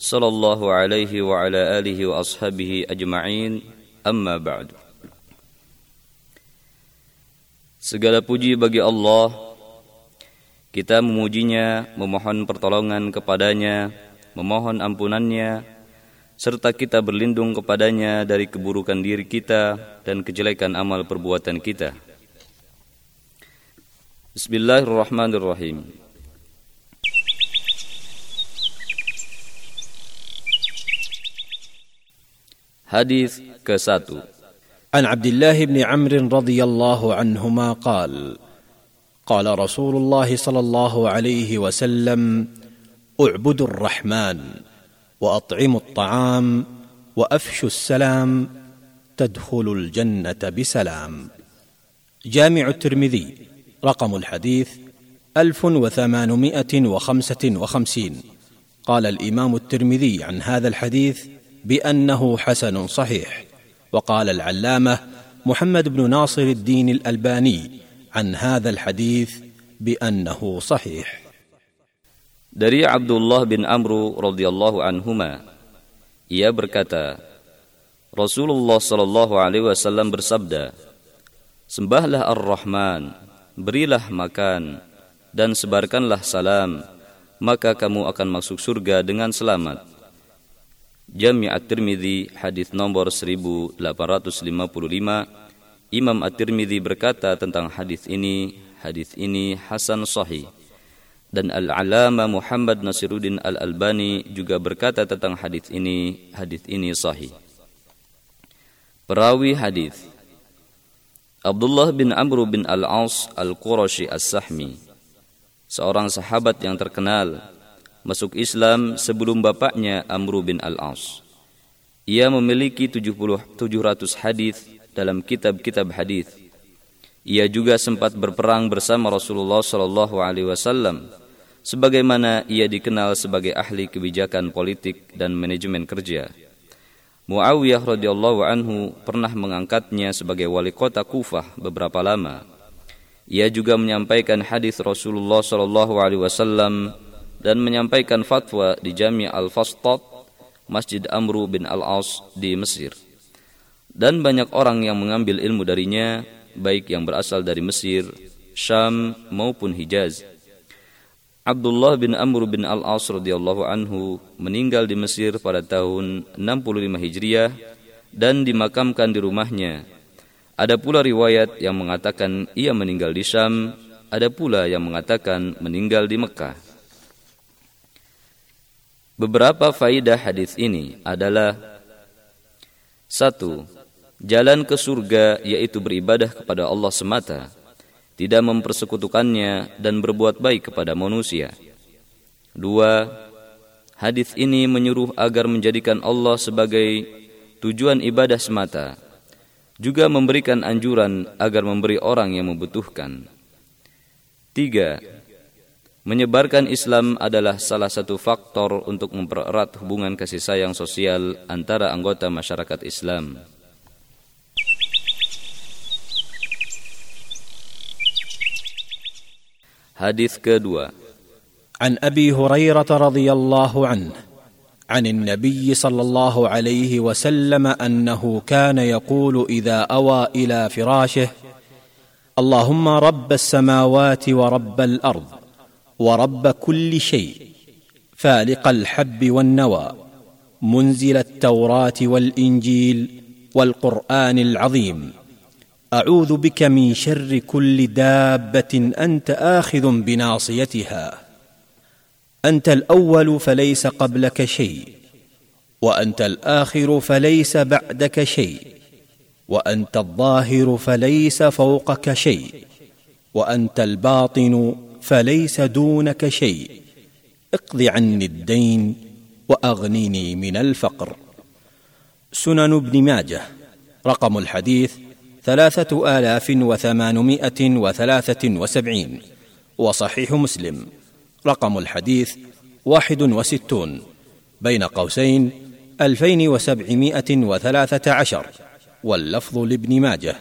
صلى الله عليه وعلى آله وأصحابه أجمعين أما بعد Segala puji bagi Allah Kita memujinya, memohon pertolongan kepadanya Memohon ampunannya Serta kita berlindung kepadanya dari keburukan diri kita Dan kejelekan amal perbuatan kita Bismillahirrahmanirrahim Hadis ke-1 عن عبد الله بن عمرو رضي الله عنهما قال قال رسول الله صلى الله عليه وسلم اعبدوا الرحمن واطعموا الطعام وأفشوا السلام تدخلوا الجنة بسلام. جامع الترمذي رقم الحديث ألف وثمانمائة وخمسة وخمسين. قال الإمام الترمذي عن هذا الحديث بانه حسن صحيح وقال العلامه محمد بن ناصر الدين الالباني عن هذا الحديث بانه صحيح Dari Abdullah bin Amru radhiyallahu anhuma ia berkata Rasulullah sallallahu alaihi wasallam bersabda Sembahlah Ar-Rahman berilah makan dan sebarkanlah salam maka kamu akan masuk surga dengan selamat Jami' At-Tirmidzi hadis nomor 1855 Imam At-Tirmidzi berkata tentang hadis ini hadis ini hasan sahih. Dan Al-Alama Muhammad Nasiruddin Al-Albani juga berkata tentang hadis ini hadis ini sahih. Perawi hadis. Abdullah bin Amr bin Al-As Al-Qurashi As-Sahmi seorang sahabat yang terkenal masuk Islam sebelum bapaknya Amr bin Al-As. Ia memiliki 70 700 hadis dalam kitab-kitab hadis. Ia juga sempat berperang bersama Rasulullah sallallahu alaihi wasallam sebagaimana ia dikenal sebagai ahli kebijakan politik dan manajemen kerja. Muawiyah radhiyallahu anhu pernah mengangkatnya sebagai wali kota Kufah beberapa lama. Ia juga menyampaikan hadis Rasulullah sallallahu alaihi wasallam dan menyampaikan fatwa di Jami' Al-Fastat, Masjid Amru bin Al-As di Mesir. Dan banyak orang yang mengambil ilmu darinya, baik yang berasal dari Mesir, Syam maupun Hijaz. Abdullah bin Amr bin Al-As radhiyallahu anhu meninggal di Mesir pada tahun 65 Hijriah dan dimakamkan di rumahnya. Ada pula riwayat yang mengatakan ia meninggal di Syam, ada pula yang mengatakan meninggal di Mekah. Beberapa faidah hadis ini adalah satu, jalan ke surga yaitu beribadah kepada Allah semata, tidak mempersekutukannya dan berbuat baik kepada manusia. Dua, hadis ini menyuruh agar menjadikan Allah sebagai tujuan ibadah semata, juga memberikan anjuran agar memberi orang yang membutuhkan. Tiga, Menyebarkan Islam adalah salah satu faktor untuk mempererat hubungan kasih sayang sosial antara anggota masyarakat Islam. Hadis kedua. ابي هريره رضي الله عنه عن النبي صلى الله عليه وسلم انه كان يقول اذا اوى إلى فراشه اللهم رب السماوات ورب الأرض ورب كل شيء فالق الحب والنوى منزل التوراة والإنجيل والقرآن العظيم. أعوذ بك من شر كل دابة أنت آخذ بناصيتها. أنت الأول فليس قبلك شيء وأنت الآخر فليس بعدك شيء وأنت الظاهر فليس فوقك شيء وأنت الباطن فليس دونك شيء. اقض عني الدين واغنني من الفقر. سنن ابن ماجه رقم الحديث ثلاثة آلاف وثمانمائة وثلاثة وسبعين وصحيح مسلم رقم الحديث واحد وستون بين قوسين ألفين وسبعمائة وثلاثة عشر واللفظ لابن ماجه.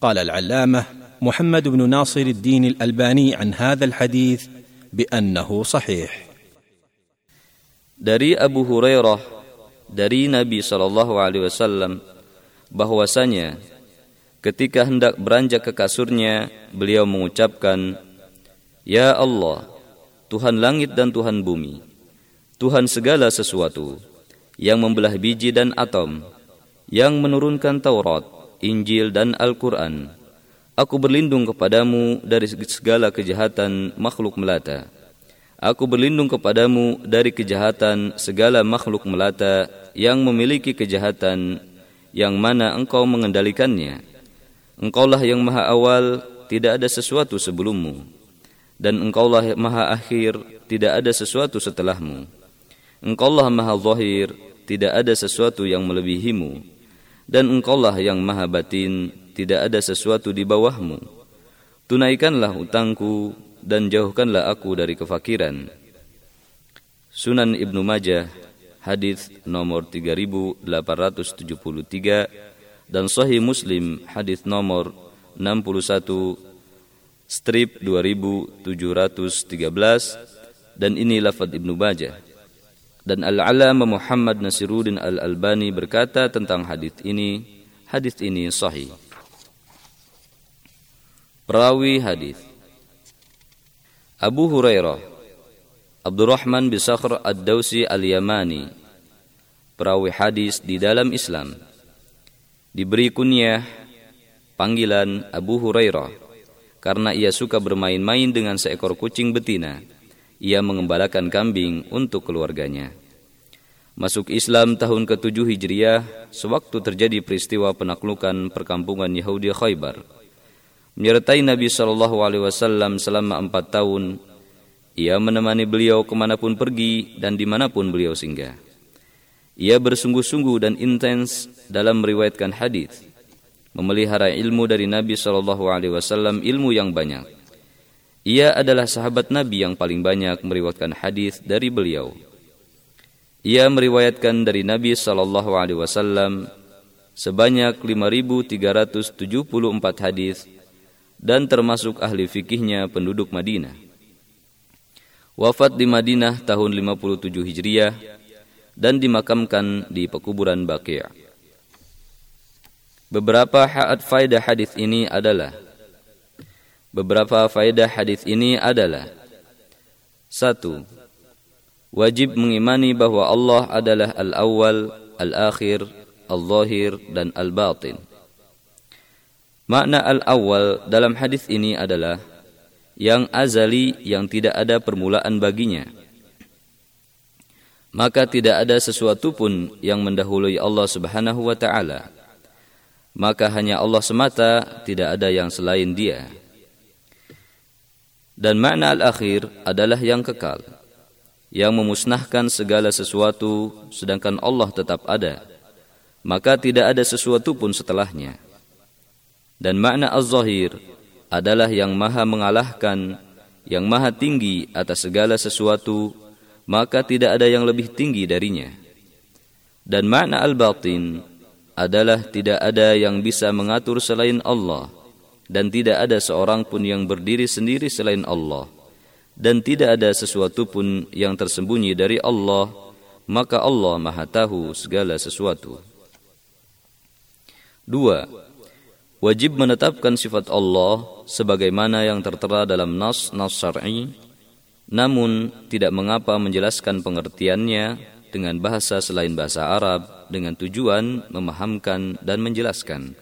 قال العلامة محمد بن ناصر الدين الالباني عن هذا الحديث بانه صحيح Dari Abu Hurairah dari Nabi Shallallahu Alaihi Wasallam bahwasanya ketika hendak beranjak ke kasurnya beliau mengucapkan Ya Allah Tuhan langit dan Tuhan bumi Tuhan segala sesuatu yang membelah biji dan atom yang menurunkan Taurat Injil dan Al-Quran Aku berlindung kepadamu dari segala kejahatan makhluk melata Aku berlindung kepadamu dari kejahatan segala makhluk melata yang memiliki kejahatan yang mana engkau mengendalikannya. Engkaulah yang maha awal, tidak ada sesuatu sebelummu. Dan engkaulah maha akhir, tidak ada sesuatu setelahmu. Engkaulah maha zahir, tidak ada sesuatu yang melebihimu. Dan engkaulah yang maha batin, tidak ada sesuatu di bawahmu. Tunaikanlah utangku dan jauhkanlah aku dari kefakiran. Sunan Ibnu Majah hadis nomor 3873 dan Sahih Muslim hadis nomor 61 strip 2713 dan ini lafaz Ibnu Majah. Dan Al-Alama Muhammad Nasiruddin Al-Albani berkata tentang hadis ini, hadis ini sahih. Perawi hadis. Abu Hurairah Abdurrahman bin Sakhr Ad-Dausi Al-Yamani. Perawi hadis di dalam Islam. Diberi kunyah panggilan Abu Hurairah. Karena ia suka bermain-main dengan seekor kucing betina ia mengembalakan kambing untuk keluarganya. Masuk Islam tahun ke-7 Hijriah sewaktu terjadi peristiwa penaklukan perkampungan Yahudi Khaybar menyertai Nabi Shallallahu Alaihi Wasallam selama empat tahun. Ia menemani beliau ke mana pun pergi dan di mana pun beliau singgah. Ia bersungguh-sungguh dan intens dalam meriwayatkan hadis, memelihara ilmu dari Nabi Shallallahu Alaihi Wasallam ilmu yang banyak. Ia adalah sahabat Nabi yang paling banyak meriwayatkan hadis dari beliau. Ia meriwayatkan dari Nabi Shallallahu Alaihi Wasallam sebanyak 5.374 hadis dan termasuk ahli fikihnya penduduk Madinah. Wafat di Madinah tahun 57 Hijriah dan dimakamkan di pekuburan Baqi'. Beberapa haad faidah hadis ini adalah Beberapa faedah hadis ini adalah satu, Wajib mengimani bahwa Allah adalah al-awwal, al-akhir, al-zahir dan al-batin. Makna al-awwal dalam hadis ini adalah yang azali yang tidak ada permulaan baginya. Maka tidak ada sesuatu pun yang mendahului Allah Subhanahu wa taala. Maka hanya Allah semata, tidak ada yang selain Dia. Dan makna al-akhir adalah yang kekal, yang memusnahkan segala sesuatu sedangkan Allah tetap ada. Maka tidak ada sesuatu pun setelahnya. Dan makna az-zahir adalah yang maha mengalahkan, yang maha tinggi atas segala sesuatu, maka tidak ada yang lebih tinggi darinya. Dan makna al-batin adalah tidak ada yang bisa mengatur selain Allah, dan tidak ada seorang pun yang berdiri sendiri selain Allah, dan tidak ada sesuatu pun yang tersembunyi dari Allah, maka Allah maha tahu segala sesuatu. Dua, wajib menetapkan sifat Allah sebagaimana yang tertera dalam nas nas syar'i namun tidak mengapa menjelaskan pengertiannya dengan bahasa selain bahasa Arab dengan tujuan memahamkan dan menjelaskan.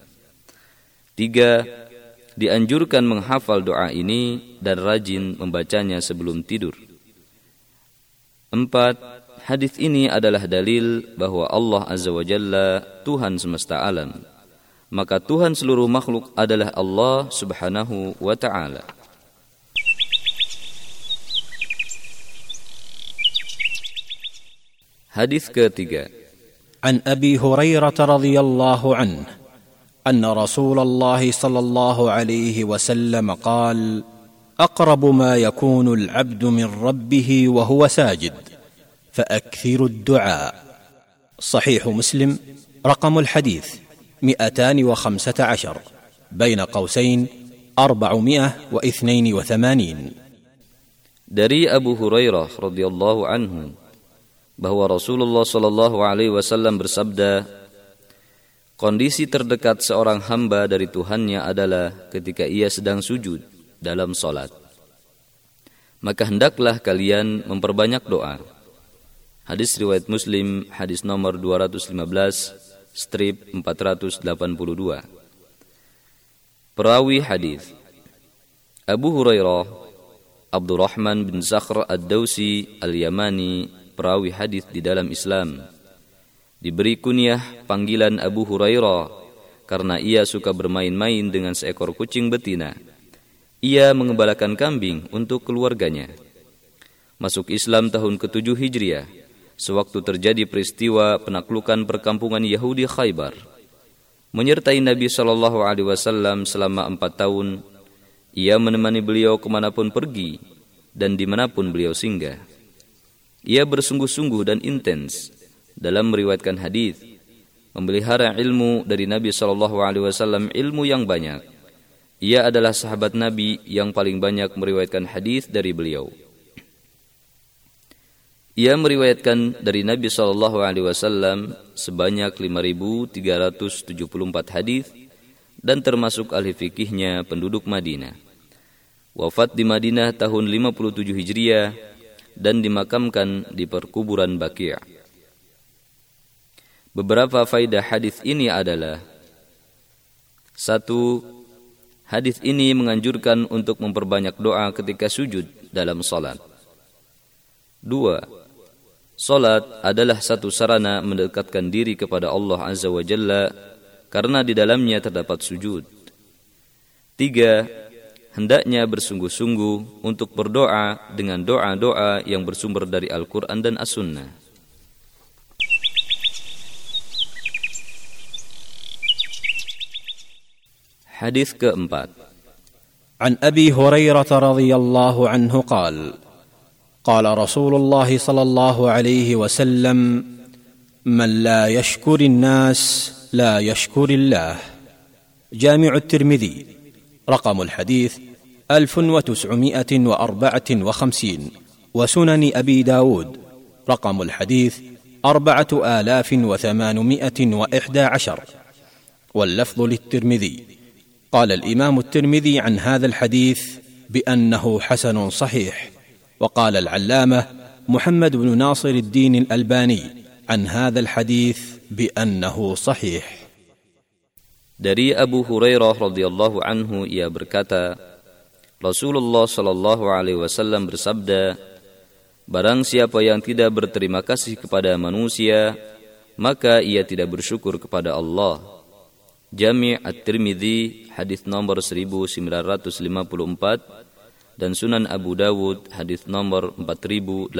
Tiga, dianjurkan menghafal doa ini dan rajin membacanya sebelum tidur. Empat, hadis ini adalah dalil bahwa Allah Azza wa Jalla Tuhan semesta alam maka Tuhan seluruh makhluk adalah Allah Subhanahu wa taala. Hadis ketiga. ابي هريره رضي الله عنه ان رسول الله صلى الله عليه وسلم قال اقرب ما يكون العبد من ربه وهو ساجد فاكثروا الدعاء صحيح مسلم رقم الحديث مئتان وخمسه عشر بين قوسين اربعمائه واثنين وثمانين Dari Abu Hurairah radhiyallahu anhu bahwa Rasulullah Shallallahu alaihi wasallam bersabda, kondisi terdekat seorang hamba dari Tuhannya adalah ketika ia sedang sujud dalam solat. Maka hendaklah kalian memperbanyak doa. Hadis riwayat Muslim, hadis nomor 215, strip 482. Perawi hadis Abu Hurairah Abdurrahman bin Zakhr Ad-Dausi Al-Yamani perawi hadis di dalam Islam. Diberi kunyah panggilan Abu Hurairah karena ia suka bermain-main dengan seekor kucing betina. Ia mengembalakan kambing untuk keluarganya. Masuk Islam tahun ke-7 Hijriah, sewaktu terjadi peristiwa penaklukan perkampungan Yahudi Khaybar. Menyertai Nabi Shallallahu Alaihi Wasallam selama empat tahun, ia menemani beliau ke mana pun pergi dan di mana pun beliau singgah. Ia bersungguh-sungguh dan intens dalam meriwayatkan hadis, memelihara ilmu dari Nabi Shallallahu Alaihi Wasallam ilmu yang banyak. Ia adalah sahabat Nabi yang paling banyak meriwayatkan hadis dari beliau. Ia meriwayatkan dari Nabi Shallallahu Alaihi Wasallam sebanyak 5.374 hadis dan termasuk ahli fikihnya penduduk Madinah. Wafat di Madinah tahun 57 Hijriah dan dimakamkan di perkuburan Baqi'. Beberapa faidah hadis ini adalah satu, hadis ini menganjurkan untuk memperbanyak doa ketika sujud dalam salat. Dua, Salat adalah satu sarana mendekatkan diri kepada Allah Azza wa Jalla karena di dalamnya terdapat sujud. Tiga, hendaknya bersungguh-sungguh untuk berdoa dengan doa-doa yang bersumber dari Al-Quran dan As-Sunnah. Hadis keempat. An Abi Hurairah radhiyallahu anhu qala قال رسول الله صلى الله عليه وسلم من لا يشكر الناس لا يشكر الله. جامع الترمذي رقم الحديث ألف وتسعمائة وأربعة وخمسين وسنن أبي داود رقم الحديث أربعة آلاف وثمانمائة وإحدى عشر. واللفظ للترمذي قال الإمام الترمذي عن هذا الحديث بأنه حسن صحيح. وقال العلامة محمد بن ناصر الدين الألباني عن هذا الحديث بأنه صحيح Dari Abu Hurairah radhiyallahu anhu ia berkata, Rasulullah shallallahu alaihi wasallam bersabda, Barang siapa yang tidak berterima kasih kepada manusia, maka ia tidak bersyukur kepada Allah. Jami' At-Tirmidzi hadis nomor 1954 dan Sunan Abu Dawud hadis nomor 4811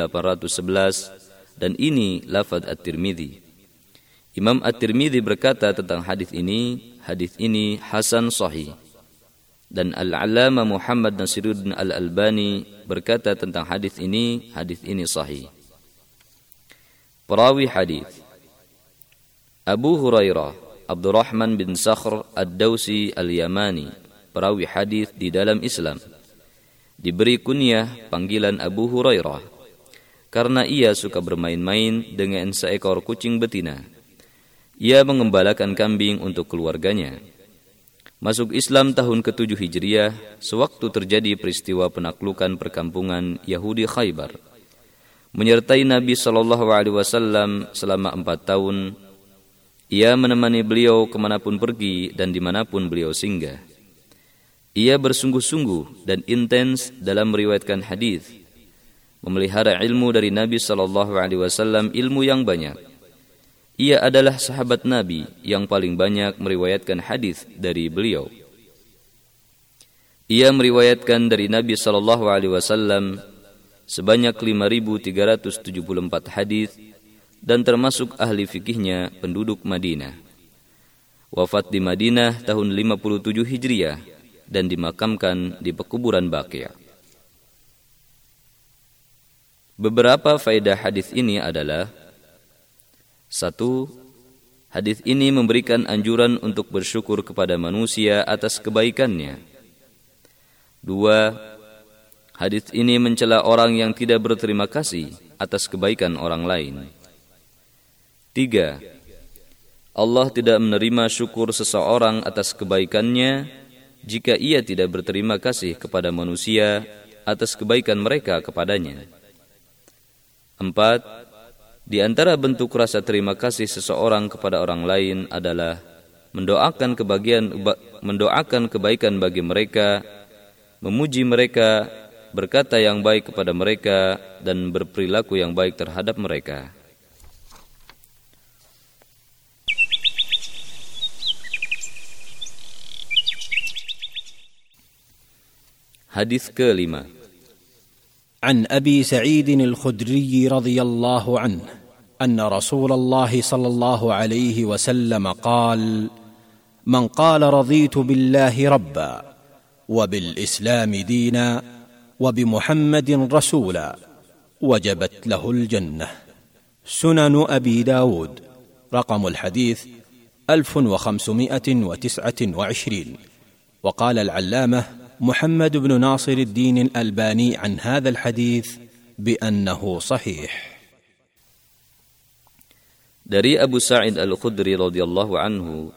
dan ini lafaz At-Tirmidzi. Imam At-Tirmidzi berkata tentang hadis ini, hadis ini hasan sahih. Dan Al-Alama Muhammad Nasiruddin Al-Albani berkata tentang hadis ini, hadis ini sahih. Perawi hadis Abu Hurairah Abdurrahman bin Sakhr Ad-Dausi Al-Yamani, perawi hadis di dalam Islam. Diberi kunyah panggilan Abu Hurairah karena ia suka bermain-main dengan seekor kucing betina ia mengembalakan kambing untuk keluarganya. Masuk Islam tahun ke-7 Hijriah, sewaktu terjadi peristiwa penaklukan perkampungan Yahudi Khaybar. Menyertai Nabi Shallallahu Alaihi Wasallam selama empat tahun, ia menemani beliau ke mana pun pergi dan di mana pun beliau singgah. Ia bersungguh-sungguh dan intens dalam meriwayatkan hadis, memelihara ilmu dari Nabi Shallallahu Alaihi Wasallam ilmu yang banyak ia adalah sahabat Nabi yang paling banyak meriwayatkan hadis dari beliau. Ia meriwayatkan dari Nabi sallallahu alaihi wasallam sebanyak 5374 hadis dan termasuk ahli fikihnya penduduk Madinah. Wafat di Madinah tahun 57 Hijriah dan dimakamkan di pekuburan Baqi'. Beberapa faedah hadis ini adalah satu, hadis ini memberikan anjuran untuk bersyukur kepada manusia atas kebaikannya. Dua, hadis ini mencela orang yang tidak berterima kasih atas kebaikan orang lain. Tiga, Allah tidak menerima syukur seseorang atas kebaikannya jika ia tidak berterima kasih kepada manusia atas kebaikan mereka kepadanya. Empat, di antara bentuk rasa terima kasih seseorang kepada orang lain adalah mendoakan kebahagiaan mendoakan kebaikan bagi mereka, memuji mereka, berkata yang baik kepada mereka dan berperilaku yang baik terhadap mereka. Hadis kelima. عن أبي سعيد الخدري رضي الله عنه أن رسول الله صلى الله عليه وسلم قال من قال رضيت بالله ربا وبالإسلام دينا وبمحمد رسولا وجبت له الجنة سنن أبي داود رقم الحديث ألف وخمسمائة وتسعة وعشرين وقال العلامة محمد بن ناصر الدين الالباني عن هذا الحديث بانه صحيح Dari Abu Sa'id Al-Khudri radhiyallahu anhu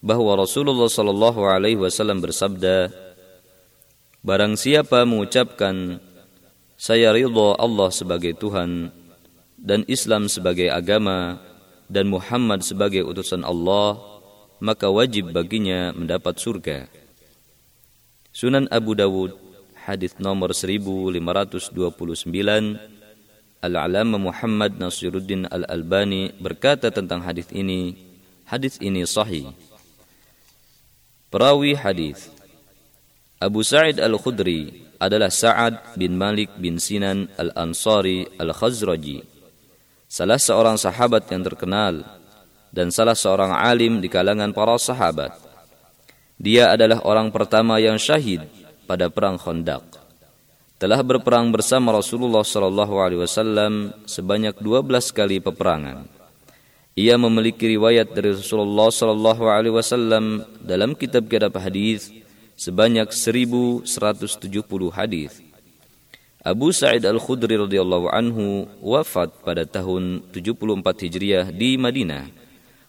bahwa Rasulullah sallallahu alaihi wasallam bersabda Barang siapa mengucapkan saya ridha Allah sebagai Tuhan dan Islam sebagai agama dan Muhammad sebagai utusan Allah maka wajib baginya mendapat surga. Sunan Abu Dawud hadis nomor 1529 Al-Alama Muhammad Nasiruddin Al-Albani berkata tentang hadis ini. Hadis ini sahih. Perawi hadis. Abu Sa'id Al-Khudri adalah Sa'ad bin Malik bin Sinan Al-Ansari Al-Khazraji. Salah seorang sahabat yang terkenal dan salah seorang alim di kalangan para sahabat dia adalah orang pertama yang syahid pada perang Khandaq. Telah berperang bersama Rasulullah wasallam sebanyak 12 kali peperangan. Ia memiliki riwayat dari Rasulullah wasallam dalam kitab-kitab hadis sebanyak 1170 hadis. Abu Sa'id Al-Khudri radhiyallahu anhu wafat pada tahun 74 Hijriah di Madinah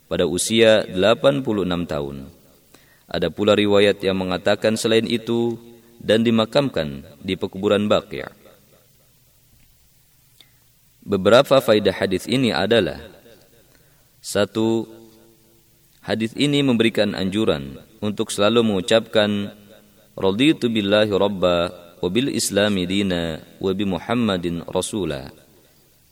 pada usia 86 tahun. Ada pula riwayat yang mengatakan selain itu dan dimakamkan di pekuburan Baqi'. Beberapa faidah hadis ini adalah satu hadis ini memberikan anjuran untuk selalu mengucapkan raditu billahi rabba wa bil islami dina wa bi muhammadin rasula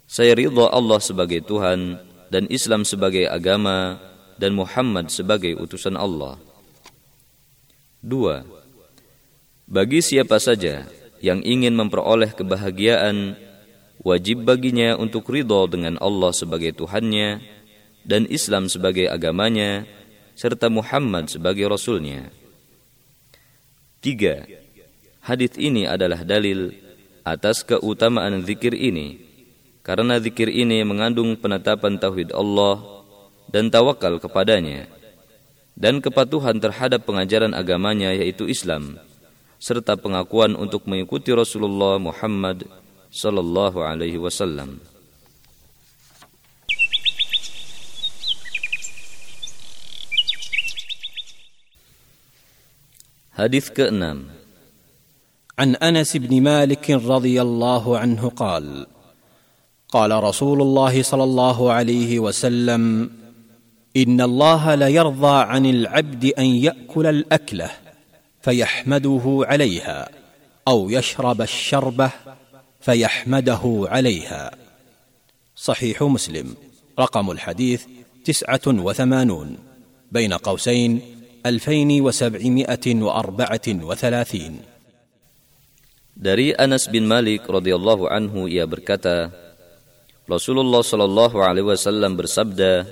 saya ridha Allah sebagai Tuhan dan Islam sebagai agama dan Muhammad sebagai utusan Allah Dua, bagi siapa saja yang ingin memperoleh kebahagiaan, wajib baginya untuk ridho dengan Allah sebagai Tuhannya dan Islam sebagai agamanya, serta Muhammad sebagai Rasulnya. Tiga, hadis ini adalah dalil atas keutamaan zikir ini, karena zikir ini mengandung penetapan tauhid Allah dan tawakal kepadanya dan kepatuhan terhadap pengajaran agamanya yaitu Islam serta pengakuan untuk mengikuti Rasulullah Muhammad sallallahu alaihi wasallam. Hadis ke-6 عن انس بن مالك رضي الله عنه قال قال رسول الله صلى الله عليه وسلم إن الله ليرضى عن العبد أن يأكل الأكلة فيحمده عليها أو يشرب الشربه فيحمده عليها. صحيح مسلم. رقم الحديث تسعة وثمانون بين قوسين ألفين وسبعمائة وأربعة وثلاثين. Dari Anas bin Malik radhiyallahu anhu ia berkata, Rasulullah Shallallahu Alaihi Wasallam bersabda,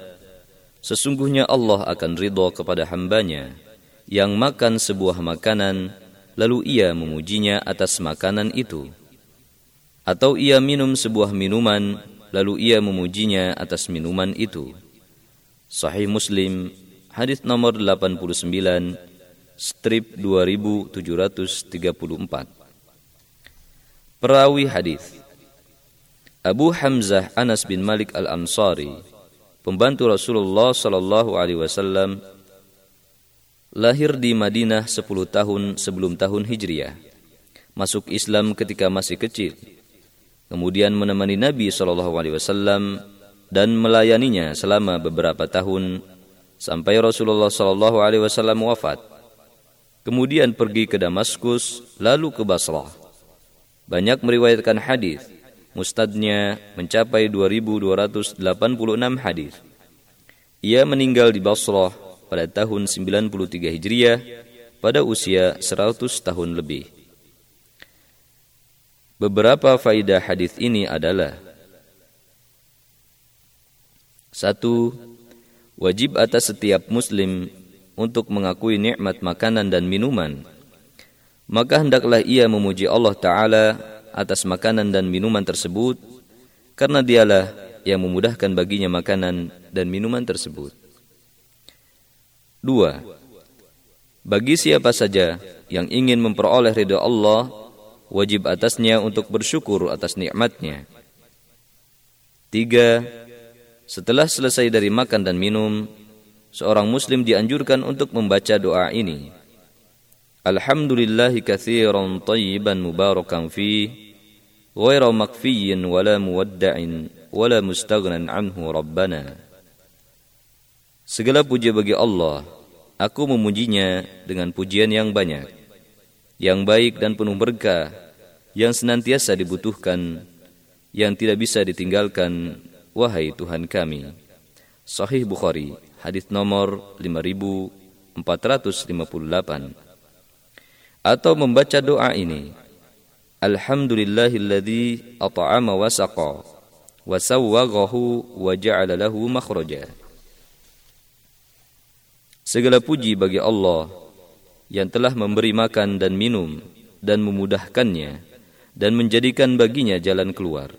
sesungguhnya Allah akan ridho kepada hambanya yang makan sebuah makanan lalu ia memujinya atas makanan itu, atau ia minum sebuah minuman lalu ia memujinya atas minuman itu. Sahih Muslim, hadis nomor 89, strip 2734. Perawi hadis Abu Hamzah Anas bin Malik Al-Ansari, pembantu Rasulullah sallallahu alaihi wasallam, lahir di Madinah 10 tahun sebelum tahun Hijriah. Masuk Islam ketika masih kecil. Kemudian menemani Nabi sallallahu alaihi wasallam dan melayaninya selama beberapa tahun sampai Rasulullah sallallahu alaihi wasallam wafat. Kemudian pergi ke Damaskus, lalu ke Basrah. Banyak meriwayatkan hadis Mustadnya mencapai 2286 hadis. Ia meninggal di Basrah pada tahun 93 Hijriah pada usia 100 tahun lebih. Beberapa faidah hadis ini adalah satu, wajib atas setiap muslim untuk mengakui nikmat makanan dan minuman. Maka hendaklah ia memuji Allah Ta'ala atas makanan dan minuman tersebut karena dialah yang memudahkan baginya makanan dan minuman tersebut. Dua, bagi siapa saja yang ingin memperoleh ridha Allah, wajib atasnya untuk bersyukur atas nikmatnya. Tiga, setelah selesai dari makan dan minum, seorang muslim dianjurkan untuk membaca doa ini. Alhamdulillahi kathiran tayyiban mubarakan fih غير مكفي ولا مودع ولا مستغنى عنه ربنا Segala puji bagi Allah, aku memujinya dengan pujian yang banyak, yang baik dan penuh berkah, yang senantiasa dibutuhkan, yang tidak bisa ditinggalkan, wahai Tuhan kami. Sahih Bukhari, hadis nomor 5458. Atau membaca doa ini, Alhamdulillahilladzi at'ama wa saqa wa sawwaghahu wa ja'ala lahu makhraja. Segala puji bagi Allah yang telah memberi makan dan minum dan memudahkannya dan menjadikan baginya jalan keluar.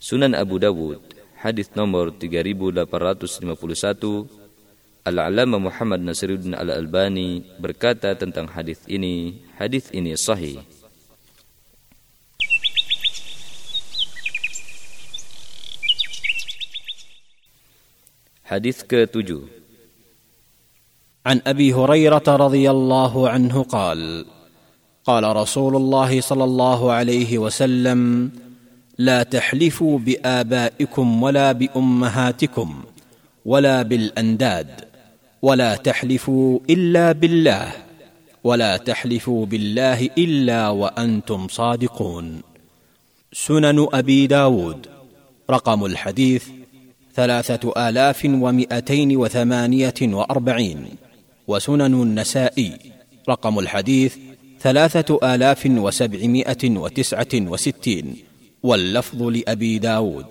Sunan Abu Dawud, hadis nomor 3851, Al-Alama Muhammad Nasiruddin Al-Albani berkata tentang hadis ini, hadis ini sahih. Hadis ke-7 عن أبي هريرة رضي الله عنه قال قال رسول الله صلى الله عليه وسلم لا تحلفوا بآبائكم ولا بأمهاتكم ولا بالأنداد ولا تحلفوا إلا بالله ولا تحلفوا بالله إلا وأنتم صادقون. سنن أبي داود رقم الحديث ثلاثة آلاف ومئتين وثمانية وأربعين. وسنن النسائي. رقم الحديث ثلاثة آلاف وسبعمائة وتسعة وستين. واللفظ لأبي داود.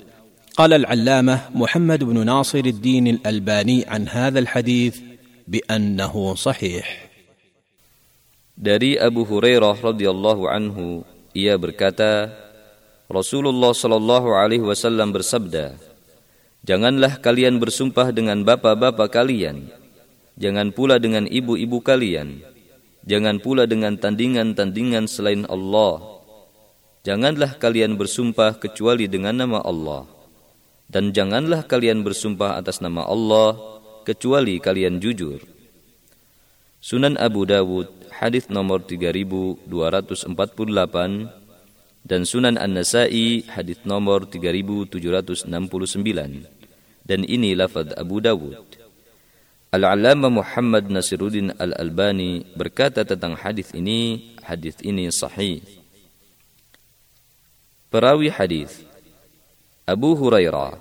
قال العلامة محمد بن ناصر الدين الألباني عن هذا الحديث بأنه صحيح. Dari Abu Hurairah radhiyallahu anhu ia berkata Rasulullah sallallahu alaihi wasallam bersabda Janganlah kalian bersumpah dengan bapak-bapak kalian. Jangan pula dengan ibu-ibu kalian. Jangan pula dengan tandingan-tandingan selain Allah. Janganlah kalian bersumpah kecuali dengan nama Allah. Dan janganlah kalian bersumpah atas nama Allah kecuali kalian jujur. Sunan Abu Dawud, hadis nomor 3248 dan Sunan An-Nasai hadis nomor 3769 dan ini lafaz Abu Dawud. Al-Alama Muhammad Nasiruddin Al-Albani berkata tentang hadis ini, hadis ini sahih. Perawi hadis Abu Hurairah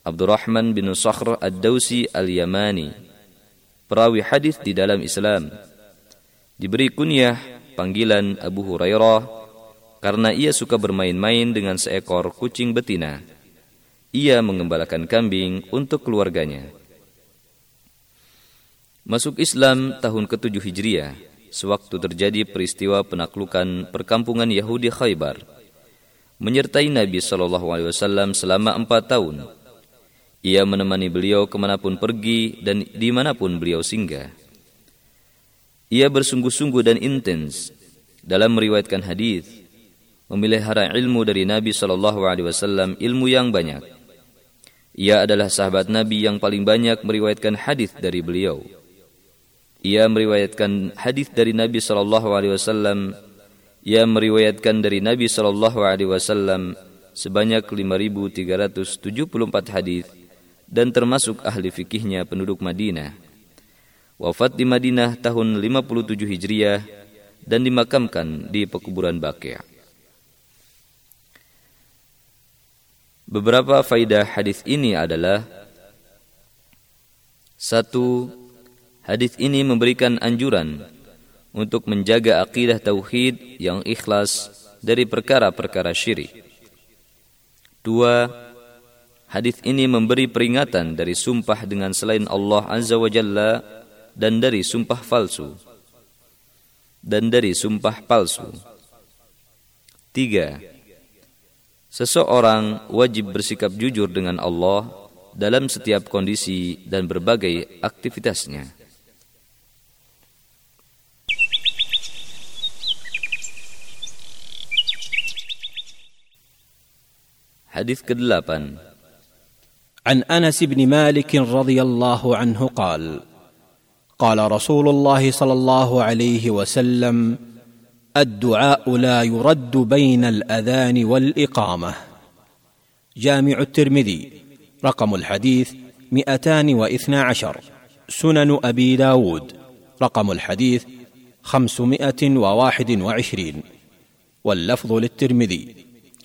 Abdurrahman bin Sakhr Ad-Dausi Al-Yamani Perawi hadis di dalam Islam Diberi kunyah panggilan Abu Hurairah karena ia suka bermain-main dengan seekor kucing betina. ia mengembalakan kambing untuk keluarganya. Masuk Islam tahun ke-7 Hijriah, sewaktu terjadi peristiwa penaklukan perkampungan Yahudi Khaybar, menyertai Nabi SAW selama empat tahun. Ia menemani beliau ke mana pun pergi dan di mana pun beliau singgah. Ia bersungguh-sungguh dan intens dalam meriwayatkan hadis, memelihara ilmu dari Nabi SAW ilmu yang banyak. Ia adalah sahabat Nabi yang paling banyak meriwayatkan hadis dari beliau. Ia meriwayatkan hadis dari Nabi sallallahu alaihi wasallam. Ia meriwayatkan dari Nabi sallallahu alaihi wasallam sebanyak 5374 hadis dan termasuk ahli fikihnya penduduk Madinah. Wafat di Madinah tahun 57 Hijriah dan dimakamkan di pekuburan Baqi'. Beberapa faidah hadis ini adalah satu Hadis ini memberikan anjuran untuk menjaga akidah tauhid yang ikhlas dari perkara-perkara syirik. Dua, hadis ini memberi peringatan dari sumpah dengan selain Allah Azza wa Jalla dan dari sumpah palsu. Dan dari sumpah palsu. Tiga, Seseorang wajib bersikap jujur dengan Allah dalam setiap kondisi dan berbagai aktivitasnya. Hadis ke-8 An Anas bin Malik radhiyallahu anhu qala Qala Rasulullah sallallahu alaihi wasallam الدعاء لا يرد بين الأذان والإقامة. جامع الترمذي رقم الحديث مئتان واثنا عشر. سنن أبي داود رقم الحديث خمسمائة وواحد وعشرين. واللفظ للترمذي.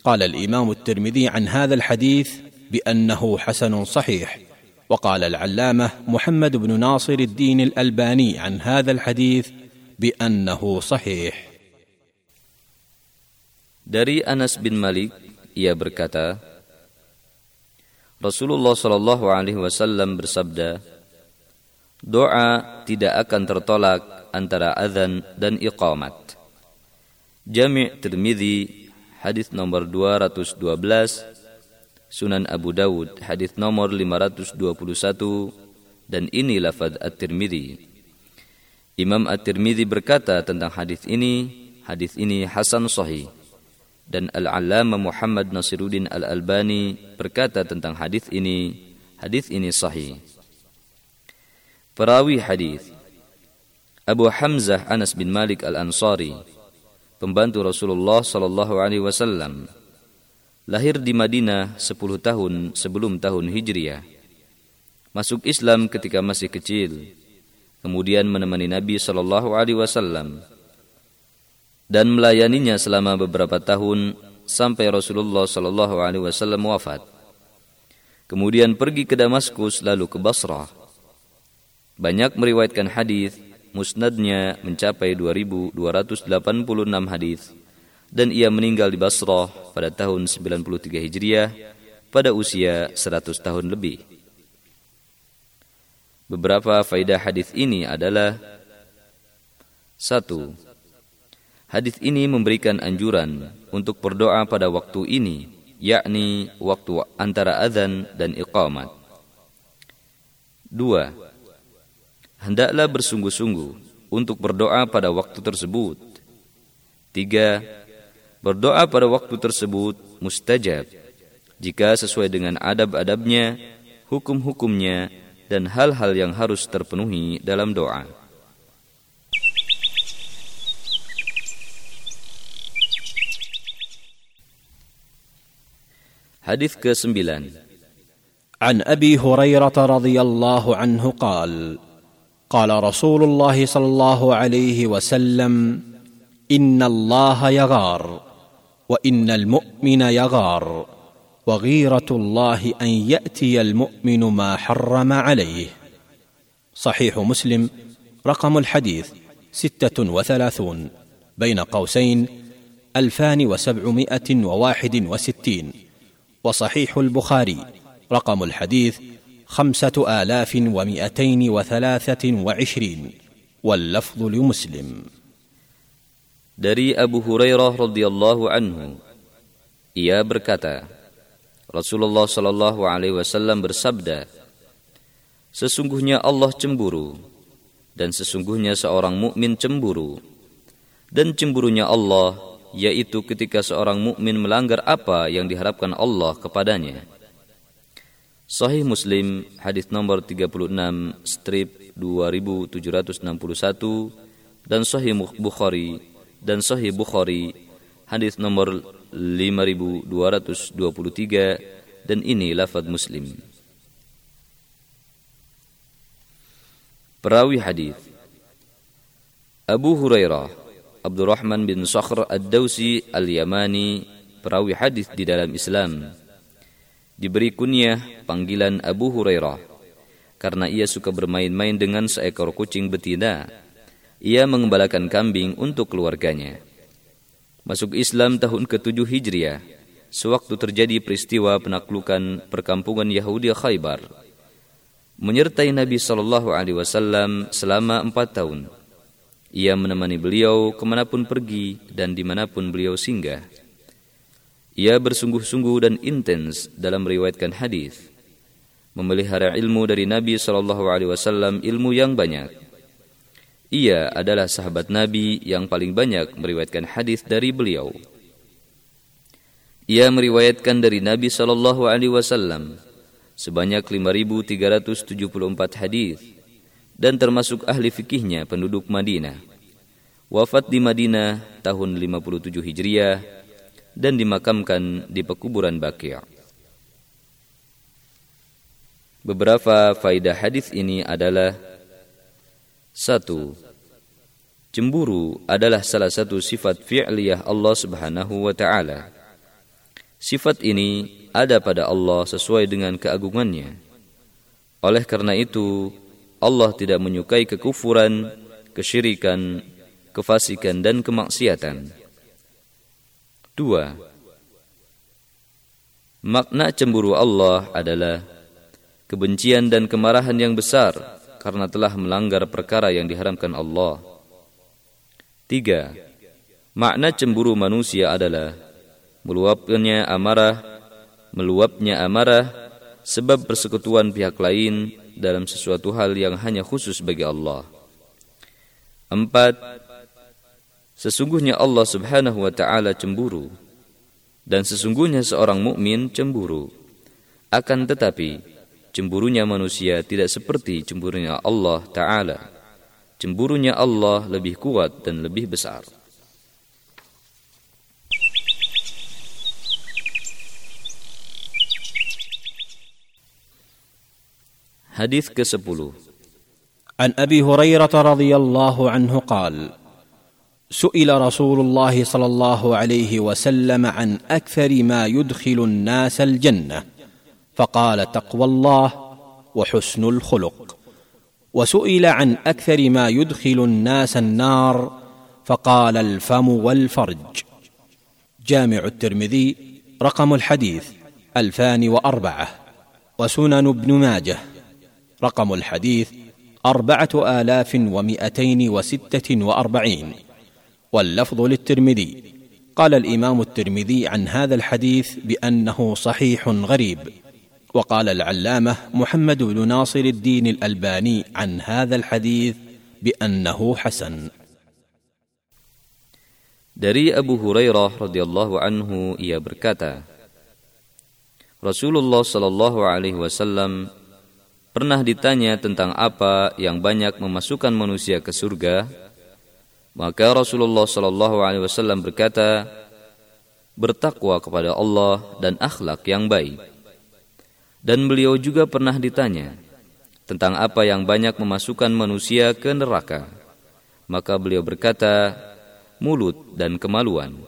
قال الإمام الترمذي عن هذا الحديث بأنه حسن صحيح. وقال العلامة محمد بن ناصر الدين الألباني عن هذا الحديث بأنه صحيح. Dari Anas bin Malik, ia berkata, Rasulullah Shallallahu Alaihi Wasallam bersabda, doa tidak akan tertolak antara azan dan iqamat. Jami' Tirmidzi hadis nomor 212 Sunan Abu Dawud hadis nomor 521 dan ini lafaz At-Tirmidzi Imam At-Tirmidzi berkata tentang hadis ini hadis ini hasan sahih dan Al-Allamah Muhammad Nasiruddin Al-Albani berkata tentang hadis ini hadis ini sahih. Perawi hadis. Abu Hamzah Anas bin Malik Al-Ansari pembantu Rasulullah Sallallahu Alaihi Wasallam, lahir di Madinah 10 tahun sebelum tahun Hijriah. Masuk Islam ketika masih kecil, kemudian menemani Nabi Sallallahu Alaihi Wasallam dan melayaninya selama beberapa tahun sampai Rasulullah Sallallahu Alaihi Wasallam wafat. Kemudian pergi ke Damaskus lalu ke Basrah. Banyak meriwayatkan hadis musnadnya mencapai 2286 hadis dan ia meninggal di Basrah pada tahun 93 Hijriah pada usia 100 tahun lebih. Beberapa faidah hadis ini adalah satu, Hadis ini memberikan anjuran untuk berdoa pada waktu ini, yakni waktu antara azan dan iqamat. Dua, hendaklah bersungguh-sungguh untuk berdoa pada waktu tersebut. Tiga, berdoa pada waktu tersebut mustajab jika sesuai dengan adab-adabnya, hukum-hukumnya, dan hal-hal yang harus terpenuhi dalam doa. حديث كسمبلان عن أبي هريرة رضي الله عنه قال قال رسول الله صلى الله عليه وسلم إن الله يغار وإن المؤمن يغار وغيرة الله أن يأتي المؤمن ما حرم عليه. صحيح مسلم رقم الحديث ستة وثلاثون بين قوسين ألفان وسبعمائة وواحد وستين. وصحيح البخاري. رقم الحديث خمسة آلاف ومئتين وثلاثة وعشرين. واللفظ لمسلم. دري أبو هريرة رضي الله عنه يا بركاته رسول الله صلى الله عليه وسلم برسبدا Sesungguhnya Allah cemburu dan sesungguhnya seorang mukmin cemburu dan cemburunya Allah yaitu ketika seorang mukmin melanggar apa yang diharapkan Allah kepadanya Sahih Muslim hadis nomor 36 strip 2761 dan Sahih Bukhari dan Sahih Bukhari hadis nomor 5223 dan ini lafaz Muslim. Perawi hadis Abu Hurairah Abdurrahman bin Sakhr Ad-Dausi Al-Yamani perawi hadis di dalam Islam diberi kunyah panggilan Abu Hurairah karena ia suka bermain-main dengan seekor kucing betina ia mengembalakan kambing untuk keluarganya. Masuk Islam tahun ke-7 Hijriah, sewaktu terjadi peristiwa penaklukan perkampungan Yahudi Khaybar, menyertai Nabi Shallallahu Alaihi Wasallam selama empat tahun. Ia menemani beliau ke mana pun pergi dan di mana pun beliau singgah. Ia bersungguh-sungguh dan intens dalam meriwayatkan hadis, memelihara ilmu dari Nabi Shallallahu Alaihi Wasallam ilmu yang banyak ia adalah sahabat Nabi yang paling banyak meriwayatkan hadis dari beliau. Ia meriwayatkan dari Nabi Shallallahu Alaihi Wasallam sebanyak 5.374 hadis dan termasuk ahli fikihnya penduduk Madinah. Wafat di Madinah tahun 57 Hijriah dan dimakamkan di pekuburan Baqi'. Beberapa faidah hadis ini adalah satu, cemburu adalah salah satu sifat fi'liyah Allah Subhanahu wa taala. Sifat ini ada pada Allah sesuai dengan keagungannya. Oleh karena itu, Allah tidak menyukai kekufuran, kesyirikan, kefasikan dan kemaksiatan. Dua, makna cemburu Allah adalah kebencian dan kemarahan yang besar karena telah melanggar perkara yang diharamkan Allah. Tiga, makna cemburu manusia adalah meluapnya amarah, meluapnya amarah sebab persekutuan pihak lain dalam sesuatu hal yang hanya khusus bagi Allah. Empat, sesungguhnya Allah Subhanahu wa taala cemburu dan sesungguhnya seorang mukmin cemburu. Akan tetapi Cemburunya manusia tidak seperti cemburunya Allah Ta'ala. Cemburunya Allah lebih kuat dan lebih besar. Hadis ke-10 عن أبي هريرة رضي الله عنه قال سئل رسول الله صلى الله عليه وسلم عن أكثر ما يدخل الناس الجنة فقال تقوى الله وحسن الخلق. وسئل عن أكثر ما يدخل الناس النار فقال الفم والفرج. جامع الترمذي رقم الحديث ألفان وأربعة وسنن ابن ماجه. رقم الحديث أربعة آلاف ومائتين وستة وأربعين واللفظ للترمذي. قال الإمام الترمذي عن هذا الحديث بأنه صحيح غريب وقال العلامة محمد بن ناصر الدين الألباني عن هذا الحديث بأنه حسن. Dari Abu Hurairah radhiyallahu anhu ia berkata Rasulullah shallallahu alaihi wasallam pernah ditanya tentang apa yang banyak memasukkan manusia ke surga maka Rasulullah shallallahu alaihi wasallam berkata bertakwa kepada Allah dan akhlak yang baik dan beliau juga pernah ditanya tentang apa yang banyak memasukkan manusia ke neraka. Maka beliau berkata, mulut dan kemaluan.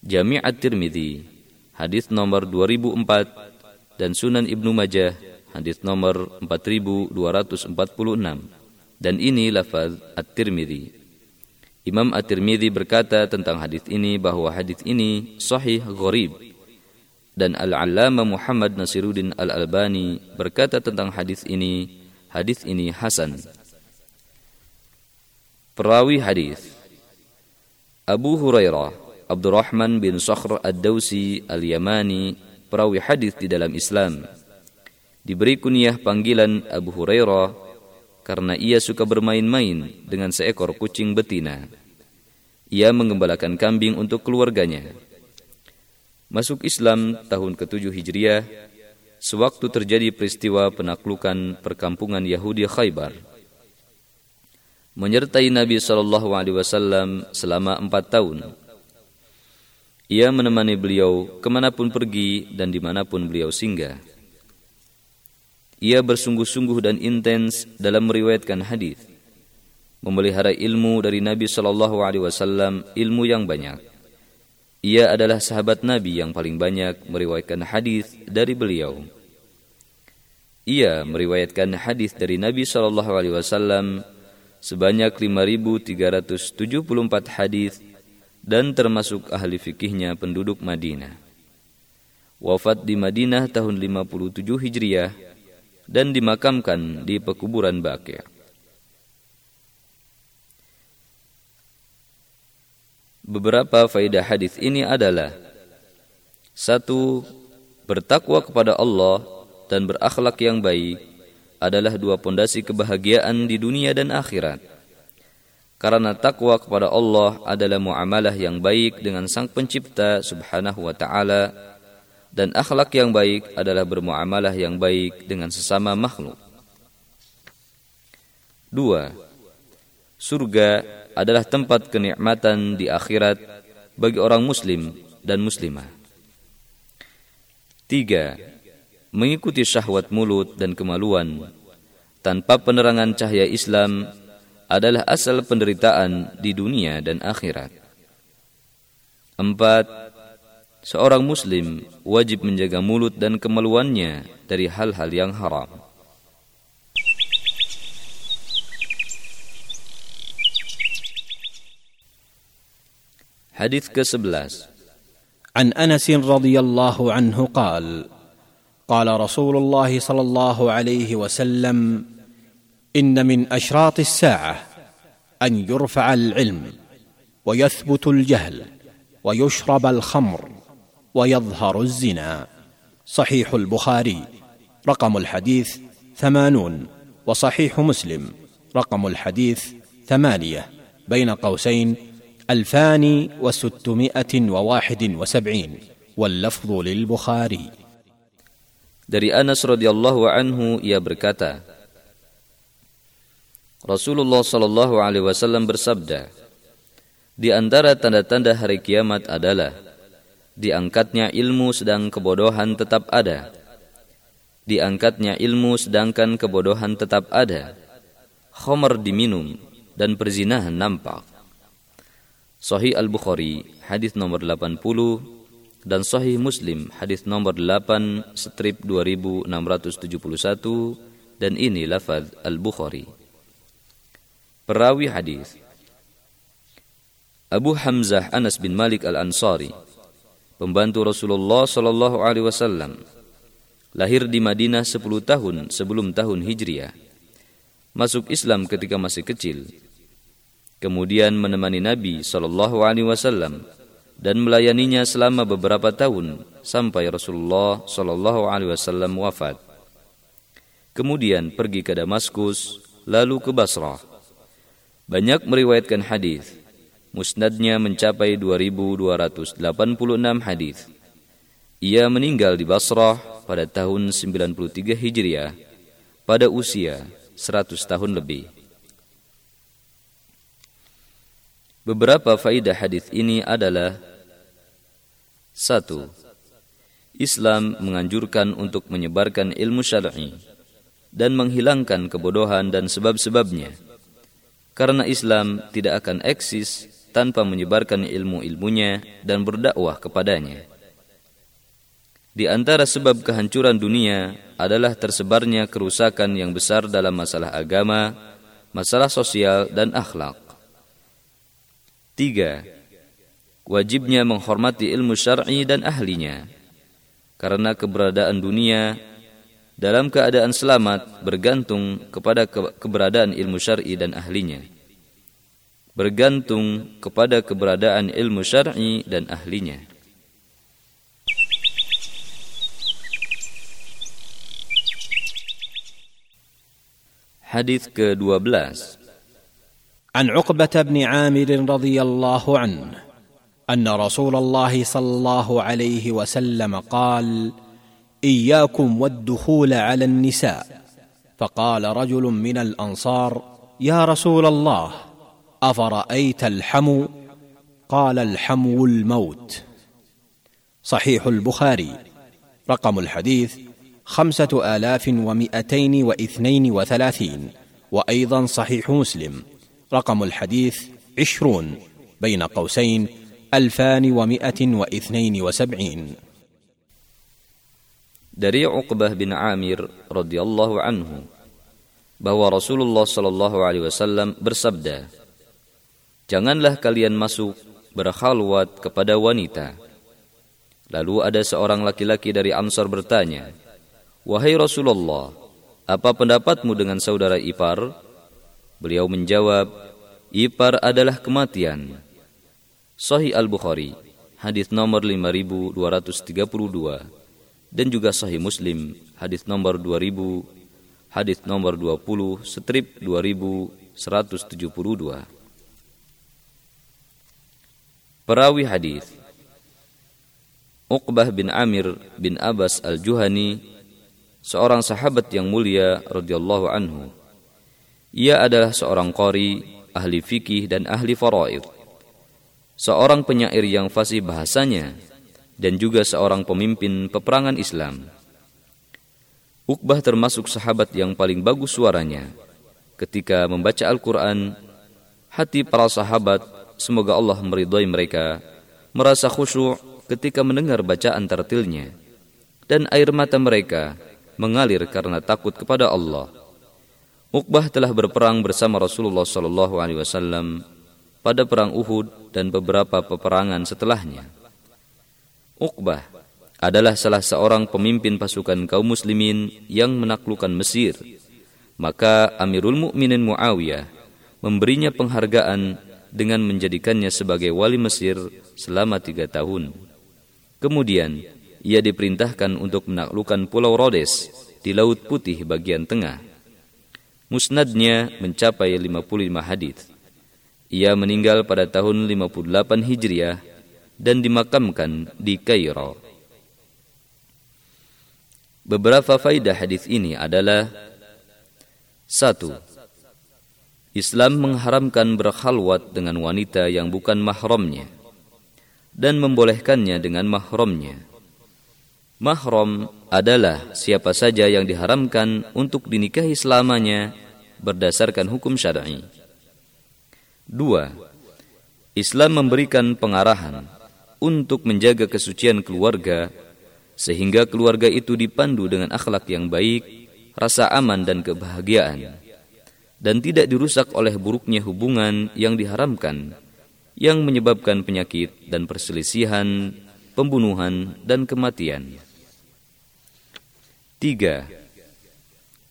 Jami' at-Tirmidzi, hadis nomor 2004 dan Sunan Ibnu Majah, hadis nomor 4246. Dan ini lafaz at-Tirmidzi. Imam At-Tirmidzi berkata tentang hadis ini bahwa hadis ini sahih gharib dan Al-Allama Muhammad Nasiruddin Al-Albani berkata tentang hadis ini, hadis ini hasan. Perawi hadis Abu Hurairah Abdurrahman bin Sakhr Ad-Dausi Al-Yamani perawi hadis di dalam Islam diberi kunyah panggilan Abu Hurairah karena ia suka bermain-main dengan seekor kucing betina. Ia mengembalakan kambing untuk keluarganya. Masuk Islam tahun ke-7 Hijriah, sewaktu terjadi peristiwa penaklukan perkampungan Yahudi Khaybar menyertai Nabi Wasallam selama empat tahun. Ia menemani beliau ke mana pun pergi dan di mana pun beliau singgah. Ia bersungguh-sungguh dan intens dalam meriwayatkan hadis, memelihara ilmu dari Nabi Shallallahu Alaihi Wasallam ilmu yang banyak. Ia adalah sahabat Nabi yang paling banyak meriwayatkan hadis dari beliau. Ia meriwayatkan hadis dari Nabi Shallallahu Alaihi Wasallam sebanyak 5.374 hadis dan termasuk ahli fikihnya penduduk Madinah. Wafat di Madinah tahun 57 Hijriah dan dimakamkan di pekuburan Baqi'. Beberapa faidah hadis ini adalah satu bertakwa kepada Allah dan berakhlak yang baik adalah dua pondasi kebahagiaan di dunia dan akhirat. Karena takwa kepada Allah adalah muamalah yang baik dengan Sang Pencipta Subhanahu wa taala dan akhlak yang baik adalah bermuamalah yang baik dengan sesama makhluk. Dua, surga adalah tempat kenikmatan di akhirat bagi orang muslim dan muslimah. Tiga, mengikuti syahwat mulut dan kemaluan tanpa penerangan cahaya Islam adalah asal penderitaan di dunia dan akhirat. Empat, seorang muslim wajib menjaga mulut dan kemaluannya dari hal-hal yang haram. Hadis ke-11 عن انس رضي الله عنه قال قال رسول الله صلى الله عليه وسلم ان من اشراط الساعة ان يرفع العلم ويثبت الجهل ويشرب الخمر ويظهر الزنا صحيح البخاري رقم الحديث ثمانون وصحيح مسلم رقم الحديث ثمانيه بين قوسين الفان وستمائه وواحد وسبعين واللفظ للبخاري Dari Anas radhiyallahu anhu ia berkata, Rasulullah shallallahu alaihi wasallam bersabda, di antara tanda-tanda hari kiamat adalah diangkatnya ilmu sedang kebodohan tetap ada. Diangkatnya ilmu sedangkan kebodohan tetap ada. Khomer diminum dan perzinahan nampak. Sahih Al-Bukhari, hadis nomor 80 dan Sahih Muslim hadis nomor 8 strip 2671 dan ini lafaz Al-Bukhari. Perawi hadis Abu Hamzah Anas bin Malik Al-Ansari, pembantu Rasulullah sallallahu alaihi wasallam, lahir di Madinah 10 tahun sebelum tahun Hijriah. Masuk Islam ketika masih kecil. Kemudian menemani Nabi sallallahu alaihi wasallam dan melayaninya selama beberapa tahun sampai Rasulullah Shallallahu Alaihi Wasallam wafat. Kemudian pergi ke Damaskus, lalu ke Basrah. Banyak meriwayatkan hadis. Musnadnya mencapai 2286 hadis. Ia meninggal di Basrah pada tahun 93 Hijriah pada usia 100 tahun lebih. Beberapa faidah hadis ini adalah satu, Islam menganjurkan untuk menyebarkan ilmu syar'i dan menghilangkan kebodohan dan sebab-sebabnya. Karena Islam tidak akan eksis tanpa menyebarkan ilmu-ilmunya dan berdakwah kepadanya. Di antara sebab kehancuran dunia adalah tersebarnya kerusakan yang besar dalam masalah agama, masalah sosial, dan akhlak. Tiga, wajibnya menghormati ilmu syar'i dan ahlinya. Karena keberadaan dunia dalam keadaan selamat bergantung kepada keberadaan ilmu syar'i dan ahlinya. Bergantung kepada keberadaan ilmu syar'i dan ahlinya. Hadis ke-12 عن عقبة بن عامر رضي الله عنه أن رسول الله صلى الله عليه وسلم قال: اياكم والدخول على النساء فقال رجل من الانصار يا رسول الله افرايت الحمو قال الحمو الموت. صحيح البخاري. رقم الحديث خمسة آلاف ومائتين واثنين وثلاثين. وأيضا صحيح مسلم. رقم الحديث عشرون. بين قوسين ألفان ومائه واثنين وسبعين. dari Uqbah bin Amir radhiyallahu anhu bahwa Rasulullah shallallahu alaihi wasallam bersabda Janganlah kalian masuk berkhalwat kepada wanita. Lalu ada seorang laki-laki dari Ansar bertanya Wahai Rasulullah apa pendapatmu dengan saudara ipar? Beliau menjawab Ipar adalah kematian. Sahih Al-Bukhari hadis nomor 5232 dan juga Sahih Muslim hadis nomor 2000 hadis nomor 20 strip 2172 Perawi hadis Uqbah bin Amir bin Abbas al-Juhani seorang sahabat yang mulia radhiyallahu anhu ia adalah seorang qari ahli fikih dan ahli faraid seorang penyair yang fasih bahasanya dan juga seorang pemimpin peperangan Islam. Uqbah termasuk sahabat yang paling bagus suaranya. Ketika membaca Al-Quran, hati para sahabat, semoga Allah meridhai mereka, merasa khusyuk ketika mendengar bacaan tertilnya. Dan air mata mereka mengalir karena takut kepada Allah. Uqbah telah berperang bersama Rasulullah SAW pada perang Uhud dan beberapa peperangan setelahnya. Uqbah adalah salah seorang pemimpin pasukan kaum muslimin yang menaklukkan Mesir. Maka Amirul Mukminin Muawiyah memberinya penghargaan dengan menjadikannya sebagai wali Mesir selama tiga tahun. Kemudian, ia diperintahkan untuk menaklukkan Pulau Rhodes di Laut Putih bagian tengah. Musnadnya mencapai 55 hadis. Ia meninggal pada tahun 58 Hijriah dan dimakamkan di Kairo. Beberapa faidah hadis ini adalah satu, Islam mengharamkan berkhalwat dengan wanita yang bukan mahramnya dan membolehkannya dengan mahramnya. Mahram adalah siapa saja yang diharamkan untuk dinikahi selamanya berdasarkan hukum syar'i. Dua, Islam memberikan pengarahan untuk menjaga kesucian keluarga sehingga keluarga itu dipandu dengan akhlak yang baik, rasa aman dan kebahagiaan dan tidak dirusak oleh buruknya hubungan yang diharamkan yang menyebabkan penyakit dan perselisihan, pembunuhan dan kematian. Tiga,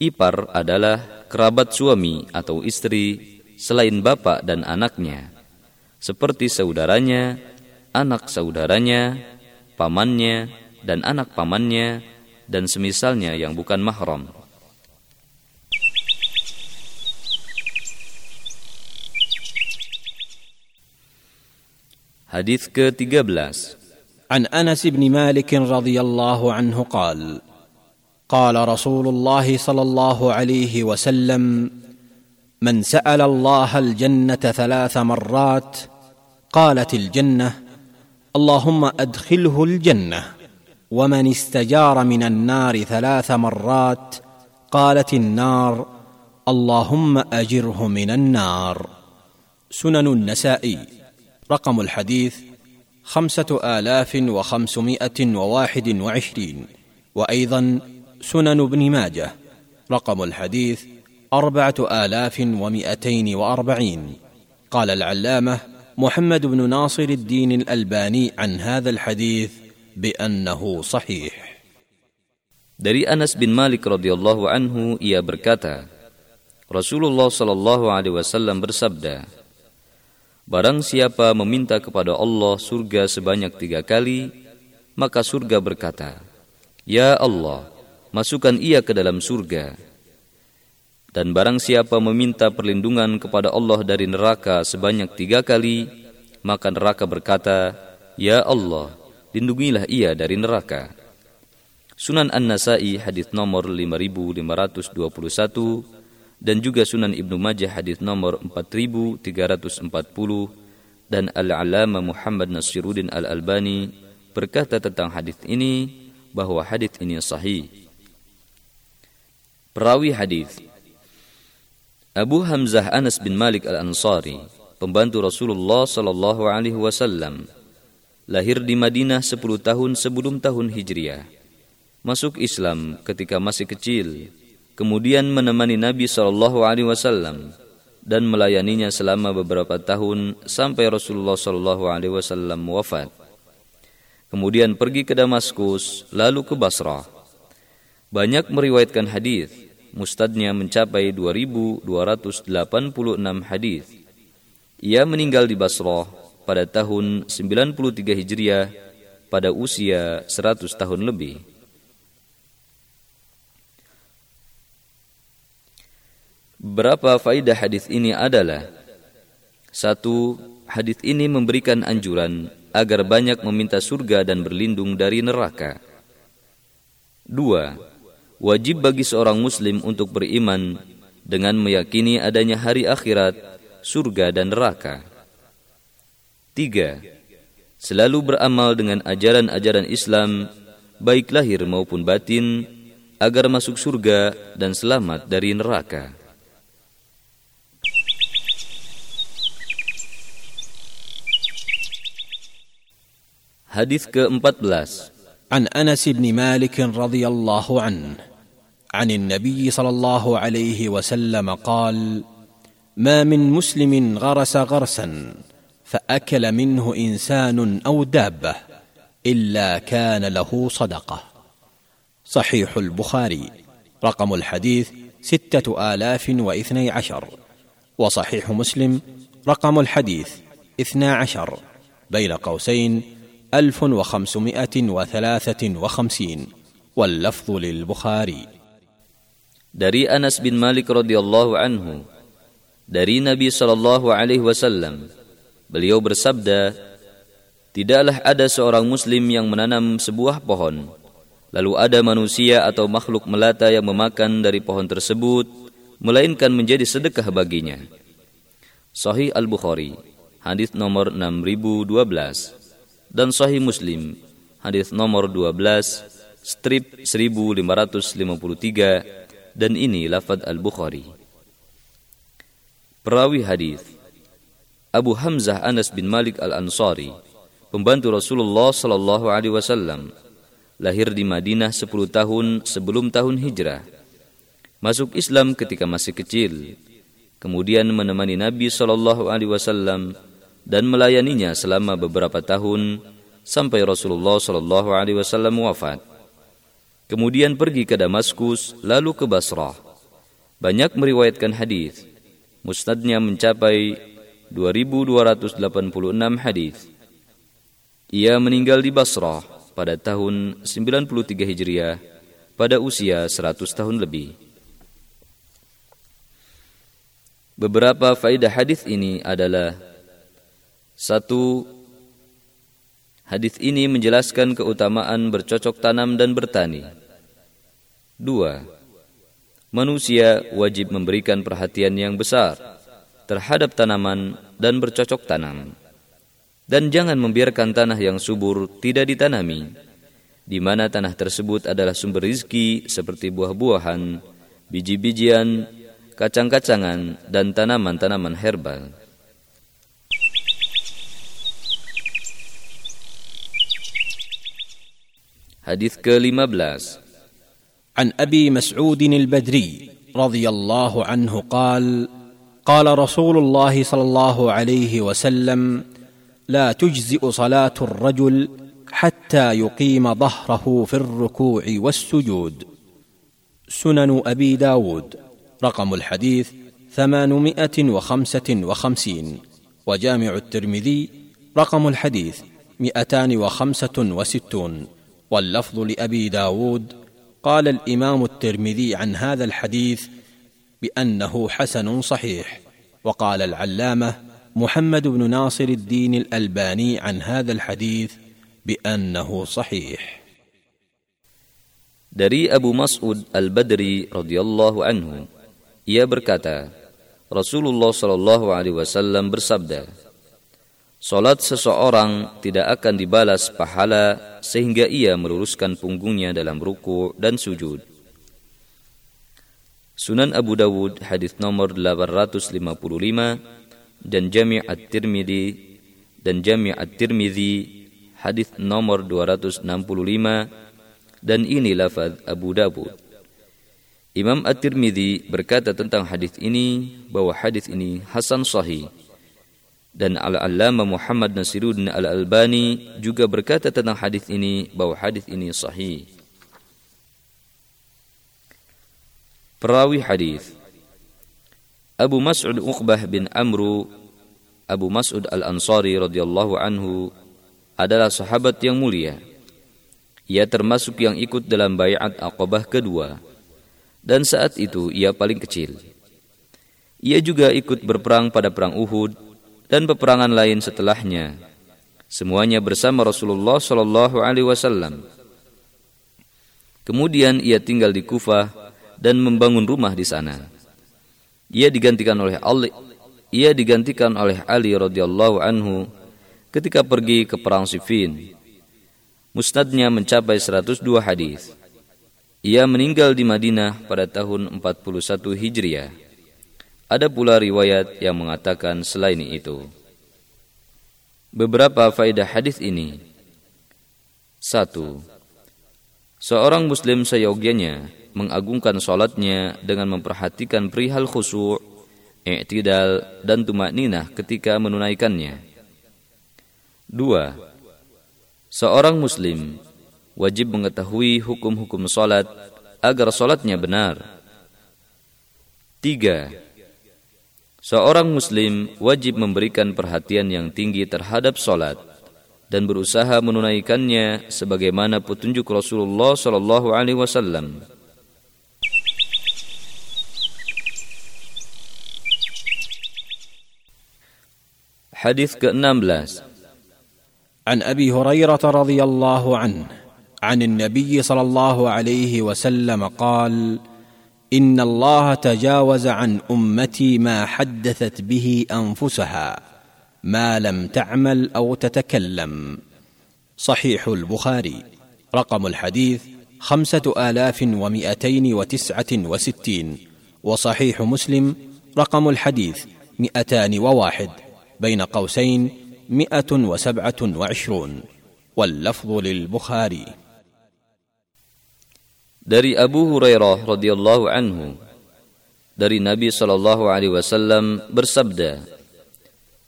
Ipar adalah kerabat suami atau istri selain bapak dan anaknya, seperti saudaranya, anak saudaranya, pamannya, dan anak pamannya, dan semisalnya yang bukan mahram. Hadis ke-13 عن أنس بن مالك رضي الله عنه قال قال رسول الله صلى الله عليه وسلم من سأل الله الجنة ثلاث مرات قالت الجنة اللهم أدخله الجنة ومن استجار من النار ثلاث مرات قالت النار اللهم أجره من النار. سنن النسائي رقم الحديث خمسة آلاف وخمسمائة وواحد وعشرين. وأيضا سنن ابن ماجه رقم الحديث أربعة آلاف ومائتين وأربعين. قال العلامة محمد بن ناصر الدين الألباني عن هذا الحديث بأنه صحيح. Dari Anas bin Malik radhiyallahu anhu ia berkata, Rasulullah sallallahu alaihi wasallam bersabda, Barang siapa meminta kepada Allah surga sebanyak tiga kali, maka surga berkata, Ya Allah, masukkan ia ke dalam surga. Dan barang siapa meminta perlindungan kepada Allah dari neraka sebanyak tiga kali, maka neraka berkata, Ya Allah, lindungilah ia dari neraka. Sunan An-Nasai hadis nomor 5521 dan juga Sunan Ibnu Majah hadis nomor 4340 dan Al-Alama Muhammad Nasiruddin Al-Albani berkata tentang hadis ini bahwa hadis ini sahih. Perawi hadis Abu Hamzah Anas bin Malik Al-Ansari, pembantu Rasulullah sallallahu alaihi wasallam, lahir di Madinah 10 tahun sebelum tahun Hijriah masuk Islam ketika masih kecil, kemudian menemani Nabi Shallallahu Alaihi Wasallam dan melayaninya selama beberapa tahun sampai Rasulullah Shallallahu Alaihi Wasallam wafat. Kemudian pergi ke Damaskus, lalu ke Basrah. Banyak meriwayatkan hadis, mustadnya mencapai 2286 hadis. Ia meninggal di Basrah pada tahun 93 Hijriah pada usia 100 tahun lebih. Berapa faidah hadis ini adalah satu, hadis ini memberikan anjuran agar banyak meminta surga dan berlindung dari neraka. Dua, wajib bagi seorang muslim untuk beriman dengan meyakini adanya hari akhirat, surga dan neraka. Tiga, selalu beramal dengan ajaran-ajaran Islam, baik lahir maupun batin, agar masuk surga dan selamat dari neraka. Hadis ke-14 عن انس بن مالك رضي الله عنه عن النبي صلى الله عليه وسلم قال ما من مسلم غرس غرسا فاكل منه انسان أو دابه الا كان له صدقه صحيح البخاري رقم الحديث سته الاف واثني عشر وصحيح مسلم رقم الحديث اثنا عشر بين قوسين ألف وخمسمائة وثلاثة وخمسين واللفظ للبخاري Dari Anas bin Malik radhiyallahu anhu dari Nabi sallallahu alaihi wasallam beliau bersabda Tidaklah ada seorang muslim yang menanam sebuah pohon lalu ada manusia atau makhluk melata yang memakan dari pohon tersebut melainkan menjadi sedekah baginya Sahih Al-Bukhari hadis nomor 6012 dan Sahih Muslim hadis nomor 12 strip 1553 dan ini lafad Al-Bukhari. Perawi hadis Abu Hamzah Anas bin Malik Al-Ansari, pembantu Rasulullah sallallahu alaihi wasallam, lahir di Madinah 10 tahun sebelum tahun hijrah. Masuk Islam ketika masih kecil, kemudian menemani Nabi sallallahu alaihi wasallam dan melayaninya selama beberapa tahun sampai Rasulullah Shallallahu Alaihi Wasallam wafat. Kemudian pergi ke Damaskus, lalu ke Basrah. Banyak meriwayatkan hadis. Musnadnya mencapai 2286 hadis. Ia meninggal di Basrah pada tahun 93 Hijriah pada usia 100 tahun lebih. Beberapa faidah hadis ini adalah satu, hadis ini menjelaskan keutamaan bercocok tanam dan bertani. Dua, manusia wajib memberikan perhatian yang besar terhadap tanaman dan bercocok tanam. Dan jangan membiarkan tanah yang subur tidak ditanami, di mana tanah tersebut adalah sumber rizki seperti buah-buahan, biji-bijian, kacang-kacangan, dan tanaman-tanaman herbal. Hadis ke-15 عن أبي مسعود البدري رضي الله عنه قال قال رسول الله صلى الله عليه وسلم لا تجزئ صلاة الرجل حتى يقيم ظهره في الركوع والسجود. سنن أبي داود رقم الحديث ثمانمائة وخمسة وخمسين. وجامع الترمذي رقم الحديث مئتان وخمسة وستون. واللفظ لأبي داود. قال الإمام الترمذي عن هذا الحديث بأنه حسن صحيح. وقال العلامة محمد بن ناصر الدين الألباني عن هذا الحديث بأنه صحيح. Dari Abu Mas'ud Al-Badri radhiyallahu anhu, ia berkata, Rasulullah shallallahu alaihi wasallam bersabda, Salat seseorang tidak akan dibalas pahala sehingga ia meluruskan punggungnya dalam ruku dan sujud. Sunan Abu Dawud hadis nomor 855 dan Jami' At-Tirmidzi dan Jami' At-Tirmidzi hadis nomor 265 dan ini lafaz Abu Dawud. Imam At-Tirmidzi berkata tentang hadis ini bahwa hadis ini hasan sahih. Dan Al-Allamah Muhammad Nasiruddin Al-Albani juga berkata tentang hadis ini bahwa hadis ini sahih. Perawi hadis Abu Mas'ud Uqbah bin Amru Abu Mas'ud Al-Ansari radhiyallahu anhu adalah sahabat yang mulia. Ia termasuk yang ikut dalam bayat Aqabah kedua dan saat itu ia paling kecil. Ia juga ikut berperang pada perang Uhud dan peperangan lain setelahnya. Semuanya bersama Rasulullah Shallallahu Alaihi Wasallam. Kemudian ia tinggal di Kufah dan membangun rumah di sana. Ia digantikan oleh Ali, ia digantikan oleh Ali radhiyallahu anhu ketika pergi ke perang Siffin. Musnadnya mencapai 102 hadis. Ia meninggal di Madinah pada tahun 41 Hijriah. Ada pula riwayat yang mengatakan selain itu. Beberapa faedah hadis ini. Satu, Seorang muslim seyogyanya mengagungkan sholatnya dengan memperhatikan perihal khusyuk, i'tidal, dan tumak ninah ketika menunaikannya. Dua, Seorang muslim wajib mengetahui hukum-hukum salat agar salatnya benar. Tiga, seorang muslim wajib memberikan perhatian yang tinggi terhadap salat dan berusaha menunaikannya sebagaimana petunjuk Rasulullah sallallahu alaihi wasallam. Hadis ke-16 عن ابي هريره رضي الله عنه عن النبي صلى الله عليه وسلم قال إن الله تجاوز عن أمتي ما حدثت به أنفسها ما لم تعمل أو تتكلم. صحيح البخاري. رقم الحديث خمسة آلاف ومائتين وتسعة وستين. وصحيح مسلم. رقم الحديث مئتان وواحد. بين قوسين مئة وسبعة وعشرون. واللفظ للبخاري. Dari Abu Hurairah radhiyallahu anhu dari Nabi sallallahu alaihi wasallam bersabda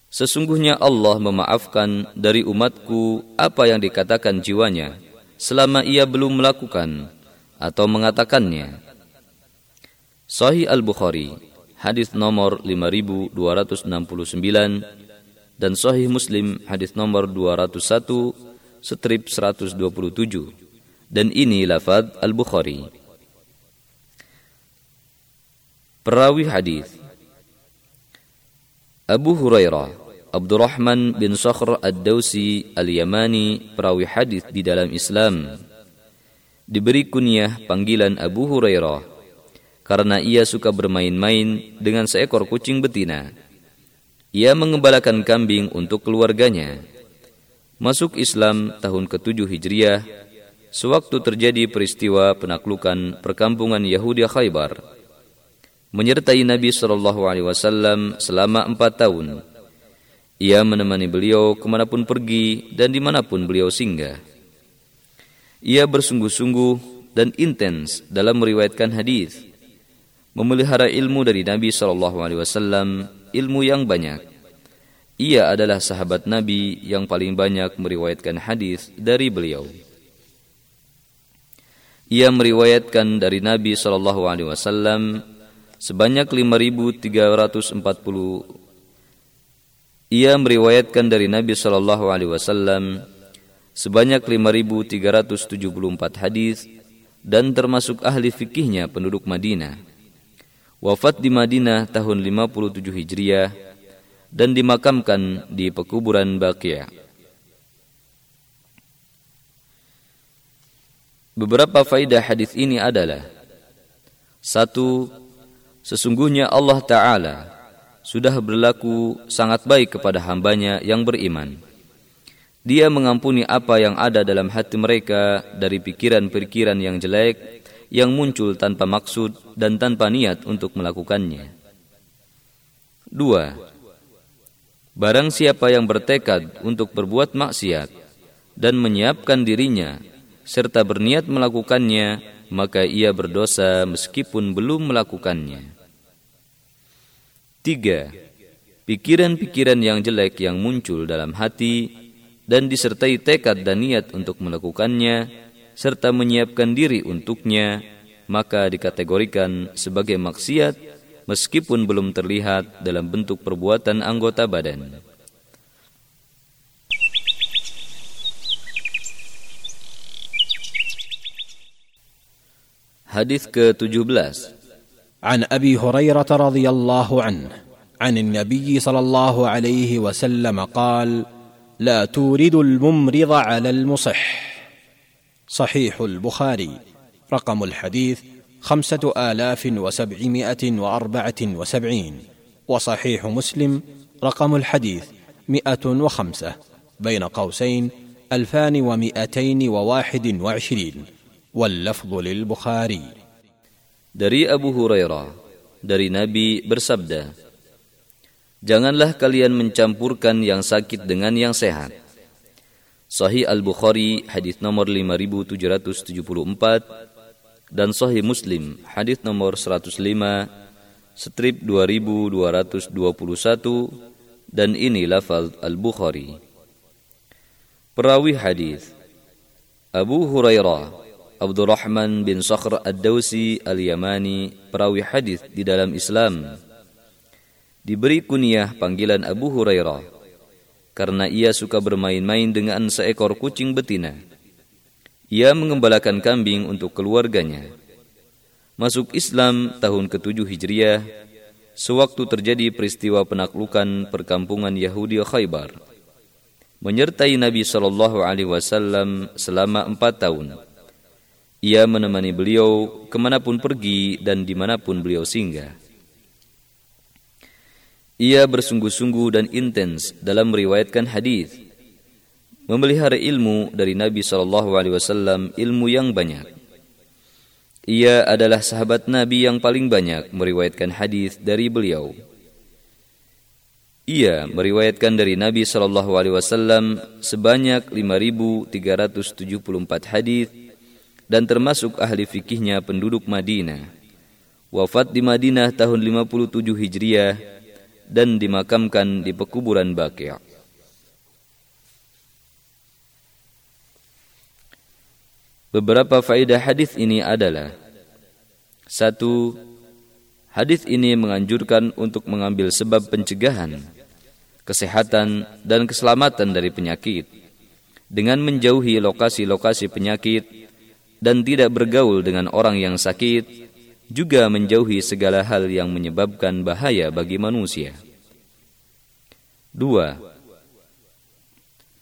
Sesungguhnya Allah memaafkan dari umatku apa yang dikatakan jiwanya selama ia belum melakukan atau mengatakannya. Sahih Al-Bukhari, hadis nomor 5269 dan Sahih Muslim hadis nomor 201 strip 127 dan ini lafaz Al-Bukhari. Perawi hadis Abu Hurairah Abdurrahman bin Sakhr Ad-Dausi Al-Yamani perawi hadis di dalam Islam diberi kunyah panggilan Abu Hurairah karena ia suka bermain-main dengan seekor kucing betina. Ia mengembalakan kambing untuk keluarganya. Masuk Islam tahun ke-7 Hijriah, sewaktu terjadi peristiwa penaklukan perkampungan Yahudi Khaybar. Menyertai Nabi Shallallahu Alaihi Wasallam selama empat tahun. Ia menemani beliau ke mana pun pergi dan di mana pun beliau singgah. Ia bersungguh-sungguh dan intens dalam meriwayatkan hadis, memelihara ilmu dari Nabi Shallallahu Alaihi Wasallam ilmu yang banyak. Ia adalah sahabat Nabi yang paling banyak meriwayatkan hadis dari beliau. Ia meriwayatkan dari Nabi Shallallahu Alaihi Wasallam sebanyak 5.340 ia meriwayatkan dari Nabi Shallallahu Alaihi Wasallam sebanyak 5.374 hadis dan termasuk ahli fikihnya penduduk Madinah. Wafat di Madinah tahun 57 Hijriah dan dimakamkan di pekuburan Baqiyah. Beberapa faidah hadis ini adalah satu, sesungguhnya Allah Taala sudah berlaku sangat baik kepada hambanya yang beriman. Dia mengampuni apa yang ada dalam hati mereka dari pikiran-pikiran yang jelek yang muncul tanpa maksud dan tanpa niat untuk melakukannya. Dua, Barang siapa yang bertekad untuk berbuat maksiat dan menyiapkan dirinya serta berniat melakukannya, maka ia berdosa meskipun belum melakukannya. Tiga, pikiran-pikiran yang jelek yang muncul dalam hati dan disertai tekad dan niat untuk melakukannya serta menyiapkan diri untuknya, maka dikategorikan sebagai maksiat meskipun belum terlihat dalam bentuk perbuatan anggota badan. Hadis ke-17 عن ابي هريره رضي الله عنه عن النبي صلى الله عليه وسلم قال لا تورد الممرض على المصح صحيح البخاري رقم الحديث خمسة آلاف وسبعمائة وأربعة وسبعين وصحيح مسلم رقم الحديث مئة وخمسة بين قوسين ألفان ومئتين وواحد وعشرين واللفظ للبخاري Dari Abu Hurairah, dari Nabi bersabda, Janganlah kalian mencampurkan yang sakit dengan yang sehat. Sahih Al-Bukhari, hadis nomor 5774, dan Sahih Muslim hadis nomor 105 strip 2221 dan ini lafaz Al-Bukhari. Perawi hadis Abu Hurairah Abdurrahman bin Sakhr Ad-Dawsi Al-Yamani perawi hadis di dalam Islam diberi kunyah panggilan Abu Hurairah karena ia suka bermain-main dengan seekor kucing betina. Ia mengembalakan kambing untuk keluarganya. Masuk Islam tahun ke-7 Hijriah, sewaktu terjadi peristiwa penaklukan perkampungan Yahudi Khaybar. Menyertai Nabi Shallallahu Alaihi Wasallam selama empat tahun. Ia menemani beliau ke mana pun pergi dan di mana pun beliau singgah. Ia bersungguh-sungguh dan intens dalam meriwayatkan hadis memelihara ilmu dari Nabi Shallallahu Alaihi Wasallam ilmu yang banyak. Ia adalah sahabat Nabi yang paling banyak meriwayatkan hadis dari beliau. Ia meriwayatkan dari Nabi Shallallahu Alaihi Wasallam sebanyak 5.374 hadis dan termasuk ahli fikihnya penduduk Madinah. Wafat di Madinah tahun 57 Hijriah dan dimakamkan di pekuburan Baqi'. Beberapa faedah hadis ini adalah satu, hadis ini menganjurkan untuk mengambil sebab pencegahan, kesehatan dan keselamatan dari penyakit dengan menjauhi lokasi-lokasi penyakit dan tidak bergaul dengan orang yang sakit, juga menjauhi segala hal yang menyebabkan bahaya bagi manusia. Dua,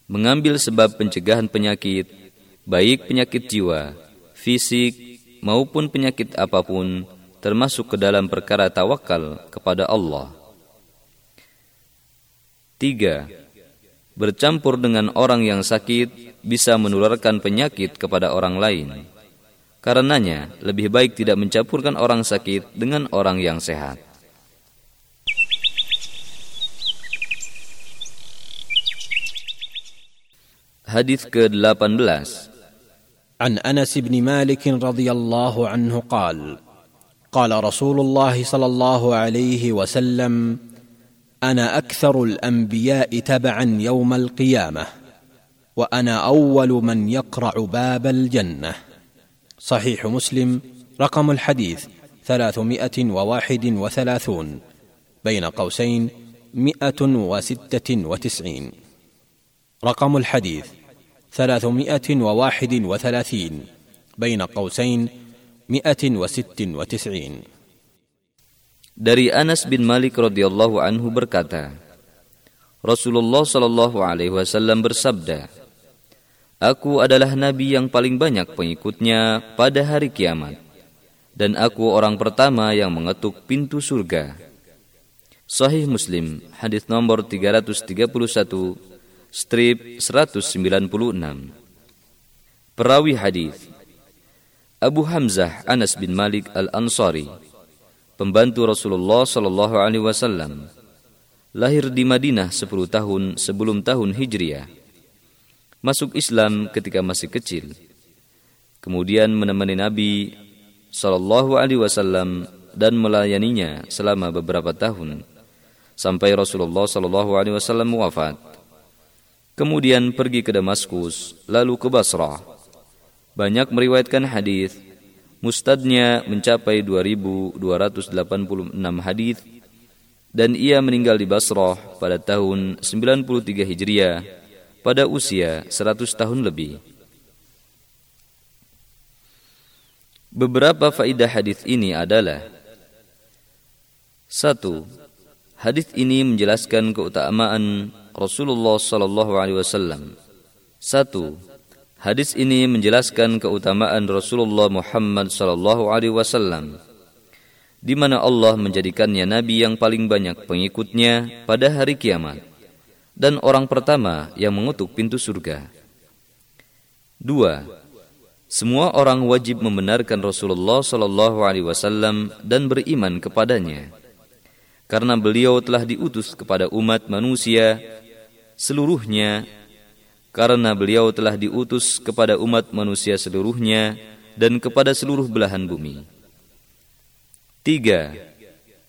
mengambil sebab pencegahan penyakit baik penyakit jiwa, fisik, maupun penyakit apa pun, termasuk ke dalam perkara tawakal kepada Allah. Tiga, bercampur dengan orang yang sakit bisa menularkan penyakit kepada orang lain. Karenanya, lebih baik tidak mencampurkan orang sakit dengan orang yang sehat. Hadis ke-18 عن انس بن مالك رضي الله عنه قال قال رسول الله صلى الله عليه وسلم أنا أكثر الأنبياء تبعا يوم القيامة وأنا أول من يقرع باب الجنة. صحيح مسلم رقم الحديث ثلاثمائة وواحد وثلاثون بين قوسين مئه وستة وتسعين. رقم الحديث ثلاثمائة وواحد وثلاثين بين قوسين مئه وست وتسعين. Dari Anas bin Malik radhiyallahu anhu berkata, Rasulullah shallallahu alaihi wasallam bersabda, Aku adalah nabi yang paling banyak pengikutnya pada hari kiamat, dan aku orang pertama yang mengetuk pintu surga. Sahih Muslim, hadis nomor 331, strip 196. Perawi hadis Abu Hamzah Anas bin Malik Al-Ansari pembantu Rasulullah Shallallahu Alaihi Wasallam, lahir di Madinah 10 tahun sebelum tahun Hijriah. Masuk Islam ketika masih kecil. Kemudian menemani Nabi Shallallahu Alaihi Wasallam dan melayaninya selama beberapa tahun sampai Rasulullah Shallallahu Alaihi Wasallam wafat. Kemudian pergi ke Damaskus, lalu ke Basrah. Banyak meriwayatkan hadis Mustadnya mencapai 2286 hadis dan ia meninggal di Basrah pada tahun 93 Hijriah pada usia 100 tahun lebih. Beberapa faidah hadis ini adalah satu, hadis ini menjelaskan keutamaan Rasulullah sallallahu alaihi wasallam. Satu, Hadis ini menjelaskan keutamaan Rasulullah Muhammad sallallahu alaihi wasallam di mana Allah menjadikannya nabi yang paling banyak pengikutnya pada hari kiamat dan orang pertama yang mengutuk pintu surga. Dua, semua orang wajib membenarkan Rasulullah sallallahu alaihi wasallam dan beriman kepadanya karena beliau telah diutus kepada umat manusia seluruhnya karena beliau telah diutus kepada umat manusia seluruhnya dan kepada seluruh belahan bumi. Tiga,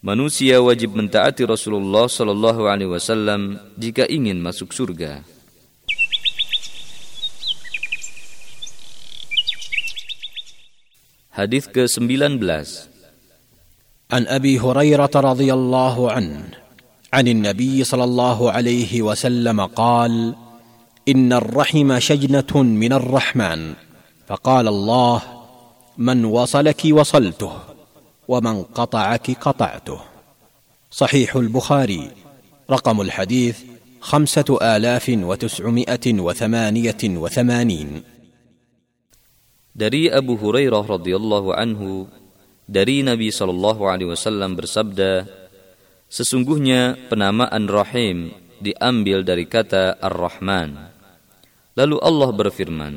manusia wajib mentaati Rasulullah Sallallahu Alaihi Wasallam jika ingin masuk surga. Hadis ke-19 An Abi Hurairah radhiyallahu an عن النبي صلى الله عليه وسلم قال: إن الرحم شجنة من الرحمن. فقال الله من وصلك وصلته ومن قطعك قطعته. صحيح البخاري. رقم الحديث خمسة آلاف وتسعمائة وثمانية وثمانين. Dari Abu Hurairah radhiyallahu anhu dari Nabi sallallahu alaihi wasallam bersabda Sesungguhnya penamaan rahim diambil dari kata Ar-Rahman Lalu Allah berfirman,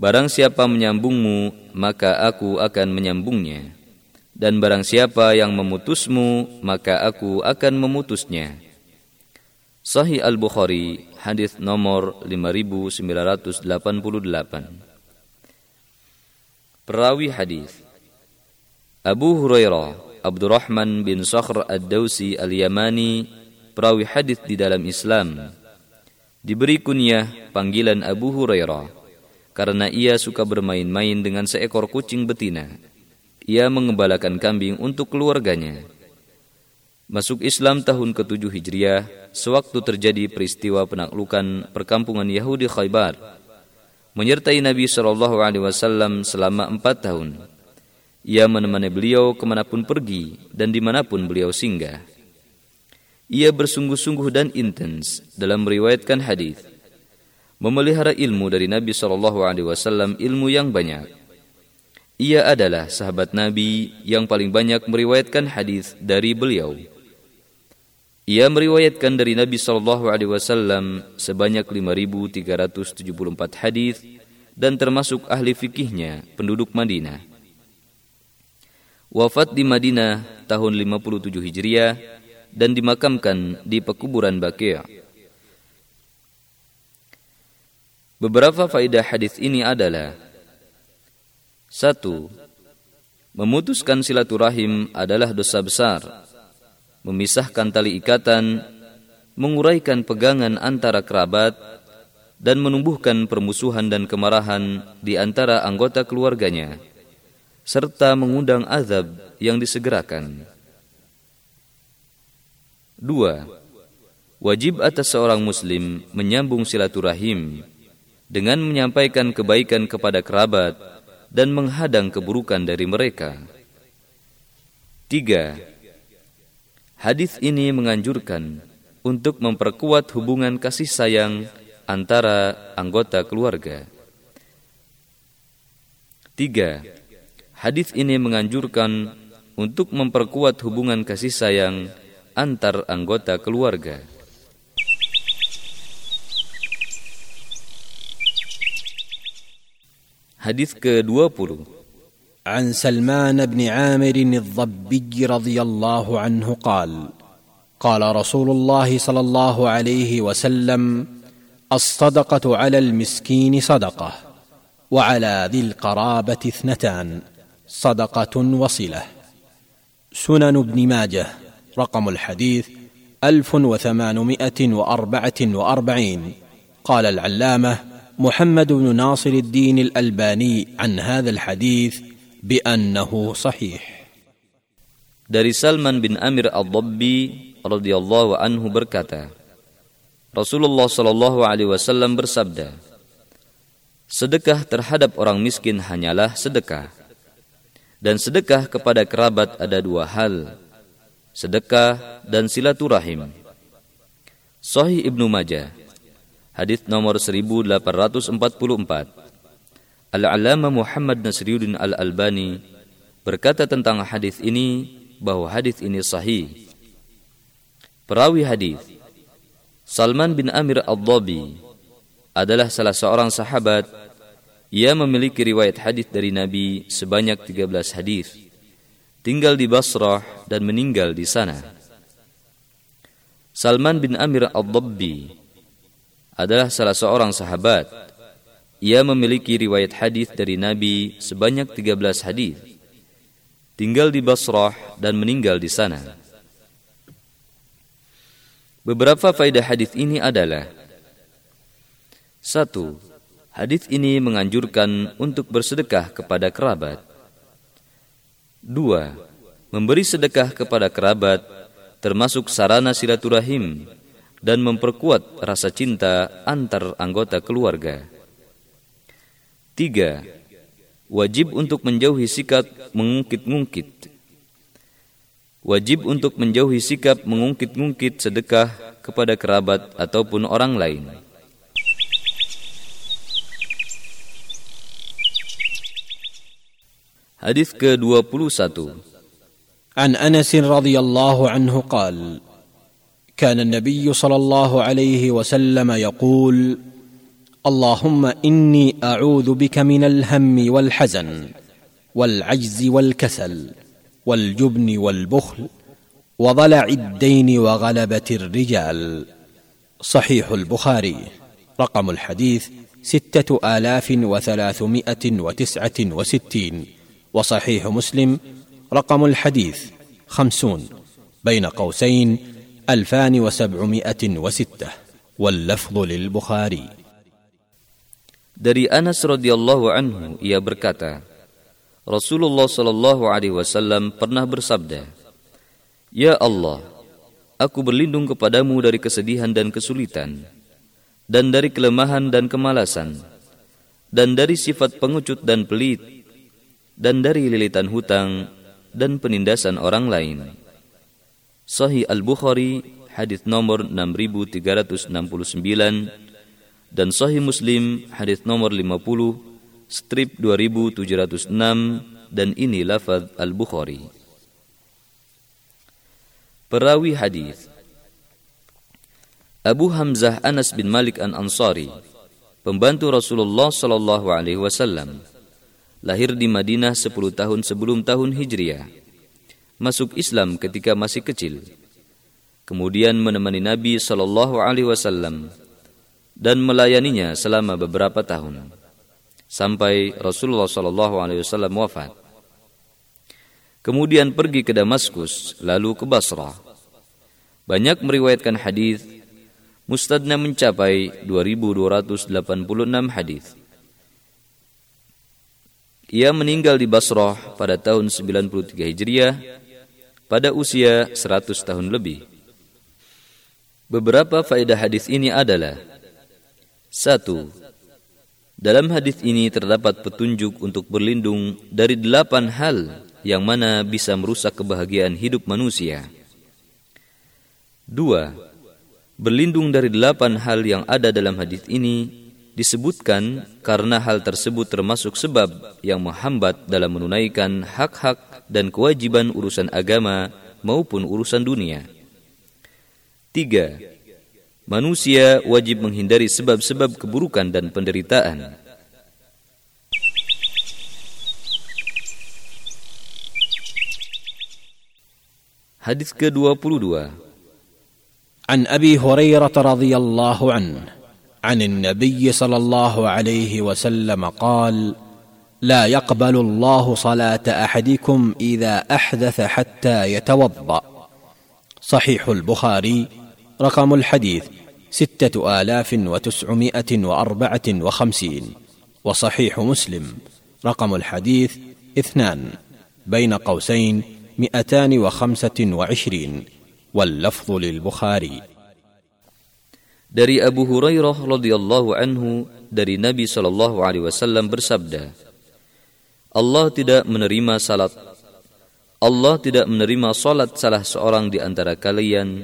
Barang siapa menyambungmu, maka aku akan menyambungnya. Dan barang siapa yang memutusmu, maka aku akan memutusnya. Sahih Al-Bukhari, hadis nomor 5988. Perawi hadis Abu Hurairah Abdurrahman bin Sakhr Ad-Dausi Al-Yamani perawi hadis di dalam Islam Diberi kunyah panggilan Abu Hurairah karena ia suka bermain-main dengan seekor kucing betina. Ia mengembalakan kambing untuk keluarganya. Masuk Islam tahun ke-7 Hijriah, sewaktu terjadi peristiwa penaklukan perkampungan Yahudi Khaybar, menyertai Nabi Shallallahu Alaihi Wasallam selama empat tahun. Ia menemani beliau ke mana pun pergi dan di mana pun beliau singgah. Ia bersungguh-sungguh dan intens dalam meriwayatkan hadis, memelihara ilmu dari Nabi Shallallahu Alaihi Wasallam ilmu yang banyak. Ia adalah sahabat Nabi yang paling banyak meriwayatkan hadis dari beliau. Ia meriwayatkan dari Nabi Shallallahu Alaihi Wasallam sebanyak 5.374 hadis dan termasuk ahli fikihnya penduduk Madinah. Wafat di Madinah tahun 57 Hijriah dan dimakamkan di pekuburan Baqi'. Beberapa faedah hadis ini adalah satu, memutuskan silaturahim adalah dosa besar. memisahkan tali ikatan, menguraikan pegangan antara kerabat, dan menumbuhkan permusuhan dan kemarahan di antara anggota keluarganya, serta mengundang azab yang disegerakan. Dua, wajib atas seorang muslim menyambung silaturahim dengan menyampaikan kebaikan kepada kerabat dan menghadang keburukan dari mereka. Tiga, hadis ini menganjurkan untuk memperkuat hubungan kasih sayang antara anggota keluarga. Tiga, hadis ini menganjurkan untuk memperkuat hubungan kasih sayang antar anggota keluarga. Hadis ke-20 عن سلمان بن عامر الضبي رضي الله عنه قال قال رسول الله صلى الله عليه وسلم الصدقه على المسكين صدقه وعلى ذي القرابه اثنتان صدقه وصله سنن ابن ماجه رقم الحديث الف وثمانمائه واربعه واربعين قال العلامه محمد بن ناصر الدين الالباني عن هذا الحديث بانه صحيح Dari Salman bin Amir Al-Dabbi radhiyallahu anhu berkata, Rasulullah shallallahu alaihi wasallam bersabda, Sedekah terhadap orang miskin hanyalah sedekah. Dan sedekah kepada kerabat ada dua hal, sedekah, dan silaturahim. Sahih Ibnu Majah, hadis nomor 1844. Al-Alama Muhammad Nasriuddin Al-Albani berkata tentang hadis ini bahwa hadis ini sahih. Perawi hadis Salman bin Amir Ad-Dhabi adalah salah seorang sahabat ia memiliki riwayat hadis dari Nabi sebanyak 13 hadis tinggal di Basrah dan meninggal di sana. Salman bin Amir al-Dabbi adalah salah seorang sahabat. Ia memiliki riwayat hadis dari Nabi sebanyak 13 hadis. Tinggal di Basrah dan meninggal di sana. Beberapa faedah hadis ini adalah satu, hadis ini menganjurkan untuk bersedekah kepada kerabat. Dua, memberi sedekah kepada kerabat termasuk sarana silaturahim dan memperkuat rasa cinta antar anggota keluarga. Tiga, wajib untuk menjauhi sikap mengungkit-ungkit. Wajib untuk menjauhi sikap mengungkit-ungkit sedekah kepada kerabat ataupun orang lain. Hadis ke-21 عن انس رضي الله عنه قال كان النبي صلى الله عليه وسلم يقول اللهم اني اعوذ بك من الهم والحزن والعجز والكسل والجبن والبخل وضلع الدين وغلبه الرجال صحيح البخاري رقم الحديث سته الاف وثلاثمائه وتسعه وستين وصحيح مسلم رقم الحديث خمسون بين قوسين ألفان وسبعمائة وستة واللفظ للبخاري Dari Anas radhiyallahu anhu ia berkata, Rasulullah sallallahu alaihi wasallam pernah bersabda, "Ya Allah, aku berlindung kepadamu dari kesedihan dan kesulitan, dan dari kelemahan dan kemalasan, dan dari sifat pengecut dan pelit, dan dari lilitan hutang dan penindasan orang lain. Sahih Al-Bukhari hadis nomor 6369 dan Sahih Muslim hadis nomor 50 strip 2706 dan ini lafaz Al-Bukhari. Perawi hadis Abu Hamzah Anas bin Malik An-Ansari, pembantu Rasulullah sallallahu alaihi wasallam lahir di Madinah 10 tahun sebelum tahun Hijriah. Masuk Islam ketika masih kecil. Kemudian menemani Nabi Shallallahu alaihi wasallam dan melayaninya selama beberapa tahun sampai Rasulullah Shallallahu alaihi wasallam wafat. Kemudian pergi ke Damaskus, lalu ke Basrah. banyak meriwayatkan hadis. Mustadnya mencapai 2286 hadis. Ia meninggal di Basrah pada tahun 93 Hijriah pada usia 100 tahun lebih. Beberapa faedah hadis ini adalah satu, dalam hadis ini terdapat petunjuk untuk berlindung dari delapan hal yang mana bisa merusak kebahagiaan hidup manusia. Dua, berlindung dari delapan hal yang ada dalam hadis ini disebutkan karena hal tersebut termasuk sebab yang menghambat dalam menunaikan hak-hak dan kewajiban urusan agama maupun urusan dunia. Tiga, manusia wajib menghindari sebab-sebab keburukan dan penderitaan. Hadis ke-22 An Abi Hurairah radhiyallahu anhu عن النبي صلى الله عليه وسلم قال لا يقبل الله صلاة أحدكم إذا أحدث حتى يتوضأ صحيح البخاري رقم الحديث ستة آلاف وتسعمائة وأربعة وخمسين وصحيح مسلم رقم الحديث اثنان بين قوسين مئتان وخمسة وعشرين واللفظ للبخاري. Dari Abu Hurairah radhiyallahu anhu dari Nabi sallallahu alaihi wasallam bersabda, Allah tidak menerima salat. Allah tidak menerima salat salah seorang di antara kalian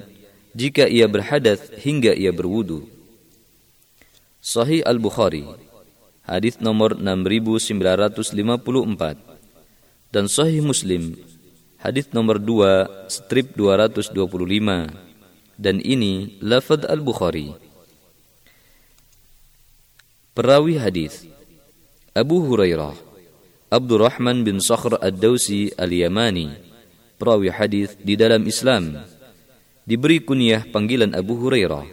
jika ia berhadas hingga ia berwudu. Sahih Al-Bukhari hadis nomor 6954 dan Sahih Muslim hadis nomor 2 strip 225 dan ini lafad Al-Bukhari. Perawi hadis Abu Hurairah Abdurrahman bin Sakhr Ad-Dausi Al-Yamani perawi hadis di dalam Islam diberi kunyah panggilan Abu Hurairah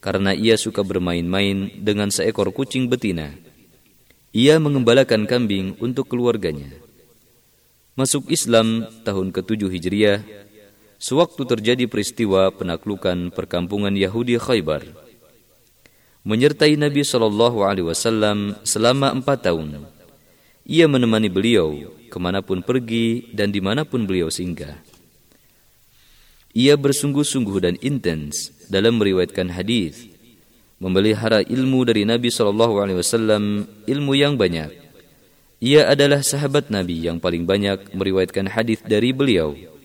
karena ia suka bermain-main dengan seekor kucing betina. Ia mengembalakan kambing untuk keluarganya. Masuk Islam tahun ke-7 Hijriah sewaktu terjadi peristiwa penaklukan perkampungan Yahudi Khaybar. Menyertai Nabi Shallallahu Alaihi Wasallam selama empat tahun. Ia menemani beliau ke mana pun pergi dan di mana pun beliau singgah. Ia bersungguh-sungguh dan intens dalam meriwayatkan hadis, memelihara ilmu dari Nabi Shallallahu Alaihi Wasallam, ilmu yang banyak. Ia adalah sahabat Nabi yang paling banyak meriwayatkan hadis dari beliau.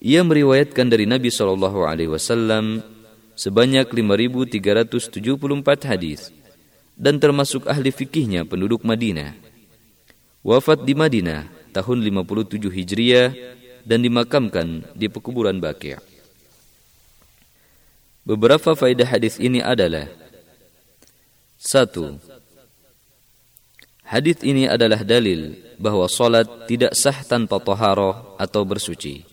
Ia meriwayatkan dari Nabi Shallallahu Alaihi Wasallam sebanyak 5.374 hadis dan termasuk ahli fikihnya penduduk Madinah. Wafat di Madinah tahun 57 Hijriah dan dimakamkan di pekuburan Baqi'. Beberapa faedah hadis ini adalah satu, Hadis ini adalah dalil bahwa salat tidak sah tanpa taharah atau bersuci.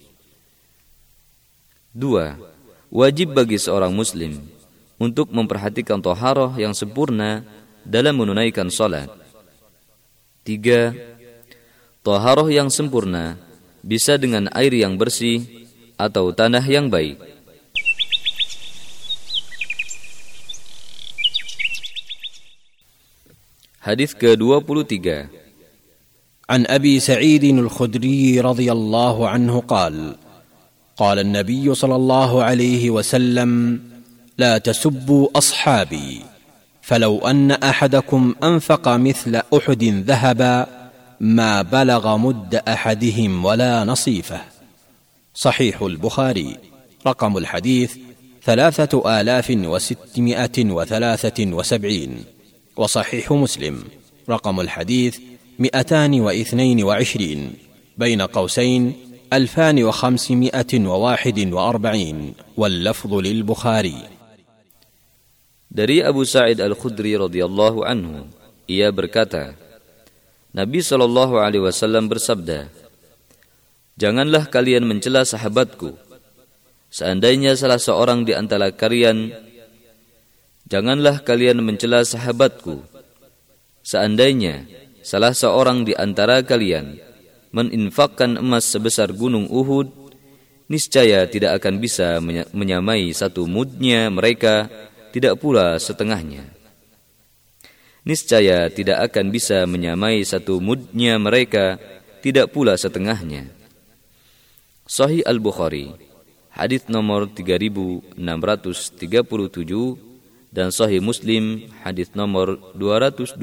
Dua, wajib bagi seorang muslim untuk memperhatikan toharoh yang sempurna dalam menunaikan salat. Tiga, toharoh yang sempurna bisa dengan air yang bersih atau tanah yang baik. Hadis ke-23 An Abi Sa'id Al-Khudri radhiyallahu anhu qala قال النبي صلى الله عليه وسلم لا تسبوا أصحابي فلو أن أحدكم أنفق مثل أحد ذهبا ما بلغ مد أحدهم ولا نصيفه. صحيح البخاري. رقم الحديث ثلاثة آلاف وستمائة وثلاثة وسبعين. وصحيح مسلم. رقم الحديث مئتان واثنين وعشرين. بين قوسين ألفان وخمسمائة وواحد وأربعين واللفظ للبخاري Dari Abu Sa'id Al-Khudri radhiyallahu anhu, ia berkata, Nabi Shallallahu alaihi wasallam bersabda, Janganlah kalian mencela sahabatku. Seandainya salah seorang di antara kalian Janganlah kalian mencela sahabatku. Seandainya salah seorang di antara kalian meninfakkan emas sebesar gunung Uhud, niscaya tidak akan bisa menyamai satu mudnya mereka, tidak pula setengahnya. Niscaya tidak akan bisa menyamai satu mudnya mereka, tidak pula setengahnya. Sahih Al-Bukhari, hadis nomor 3637 dan Sahih Muslim, hadis nomor 222,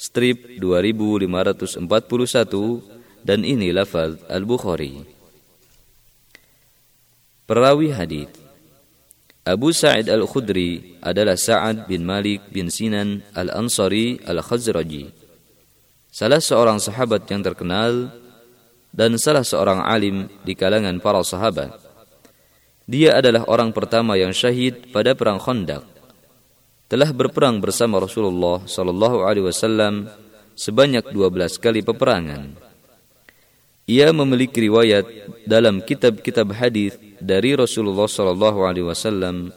strip 2541 dan ini lafaz Al-Bukhari. Perawi hadis Abu Sa'id Al-Khudri adalah Sa'ad bin Malik bin Sinan Al-Ansari Al-Khazraji. Salah seorang sahabat yang terkenal dan salah seorang alim di kalangan para sahabat. Dia adalah orang pertama yang syahid pada perang Khandaq. Telah berperang bersama Rasulullah sallallahu alaihi wasallam sebanyak 12 kali peperangan. Ia memiliki riwayat dalam kitab-kitab hadis dari Rasulullah sallallahu alaihi wasallam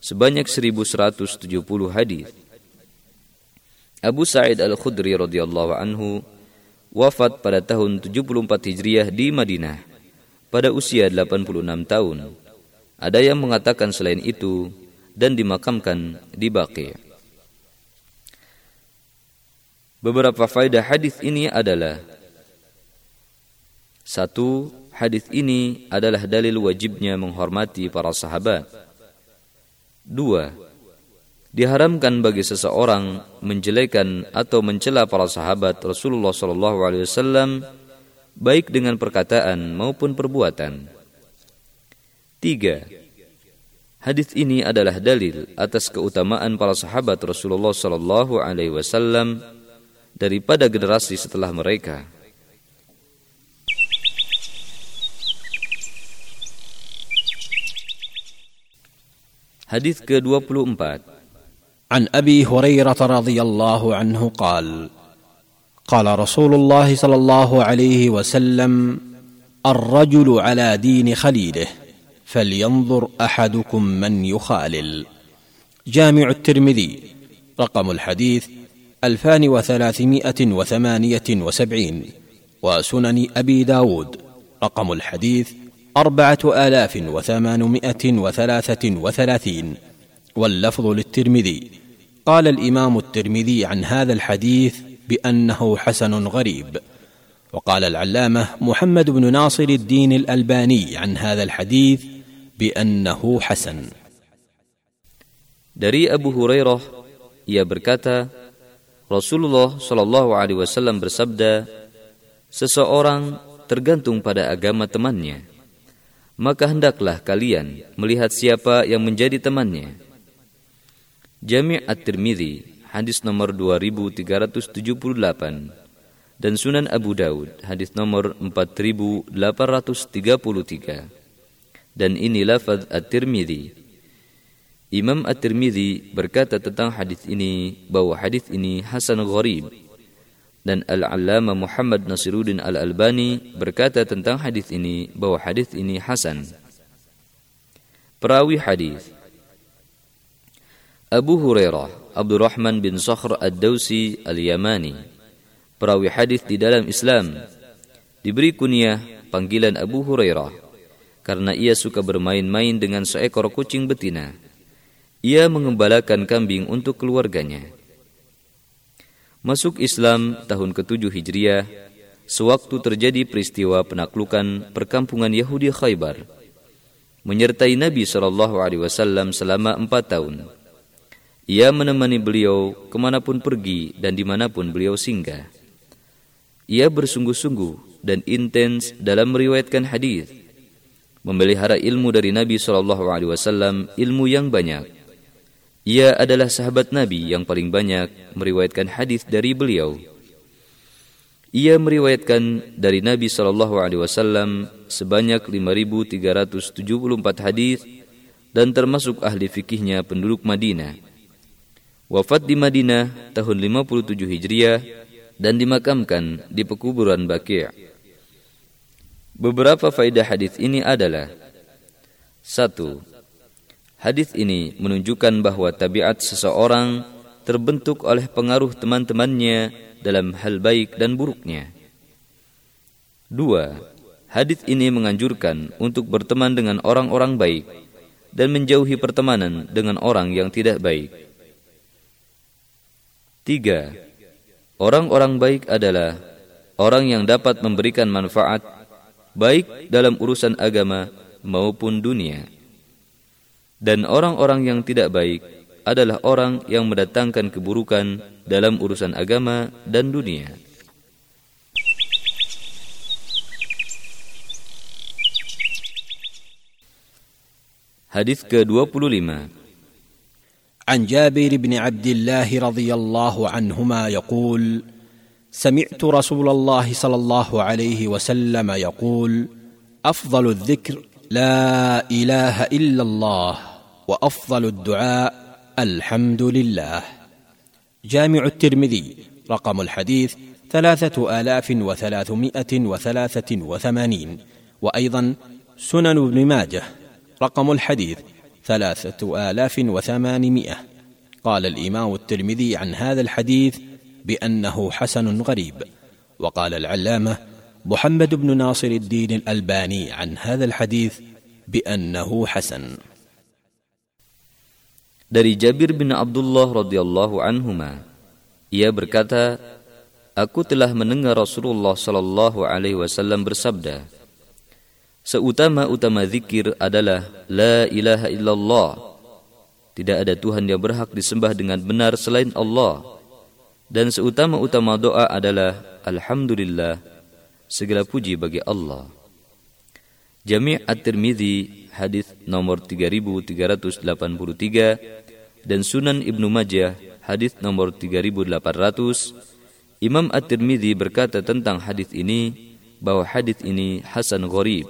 sebanyak 1170 hadis. Abu Sa'id Al-Khudri radhiyallahu anhu wafat pada tahun 74 Hijriah di Madinah pada usia 86 tahun. Ada yang mengatakan selain itu dan dimakamkan di Baqi'. Beberapa faedah hadis ini adalah satu, hadis ini adalah dalil wajibnya menghormati para sahabat. Dua, diharamkan bagi seseorang menjelekan atau mencela para sahabat Rasulullah SAW baik dengan perkataan maupun perbuatan. Tiga, hadis ini adalah dalil atas keutamaan para sahabat Rasulullah SAW daripada generasi setelah mereka. Hadis ke-24 عن ابي هريره رضي الله عنه قال قال رسول الله صلى الله عليه وسلم الرجل على دين خليله فلينظر أحدكم من يخالل. جامع الترمذي رقم الحديث ألفان وثلاثمائة وثمانية وسبعين وسنن أبي داود رقم الحديث أربعة آلاف وثمانمائة وثلاثة وثلاثين. واللفظ للترمذي قال الإمام الترمذي عن هذا الحديث بأنه حسن غريب. وقال العلامة محمد بن ناصر الدين الألباني عن هذا الحديث بأنه حسن Dari Abu Hurairah, ia berkata, Rasulullah Shallallahu Alaihi Wasallam bersabda, seseorang tergantung pada agama temannya. maka hendaklah kalian melihat siapa yang menjadi temannya. Jami' At-Tirmidzi, hadis nomor 2378 dan Sunan Abu Daud, hadis nomor 4833. Dan ini lafaz At-Tirmidzi. Imam At-Tirmidzi berkata tentang hadis ini bahwa hadis ini hasan gharib. Dan Al-Allama Muhammad Nasiruddin Al-Albani berkata tentang hadis ini bahwa hadis ini hasan. Perawi hadis. Abu Hurairah Abdurrahman bin Sakhr Ad-Dausi Al-Yamani. Perawi hadis di dalam Islam. Diberi kunyah panggilan Abu Hurairah karena ia suka bermain-main dengan seekor kucing betina. Ia mengembalakan kambing untuk keluarganya. Masuk Islam tahun ke-7 Hijriah, sewaktu terjadi peristiwa penaklukan perkampungan Yahudi Khaybar, menyertai Nabi Wasallam selama empat tahun. Ia menemani beliau ke mana pun pergi dan di mana pun beliau singgah. Ia bersungguh-sungguh dan intens dalam meriwayatkan hadis, memelihara ilmu dari Nabi Shallallahu Alaihi Wasallam ilmu yang banyak ia adalah sahabat Nabi yang paling banyak meriwayatkan hadis dari beliau. Ia meriwayatkan dari Nabi Shallallahu Alaihi Wasallam sebanyak 5.374 hadis dan termasuk ahli fikihnya penduduk Madinah. Wafat di Madinah tahun 57 Hijriah dan dimakamkan di pekuburan Baqi'. Beberapa faidah hadis ini adalah satu, Hadis ini menunjukkan bahwa tabiat seseorang terbentuk oleh pengaruh teman-temannya dalam hal baik dan buruknya. Dua, hadis ini menganjurkan untuk berteman dengan orang-orang baik dan menjauhi pertemanan dengan orang yang tidak baik. Tiga, orang-orang baik adalah orang yang dapat memberikan manfaat baik dalam urusan agama maupun dunia. Dan orang-orang yang tidak baik adalah orang yang mendatangkan keburukan dalam urusan agama dan dunia. Hadis ke-25 عن جابر بن عبد الله رضي الله عنهما يقول سمعت رسول الله صلى الله عليه وسلم يقول أفضل الذكر لا إله إلا الله وأفضل الدعاء الحمد لله. جامع الترمذي رقم الحديث ثلاثة آلاف وثلاثمائة وثلاثة وثمانين. وأيضا سنن ابن ماجه رقم الحديث ثلاثة آلاف وثمانمائة. قال الإمام الترمذي عن هذا الحديث بأنه حسن غريب وقال العلامة محمد بن ناصر الدين الألباني عن هذا الحديث بأنه حسن Dari Jabir bin Abdullah radhiyallahu anhuma, ia berkata, Aku telah mendengar Rasulullah sallallahu alaihi wasallam bersabda, Seutama-utama zikir adalah La ilaha illallah Tidak ada Tuhan yang berhak disembah dengan benar selain Allah Dan seutama-utama doa adalah Alhamdulillah Segala puji bagi Allah. Jami' At-Tirmidhi hadis nomor 3383 dan Sunan Ibnu Majah hadis nomor 3800 Imam At-Tirmidhi berkata tentang hadis ini bahwa hadis ini hasan gharib.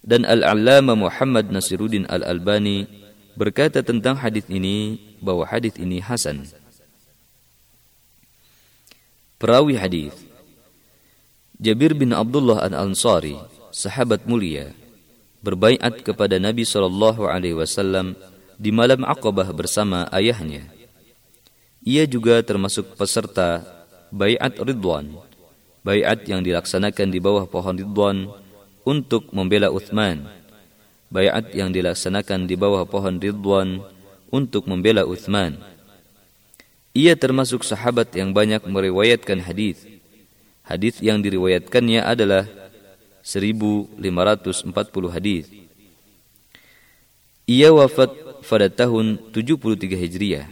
Dan Al-Allama Muhammad Nasiruddin Al-Albani berkata tentang hadis ini bahwa hadis ini hasan. Perawi hadis Jabir bin Abdullah Al-Ansari, sahabat mulia, berbaiat kepada Nabi sallallahu alaihi wasallam di malam Aqabah bersama ayahnya. Ia juga termasuk peserta baiat Ridwan, baiat yang dilaksanakan di bawah pohon Ridwan untuk membela Uthman. Bayat yang dilaksanakan di bawah pohon Ridwan untuk membela Uthman. Ia termasuk sahabat yang banyak meriwayatkan hadis. Hadis yang diriwayatkannya adalah 1540 hadis. Ia wafat pada tahun 73 Hijriah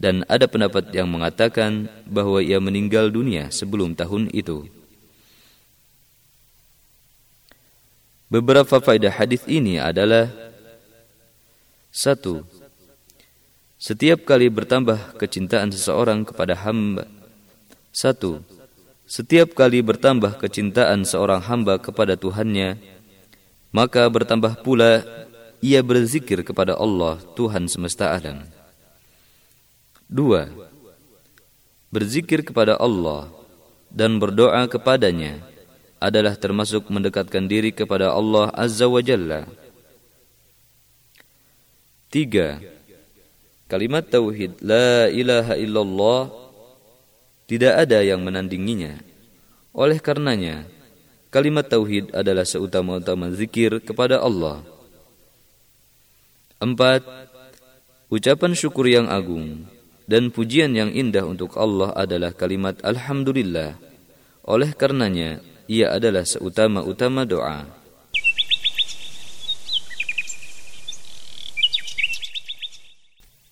dan ada pendapat yang mengatakan bahwa ia meninggal dunia sebelum tahun itu. Beberapa faedah hadis ini adalah satu, setiap kali bertambah kecintaan seseorang kepada hamba. Satu, setiap kali bertambah kecintaan seorang hamba kepada Tuhannya, maka bertambah pula ia berzikir kepada Allah Tuhan semesta alam. Dua, berzikir kepada Allah dan berdoa kepadanya adalah termasuk mendekatkan diri kepada Allah Azza wa Jalla. Tiga, kalimat tauhid la ilaha illallah tidak ada yang menandinginya. Oleh karenanya, kalimat tauhid adalah seutama-utama zikir kepada Allah. Empat, ucapan syukur yang agung dan pujian yang indah untuk Allah adalah kalimat Alhamdulillah. Oleh karenanya, ia adalah seutama-utama doa.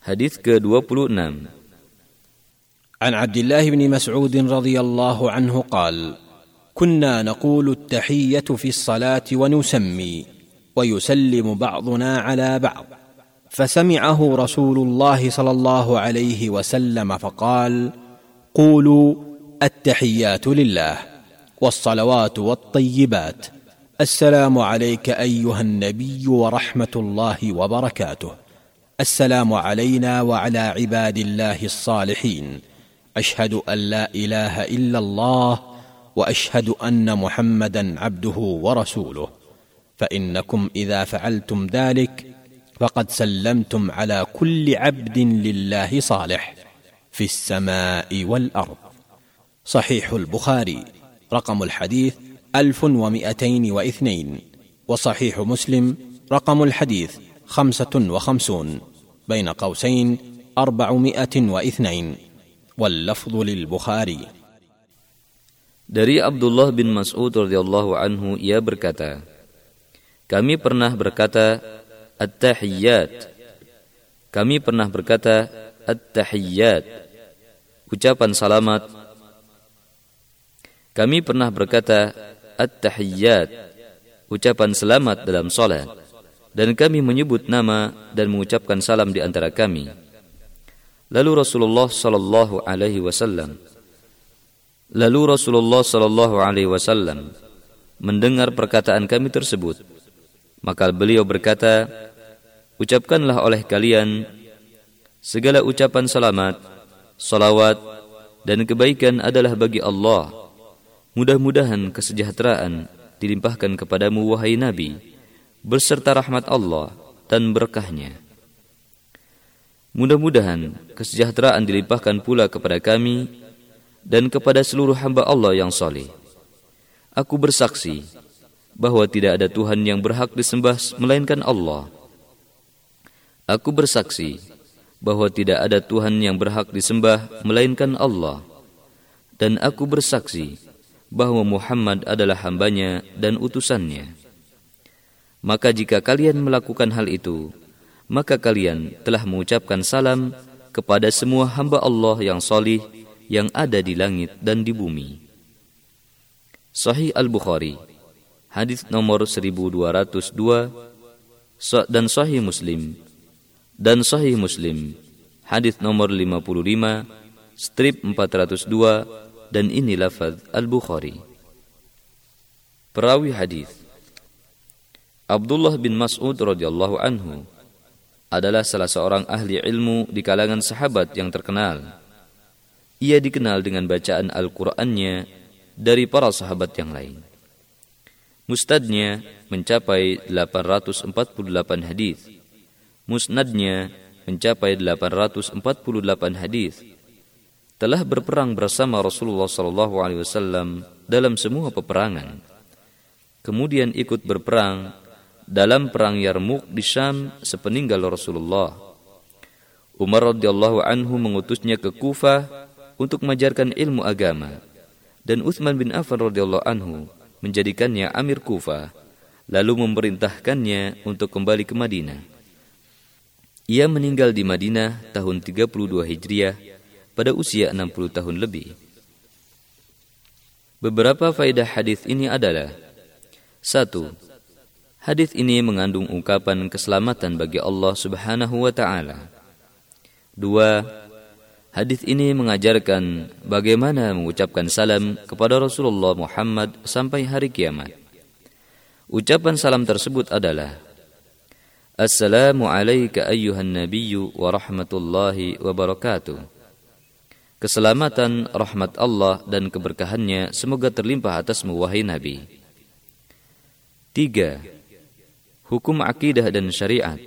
Hadis ke-26 عن عبد الله بن مسعود رضي الله عنه قال كنا نقول التحيه في الصلاه ونسمي ويسلم بعضنا على بعض فسمعه رسول الله صلى الله عليه وسلم فقال قولوا التحيات لله والصلوات والطيبات السلام عليك ايها النبي ورحمه الله وبركاته السلام علينا وعلى عباد الله الصالحين. أشهد أن لا إله إلا الله وأشهد أن محمدا عبده ورسوله. فإنكم إذا فعلتم ذلك فقد سلمتم على كل عبد لله صالح في السماء والأرض. صحيح البخاري رقم الحديث ألف ومئتين واثنين وصحيح مسلم رقم الحديث خمسة وخمسون بين قوسين أربعمائة واثنين واللفظ للبخاري Dari Abdullah bin Mas'ud radhiyallahu anhu ia berkata, Kami pernah berkata At-tahiyyat. Kami pernah berkata At-tahiyyat. Ucapan salamat. Kami pernah berkata At-tahiyyat. Ucapan selamat dalam salat. Dan kami menyebut nama dan mengucapkan salam di antara kami. Lalu Rasulullah sallallahu alaihi wasallam Lalu Rasulullah sallallahu alaihi wasallam mendengar perkataan kami tersebut. Maka beliau berkata, "Ucapkanlah oleh kalian segala ucapan selamat, salawat dan kebaikan adalah bagi Allah. Mudah-mudahan kesejahteraan dilimpahkan kepadamu wahai Nabi beserta rahmat Allah dan berkahnya. Mudah-mudahan kesejahteraan dilimpahkan pula kepada kami dan kepada seluruh hamba Allah yang saleh. Aku bersaksi bahwa tidak ada Tuhan yang berhak disembah melainkan Allah. Aku bersaksi bahwa tidak ada Tuhan yang berhak disembah melainkan Allah. Dan aku bersaksi bahwa Muhammad adalah hambanya dan utusannya. Maka jika kalian melakukan hal itu, maka kalian telah mengucapkan salam kepada semua hamba Allah yang solih yang ada di langit dan di bumi. Sahih Al-Bukhari, hadis nomor 1202 dan Sahih Muslim dan Sahih Muslim, hadis nomor 55, strip 402 dan ini lafaz Al-Bukhari. Perawi hadis Abdullah bin Mas'ud radhiyallahu anhu adalah salah seorang ahli ilmu di kalangan sahabat yang terkenal ia dikenal dengan bacaan Al-Qur'annya dari para sahabat yang lain. Mustadnya mencapai 848 hadis. Musnadnya mencapai 848 hadis. Telah berperang bersama Rasulullah sallallahu alaihi wasallam dalam semua peperangan. Kemudian ikut berperang dalam perang Yarmuk di Syam sepeninggal Rasulullah. Umar radhiyallahu anhu mengutusnya ke Kufah untuk mengajarkan ilmu agama dan Uthman bin Affan radhiyallahu anhu menjadikannya amir Kufah lalu memerintahkannya untuk kembali ke Madinah. Ia meninggal di Madinah tahun 32 Hijriah pada usia 60 tahun lebih. Beberapa faedah hadis ini adalah satu, Hadis ini mengandung ungkapan keselamatan bagi Allah Subhanahu wa taala. Dua, Hadis ini mengajarkan bagaimana mengucapkan salam kepada Rasulullah Muhammad sampai hari kiamat. Ucapan salam tersebut adalah Assalamu alayka ayyuhan nabiyyu wa rahmatullahi wa barakatuh. Keselamatan, rahmat Allah dan keberkahannya semoga terlimpah atasmu wahai Nabi. Tiga, hukum akidah dan syariat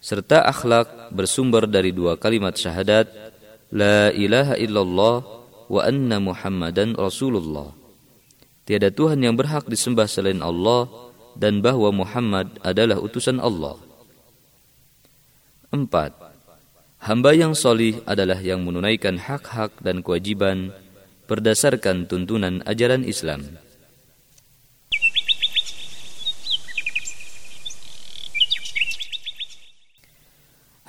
serta akhlak bersumber dari dua kalimat syahadat La ilaha illallah wa anna Muhammadan Rasulullah. Tiada Tuhan yang berhak disembah selain Allah dan bahwa Muhammad adalah utusan Allah. Empat, hamba yang solih adalah yang menunaikan hak-hak dan kewajiban berdasarkan tuntunan ajaran Islam.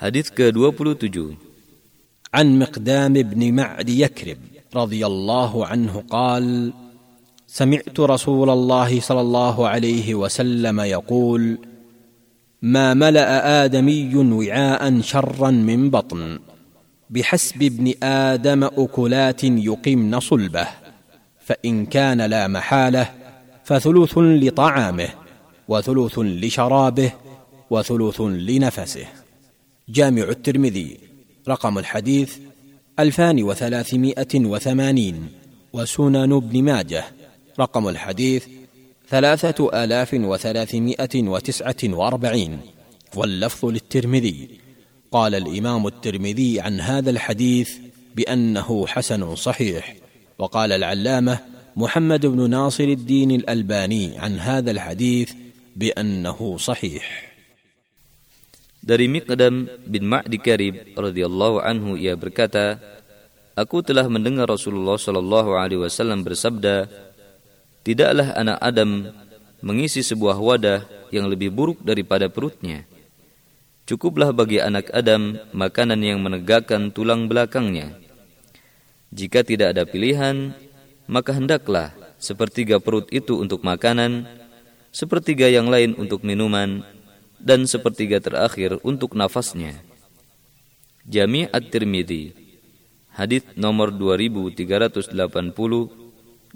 Hadis ke-27 عن مقدام بن معد يكرب رضي الله عنه قال سمعت رسول الله صلى الله عليه وسلم يقول ما ملا ادمي وعاء شرا من بطن بحسب ابن آدم اكلات يقمن صلبه فان كان لا محاله فثلث لطعامه وثلث لشرابه وثلث لنفسه جامع الترمذي. رقم الحديث ألفان وثلاثمائة وثمانين. وسنن ابن ماجه. رقم الحديث ثلاثة آلاف وثلاثمائة وتسعة وأربعين. واللفظ للترمذي. قال الإمام الترمذي عن هذا الحديث بأنه حسن صحيح. وقال العلامة محمد بن ناصر الدين الألباني عن هذا الحديث بأنه صحيح. Dari Miqdam bin Ma'di Karib radhiyallahu anhu ia berkata, Aku telah mendengar Rasulullah sallallahu alaihi wasallam bersabda, Tidaklah anak Adam mengisi sebuah wadah yang lebih buruk daripada perutnya. Cukuplah bagi anak Adam makanan yang menegakkan tulang belakangnya. Jika tidak ada pilihan, maka hendaklah sepertiga perut itu untuk makanan, sepertiga yang lain untuk minuman, dan sepertiga terakhir untuk nafasnya. Jami' At-Tirmidzi Hadis nomor 2380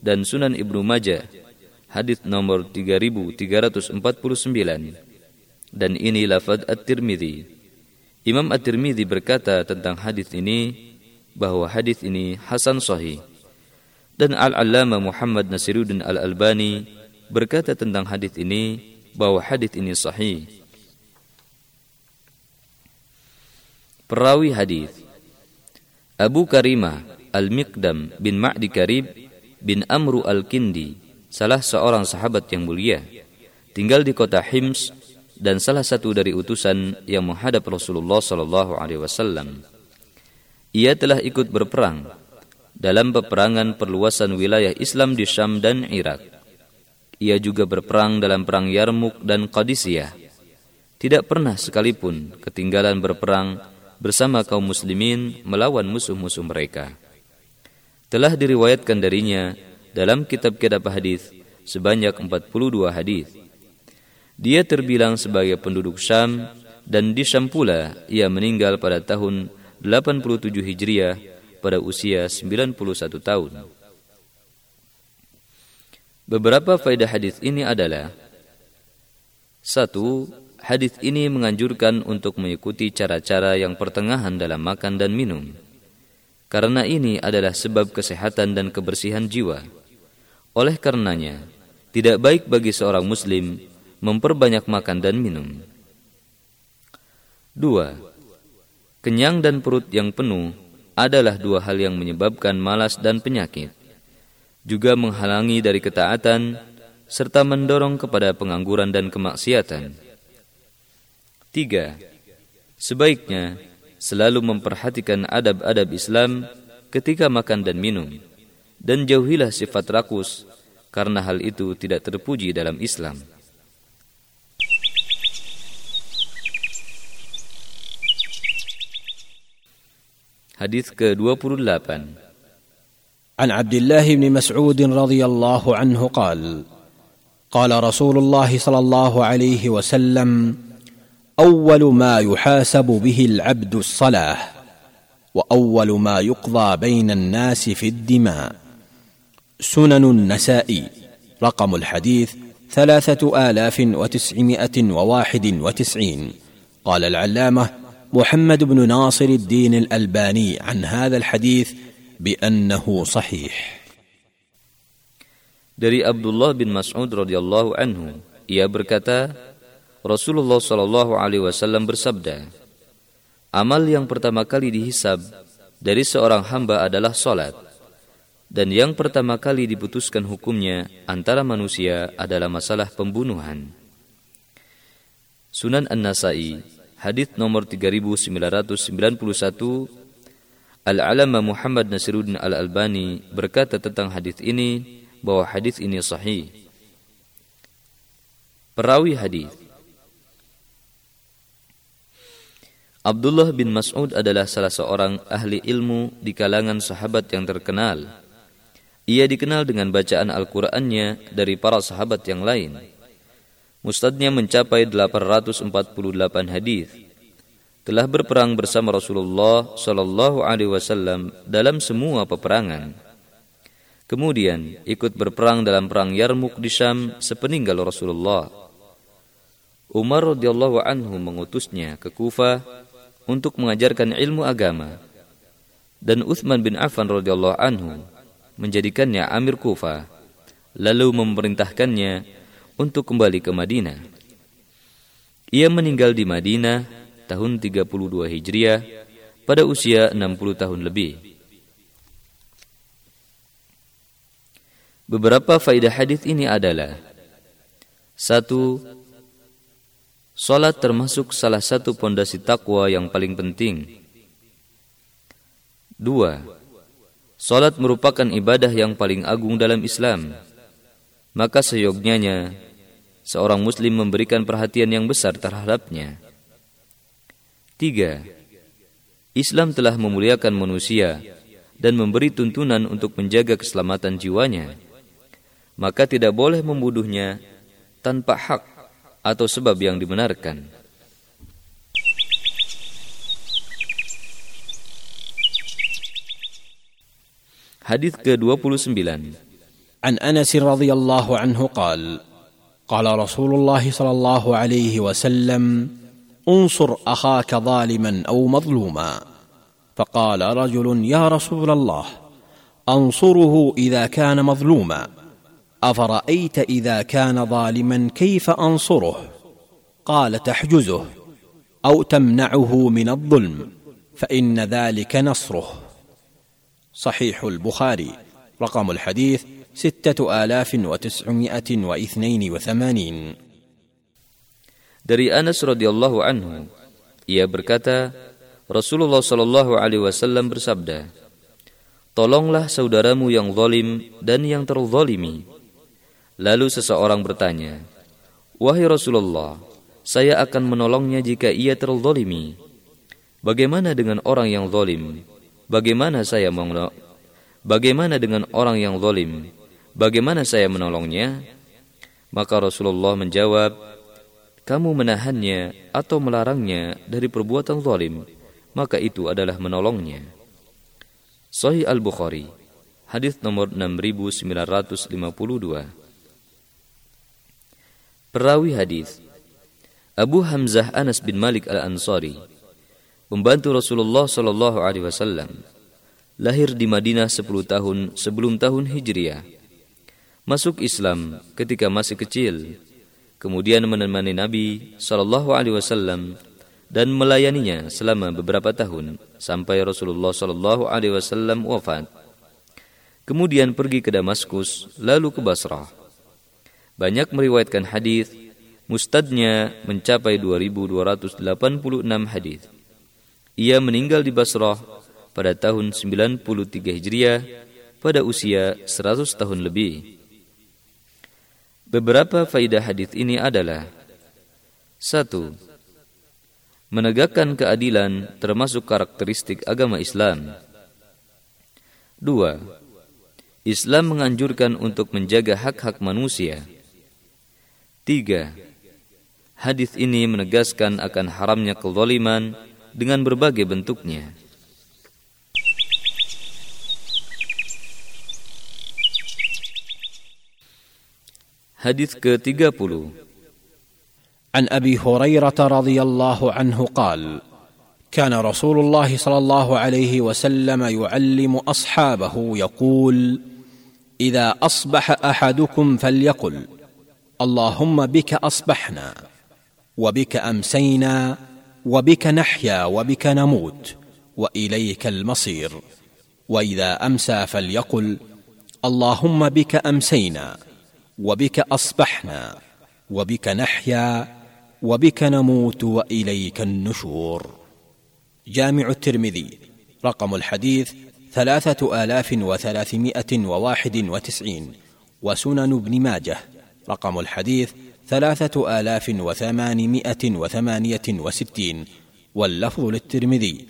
dan Sunan Ibnu Majah hadis nomor 3349 dan ini lafaz At-Tirmidzi. Imam At-Tirmidzi berkata tentang hadis ini bahwa hadis ini hasan sahih. Dan Al-Allamah Muhammad Nasiruddin Al-Albani berkata tentang hadis ini bahwa hadis ini sahih. Perawi hadis Abu Karimah Al-Miqdam bin Ma'di Karib bin Amru Al-Kindi salah seorang sahabat yang mulia, tinggal di kota Hims dan salah satu dari utusan yang menghadap Rasulullah sallallahu alaihi wasallam. Ia telah ikut berperang dalam peperangan perluasan wilayah Islam di Syam dan Irak. Ia juga berperang dalam perang Yarmuk dan Qadisiyah. Tidak pernah sekalipun ketinggalan berperang bersama kaum muslimin melawan musuh-musuh mereka. Telah diriwayatkan darinya dalam kitab-kitab hadis sebanyak 42 hadis. Dia terbilang sebagai penduduk Syam dan di Syam pula ia meninggal pada tahun 87 Hijriah pada usia 91 tahun. Beberapa faedah hadis ini adalah satu, hadis ini menganjurkan untuk mengikuti cara-cara yang pertengahan dalam makan dan minum. Karena ini adalah sebab kesehatan dan kebersihan jiwa. Oleh karenanya, tidak baik bagi seorang muslim memperbanyak makan dan minum. Dua, kenyang dan perut yang penuh adalah dua hal yang menyebabkan malas dan penyakit. Juga menghalangi dari ketaatan serta mendorong kepada pengangguran dan kemaksiatan. Tiga, sebaiknya selalu memperhatikan adab-adab Islam ketika makan dan minum dan jauhilah sifat rakus karena hal itu tidak terpuji dalam Islam. Hadis ke-28 عن عبد الله بن مسعود رضي الله عنه قال قال رسول الله صلى الله عليه وسلم أول ما يحاسب به العبد الصلاة وأول ما يقضى بين الناس في الدماء. سنن النسائي رقم الحديث ثلاثة آلاف وتسعمائة وواحد وتسعين. قال العلامة محمد بن ناصر الدين الألباني عن هذا الحديث بأنه صحيح. Dari Abdullah bin Mas'ud radhiyallahu anhu, ia berkata, Rasulullah shallallahu alaihi wasallam bersabda, Amal yang pertama kali dihisab dari seorang hamba adalah salat dan yang pertama kali diputuskan hukumnya antara manusia adalah masalah pembunuhan. Sunan An-Nasai, hadis nomor 3991, Al-Alama Muhammad Nasiruddin Al-Albani berkata tentang hadis ini bahwa hadis ini sahih. Perawi hadis Abdullah bin Mas'ud adalah salah seorang ahli ilmu di kalangan sahabat yang terkenal ia dikenal dengan bacaan Al-Qur'annya dari para sahabat yang lain. Mustadnya mencapai 848 hadis. Telah berperang bersama Rasulullah Shallallahu alaihi wasallam dalam semua peperangan. Kemudian ikut berperang dalam perang Yarmuk di Syam sepeninggal Rasulullah. Umar radhiyallahu anhu mengutusnya ke Kufah untuk mengajarkan ilmu agama. Dan Uthman bin Affan radhiyallahu anhu menjadikannya Amir Kufa, lalu memerintahkannya untuk kembali ke Madinah. Ia meninggal di Madinah tahun 32 Hijriah pada usia 60 tahun lebih. Beberapa faidah hadis ini adalah satu, Salat termasuk salah satu pondasi takwa yang paling penting. Dua, Salat merupakan ibadah yang paling agung dalam Islam. Maka seyogyanya seorang muslim memberikan perhatian yang besar terhadapnya. Tiga, Islam telah memuliakan manusia dan memberi tuntunan untuk menjaga keselamatan jiwanya. Maka tidak boleh membunuhnya tanpa hak atau sebab yang dibenarkan. Hadis ke-29. عن أنس رضي الله عنه قال رسول الله صلى الله عليه وسلم انصر أخاك ظالما أو مظلوما فقال رجل يا رسول الله أنصره إذا كان مظلوما افرايت اذا كان ظالما كيف انصره قال تحجزه أو تمنعه من الظلم فان ذلك نصره صحيح البخاري رقم الحديث سته الاف وتسعمائه واثنين وثمانين Dari Anas radhiyallahu anhu, ia berkata, Rasulullah shallallahu alaihi wasallam bersabda, Tolonglah saudaramu yang zalim dan yang terzalimi Lalu seseorang bertanya, Wahai Rasulullah, saya akan menolongnya jika ia terzolimi. Bagaimana dengan orang yang zolim? Bagaimana saya menolong? Bagaimana dengan orang yang zolim? Bagaimana saya menolongnya? Maka Rasulullah menjawab, kamu menahannya atau melarangnya dari perbuatan zalim, maka itu adalah menolongnya. Sahih Al-Bukhari, hadis nomor 6952. Perawi hadis. Abu Hamzah Anas bin Malik Al-Ansari pembantu Rasulullah Shallallahu alaihi wasallam lahir di Madinah 10 tahun sebelum tahun Hijriah. Masuk Islam ketika masih kecil kemudian menemani Nabi Shallallahu alaihi wasallam dan melayaninya selama beberapa tahun sampai Rasulullah Shallallahu alaihi wasallam wafat. Kemudian pergi ke Damaskus lalu ke Basrah banyak meriwayatkan hadis, mustadnya mencapai 2286 hadis. Ia meninggal di Basrah pada tahun 93 Hijriah pada usia 100 tahun lebih. Beberapa faidah hadis ini adalah satu, Menegakkan keadilan termasuk karakteristik agama Islam. Dua, Islam menganjurkan untuk menjaga hak-hak manusia. Tiga, hadis ini menegaskan akan haramnya kezaliman dengan berbagai bentuknya. Hadis ke-30 عن ابي هريره رضي الله عنه قال كان رسول الله صلى الله عليه وسلم يعلم اصحابه يقول اذا اصبح احدكم فليقل اللهم بك أصبحنا وبك أمسينا وبك نحيا وبك نموت وإليك المصير. وإذا أمسى فليقل اللهم بك أمسينا وبك أصبحنا وبك نحيا وبك نموت وإليك النشور. جامع الترمذي رقم الحديث ثلاثة آلاف وثلاثمائة وواحد وتسعين وسنن ابن ماجه رقم الحديث ثلاثة آلاف وثمانمائة وثمانية وستين واللفظ للترمذي.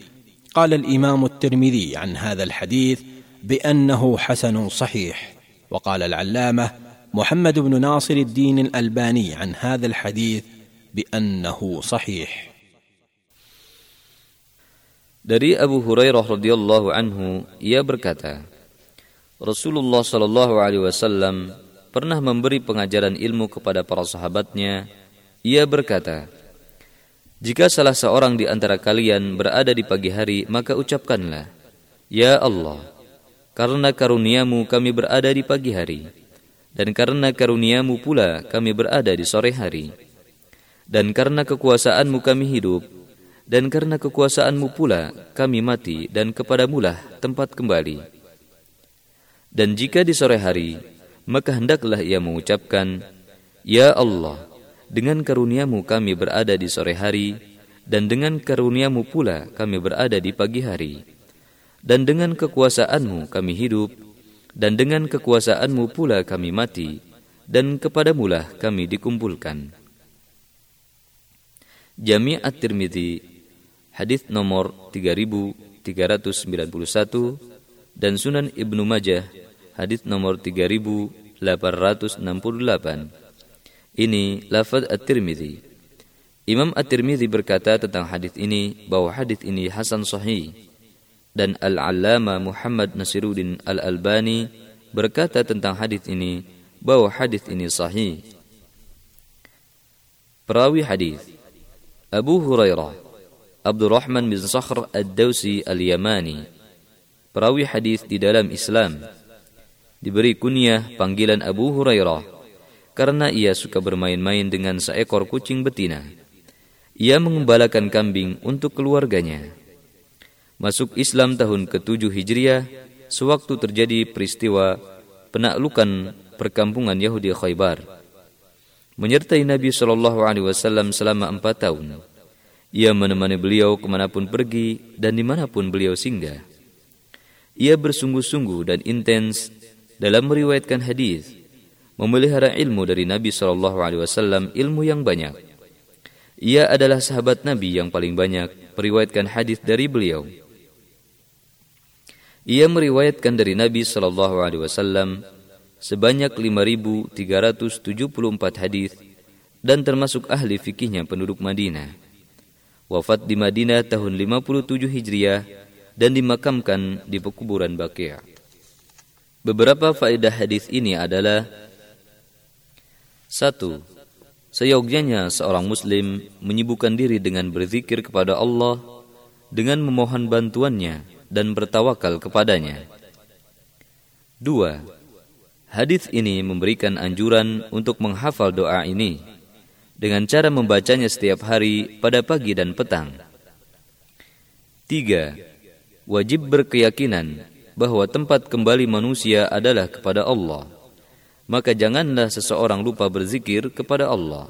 قال الإمام الترمذي عن هذا الحديث بأنه حسن صحيح. وقال العلامة محمد بن ناصر الدين الألباني عن هذا الحديث بأنه صحيح. Dari Abu Hurairah radhiyallahu anhu ia berkata Rasulullah sallallahu alaihi wasallam pernah memberi pengajaran ilmu kepada para sahabatnya, ia berkata, Jika salah seorang di antara kalian berada di pagi hari, maka ucapkanlah, Ya Allah, karena karuniamu kami berada di pagi hari, dan karena karuniamu pula kami berada di sore hari, dan karena kekuasaanmu kami hidup, dan karena kekuasaanmu pula kami mati, dan kepadamulah tempat kembali. Dan jika di sore hari, maka hendaklah ia mengucapkan, Ya Allah, dengan karuniamu kami berada di sore hari, dan dengan karuniamu pula kami berada di pagi hari. Dan dengan kekuasaanmu kami hidup, dan dengan kekuasaanmu pula kami mati, dan kepadamulah kami dikumpulkan. Jami' at-Tirmidzi hadis nomor 3391 dan Sunan Ibnu Majah hadis nomor 3868. Ini lafaz at-Tirmidzi. Imam at-Tirmidzi berkata tentang hadis ini bahwa hadis ini hasan sahih dan Al-Allama Muhammad Nasiruddin Al-Albani berkata tentang hadis ini bahwa hadis ini sahih. Perawi hadis Abu Hurairah Abdurrahman bin Sakhr Ad-Dawsi Al-Yamani perawi hadis di dalam Islam diberi kunyah panggilan Abu Hurairah karena ia suka bermain-main dengan seekor kucing betina. Ia mengembalakan kambing untuk keluarganya. Masuk Islam tahun ke-7 Hijriah sewaktu terjadi peristiwa penaklukan perkampungan Yahudi Khaybar. Menyertai Nabi Wasallam selama empat tahun. Ia menemani beliau ke mana pun pergi dan di mana pun beliau singgah. Ia bersungguh-sungguh dan intens dalam meriwayatkan hadis, memelihara ilmu dari Nabi Shallallahu Alaihi Wasallam ilmu yang banyak. Ia adalah sahabat Nabi yang paling banyak meriwayatkan hadis dari beliau. Ia meriwayatkan dari Nabi Shallallahu Alaihi Wasallam sebanyak 5.374 hadis dan termasuk ahli fikihnya penduduk Madinah. Wafat di Madinah tahun 57 Hijriah dan dimakamkan di pekuburan Baqi'. Beberapa faedah hadis ini adalah satu, seyogyanya seorang muslim menyibukkan diri dengan berzikir kepada Allah dengan memohon bantuannya dan bertawakal kepadanya. Dua, Hadis ini memberikan anjuran untuk menghafal doa ini dengan cara membacanya setiap hari pada pagi dan petang. Tiga, wajib berkeyakinan bahwa tempat kembali manusia adalah kepada Allah. Maka janganlah seseorang lupa berzikir kepada Allah.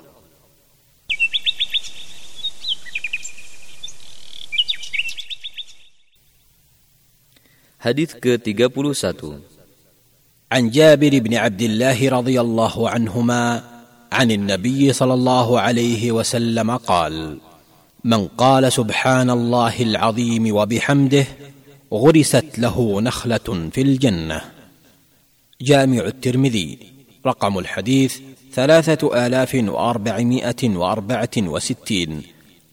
Hadis ke-31 عن جابر بن عبد الله رضي الله عنهما عن النبي صلى الله عليه وسلم قال من قال سبحان الله العظيم وبحمده غرست له نخلة في الجنة. جامع الترمذي رقم الحديث ثلاثة آلاف وأربعمائة وأربعة وستين.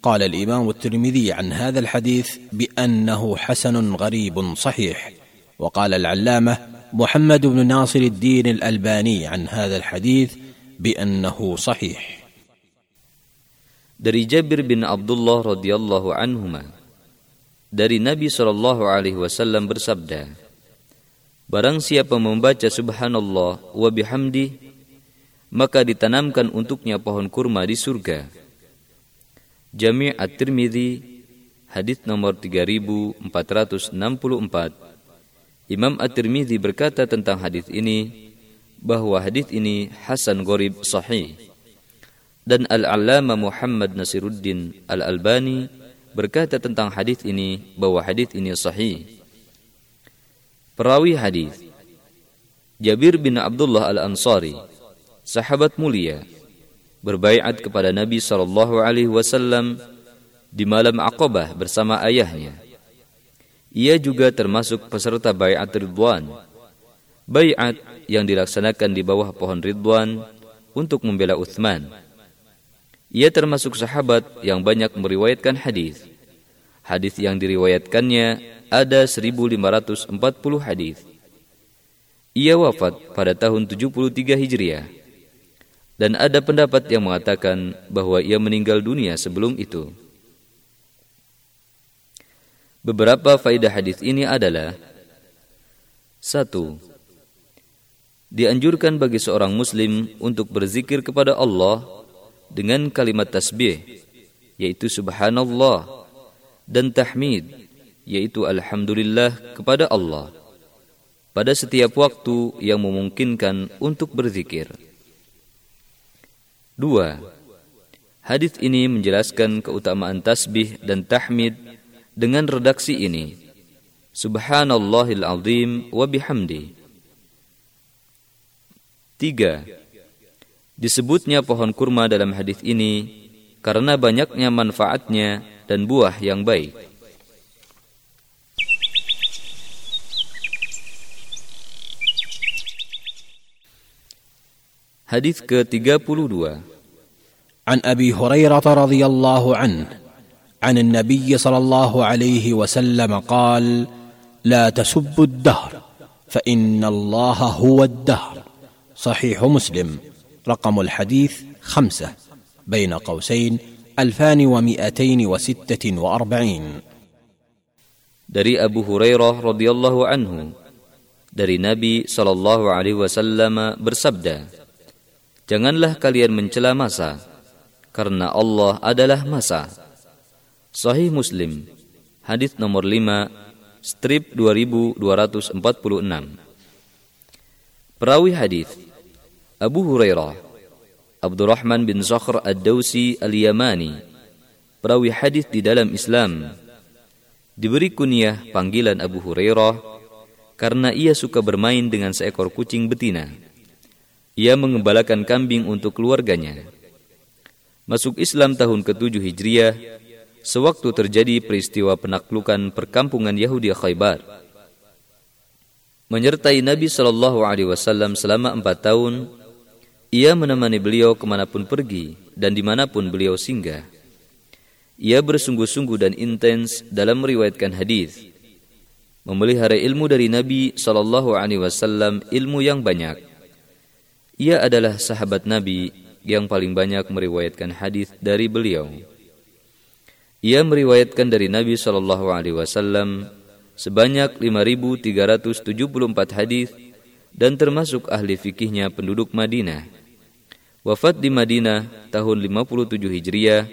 قال الإمام الترمذي عن هذا الحديث بأنه حسن غريب صحيح. وقال العلامة محمد بن ناصر الدين الألباني عن هذا الحديث بأنه صحيح. Dari Jabir bin Abdullah radhiyallahu anhuma dari Nabi sallallahu alaihi wasallam bersabda Barang siapa membaca subhanallah wa bihamdi maka ditanamkan untuknya pohon kurma di surga Jami' At-Tirmidzi hadis nomor 3464 Imam At-Tirmidzi berkata tentang hadis ini bahwa hadis ini hasan gharib sahih. Dan Al-Allama Muhammad Nasiruddin Al-Albani berkata tentang hadis ini bahwa hadis ini sahih. Perawi hadis Jabir bin Abdullah Al-Ansari, sahabat mulia, berbaiat kepada Nabi sallallahu alaihi wasallam di malam Aqabah bersama ayahnya. Ia juga termasuk peserta bayat Ridwan. Bayat yang dilaksanakan di bawah pohon Ridwan untuk membela Uthman. Ia termasuk sahabat yang banyak meriwayatkan hadis. Hadis yang diriwayatkannya ada 1540 hadis. Ia wafat pada tahun 73 Hijriah. Dan ada pendapat yang mengatakan bahwa ia meninggal dunia sebelum itu. Beberapa faidah hadis ini adalah satu, dianjurkan bagi seorang muslim untuk berzikir kepada Allah dengan kalimat tasbih yaitu subhanallah dan tahmid yaitu alhamdulillah kepada Allah. pada setiap waktu yang memungkinkan untuk berzikir. Dua, hadis ini menjelaskan keutamaan tasbih dan tahmid dengan redaksi ini. Subhanallahil azim wa bihamdi. Tiga, disebutnya pohon kurma dalam hadis ini karena banyaknya manfaatnya dan buah yang baik. Hadis ke-32 عن ابي هريره رضي الله عنه عن النبي صلى الله عليه وسلم قال لا تسبوا الدهر فان الله هو الدهر صحيح مسلم رقم الحديث خمسه بين قوسين الفان ومائتين وسته واربعين dari Abu Hurairah radhiyallahu anhu dari Nabi sallallahu alaihi wasallam bersabda Janganlah kalian mencela masa, karena Allah adalah masa. Sahih Muslim, hadis nomor 5, strip 2246. Perawi hadis Abu Hurairah, Abdurrahman bin Zakhr Ad-Dausi Al-Yamani, perawi hadis di dalam Islam, diberi kunyah panggilan Abu Hurairah karena ia suka bermain dengan seekor kucing betina. Ia mengembalakan kambing untuk keluarganya. Masuk Islam tahun ke-7 Hijriah, sewaktu terjadi peristiwa penaklukan perkampungan Yahudi Khaybar. Menyertai Nabi Wasallam selama empat tahun, ia menemani beliau ke mana pun pergi dan di mana pun beliau singgah. Ia bersungguh-sungguh dan intens dalam meriwayatkan hadis, memelihara ilmu dari Nabi Shallallahu Alaihi Wasallam ilmu yang banyak ia adalah sahabat Nabi yang paling banyak meriwayatkan hadis dari beliau. Ia meriwayatkan dari Nabi Shallallahu Alaihi Wasallam sebanyak 5.374 hadis dan termasuk ahli fikihnya penduduk Madinah. Wafat di Madinah tahun 57 Hijriah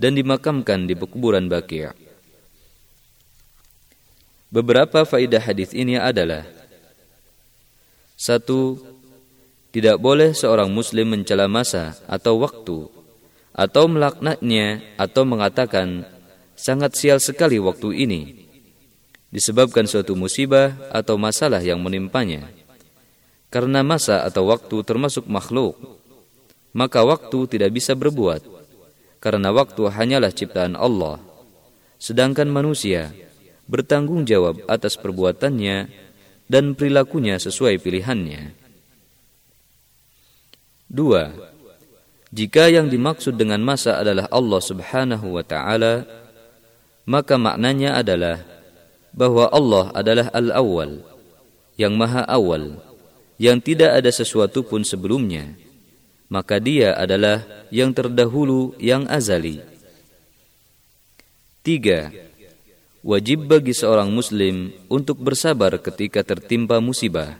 dan dimakamkan di pekuburan Baqi'. Beberapa faidah hadis ini adalah satu, tidak boleh seorang muslim mencela masa atau waktu atau melaknatnya atau mengatakan sangat sial sekali waktu ini disebabkan suatu musibah atau masalah yang menimpanya. Karena masa atau waktu termasuk makhluk, maka waktu tidak bisa berbuat karena waktu hanyalah ciptaan Allah. Sedangkan manusia bertanggung jawab atas perbuatannya dan perilakunya sesuai pilihannya. Dua, jika yang dimaksud dengan masa adalah Allah Subhanahu wa taala, maka maknanya adalah bahwa Allah adalah Al-Awwal, yang Maha Awal, yang tidak ada sesuatu pun sebelumnya. Maka Dia adalah yang terdahulu, yang azali. Tiga, wajib bagi seorang muslim untuk bersabar ketika tertimpa musibah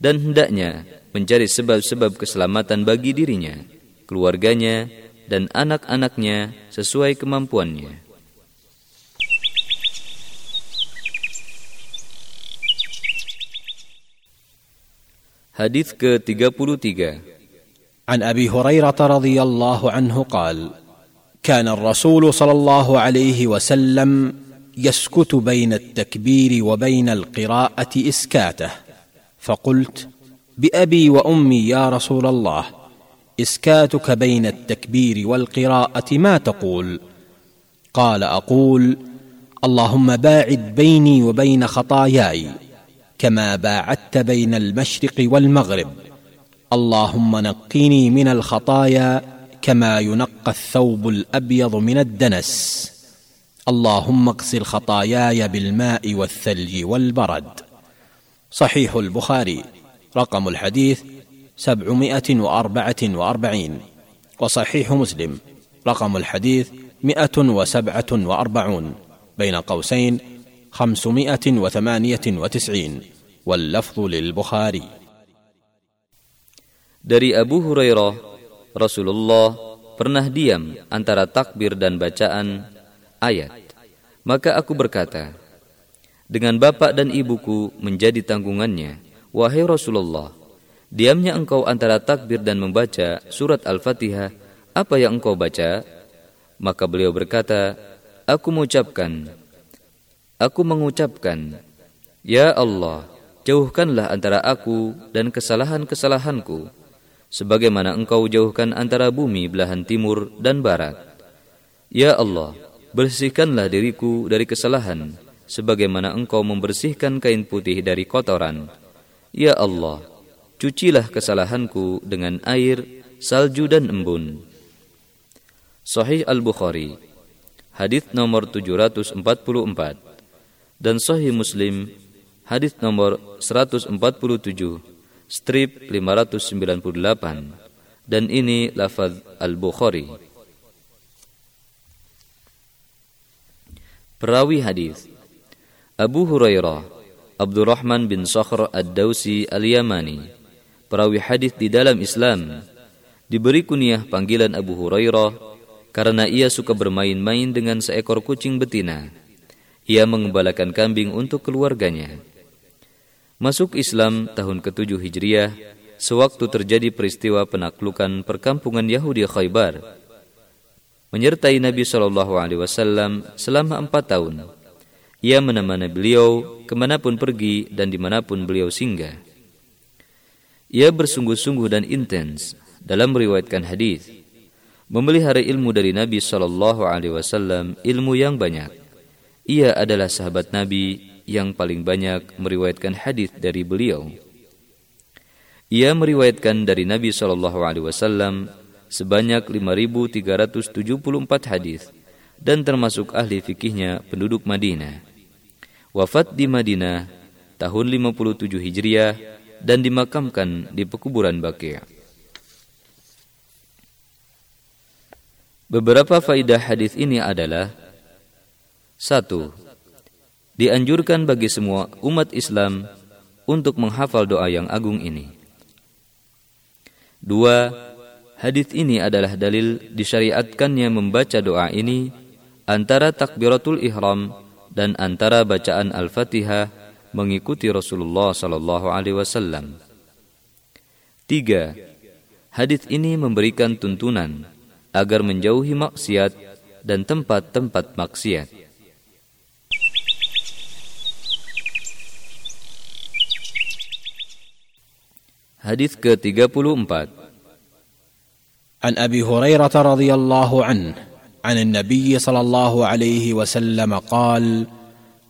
dan hendaknya mencari sebab-sebab keselamatan bagi dirinya, keluarganya, dan anak-anaknya sesuai kemampuannya. Hadis ke-33 عن أبي هريرة رضي الله عنه قال كان الرسول صلى الله عليه وسلم يسكت بين التكبير وبين القراءة إسكاته فقلت بأبي وأمي يا رسول الله إسكاتك بين التكبير والقراءة ما تقول؟ قال أقول اللهم باعد بيني وبين خطاياي كما باعدت بين المشرق والمغرب. اللهم نقني من الخطايا كما ينقى الثوب الأبيض من الدنس. اللهم اغسل خطاياي بالماء والثلج والبرد. صحيح البخاري رقم الحديث سبعمائة وأربعة وأربعين. وصحيح مسلم رقم الحديث مئة وسبعة وأربعون. بين قوسين خمسمائة وثمانية وتسعين. واللفظ للبخاري. Dari Abu Hurairah, Rasulullah pernah diam antara takbir dan bacaan ayat. Maka aku berkata, dengan bapak dan ibuku menjadi tanggungannya. Wahai Rasulullah, diamnya engkau antara takbir dan membaca surat Al-Fatihah, apa yang engkau baca? Maka beliau berkata, Aku mengucapkan, Aku mengucapkan, Ya Allah, jauhkanlah antara aku dan kesalahan-kesalahanku, sebagaimana engkau jauhkan antara bumi belahan timur dan barat. Ya Allah, bersihkanlah diriku dari kesalahan, sebagaimana engkau membersihkan kain putih dari kotoran. Ya Allah, cucilah kesalahanku dengan air, salju dan embun. Sahih Al-Bukhari, hadis nomor 744 dan Sahih Muslim, hadis nomor 147, strip 598 dan ini lafaz Al-Bukhari. Perawi hadis Abu Hurairah Abdurrahman bin Sakhr Ad-Dausi Al-Yamani perawi hadis di dalam Islam diberi kunyah panggilan Abu Hurairah karena ia suka bermain-main dengan seekor kucing betina. Ia mengembalakan kambing untuk keluarganya. Masuk Islam tahun ke-7 Hijriah, sewaktu terjadi peristiwa penaklukan perkampungan Yahudi Khaybar, menyertai Nabi Shallallahu Alaihi Wasallam selama empat tahun. Ia menemani beliau ke mana pun pergi dan di mana pun beliau singgah. Ia bersungguh-sungguh dan intens dalam meriwayatkan hadis, memelihara ilmu dari Nabi Shallallahu Alaihi Wasallam, ilmu yang banyak. Ia adalah sahabat Nabi yang paling banyak meriwayatkan hadis dari beliau. Ia meriwayatkan dari Nabi Shallallahu Alaihi Wasallam sebanyak 5.374 hadis dan termasuk ahli fikihnya penduduk Madinah wafat di Madinah tahun 57 Hijriah dan dimakamkan di pekuburan Baqi'. Beberapa faidah hadis ini adalah satu, dianjurkan bagi semua umat Islam untuk menghafal doa yang agung ini. Dua, hadis ini adalah dalil disyariatkannya membaca doa ini antara takbiratul ihram dan antara bacaan Al-Fatihah mengikuti Rasulullah sallallahu alaihi wasallam. Tiga, hadis ini memberikan tuntunan agar menjauhi maksiat dan tempat-tempat maksiat. Hadis ke-34 An Abi Hurairah radhiyallahu anhu عن النبي صلى الله عليه وسلم قال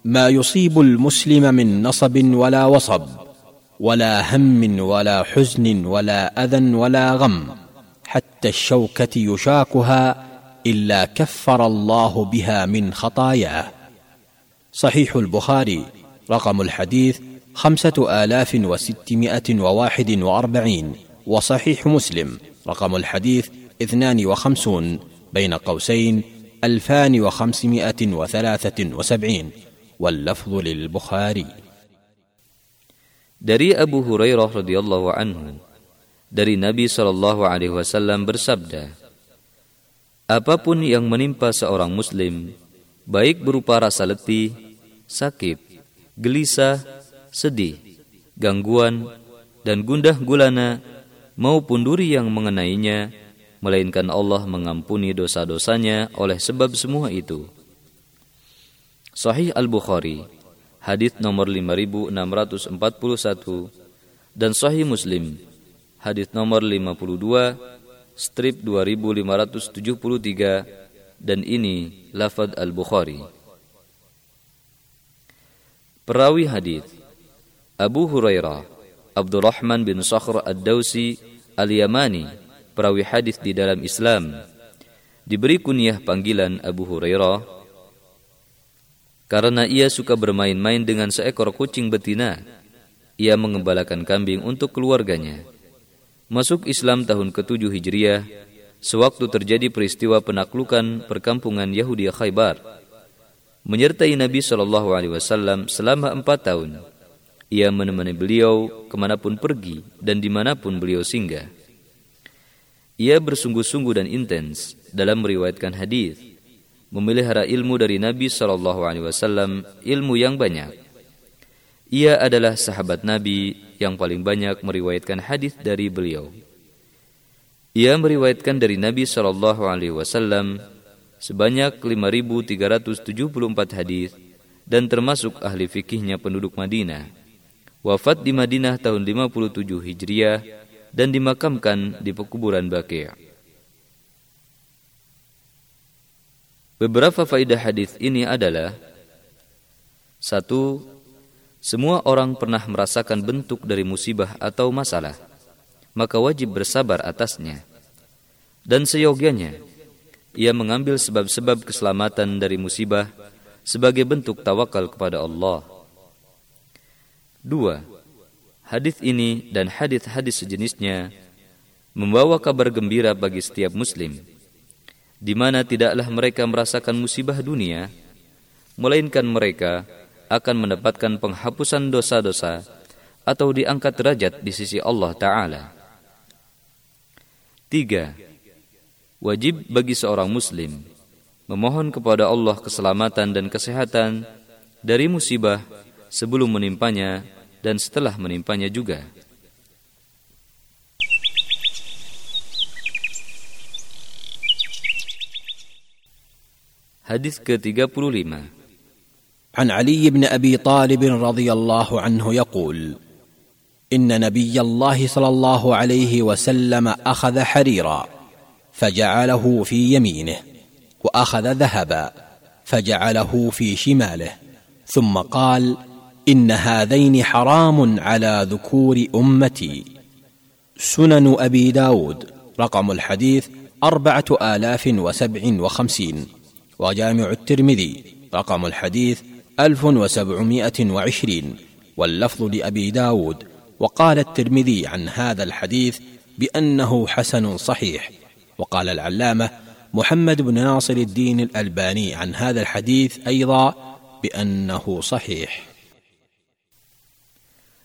ما يصيب المسلم من نصب ولا وصب ولا هم ولا حزن ولا اذى ولا غم حتى الشوكه يشاكها الا كفر الله بها من خطاياه صحيح البخاري رقم الحديث خمسة آلاف وستمائة وواحد وأربعين وصحيح مسلم رقم الحديث اثنان وخمسون بين قوسين ألفان وخمسمائة وثلاثة وسبعين واللفظ للبخاري. دري أبو هريرة رضي الله عنه دري dari Nabi Shallallahu Alaihi Wasallam bersabda, apapun yang menimpa seorang Muslim, baik berupa rasa letih, sakit, gelisah, sedih, gangguan dan gundah gulana maupun duri yang mengenainya melainkan Allah mengampuni dosa-dosanya oleh sebab semua itu. Sahih Al-Bukhari, hadis nomor 5641 dan Sahih Muslim, hadis nomor 52, strip 2573 dan ini lafad Al-Bukhari. Perawi hadis Abu Hurairah Abdurrahman bin Sakhr Ad-Dausi Al-Yamani perawi hadis di dalam Islam diberi kunyah panggilan Abu Hurairah karena ia suka bermain-main dengan seekor kucing betina. Ia mengembalakan kambing untuk keluarganya. Masuk Islam tahun ke-7 Hijriah, sewaktu terjadi peristiwa penaklukan perkampungan Yahudi Khaybar. Menyertai Nabi Wasallam selama empat tahun. Ia menemani beliau ke mana pun pergi dan di mana pun beliau singgah. Ia bersungguh-sungguh dan intens dalam meriwayatkan hadis, memelihara ilmu dari Nabi Shallallahu Alaihi Wasallam, ilmu yang banyak. Ia adalah sahabat Nabi yang paling banyak meriwayatkan hadis dari beliau. Ia meriwayatkan dari Nabi Shallallahu Alaihi Wasallam sebanyak 5.374 hadis dan termasuk ahli fikihnya penduduk Madinah. Wafat di Madinah tahun 57 Hijriah dan dimakamkan di pekuburan Baqi'. Beberapa faidah hadis ini adalah satu, semua orang pernah merasakan bentuk dari musibah atau masalah, maka wajib bersabar atasnya. Dan seyogianya, ia mengambil sebab-sebab keselamatan dari musibah sebagai bentuk tawakal kepada Allah. Dua, hadis ini dan hadis-hadis sejenisnya membawa kabar gembira bagi setiap muslim, di mana tidaklah mereka merasakan musibah dunia, melainkan mereka akan mendapatkan penghapusan dosa-dosa atau diangkat derajat di sisi Allah Ta'ala. Tiga, wajib bagi seorang muslim memohon kepada Allah keselamatan dan kesehatan dari musibah sebelum menimpanya dan setelah menimpanya juga. Hadis ke-35 عن علي بن أبي طالب رضي الله عنه يقول إن نبي الله صلى الله عليه وسلم أخذ حريرا فجعله في يمينه وأخذ ذهبا فجعله في شماله ثم قال إن هذين حرام على ذكور أمتي. سنن أبي داود رقم الحديث أربعة آلاف وسبع وخمسين. وجامع الترمذي رقم الحديث ألف وسبعمائة وعشرين. واللفظ لأبي داود وقال الترمذي عن هذا الحديث بأنه حسن صحيح. وقال العلامة محمد بن ناصر الدين الألباني عن هذا الحديث أيضا بأنه صحيح.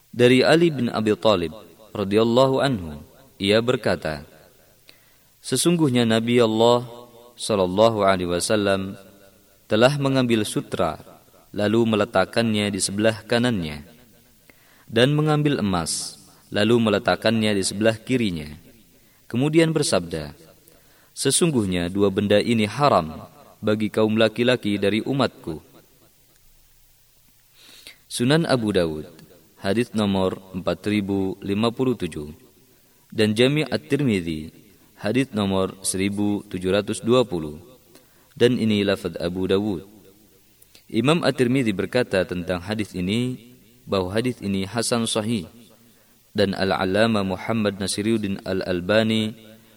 Dari Ali bin Abi Talib radhiyallahu anhu ia berkata Sesungguhnya Nabi Allah sallallahu alaihi wasallam telah mengambil sutra lalu meletakkannya di sebelah kanannya, dan mengambil emas, lalu meletakkannya di sebelah kirinya. Kemudian bersabda, Sesungguhnya dua benda ini haram bagi kaum laki-laki dari umatku. Sunan Abu Dawud, hadis nomor 4057, dan Jami' At-Tirmidzi, hadis nomor 1720, dan ini lafaz Abu Dawud. Imam At-Tirmidzi berkata tentang hadis ini bahwa hadis ini hasan sahih dan Al-Allamah Muhammad Nasiruddin Al-Albani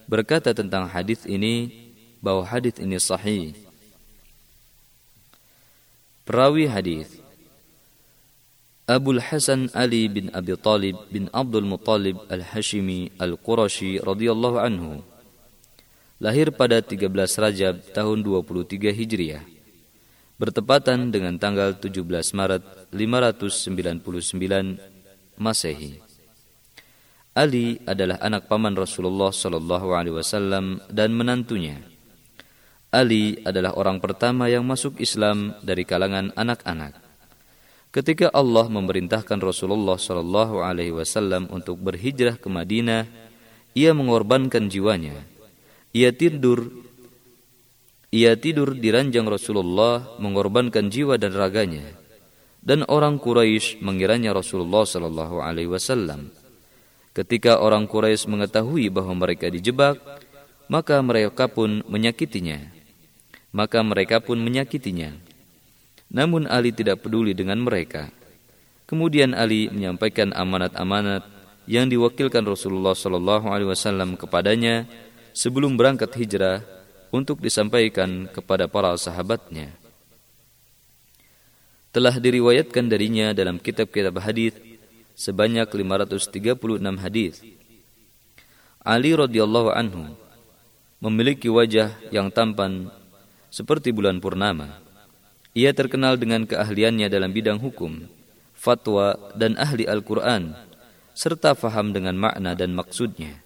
berkata tentang hadis ini bahwa hadis ini sahih. Perawi hadis Abu Hasan Ali bin Abi Talib bin Abdul Muttalib Al-Hashimi Al-Qurashi radhiyallahu lahir pada 13 Rajab tahun 23 Hijriah bertepatan dengan tanggal 17 Maret 599 Masehi. Ali adalah anak paman Rasulullah Wasallam dan menantunya. Ali adalah orang pertama yang masuk Islam dari kalangan anak-anak. Ketika Allah memerintahkan Rasulullah Shallallahu Alaihi Wasallam untuk berhijrah ke Madinah, ia mengorbankan jiwanya. Ia tidur ia tidur di ranjang Rasulullah mengorbankan jiwa dan raganya. Dan orang Quraisy mengiranya Rasulullah Shallallahu Alaihi Wasallam. Ketika orang Quraisy mengetahui bahwa mereka dijebak, maka mereka pun menyakitinya. Maka mereka pun menyakitinya. Namun Ali tidak peduli dengan mereka. Kemudian Ali menyampaikan amanat-amanat yang diwakilkan Rasulullah Shallallahu Alaihi Wasallam kepadanya sebelum berangkat hijrah untuk disampaikan kepada para sahabatnya. Telah diriwayatkan darinya dalam kitab-kitab hadis sebanyak 536 hadis. Ali radhiyallahu anhu memiliki wajah yang tampan seperti bulan purnama. Ia terkenal dengan keahliannya dalam bidang hukum, fatwa dan ahli Al-Quran, serta faham dengan makna dan maksudnya.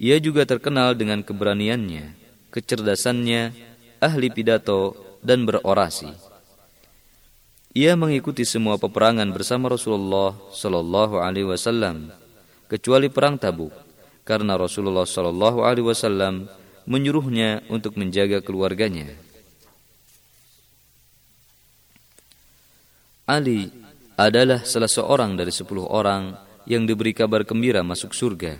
Ia juga terkenal dengan keberaniannya, kecerdasannya, ahli pidato, dan berorasi. Ia mengikuti semua peperangan bersama Rasulullah Shallallahu Alaihi Wasallam, kecuali perang Tabuk, karena Rasulullah Shallallahu Alaihi Wasallam menyuruhnya untuk menjaga keluarganya. Ali adalah salah seorang dari sepuluh orang yang diberi kabar gembira masuk surga.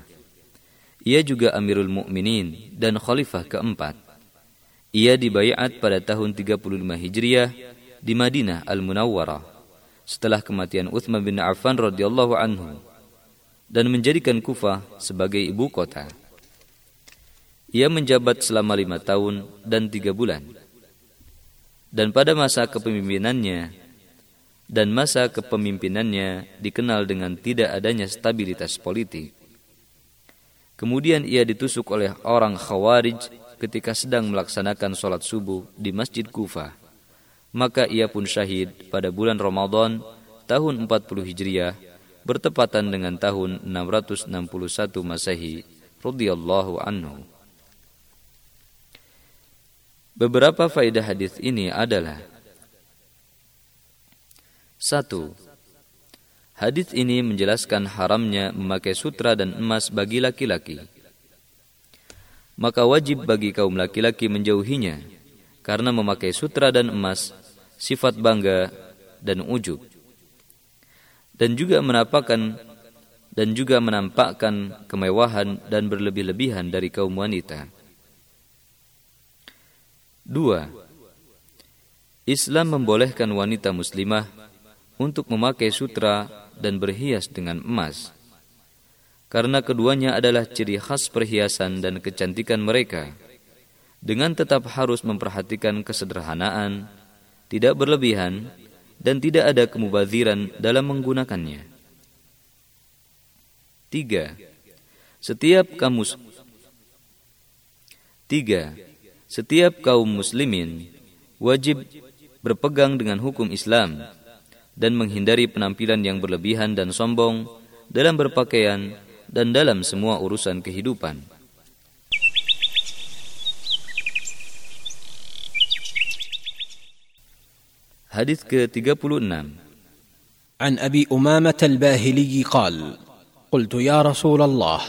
Ia juga Amirul Mukminin dan Khalifah keempat. Ia dibayat pada tahun 35 Hijriah di Madinah Al-Munawwarah setelah kematian Uthman bin Affan radhiyallahu anhu dan menjadikan Kufah sebagai ibu kota. Ia menjabat selama lima tahun dan tiga bulan. Dan pada masa kepemimpinannya, dan masa kepemimpinannya dikenal dengan tidak adanya stabilitas politik. Kemudian ia ditusuk oleh orang Khawarij ketika sedang melaksanakan sholat subuh di Masjid Kufah. Maka ia pun syahid pada bulan Ramadan tahun 40 Hijriah bertepatan dengan tahun 661 Masehi radhiyallahu anhu. Beberapa faedah hadis ini adalah satu, hadis ini menjelaskan haramnya memakai sutra dan emas bagi laki-laki. Maka wajib bagi kaum laki-laki menjauhinya, karena memakai sutra dan emas sifat bangga dan ujub. Dan juga menampakkan dan juga menampakkan kemewahan dan berlebih-lebihan dari kaum wanita. Dua, Islam membolehkan wanita muslimah untuk memakai sutra dan berhias dengan emas. Karena keduanya adalah ciri khas perhiasan dan kecantikan mereka. Dengan tetap harus memperhatikan kesederhanaan, tidak berlebihan, dan tidak ada kemubaziran dalam menggunakannya. Tiga, setiap kamus Tiga, setiap kaum muslimin wajib berpegang dengan hukum Islam dan menghindari penampilan yang berlebihan dan sombong dalam berpakaian dan dalam semua urusan kehidupan. Hadis ke-36 عن ابي امامه الباهلي قال قلت يا رسول الله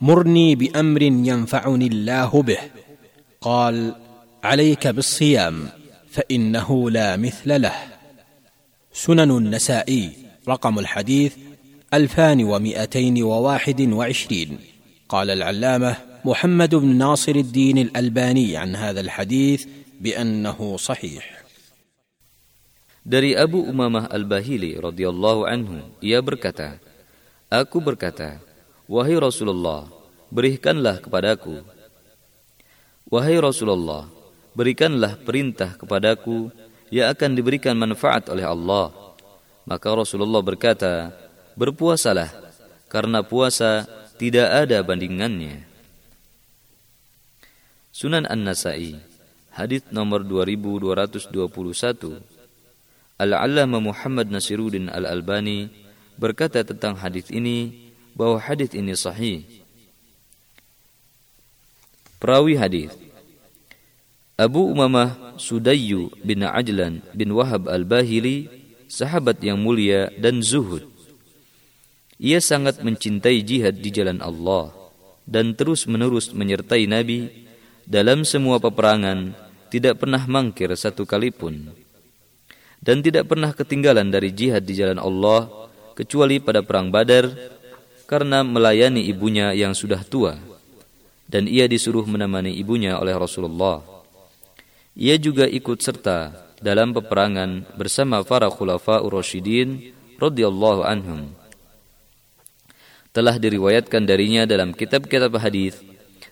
مرني بامر ينفعني الله به قال عليك بالصيام فانه لا مثل له سنن النسائي رقم الحديث ألفان ومئتين وواحد وعشرين قال العلامة محمد بن ناصر الدين الألباني عن هذا الحديث بأنه صحيح Dari Abu Umamah Al-Bahili radhiyallahu anhu, ia berkata, Aku berkata, Wahai Rasulullah, berikanlah kepadaku. Wahai Rasulullah, berikanlah perintah kepadaku ia akan diberikan manfaat oleh Allah. Maka Rasulullah berkata, berpuasalah, karena puasa tidak ada bandingannya. Sunan An-Nasai, hadis nomor 2221. Al-Allamah Muhammad Nasiruddin Al-Albani berkata tentang hadis ini bahwa hadis ini sahih. Perawi hadis Abu Umamah Sudayyu bin Ajlan bin Wahab al-Bahili, sahabat yang mulia dan zuhud. Ia sangat mencintai jihad di jalan Allah dan terus-menerus menyertai Nabi dalam semua peperangan, tidak pernah mangkir satu kali pun. Dan tidak pernah ketinggalan dari jihad di jalan Allah kecuali pada perang Badar karena melayani ibunya yang sudah tua dan ia disuruh menemani ibunya oleh Rasulullah ia juga ikut serta dalam peperangan bersama para khulafa ur-rasyidin radhiyallahu anhum. Telah diriwayatkan darinya dalam kitab-kitab hadis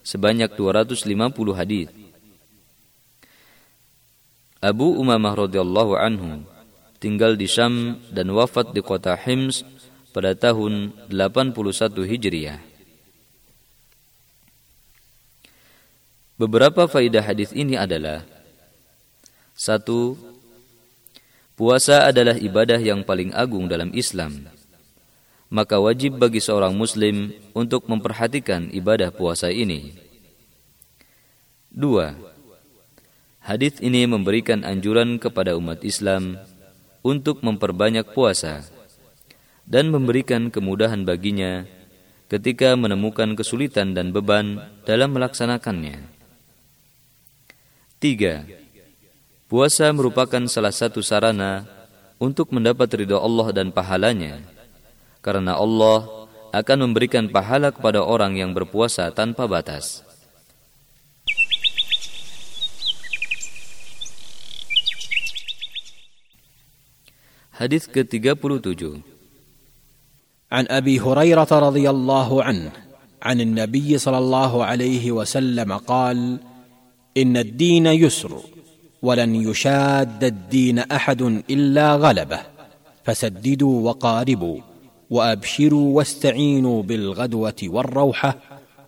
sebanyak 250 hadis. Abu Umamah radhiyallahu anhu tinggal di Syam dan wafat di kota Hims pada tahun 81 Hijriah. Beberapa faidah hadis ini adalah satu, puasa adalah ibadah yang paling agung dalam Islam. Maka wajib bagi seorang muslim untuk memperhatikan ibadah puasa ini. Dua, hadis ini memberikan anjuran kepada umat Islam untuk memperbanyak puasa dan memberikan kemudahan baginya ketika menemukan kesulitan dan beban dalam melaksanakannya. Tiga, puasa merupakan salah satu sarana untuk mendapat ridho Allah dan pahalanya, karena Allah akan memberikan pahala kepada orang yang berpuasa tanpa batas. Hadis ke-37 عن ابي هريره رضي الله عنه عن النبي صلى الله عليه وسلم قال ان الدين يسر ولن يشاد الدين أحد إلا غلبه. فسددوا وقاربوا وأبشروا واستعينوا بالغدوة والروحة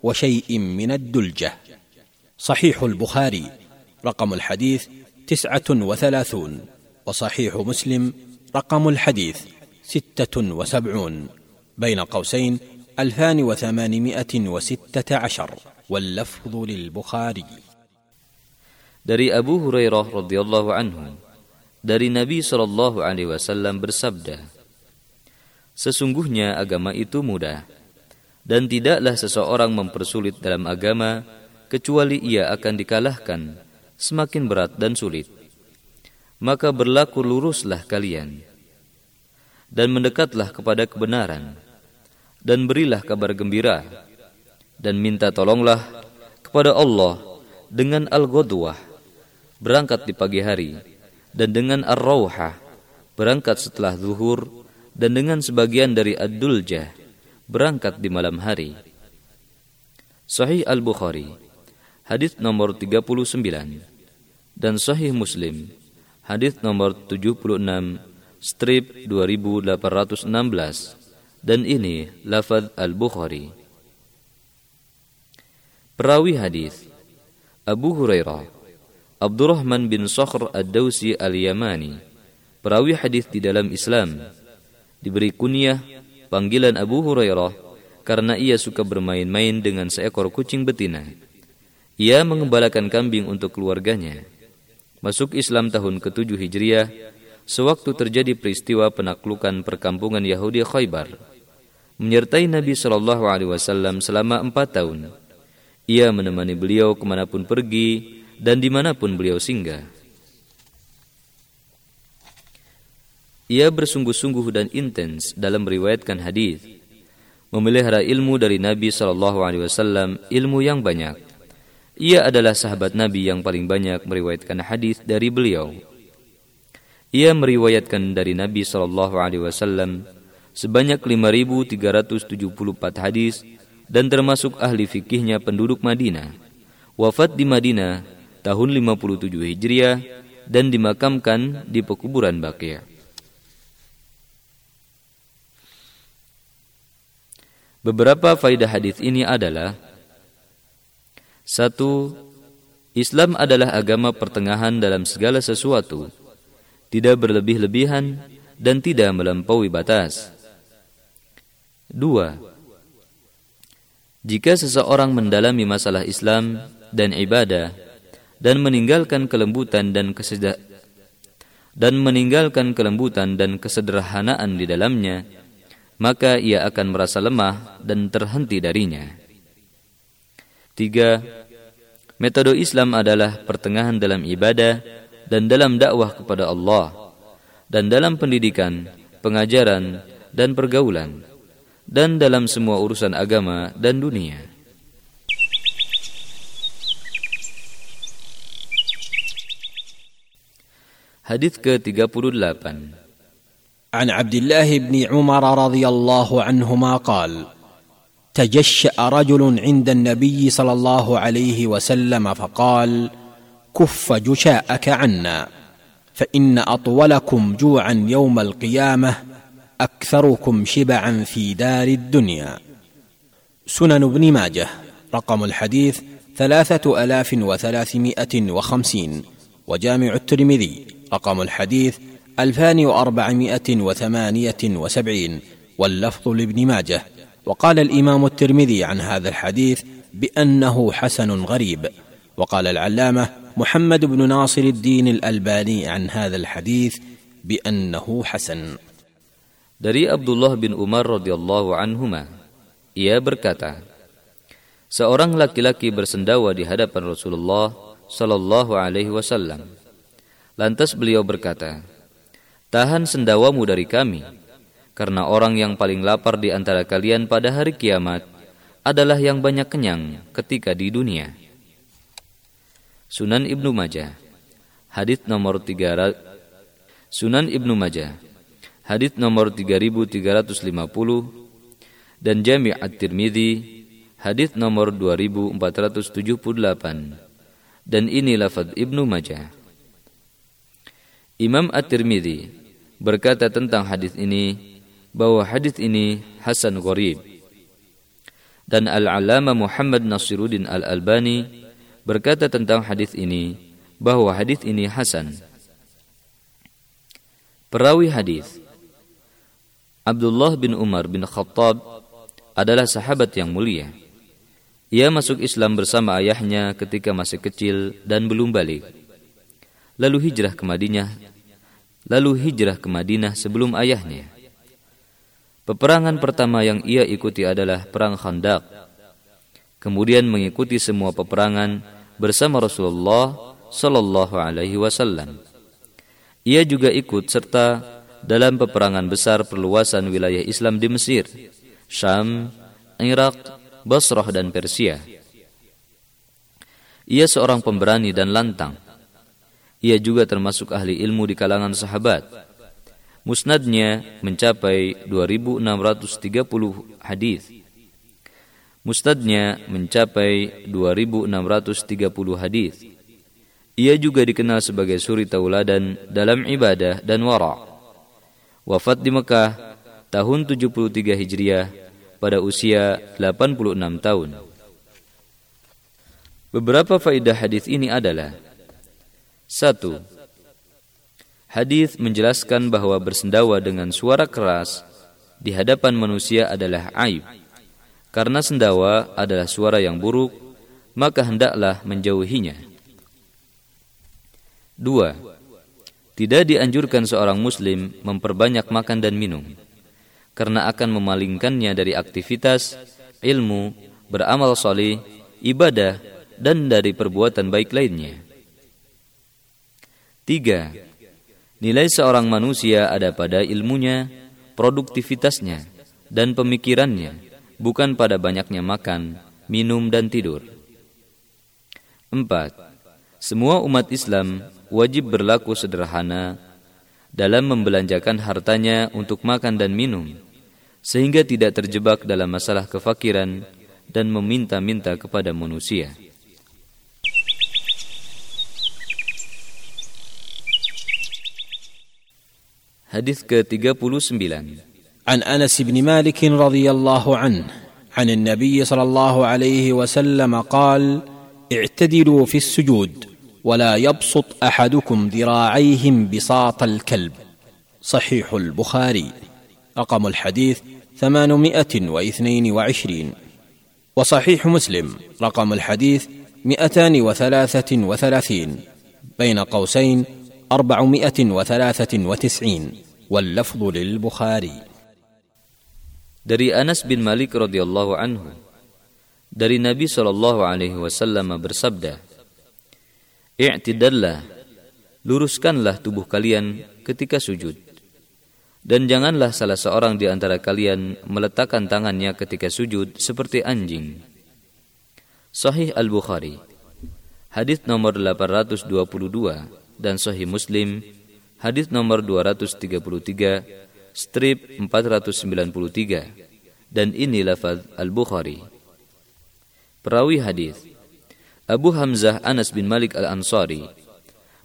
وشيء من الدلجة. صحيح البخاري رقم الحديث تسعة وثلاثون وصحيح مسلم رقم الحديث ستة وسبعون. بين قوسين ألفان وثمانمائة وستة عشر. واللفظ للبخاري. Dari Abu Hurairah radhiyallahu anhu dari Nabi Shallallahu alaihi wasallam bersabda Sesungguhnya agama itu mudah dan tidaklah seseorang mempersulit dalam agama kecuali ia akan dikalahkan semakin berat dan sulit. Maka berlaku luruslah kalian dan mendekatlah kepada kebenaran dan berilah kabar gembira dan minta tolonglah kepada Allah dengan al-ghadwah berangkat di pagi hari dan dengan ar-rauhah berangkat setelah zuhur dan dengan sebagian dari ad-duljah berangkat di malam hari Sahih Al-Bukhari hadis nomor 39 dan Sahih Muslim hadis nomor 76 strip 2816 dan ini lafaz Al-Bukhari. Perawi hadis Abu Hurairah Abdurrahman bin Sakhr Ad-Dausi Al-Yamani perawi hadis di dalam Islam diberi kunyah panggilan Abu Hurairah karena ia suka bermain-main dengan seekor kucing betina. Ia mengembalakan kambing untuk keluarganya. Masuk Islam tahun ke-7 Hijriah, sewaktu terjadi peristiwa penaklukan perkampungan Yahudi Khaybar menyertai Nabi Wasallam selama empat tahun. Ia menemani beliau ke mana pun pergi dan di mana pun beliau singgah. Ia bersungguh-sungguh dan intens dalam meriwayatkan hadis, memelihara ilmu dari Nabi Shallallahu Alaihi Wasallam, ilmu yang banyak. Ia adalah sahabat Nabi yang paling banyak meriwayatkan hadis dari beliau. Ia meriwayatkan dari Nabi Shallallahu Alaihi Wasallam sebanyak 5.374 hadis dan termasuk ahli fikihnya penduduk Madinah. Wafat di Madinah tahun 57 Hijriah dan dimakamkan di pekuburan Baqiyah. Beberapa faidah hadis ini adalah satu, Islam adalah agama pertengahan dalam segala sesuatu, tidak berlebih-lebihan dan tidak melampaui batas. Dua, jika seseorang mendalami masalah Islam dan ibadah dan meninggalkan kelembutan dan keseda dan meninggalkan kelembutan dan kesederhanaan di dalamnya, maka ia akan merasa lemah dan terhenti darinya. Tiga, metode Islam adalah pertengahan dalam ibadah dan dalam dakwah kepada Allah dan dalam pendidikan, pengajaran, dan pergaulan dan dalam semua urusan agama dan dunia. Hadis ke-38. عن عبد الله بن عمر رضي الله عنهما قال تجشأ رجل عند النبي صلى الله عليه وسلم فقال كف جشاءك عنا فإن أطولكم جوعا يوم القيامة أكثركم شبعا في دار الدنيا. سنن ابن ماجه رقم الحديث ثلاثة آلاف وثلاثمائة وخمسين وجامع الترمذي. رقم الحديث ألفان وأربعمائة وثمانية وسبعين واللفظ لابن ماجه وقال الإمام الترمذي عن هذا الحديث بأنه حسن غريب وقال العلامة محمد بن ناصر الدين الألباني عن هذا الحديث بأنه حسن Dari Abdullah bin Umar radhiyallahu anhuma, ia berkata, Seorang laki-laki bersendawa di hadapan Rasulullah sallallahu alaihi wasallam. Lantas beliau berkata, "Tahan sendawamu dari kami, karena orang yang paling lapar di antara kalian pada hari kiamat adalah yang banyak kenyang ketika di dunia." Sunan Ibnu Majah Hadis nomor 3 Sunan Ibnu Majah Hadis nomor 3350 dan Jami' At-Tirmidzi hadis nomor 2478 dan ini lafaz Ibnu Majah Imam At-Tirmidzi berkata tentang hadis ini bahwa hadis ini hasan gharib dan Al-Alama Muhammad Nasiruddin Al-Albani berkata tentang hadis ini bahwa hadis ini hasan. Perawi hadis Abdullah bin Umar bin Khattab adalah sahabat yang mulia. Ia masuk Islam bersama ayahnya ketika masih kecil dan belum balik. Lalu hijrah ke Madinah. Lalu hijrah ke Madinah sebelum ayahnya. Peperangan pertama yang ia ikuti adalah perang Khandaq. Kemudian mengikuti semua peperangan bersama Rasulullah Sallallahu Alaihi Wasallam. Ia juga ikut serta dalam peperangan besar perluasan wilayah Islam di Mesir, Syam, Irak, Basrah dan Persia. Ia seorang pemberani dan lantang. Ia juga termasuk ahli ilmu di kalangan sahabat. Musnadnya mencapai 2630 hadis. Musnadnya mencapai 2630 hadis. Ia juga dikenal sebagai suri tauladan dalam ibadah dan wara. Wafat di Mekah tahun 73 Hijriah pada usia 86 tahun. Beberapa faedah hadis ini adalah satu, Hadis menjelaskan bahwa bersendawa dengan suara keras di hadapan manusia adalah aib. Karena sendawa adalah suara yang buruk, maka hendaklah menjauhinya. Dua, tidak dianjurkan seorang muslim memperbanyak makan dan minum, karena akan memalingkannya dari aktivitas, ilmu, beramal soleh, ibadah, dan dari perbuatan baik lainnya. Tiga, nilai seorang manusia ada pada ilmunya, produktivitasnya, dan pemikirannya, bukan pada banyaknya makan, minum, dan tidur. Empat, semua umat Islam wajib berlaku sederhana dalam membelanjakan hartanya untuk makan dan minum, sehingga tidak terjebak dalam masalah kefakiran dan meminta-minta kepada manusia. Hadis ke-39 عن أنس بن مالك رضي الله عنه عن النبي صلى الله عليه وسلم قال اعتدلوا في السجود ولا يبسط احدكم ذراعيهم بساط الكلب صحيح البخاري رقم الحديث ثمانمائه واثنين وعشرين وصحيح مسلم رقم الحديث مئتان وثلاثه وثلاثين بين قوسين اربعمائه وثلاثه وتسعين واللفظ للبخاري Dari Anas bin Malik radhiyallahu anhu dari Nabi sallallahu alaihi wasallam bersabda I'tidallah, luruskanlah tubuh kalian ketika sujud. Dan janganlah salah seorang di antara kalian meletakkan tangannya ketika sujud seperti anjing. Sahih Al-Bukhari Hadis nomor 822 dan Sahih Muslim hadis nomor 233 strip 493 dan ini lafaz Al-Bukhari. Perawi hadis Abu Hamzah Anas bin Malik Al-Ansari,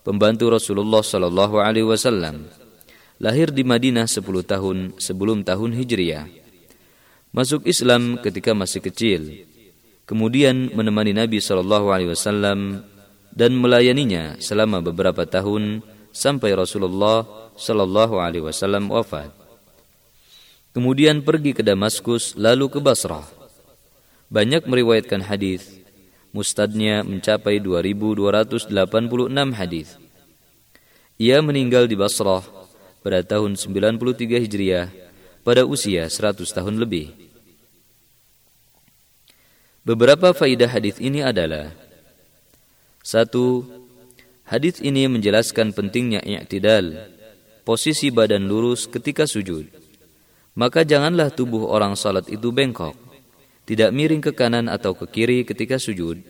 pembantu Rasulullah Sallallahu Alaihi Wasallam, lahir di Madinah 10 tahun sebelum tahun Hijriah. Masuk Islam ketika masih kecil, kemudian menemani Nabi Sallallahu Alaihi Wasallam dan melayaninya selama beberapa tahun sampai Rasulullah Sallallahu Alaihi Wasallam wafat. Kemudian pergi ke Damaskus lalu ke Basrah. Banyak meriwayatkan hadis mustadnya mencapai 2286 hadis. Ia meninggal di Basrah pada tahun 93 Hijriah pada usia 100 tahun lebih. Beberapa faidah hadis ini adalah satu, hadis ini menjelaskan pentingnya i'tidal, posisi badan lurus ketika sujud. Maka janganlah tubuh orang salat itu bengkok, tidak miring ke kanan atau ke kiri ketika sujud,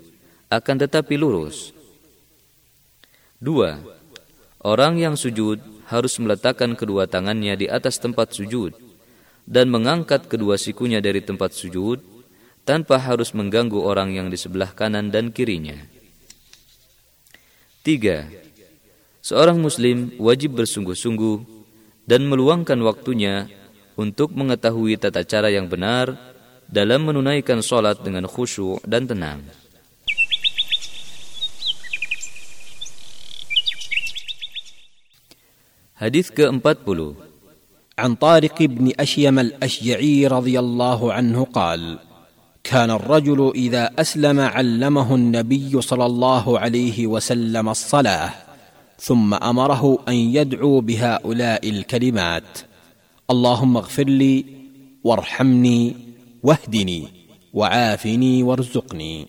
akan tetapi lurus. Dua, orang yang sujud harus meletakkan kedua tangannya di atas tempat sujud dan mengangkat kedua sikunya dari tempat sujud tanpa harus mengganggu orang yang di sebelah kanan dan kirinya. Tiga, seorang Muslim wajib bersungguh-sungguh dan meluangkan waktunya untuk mengetahui tata cara yang benar dalam menunaikan solat dengan khusyuk dan tenang. Hadis ke-40 An طارق ibn أشيم الأشجعي رضي الله عنه قال كان الرجل إذا أسلم علمه النبي صلى الله عليه وسلم الصلاة ثم أمره أن يدعو بهؤلاء الكلمات. اللهم اغفر لي وارحمني واهدني وعافني وارزقني.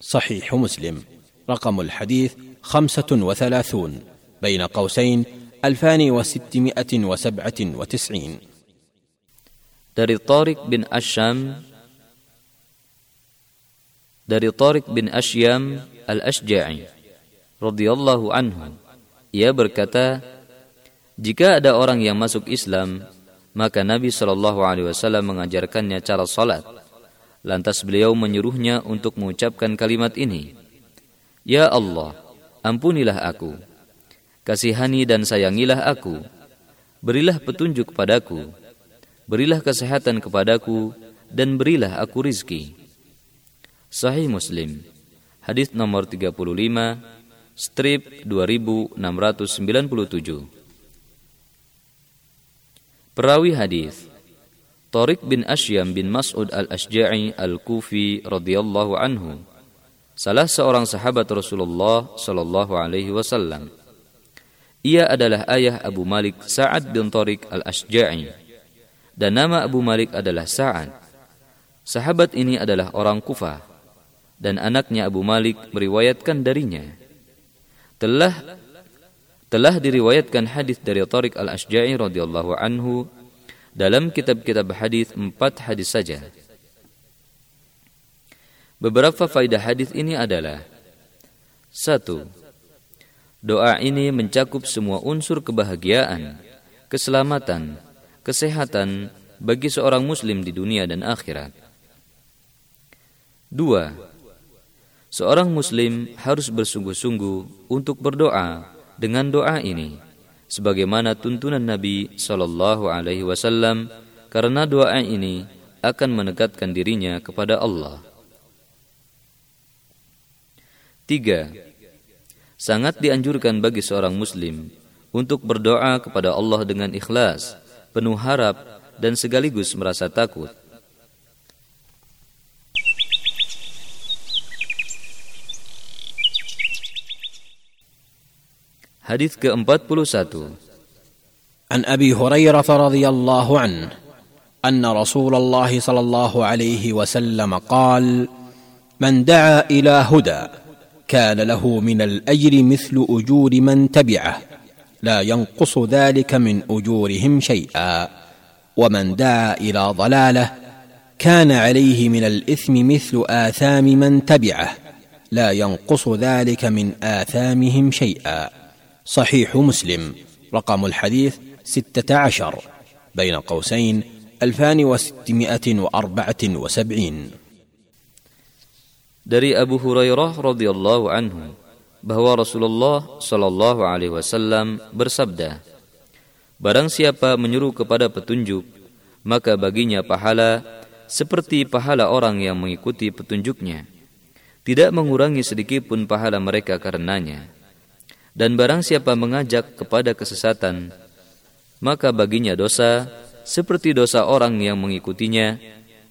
صحيح مسلم. رقم الحديث خمسة وثلاثون بين قوسين ألفان وستمائة وسبعة وتسعين. Dari Tariq bin Asham dari Tariq bin Ashyam al-Ashja'i radhiyallahu anhu. Ia berkata, jika ada orang yang masuk Islam, maka Nabi Shallallahu Alaihi Wasallam mengajarkannya cara salat. Lantas beliau menyuruhnya untuk mengucapkan kalimat ini, Ya Allah, ampunilah aku, kasihani dan sayangilah aku, berilah petunjuk kepadaku, berilah kesehatan kepadaku, dan berilah aku rizki. Sahih Muslim. Hadis nomor 35 strip 2697 Perawi hadis Tariq bin Ashyam bin Mas'ud al-Ashja'i al-Kufi radhiyallahu anhu salah seorang sahabat Rasulullah sallallahu alaihi wasallam. Ia adalah ayah Abu Malik Sa'ad bin Tariq al-Ashja'i dan nama Abu Malik adalah Sa'ad. Sahabat ini adalah orang Kufah dan anaknya Abu Malik meriwayatkan darinya. Telah telah diriwayatkan hadis dari Tariq al-Ashja'i radhiyallahu anhu dalam kitab-kitab hadis empat hadis saja. Beberapa faidah hadis ini adalah satu, doa ini mencakup semua unsur kebahagiaan, keselamatan, kesehatan bagi seorang muslim di dunia dan akhirat. Dua, Seorang muslim harus bersungguh-sungguh untuk berdoa dengan doa ini sebagaimana tuntunan Nabi sallallahu alaihi wasallam karena doa ini akan menegakkan dirinya kepada Allah. Tiga, sangat dianjurkan bagi seorang muslim untuk berdoa kepada Allah dengan ikhlas, penuh harap dan sekaligus merasa takut Hadis ke-41 عن أبي هريرة رضي الله عنه أن رسول الله صلى الله عليه وسلم قال من دعا إلى هدى كان له من الأجر مثل أجور من تبعه لا ينقص ذلك من أجورهم شيئا. ومن دعا إلى ضلاله كان عليه من الإثم مثل آثام من تبعه لا ينقص ذلك من آثامهم شيئا. صحيح مسلم رقم الحديث ستة عشر بين قوسين ألفان وستمائة وأربعة وسبعين Dari Abu Hurairah radhiyallahu anhu bahwa Rasulullah shallallahu alaihi wasallam bersabda, Barang siapa menyuruh kepada petunjuk, maka baginya pahala seperti pahala orang yang mengikuti petunjuknya, tidak mengurangi sedikit pun pahala mereka karenanya. Dan barang siapa mengajak kepada kesesatan, maka baginya dosa seperti dosa orang yang mengikutinya,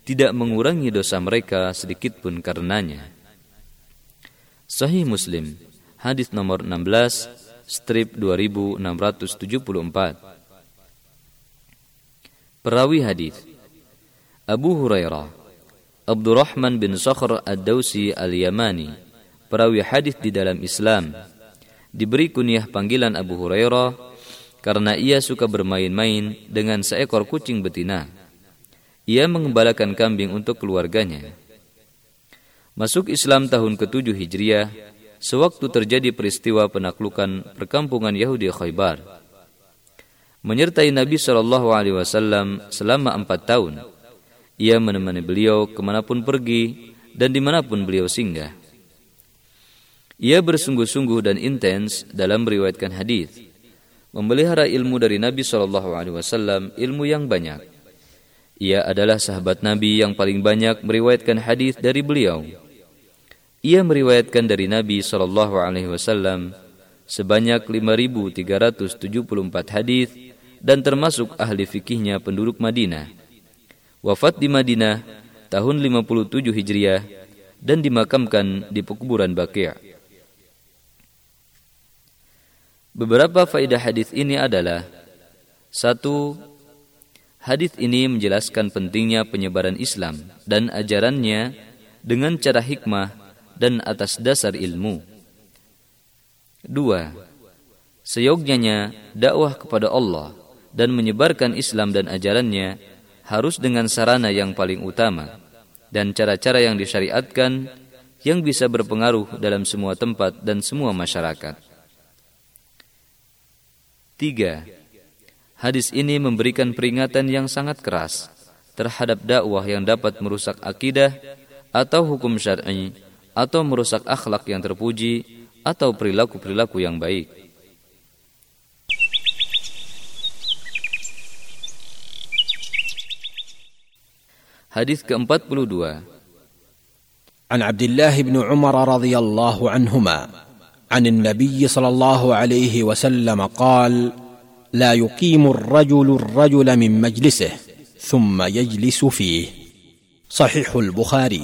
tidak mengurangi dosa mereka sedikit pun karenanya. Sahih Muslim, hadis nomor 16, strip 2674. Perawi hadis Abu Hurairah Abdurrahman bin Sakhr Ad-Dausi Al-Yamani perawi hadis di dalam Islam diberi kunyah panggilan Abu Hurairah karena ia suka bermain-main dengan seekor kucing betina. Ia mengembalakan kambing untuk keluarganya. Masuk Islam tahun ke-7 Hijriah, sewaktu terjadi peristiwa penaklukan perkampungan Yahudi Khaybar. Menyertai Nabi Wasallam selama empat tahun ia menemani beliau ke mana pun pergi dan di mana pun beliau singgah. Ia bersungguh-sungguh dan intens dalam meriwayatkan hadis, memelihara ilmu dari Nabi Shallallahu Alaihi Wasallam, ilmu yang banyak. Ia adalah sahabat Nabi yang paling banyak meriwayatkan hadis dari beliau. Ia meriwayatkan dari Nabi Shallallahu Alaihi Wasallam sebanyak 5.374 hadis dan termasuk ahli fikihnya penduduk Madinah wafat di Madinah tahun 57 Hijriah dan dimakamkan di pekuburan Baqi'. Beberapa faedah hadis ini adalah satu, hadis ini menjelaskan pentingnya penyebaran Islam dan ajarannya dengan cara hikmah dan atas dasar ilmu. Dua, seyogyanya dakwah kepada Allah dan menyebarkan Islam dan ajarannya harus dengan sarana yang paling utama dan cara-cara yang disyariatkan yang bisa berpengaruh dalam semua tempat dan semua masyarakat. Tiga, hadis ini memberikan peringatan yang sangat keras terhadap dakwah yang dapat merusak akidah atau hukum syar'i atau merusak akhlak yang terpuji atau perilaku-perilaku yang baik. Hadis ke-42 An Abdullah bin Umar radhiyallahu anhuma. عن النبي صلى الله عليه وسلم قال لا يقيم الرجل الرجل من مجلسه ثم يجلس فيه صحيح البخاري.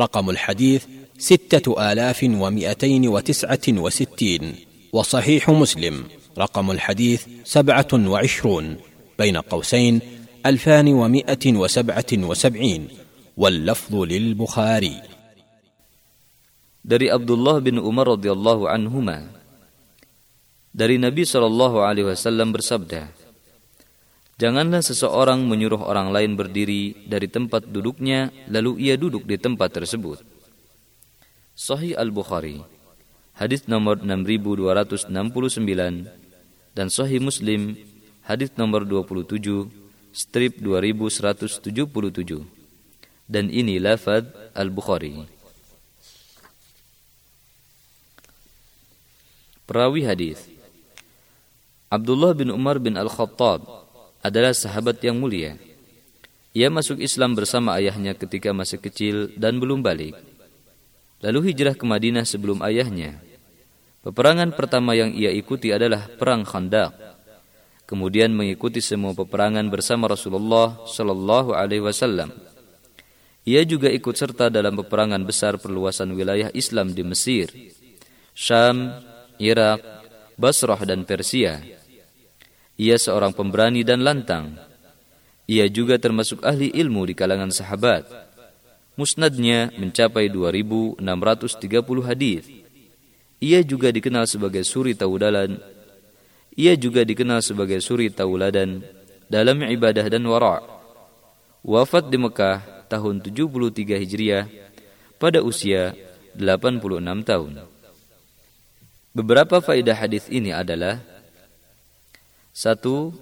رقم الحديث ستة آلاف ومئتين وتسعة وستين وصحيح مسلم. رقم الحديث سبعة وعشرون بين قوسين ألفان ومائة وسبعة وسبعين واللفظ للبخاري. Dari Abdullah bin Umar radhiyallahu anhuma dari Nabi Shallallahu alaihi wasallam bersabda Janganlah seseorang menyuruh orang lain berdiri dari tempat duduknya lalu ia duduk di tempat tersebut. Sahih Al-Bukhari hadis nomor 6269 dan Sahih Muslim hadis nomor 27 strip 2177 dan ini lafad Al-Bukhari. Perawi hadis Abdullah bin Umar bin Al-Khattab adalah sahabat yang mulia. Ia masuk Islam bersama ayahnya ketika masih kecil dan belum balik. Lalu hijrah ke Madinah sebelum ayahnya. Peperangan pertama yang ia ikuti adalah Perang Khandaq kemudian mengikuti semua peperangan bersama Rasulullah Shallallahu Alaihi Wasallam. Ia juga ikut serta dalam peperangan besar perluasan wilayah Islam di Mesir, Syam, Irak, Basrah dan Persia. Ia seorang pemberani dan lantang. Ia juga termasuk ahli ilmu di kalangan sahabat. Musnadnya mencapai 2630 hadis. Ia juga dikenal sebagai suri taudalan ia juga dikenal sebagai suri tauladan dalam ibadah dan wara'. Wafat di Mekah tahun 73 Hijriah pada usia 86 tahun. Beberapa faedah hadis ini adalah satu,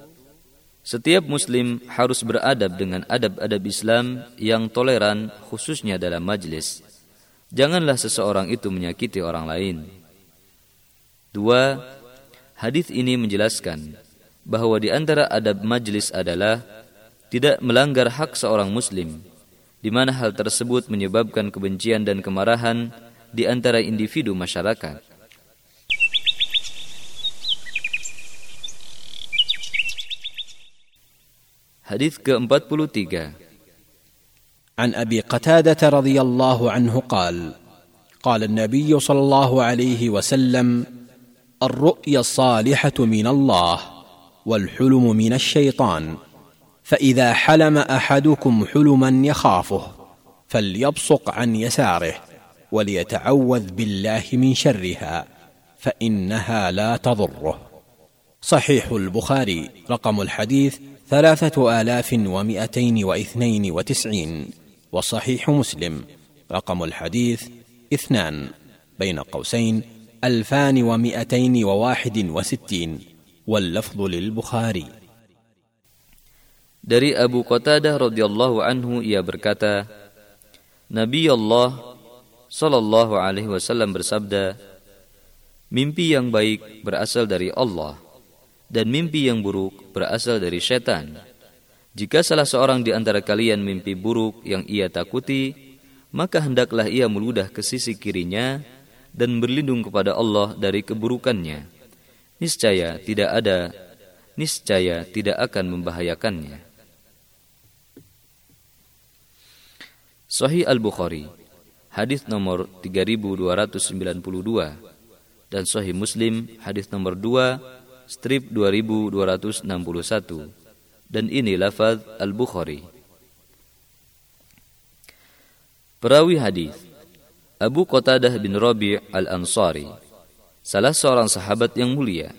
setiap muslim harus beradab dengan adab-adab Islam yang toleran khususnya dalam majlis. Janganlah seseorang itu menyakiti orang lain. Dua, Hadis ini menjelaskan bahwa di antara adab majlis adalah tidak melanggar hak seorang muslim, di mana hal tersebut menyebabkan kebencian dan kemarahan di antara individu masyarakat. Hadis ke-43. عن أبي قتادة رضي الله عنه قال قال النبي صلى الله عليه وسلم الرؤيا الصالحة من الله والحلم من الشيطان فإذا حلم أحدكم حلما يخافه فليبصق عن يساره وليتعوذ بالله من شرها فإنها لا تضره. صحيح البخاري رقم الحديث ثلاثة آلاف ومئتين واثنين وتسعين وصحيح مسلم. رقم الحديث اثنان بين قوسين ألفان ومئتين وواحد وستين واللفظ للبخاري. دري أبو قتادة رضي الله عنه يا بركاته نبي الله صلى الله عليه وسلم bersabda Mimpi yang بيك berasal dari الله dan mimpi yang buruk berasal dari setan. Jika salah seorang di antara kalian mimpi buruk yang ia takuti, maka hendaklah ia meludah ke sisi kirinya dan berlindung kepada Allah dari keburukannya. Niscaya tidak ada, niscaya tidak akan membahayakannya. Sahih Al-Bukhari hadis nomor 3292 dan Sahih Muslim hadis nomor 2 strip 2261 dan ini lafaz Al-Bukhari. Perawi hadis Abu Qatadah bin Rabi' Al-Ansari salah seorang sahabat yang mulia.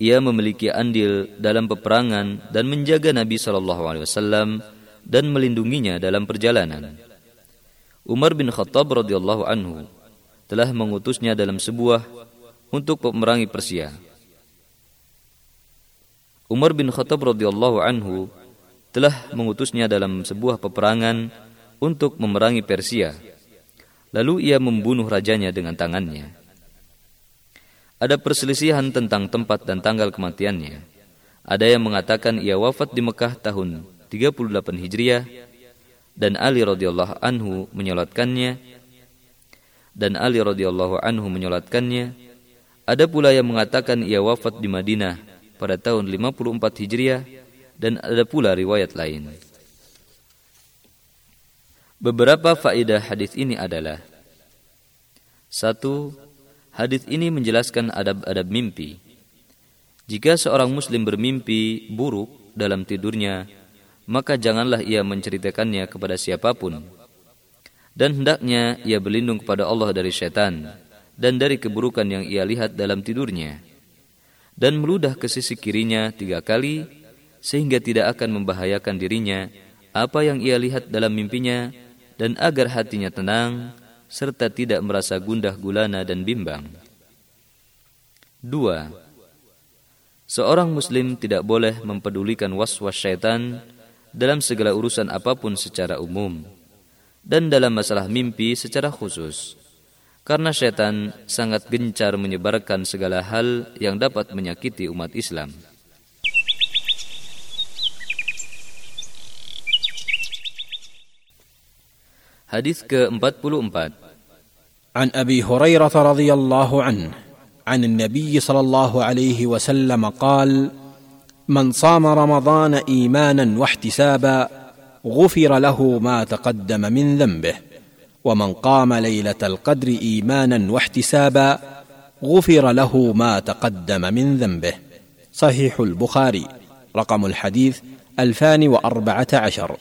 Ia memiliki andil dalam peperangan dan menjaga Nabi sallallahu alaihi wasallam dan melindunginya dalam perjalanan. Umar bin Khattab radhiyallahu anhu telah mengutusnya dalam sebuah untuk memerangi Persia. Umar bin Khattab radhiyallahu anhu telah mengutusnya dalam sebuah peperangan untuk memerangi Persia. Lalu ia membunuh rajanya dengan tangannya. Ada perselisihan tentang tempat dan tanggal kematiannya. Ada yang mengatakan ia wafat di Mekah tahun 38 Hijriah dan Ali radhiyallahu anhu menyolatkannya dan Ali radhiyallahu anhu menyolatkannya ada pula yang mengatakan ia wafat di Madinah pada tahun 54 Hijriah dan ada pula riwayat lain Beberapa faedah hadis ini adalah satu, hadis ini menjelaskan adab-adab mimpi. Jika seorang muslim bermimpi buruk dalam tidurnya, maka janganlah ia menceritakannya kepada siapa pun. Dan hendaknya ia berlindung kepada Allah dari syaitan dan dari keburukan yang ia lihat dalam tidurnya. Dan meludah ke sisi kirinya tiga kali sehingga tidak akan membahayakan dirinya apa yang ia lihat dalam mimpinya dan agar hatinya tenang serta tidak merasa gundah gulana dan bimbang. Dua, seorang muslim tidak boleh mempedulikan was-was syaitan dalam segala urusan apa pun secara umum dan dalam masalah mimpi secara khusus. Karena setan sangat gencar menyebarkan segala hal yang dapat menyakiti umat Islam. Hadis ke-44 An Abi Hurairah radhiyallahu anhu عن النبي صلى الله عليه وسلم قال من صام رمضان ايمانا واحتسابا غفر له ما تقدم من ذنبه ومن قام ليلة القدر إيمانا واحتسابا غفر له ما تقدم من ذنبه. صحيح البخاري. رقم الحديث ألفان وأربعة عشر.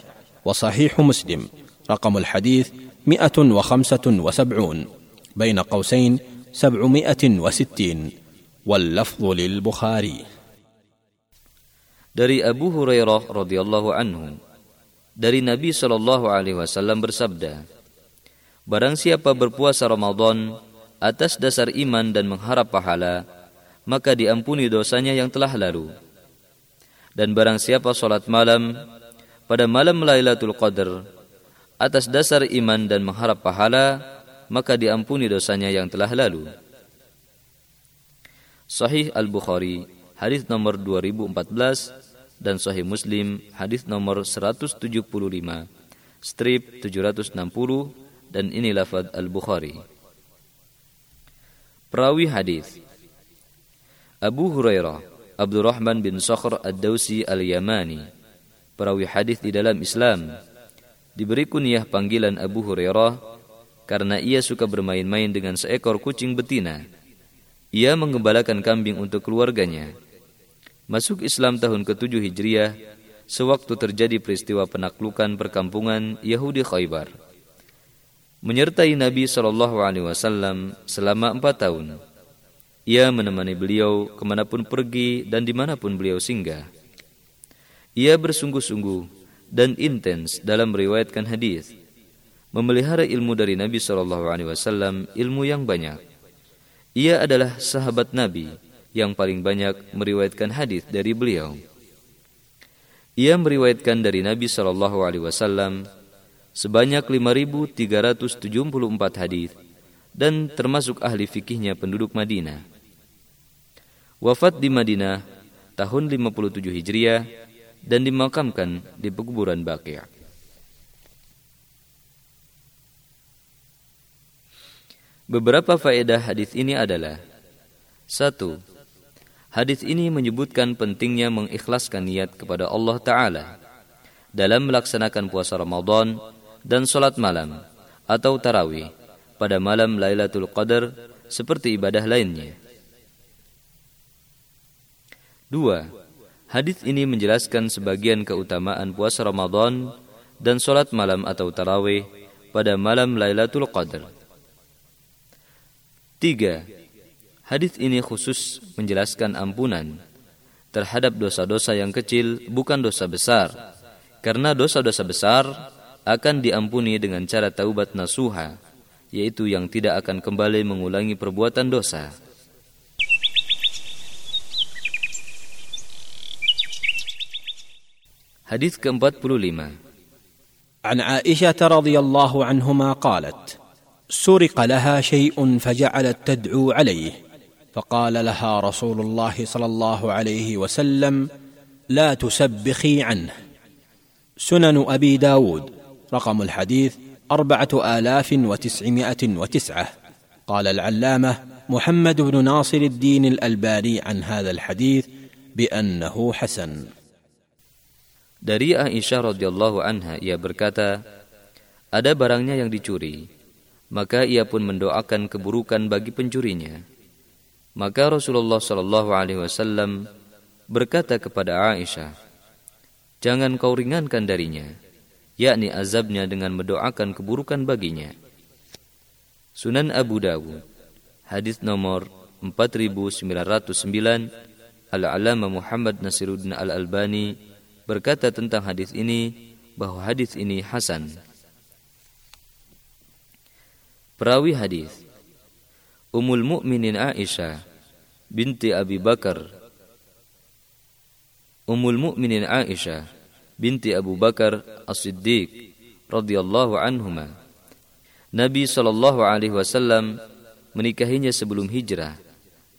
وصحيح مسلم. رقم الحديث مئة وخمسة وسبعون. بين قوسين سبعمائة وستين. واللفظ للبخاري. Dari Abu Hurairah radhiyallahu anhu. Dari Nabi Shallallahu alaihi wasallam bersabda Barang siapa berpuasa Ramadan atas dasar iman dan mengharap pahala maka diampuni dosanya yang telah lalu. Dan barang siapa salat malam pada malam Lailatul Qadar atas dasar iman dan mengharap pahala maka diampuni dosanya yang telah lalu. Sahih Al-Bukhari hadis nomor 2014 dan Sahih Muslim hadis nomor 175 strip 760 dan ini lafaz Al-Bukhari. Perawi hadis Abu Hurairah Abdurrahman bin Sakhr Ad-Dausi Al-Yamani perawi hadis di dalam Islam diberi kunyah panggilan Abu Hurairah karena ia suka bermain-main dengan seekor kucing betina. Ia mengembalakan kambing untuk keluarganya. Masuk Islam tahun ke-7 Hijriah sewaktu terjadi peristiwa penaklukan perkampungan Yahudi Khaybar. Menyertai Nabi Shallallahu Alaihi Wasallam selama empat tahun. Ia menemani beliau ke mana pun pergi dan di mana pun beliau singgah. Ia bersungguh-sungguh dan intens dalam meriwayatkan hadis, memelihara ilmu dari Nabi Shallallahu Alaihi Wasallam ilmu yang banyak. Ia adalah sahabat Nabi yang paling banyak meriwayatkan hadis dari beliau. Ia meriwayatkan dari Nabi Shallallahu Alaihi Wasallam sebanyak 5.374 hadis dan termasuk ahli fikihnya penduduk Madinah. Wafat di Madinah tahun 57 Hijriah dan dimakamkan di pekuburan Baqi'. Beberapa faedah hadis ini adalah satu, Hadis ini menyebutkan pentingnya mengikhlaskan niat kepada Allah Ta'ala dalam melaksanakan puasa Ramadan dan solat malam atau tarawih pada malam Lailatul Qadar seperti ibadah lainnya. Dua, hadis ini menjelaskan sebagian keutamaan puasa Ramadan dan solat malam atau tarawih pada malam Lailatul Qadar. Tiga, Hadis ini khusus menjelaskan ampunan terhadap dosa-dosa yang kecil bukan dosa besar. Karena dosa-dosa besar akan diampuni dengan cara taubat nasuha, yaitu yang tidak akan kembali mengulangi perbuatan dosa. Hadis ke-45 عن عائشة رضي الله عنهما قالت: سرق لها شيء فجعلت تدعو عليه فقال لها رسول الله صلى الله عليه وسلم لا تسبخي عنه سنن أبي داود رقم الحديث أربعة آلاف وتسعمائة وتسعة قال العلامة محمد بن ناصر الدين الألباني عن هذا الحديث بأنه حسن Dari Aisyah radhiyallahu anha ia berkata, ada barangnya yang dicuri, maka ia pun mendoakan keburukan bagi pencurinya. Maka Rasulullah Shallallahu Alaihi Wasallam berkata kepada Aisyah, jangan kau ringankan darinya, yakni azabnya dengan mendoakan keburukan baginya. Sunan Abu Dawud, hadis nomor 4909, Al-Alama Muhammad Nasiruddin Al-Albani berkata tentang hadis ini bahwa hadis ini hasan. Perawi hadis Ummul Mukminin Aisyah binti Abi Bakar Ummul Mukminin Aisyah binti Abu Bakar As-Siddiq radhiyallahu anhuma. Nabi sallallahu alaihi wasallam menikahinya sebelum hijrah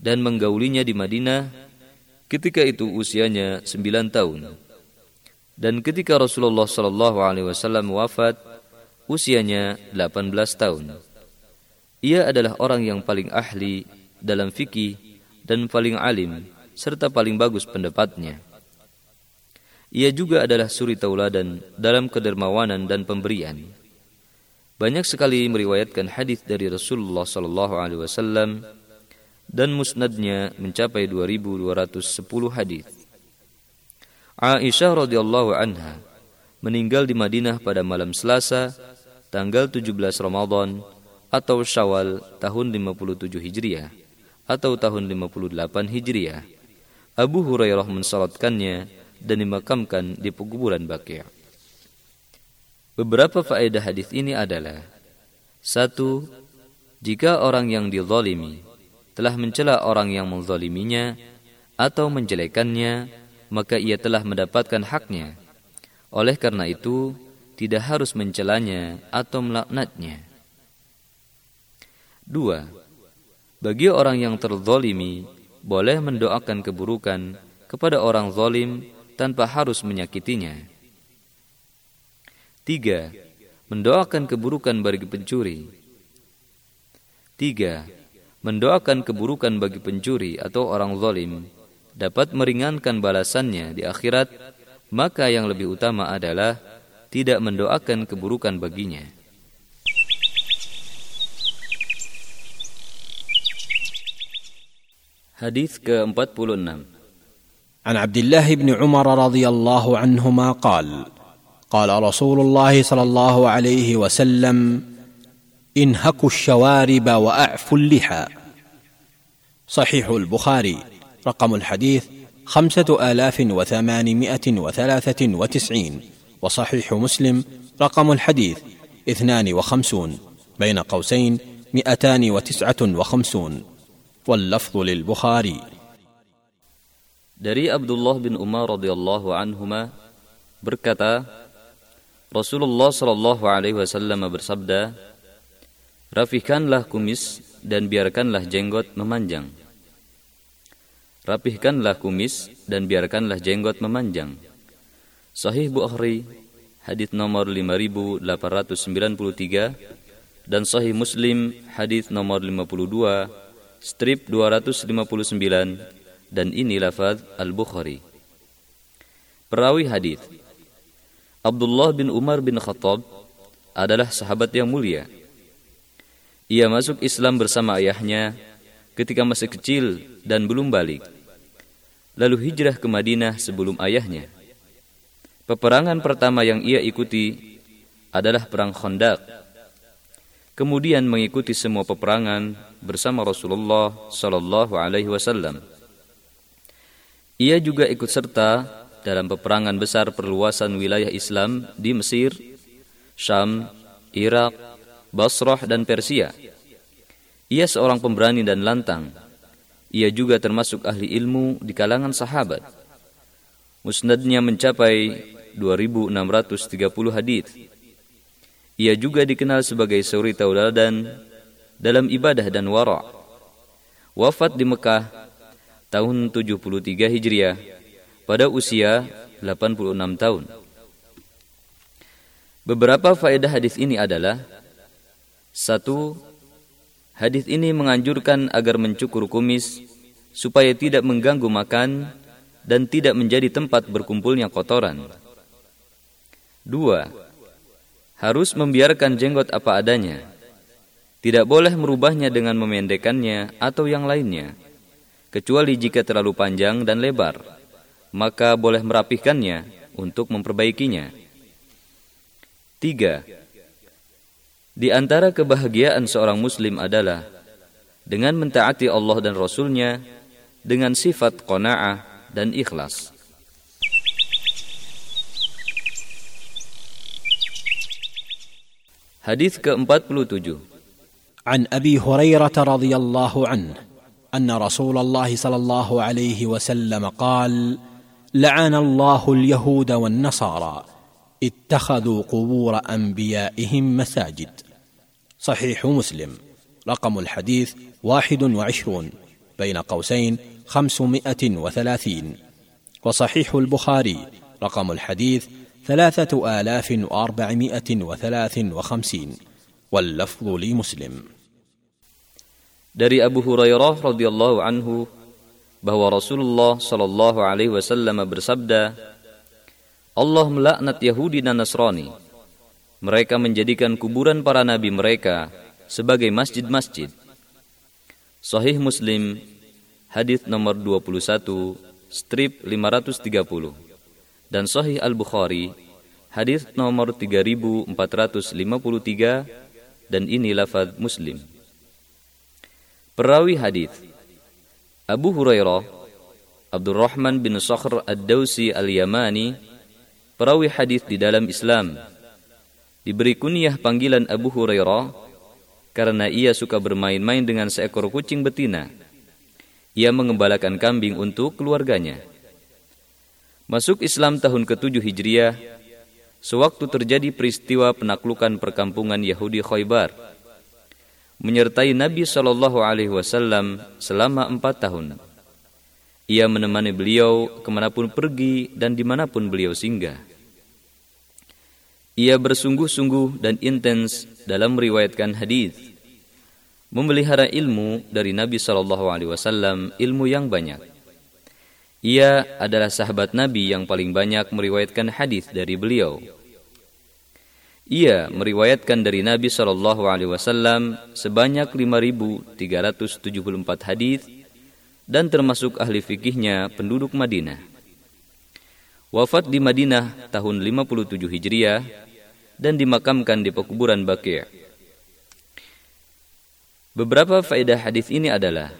dan menggaulinya di Madinah ketika itu usianya 9 tahun. Dan ketika Rasulullah sallallahu alaihi wasallam wafat usianya 18 tahun. Ia adalah orang yang paling ahli dalam fikih dan paling alim serta paling bagus pendapatnya. Ia juga adalah suri tauladan dalam kedermawanan dan pemberian. Banyak sekali meriwayatkan hadis dari Rasulullah sallallahu alaihi wasallam dan musnadnya mencapai 2210 hadis. Aisyah radhiyallahu anha meninggal di Madinah pada malam Selasa tanggal 17 Ramadan atau Syawal tahun 57 Hijriah atau tahun 58 Hijriah. Abu Hurairah mensalatkannya dan dimakamkan di pekuburan Baqi'. Beberapa faedah hadis ini adalah satu, jika orang yang dizalimi telah mencela orang yang menzaliminya atau menjelekannya, maka ia telah mendapatkan haknya. Oleh karena itu, tidak harus mencelanya atau melaknatnya. Dua, bagi orang yang terzolimi, boleh mendoakan keburukan kepada orang zolim tanpa harus menyakitinya. Tiga, mendoakan keburukan bagi pencuri. Tiga, mendoakan keburukan bagi pencuri atau orang zolim dapat meringankan balasannya di akhirat, maka yang lebih utama adalah tidak mendoakan keburukan baginya. Hadis ke-46 عن عبد الله بن عمر رضي الله عنهما قال قال رسول الله صلى الله عليه وسلم انهكوا الشوارب وأعفوا اللحى. صحيح البخاري. رقم الحديث خمسة آلاف وثمانمائة وثلاثة وتسعين. وصحيح مسلم رقم الحديث اثنان وخمسون بين قوسين مئتان وتسعة وخمسون. واللفظ للبخاري. Dari Abdullah bin Umar radhiyallahu anhuma berkata, Rasulullah shallallahu alaihi wasallam bersabda, Rapihkanlah kumis dan biarkanlah jenggot memanjang. Rapihkanlah kumis dan biarkanlah jenggot memanjang. Sahih Bukhari, hadis nomor 5893 dan Sahih Muslim, hadis nomor 52, strip 259 dan ini lafaz Al-Bukhari. Perawi hadis Abdullah bin Umar bin Khattab adalah sahabat yang mulia. Ia masuk Islam bersama ayahnya ketika masih kecil dan belum balik. Lalu hijrah ke Madinah sebelum ayahnya. Peperangan pertama yang ia ikuti adalah perang Khandaq. Kemudian mengikuti semua peperangan bersama Rasulullah sallallahu alaihi wasallam. Ia juga ikut serta dalam peperangan besar perluasan wilayah Islam di Mesir, Syam, Irak, Basrah, dan Persia. Ia seorang pemberani dan lantang. Ia juga termasuk ahli ilmu di kalangan sahabat. Musnadnya mencapai 2630 hadis. Ia juga dikenal sebagai suri tauladan dalam ibadah dan wara'. Wafat di Mekah tahun 73 Hijriah pada usia 86 tahun. Beberapa faedah hadis ini adalah satu, hadis ini menganjurkan agar mencukur kumis supaya tidak mengganggu makan dan tidak menjadi tempat berkumpulnya kotoran. Dua, harus membiarkan jenggot apa adanya. Tidak boleh merubahnya dengan memendekkannya atau yang lainnya kecuali jika terlalu panjang dan lebar, maka boleh merapihkannya untuk memperbaikinya. Tiga, di antara kebahagiaan seorang muslim adalah dengan mentaati Allah dan Rasulnya dengan sifat qana'ah dan ikhlas. Hadis ke-47 An Abi Hurairah radhiyallahu anhu أن رسول الله صلى الله عليه وسلم قال لعن الله اليهود والنصارى اتخذوا قبور أنبيائهم مساجد. صحيح مسلم. رقم الحديث واحد وعشرون بين قوسين خمسمائة وثلاثين. وصحيح البخاري. رقم الحديث ثلاثة آلاف وأربعمائة وثلاث وخمسين. واللفظ لمسلم. Dari Abu Hurairah radhiyallahu anhu bahwa Rasulullah shallallahu alaihi wasallam bersabda, Allah melaknat Yahudi dan Nasrani. Mereka menjadikan kuburan para nabi mereka sebagai masjid-masjid. Sahih Muslim, hadis nomor 21, strip 530. Dan Sahih Al-Bukhari, hadis nomor 3453 dan ini lafaz Muslim. Perawi hadis Abu Hurairah Abdurrahman bin Sakhr Ad-Dausi Al-Yamani perawi hadis di dalam Islam diberi kunyah panggilan Abu Hurairah karena ia suka bermain-main dengan seekor kucing betina. Ia mengembalakan kambing untuk keluarganya. Masuk Islam tahun ke-7 Hijriah, sewaktu terjadi peristiwa penaklukan perkampungan Yahudi Khaybar menyertai Nabi Shallallahu Alaihi Wasallam selama empat tahun. Ia menemani beliau ke mana pun pergi dan di mana pun beliau singgah. Ia bersungguh-sungguh dan intens dalam meriwayatkan hadis, memelihara ilmu dari Nabi Shallallahu Alaihi Wasallam ilmu yang banyak. Ia adalah sahabat Nabi yang paling banyak meriwayatkan hadis dari beliau. Ia meriwayatkan dari Nabi Shallallahu Alaihi Wasallam sebanyak 5.374 hadis dan termasuk ahli fikihnya penduduk Madinah. Wafat di Madinah tahun 57 Hijriah dan dimakamkan di pekuburan Baqi'. Beberapa faedah hadis ini adalah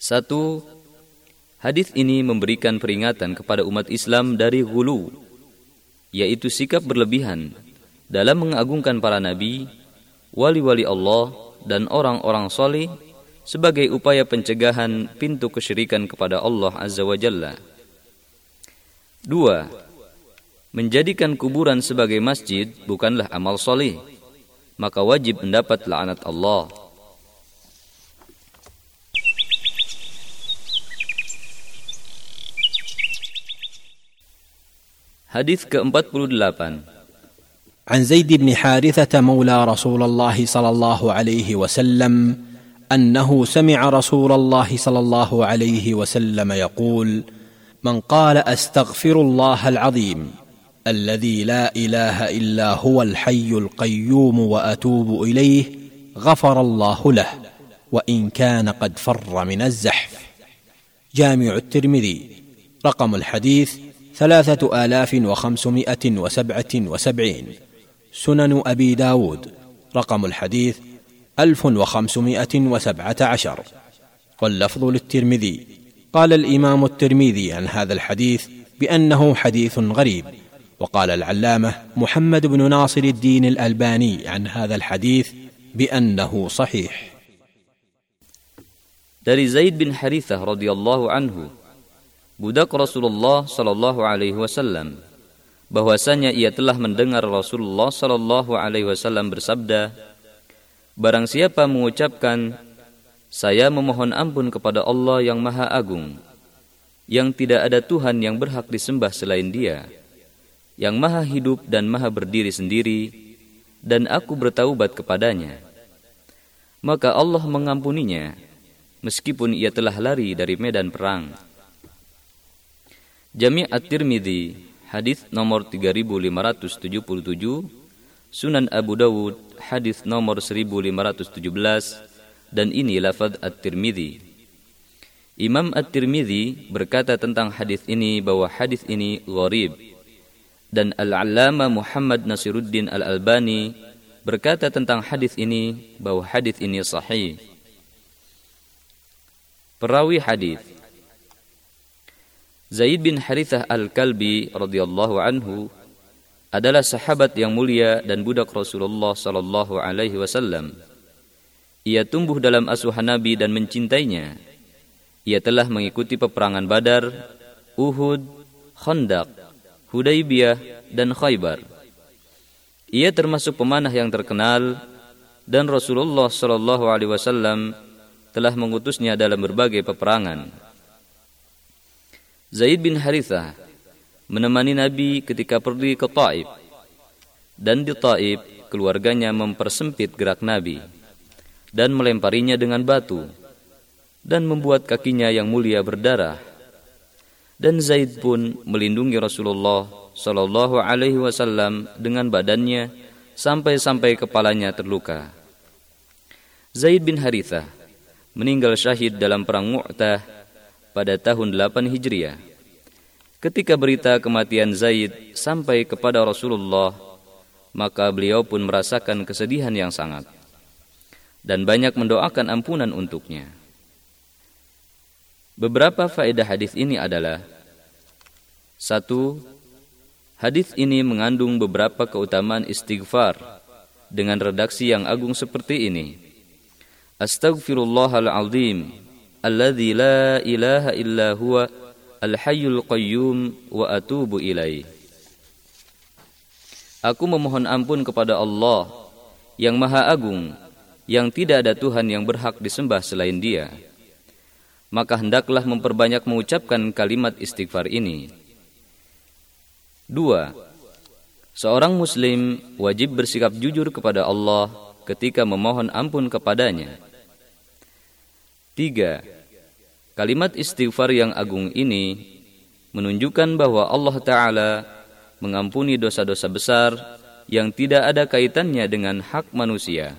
satu, hadis ini memberikan peringatan kepada umat Islam dari gulu, yaitu sikap berlebihan dalam mengagungkan para nabi, wali-wali Allah, dan orang-orang soleh sebagai upaya pencegahan pintu kesyirikan kepada Allah Azza wa Jalla. Dua, menjadikan kuburan sebagai masjid bukanlah amal soleh, maka wajib mendapat laknat Allah. Hadis ke-48. عن زيد بن حارثة مولى رسول الله صلى الله عليه وسلم انه سمع رسول الله صلى الله عليه وسلم يقول من قال استغفر الله العظيم الذي لا اله الا هو الحي القيوم واتوب اليه غفر الله له وان كان قد فر من الزحف جامع الترمذي رقم الحديث ثلاثة آلاف وخمسمائة وسبعة وسبعين. سنن أبي داود. رقم الحديث ألف وخمسمائة وسبعة عشر. واللفظ للترمذي. قال الإمام الترمذي عن هذا الحديث بأنه حديث غريب. وقال العلامة محمد بن ناصر الدين الألباني عن هذا الحديث بأنه صحيح. Dari Zaid bin Harithah radhiyallahu anhu budak Rasulullah sallallahu alaihi wasallam. Bahwasanya ia telah mendengar Rasulullah sallallahu alaihi wasallam bersabda Barang siapa mengucapkan saya memohon ampun kepada Allah yang Maha Agung yang tidak ada Tuhan yang berhak disembah selain Dia yang Maha hidup dan Maha berdiri sendiri dan aku bertaubat kepadanya. Maka Allah mengampuninya meskipun ia telah lari dari medan perang Jami' At-Tirmidzi hadis nomor 3577 Sunan Abu Dawud hadis nomor 1517 dan ini lafaz At-Tirmidzi. Imam At-Tirmidzi berkata tentang hadis ini bahwa hadis ini gharib dan Al-Allama Muhammad Nasiruddin Al-Albani berkata tentang hadis ini bahwa hadis ini sahih. Perawi hadis Zaid bin Harithah Al-Kalbi radhiyallahu anhu adalah sahabat yang mulia dan budak Rasulullah sallallahu alaihi wasallam. Ia tumbuh dalam asuhan Nabi dan mencintainya. Ia telah mengikuti peperangan Badar, Uhud, Khandaq, Hudaybiyah dan Khaybar. Ia termasuk pemanah yang terkenal dan Rasulullah sallallahu alaihi wasallam telah mengutusnya dalam berbagai peperangan. Zaid bin Harithah menemani Nabi ketika pergi ke Taif. Dan di Taif, keluarganya mempersempit gerak Nabi dan melemparinya dengan batu dan membuat kakinya yang mulia berdarah. Dan Zaid pun melindungi Rasulullah Shallallahu Alaihi Wasallam dengan badannya sampai-sampai kepalanya terluka. Zaid bin Harithah meninggal syahid dalam perang Mu'tah pada tahun 8 Hijriah. Ketika berita kematian Zaid sampai kepada Rasulullah, maka beliau pun merasakan kesedihan yang sangat dan banyak mendoakan ampunan untuknya. Beberapa faedah hadis ini adalah satu, hadis ini mengandung beberapa keutamaan istighfar dengan redaksi yang agung seperti ini. Astaghfirullahalazim alladzi la ilaha illa huwa Al-Hayyul Qayyum wa. Aku memohon ampun kepada Allah yang Maha Agung, yang tidak ada Tuhan yang berhak disembah selain Dia. Maka hendaklah memperbanyak mengucapkan kalimat istighfar ini. Dua, seorang Muslim wajib bersikap jujur kepada Allah ketika memohon ampun kepadanya. Tiga, Kalimat istighfar yang agung ini menunjukkan bahwa Allah Ta'ala mengampuni dosa-dosa besar yang tidak ada kaitannya dengan hak manusia.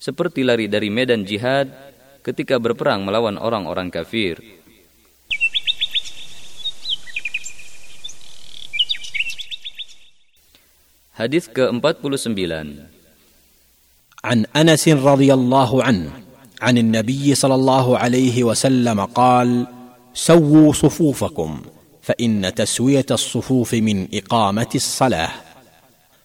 Seperti lari dari medan jihad ketika berperang melawan orang-orang kafir. Hadis ke-49 An Anas radhiyallahu anhu عن النبي صلى الله عليه وسلم قال سووا صفوفكم فإن تسوية الصفوف من إقامة الصلاة.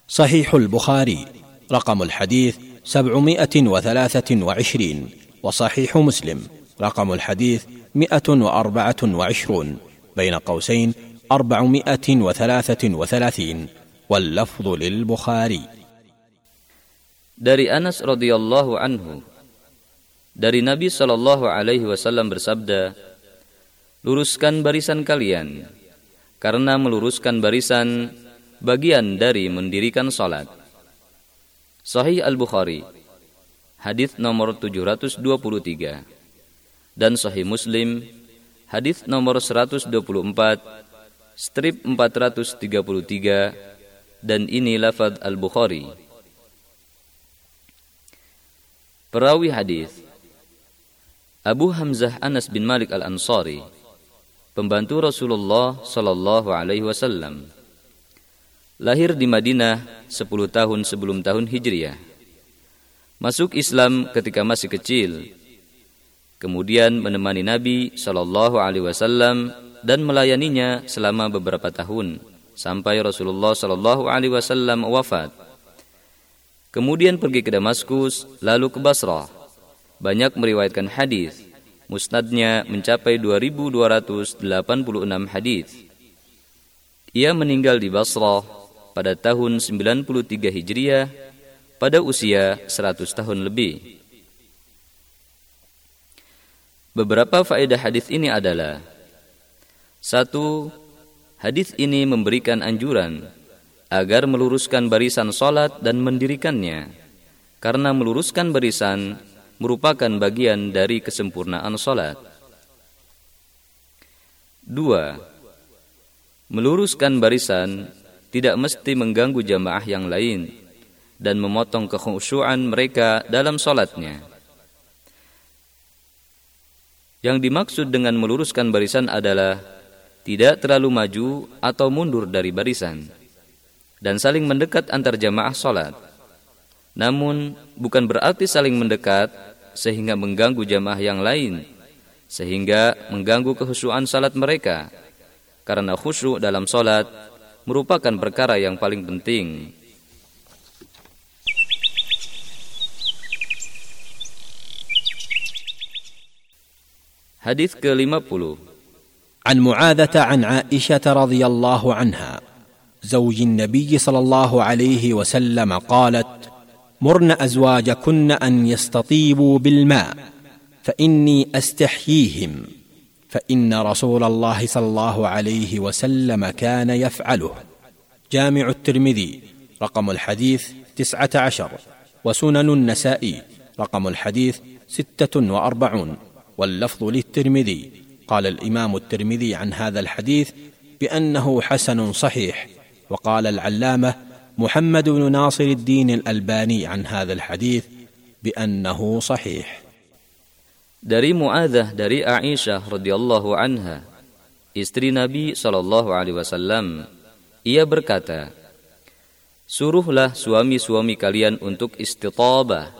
صحيح البخاري رقم الحديث سبعمائة وثلاثة وعشرين وصحيح مسلم رقم الحديث مئه وأربعة وعشرون بين قوسين أربعمائة وثلاثة وثلاثين واللفظ للبخاري. Dari Anas radhiyallahu anhu dari Nabi Shallallahu alaihi wasallam bersabda, "Luruskan barisan kalian, karena meluruskan barisan bagian dari mendirikan salat." Sahih Al-Bukhari, hadis nomor 723 dan Sahih Muslim, hadis nomor 124, strip 433 dan ini lafaz Al-Bukhari. Perawi hadis Abu Hamzah Anas bin Malik Al-Ansari, pembantu Rasulullah Sallallahu Alaihi Wasallam, lahir di Madinah 10 tahun sebelum tahun Hijriah. Masuk Islam ketika masih kecil, kemudian menemani Nabi Sallallahu Alaihi Wasallam dan melayaninya selama beberapa tahun sampai Rasulullah Sallallahu Alaihi Wasallam wafat. Kemudian pergi ke Damaskus, lalu ke Basrah. Banyak meriwayatkan hadis. Musnadnya mencapai 2286 hadis. Ia meninggal di Basrah pada tahun 93 Hijriah pada usia 100 tahun lebih. Beberapa faedah hadis ini adalah satu, hadis ini memberikan anjuran agar meluruskan barisan solat dan mendirikannya, karena meluruskan barisan merupakan bagian dari kesempurnaan solat. Dua, meluruskan barisan tidak mesti mengganggu jamaah yang lain dan memotong kekhusyuan mereka dalam solatnya. Yang dimaksud dengan meluruskan barisan adalah tidak terlalu maju atau mundur dari barisan dan saling mendekat antar jamaah sholat. Namun, bukan berarti saling mendekat sehingga mengganggu jamaah yang lain, sehingga mengganggu kehusuan salat mereka. Karena khusyuk dalam salat merupakan perkara yang paling penting. Hadis ke-50 عن معاذة عن عائشة رضي الله عنها زوج النبي صلى الله عليه وسلم قالت مرن أزواجكن أن يستطيبوا بالماء فإني أستحييهم فإن رسول الله صلى الله عليه وسلم كان يفعله. جامع الترمذي رقم الحديث تسعة عشر وسنن النسائي رقم الحديث ستة وأربعون. واللفظ للترمذي قال الإمام الترمذي عن هذا الحديث بأنه حسن صحيح وقال العلامة محمد بن ناصر الدين الالباني عن هذا الحديث بانه صحيح dari Muadzah dari Aisyah radhiyallahu anha istri Nabi sallallahu alaihi wasallam ia berkata Suruhlah suami-suami kalian untuk istitabah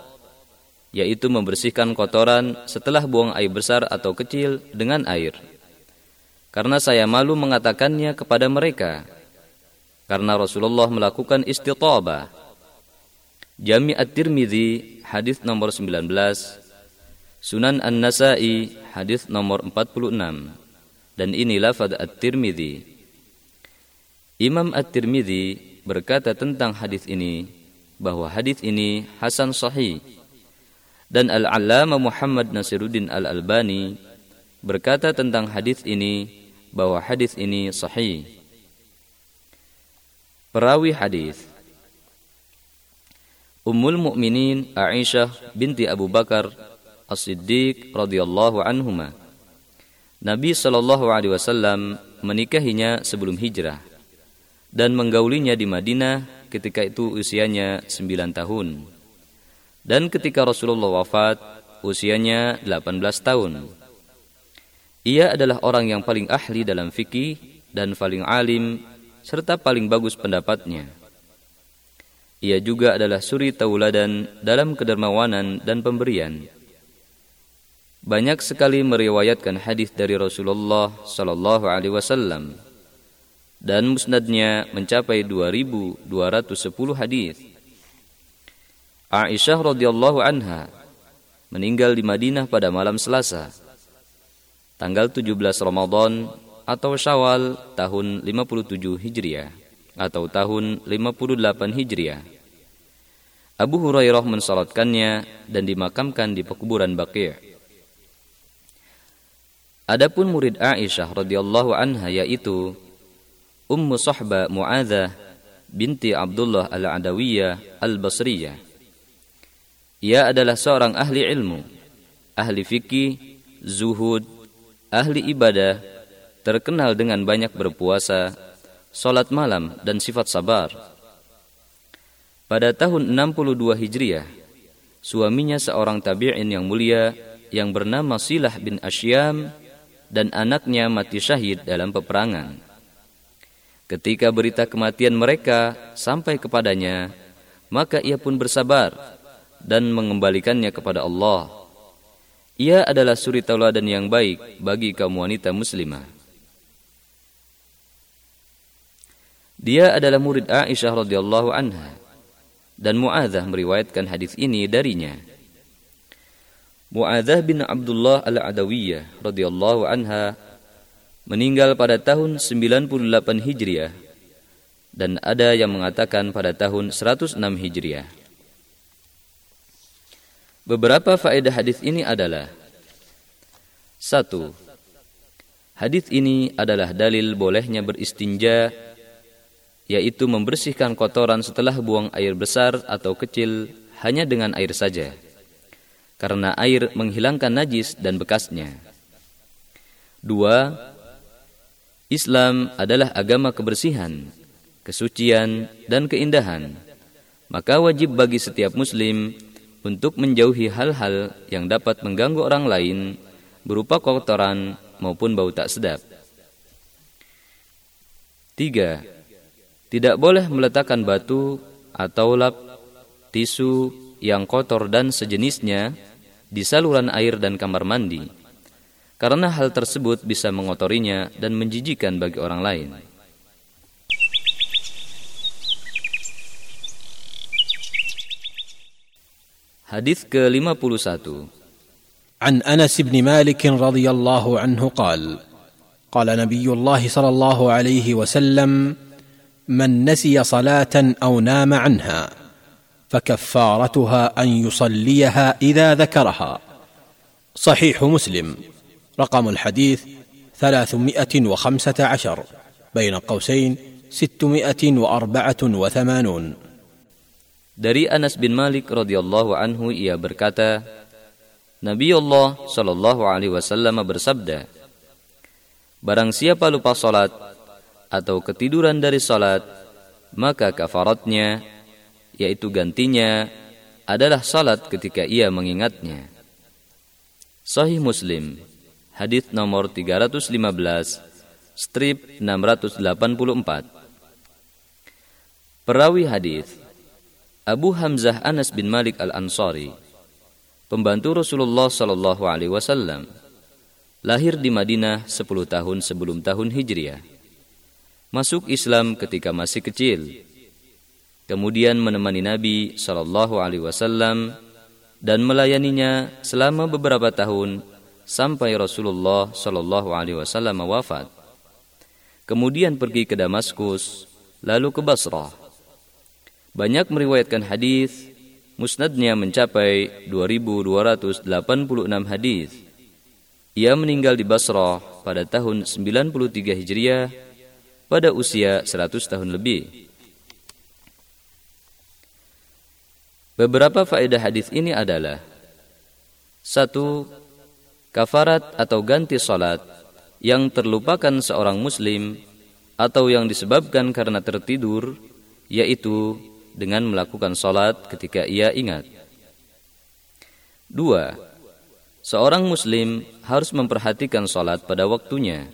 yaitu membersihkan kotoran setelah buang air besar atau kecil dengan air karena saya malu mengatakannya kepada mereka karena Rasulullah melakukan istitabah. Jami At-Tirmidzi hadis nomor 19, Sunan An-Nasa'i hadis nomor 46 dan ini lafaz At-Tirmidzi. Imam At-Tirmidzi berkata tentang hadis ini bahwa hadis ini hasan sahih dan Al-Allamah Muhammad Nasiruddin Al-Albani berkata tentang hadis ini bahwa hadis ini sahih. Perawi hadis Ummul Mukminin Aisyah binti Abu Bakar As-Siddiq radhiyallahu anhuma Nabi sallallahu alaihi wasallam menikahinya sebelum hijrah dan menggaulinya di Madinah ketika itu usianya 9 tahun. Dan ketika Rasulullah wafat, usianya 18 tahun. Ia adalah orang yang paling ahli dalam fikih dan paling alim serta paling bagus pendapatnya. Ia juga adalah suri tauladan dalam kedermawanan dan pemberian. Banyak sekali meriwayatkan hadis dari Rasulullah sallallahu alaihi wasallam dan musnadnya mencapai 2210 hadis. Aisyah radhiyallahu anha meninggal di Madinah pada malam Selasa tanggal 17 Ramadan atau Syawal tahun 57 Hijriah atau tahun 58 Hijriah. Abu Hurairah mensalatkannya dan dimakamkan di pekuburan Baqi'. Adapun murid Aisyah radhiyallahu anha yaitu Ummu Sahba Muadzah binti Abdullah Al-Adawiyah Al-Basriyah. Ia adalah seorang ahli ilmu, ahli fikih, zuhud, ahli ibadah, terkenal dengan banyak berpuasa, solat malam, dan sifat sabar. Pada tahun 62 Hijriah, suaminya seorang tabi'in yang mulia yang bernama Silah bin Asyam dan anaknya mati syahid dalam peperangan. Ketika berita kematian mereka sampai kepadanya, maka ia pun bersabar dan mengembalikannya kepada Allah ia adalah suri tauladan yang baik bagi kaum wanita muslimah. Dia adalah murid Aisyah radhiyallahu anha dan Muadzah meriwayatkan hadis ini darinya. Muadzah bin Abdullah Al-Adawiyah radhiyallahu anha meninggal pada tahun 98 Hijriah dan ada yang mengatakan pada tahun 106 Hijriah. Beberapa faedah hadis ini adalah satu, hadis ini adalah dalil bolehnya beristinja, yaitu membersihkan kotoran setelah buang air besar atau kecil hanya dengan air saja, karena air menghilangkan najis dan bekasnya. Dua, Islam adalah agama kebersihan, kesucian, dan keindahan. Maka wajib bagi setiap muslim untuk menjauhi hal-hal yang dapat mengganggu orang lain berupa kotoran maupun bau tak sedap. Tiga, tidak boleh meletakkan batu atau lap, tisu yang kotor dan sejenisnya di saluran air dan kamar mandi, karena hal tersebut bisa mengotorinya dan menjijikan bagi orang lain. Hadis ke-51 مالك رضي الله عنه قال قال نبي الله صلى الله عليه وسلم من نسي صلاه أو نام عنها فكفارتها ان يصليها اذا ذكرها صحيح مسلم رقم الحديث ثلاثمائه وخمسه عشر بين قوسين ستمائه واربعه وثمانون Dari Anas bin Malik radhiyallahu anhu ia berkata, Nabi Allah shallallahu alaihi wasallam bersabda, Barang siapa lupa salat atau ketiduran dari salat, maka kafaratnya yaitu gantinya adalah salat ketika ia mengingatnya. Sahih Muslim, hadis nomor 315, strip 684. Perawi hadis Abu Hamzah Anas bin Malik Al-Ansari, pembantu Rasulullah Sallallahu Alaihi Wasallam, lahir di Madinah 10 tahun sebelum tahun Hijriah. Masuk Islam ketika masih kecil. Kemudian menemani Nabi Sallallahu Alaihi Wasallam dan melayaninya selama beberapa tahun sampai Rasulullah Sallallahu Alaihi Wasallam wafat. Kemudian pergi ke Damaskus, lalu ke Basrah banyak meriwayatkan hadis, musnadnya mencapai 2286 hadis. Ia meninggal di Basrah pada tahun 93 Hijriah pada usia 100 tahun lebih. Beberapa faedah hadis ini adalah satu, kafarat atau ganti salat yang terlupakan seorang muslim atau yang disebabkan karena tertidur yaitu dengan melakukan sholat ketika ia ingat. Dua, Seorang muslim harus memperhatikan sholat pada waktunya,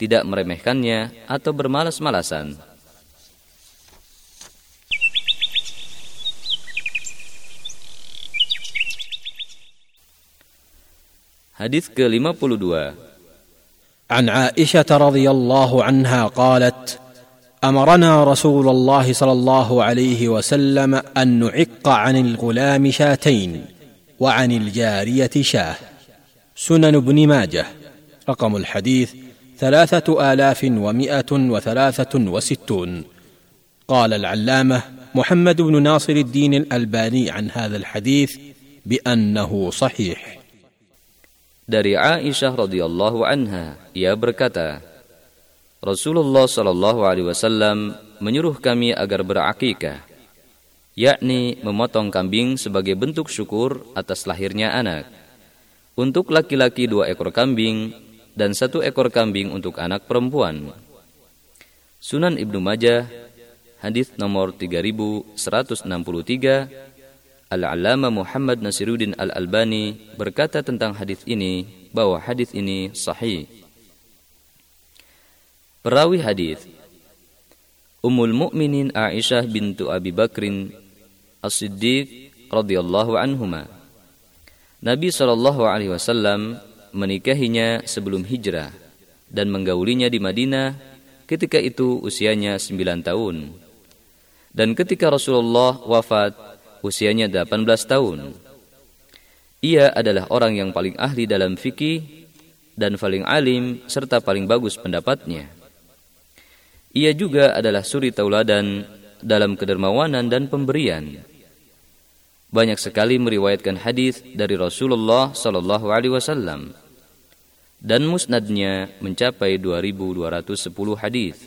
tidak meremehkannya atau bermalas-malasan. Hadis ke-52 عن عائشة رضي الله عنها قالت: امرنا رسول الله صلى الله عليه وسلم ان نعق عن الغلام شاتين وعن الجاريه شاه سنن ابن ماجه رقم الحديث ثلاثه الاف ومائه وثلاثه وستون قال العلامه محمد بن ناصر الدين الالباني عن هذا الحديث بانه صحيح dari Aisyah radhiyallahu anha ia berkata Rasulullah Shallallahu Alaihi Wasallam menyuruh kami agar berakikah, yakni memotong kambing sebagai bentuk syukur atas lahirnya anak. Untuk laki-laki dua ekor kambing dan satu ekor kambing untuk anak perempuan. Sunan Ibnu Majah, hadis nomor 3163, Al-Alama Muhammad Nasiruddin Al-Albani berkata tentang hadis ini bahwa hadis ini sahih. Perawi hadis Ummul Mukminin Aisyah bintu Abi Bakrin As-Siddiq radhiyallahu anhuma. Nabi sallallahu alaihi wasallam menikahinya sebelum hijrah dan menggaulinya di Madinah ketika itu usianya 9 tahun. Dan ketika Rasulullah wafat usianya 18 tahun. Ia adalah orang yang paling ahli dalam fikih dan paling alim serta paling bagus pendapatnya. Ia juga adalah suri tauladan dalam kedermawanan dan pemberian. Banyak sekali meriwayatkan hadis dari Rasulullah sallallahu alaihi wasallam dan musnadnya mencapai 2210 hadis.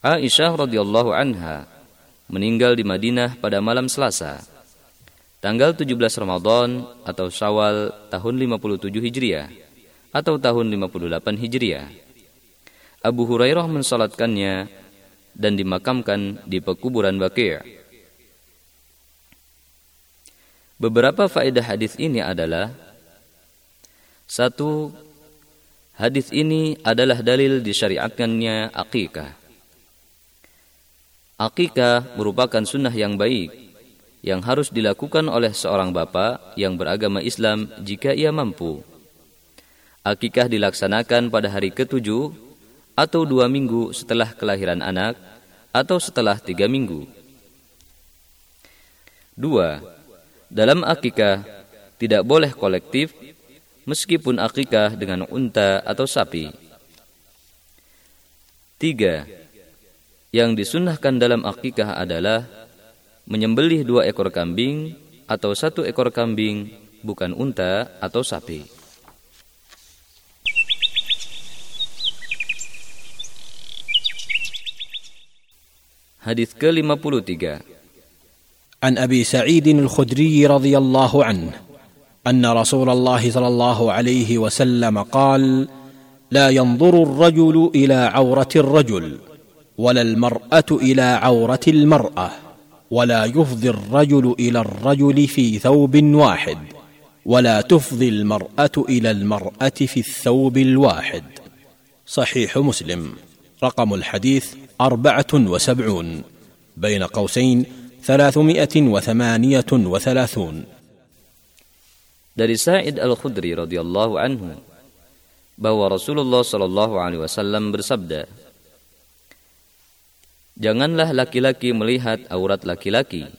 Aisyah radhiyallahu anha meninggal di Madinah pada malam Selasa, tanggal 17 Ramadan atau Syawal tahun 57 Hijriah atau tahun 58 Hijriah. Abu Hurairah mensalatkannya dan dimakamkan di pekuburan Baqi'. Beberapa faedah hadis ini adalah satu, hadis ini adalah dalil disyariatkannya akikah. Akikah merupakan sunnah yang baik yang harus dilakukan oleh seorang bapak yang beragama Islam jika ia mampu. Akikah dilaksanakan pada hari ketujuh atau dua minggu setelah kelahiran anak, atau setelah tiga minggu. Dua, dalam akikah tidak boleh kolektif, meskipun akikah dengan unta atau sapi. Tiga, yang disunahkan dalam akikah adalah menyembelih dua ekor kambing atau satu ekor kambing, bukan unta atau sapi. Hadis ke-53 عن أبي سعيد الخدري رضي الله عنه أن رسول الله صلى الله عليه وسلم قال لا ينظر الرجل إلى عورة الرجل ولا المرأة إلى عورة المرأة ولا يفضي الرجل إلى الرجل في ثوب واحد ولا تفضي المرأة إلى المرأة في الثوب الواحد صحيح مسلم. رقم الحديث أربعة وسبعون بين قوسين ثلاثمائة وثمانية وثلاثون Dari Sa'id Al-Khudri radhiyallahu anhu bahwa Rasulullah sallallahu alaihi wasallam bersabda Janganlah laki-laki melihat aurat laki-laki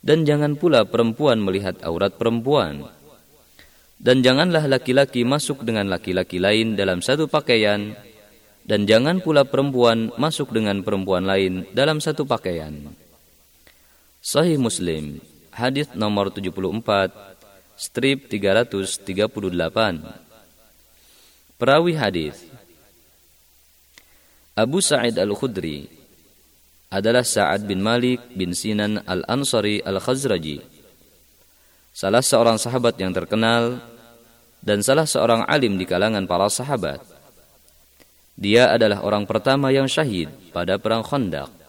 dan jangan pula perempuan melihat aurat perempuan dan janganlah laki-laki masuk dengan laki-laki lain dalam satu pakaian dan jangan pula perempuan masuk dengan perempuan lain dalam satu pakaian. Sahih Muslim, hadis nomor 74, strip 338. Perawi hadis Abu Sa'id Al-Khudri adalah Sa'ad bin Malik bin Sinan Al-Ansari Al-Khazraji. Salah seorang sahabat yang terkenal dan salah seorang alim di kalangan para sahabat. Dia adalah orang pertama yang syahid pada perang Khandaq.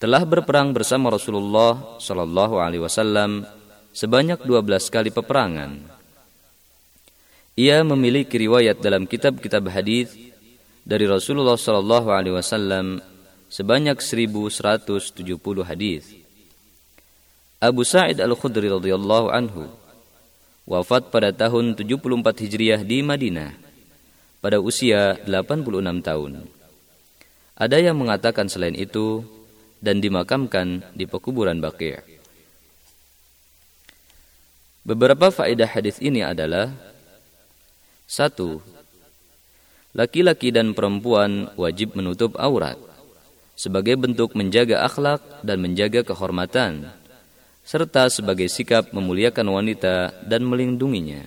Telah berperang bersama Rasulullah Shallallahu alaihi wasallam sebanyak 12 kali peperangan. Ia memiliki riwayat dalam kitab-kitab hadis dari Rasulullah Shallallahu alaihi wasallam sebanyak 1170 hadis. Abu Sa'id Al-Khudri radhiyallahu anhu wafat pada tahun 74 Hijriah di Madinah pada usia 86 tahun. Ada yang mengatakan selain itu dan dimakamkan di pekuburan Baqi'. Beberapa faedah hadis ini adalah satu, Laki-laki dan perempuan wajib menutup aurat sebagai bentuk menjaga akhlak dan menjaga kehormatan serta sebagai sikap memuliakan wanita dan melindunginya.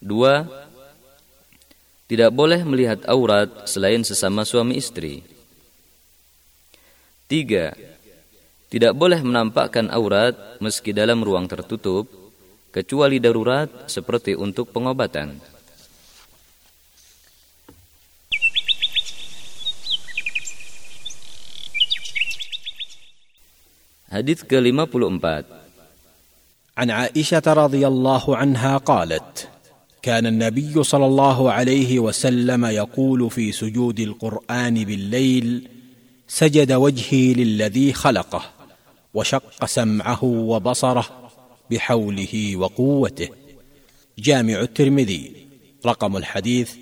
Dua, tidak boleh melihat aurat selain sesama suami istri. Tiga, tidak boleh menampakkan aurat meski dalam ruang tertutup, kecuali darurat seperti untuk pengobatan. Hadis ke-54 عن عائشة رضي الله عنها قالت: كان النبي صلى الله عليه وسلم يقول في سجود القران بالليل سجد وجهي للذي خلقه وشق سمعه وبصره بحوله وقوته. جامع الترمذي رقم الحديث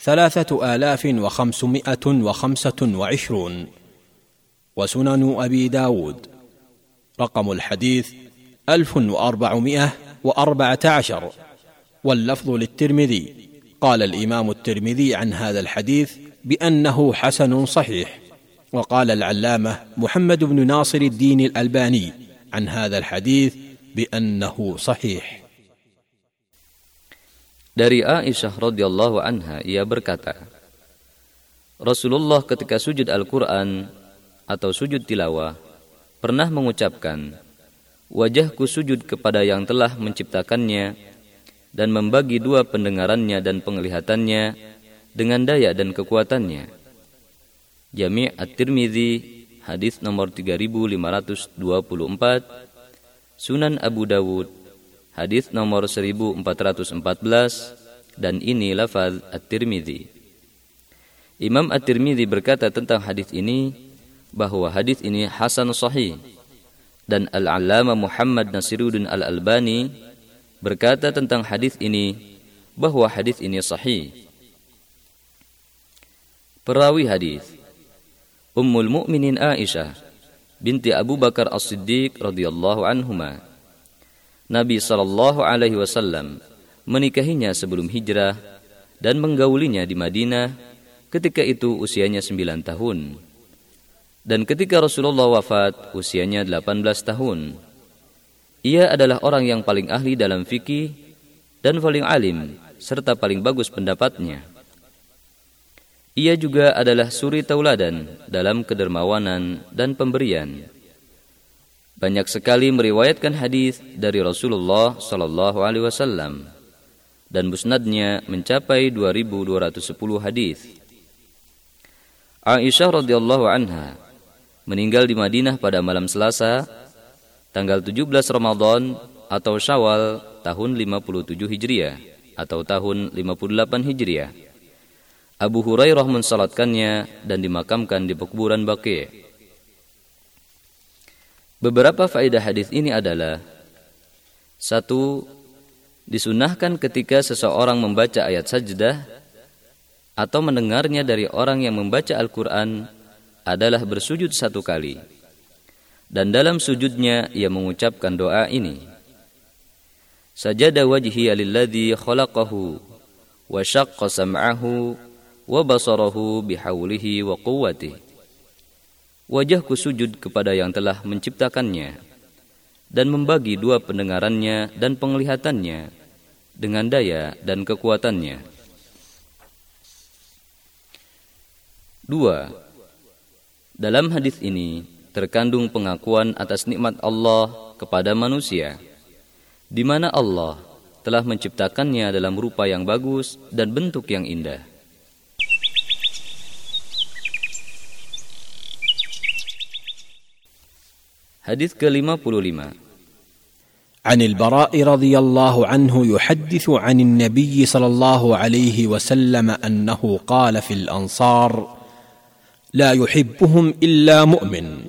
ثلاثة آلاف وخمسمائة وخمسة وعشرون. وسنن أبي داود رقم الحديث ألف وأربعمائة وأربعة عشر. واللفظ للترمذي قال الإمام الترمذي عن هذا الحديث بأنه حسن صحيح. وقال العلامه محمد بن ناصر الدين الالباني عن هذا الحديث بانه صحيح Dari Aisyah radhiyallahu anha ia berkata Rasulullah ketika sujud Al-Qur'an atau sujud tilawah pernah mengucapkan Wajahku sujud kepada yang telah menciptakannya dan membagi dua pendengarannya dan penglihatannya dengan daya dan kekuatannya. Jami' At-Tirmidzi hadis nomor 3524, Sunan Abu Dawud hadis nomor 1414 dan ini lafaz At-Tirmidzi. Imam At-Tirmidzi berkata tentang hadis ini bahwa hadis ini hasan sahih dan Al-Allamah Muhammad Nasiruddin Al-Albani berkata tentang hadis ini bahwa hadis ini sahih. Perawi hadis Ummul Mukminin Aisyah binti Abu Bakar As-Siddiq radhiyallahu anhuma. Nabi sallallahu alaihi wasallam menikahinya sebelum hijrah dan menggaulinya di Madinah ketika itu usianya 9 tahun. Dan ketika Rasulullah wafat usianya 18 tahun. Ia adalah orang yang paling ahli dalam fikih dan paling alim serta paling bagus pendapatnya. Ia juga adalah suri tauladan dalam kedermawanan dan pemberian. Banyak sekali meriwayatkan hadis dari Rasulullah sallallahu alaihi wasallam dan musnadnya mencapai 2210 hadis. Aisyah radhiyallahu anha meninggal di Madinah pada malam Selasa tanggal 17 Ramadan atau Syawal tahun 57 Hijriah atau tahun 58 Hijriah. Abu Hurairah mensalatkannya dan dimakamkan di pekuburan Baqi. Beberapa faedah hadis ini adalah satu disunahkan ketika seseorang membaca ayat sajdah atau mendengarnya dari orang yang membaca Al-Quran adalah bersujud satu kali dan dalam sujudnya ia mengucapkan doa ini. Sajada wajhi lilladzi khalaqahu wa syaqqa sam'ahu bihaulihi wa quwwatihi. Wajahku sujud kepada yang telah menciptakannya dan membagi dua pendengarannya dan penglihatannya dengan daya dan kekuatannya. Dua, dalam hadis ini terkandung pengakuan atas nikmat Allah kepada manusia, di mana Allah telah menciptakannya dalam rupa yang bagus dan bentuk yang indah. Hadis ke-55 عن البراء رضي الله عنه يحدث عن النبي صلى الله عليه وسلم أنه قال في الأنصار لا يحبهم إلا مؤمن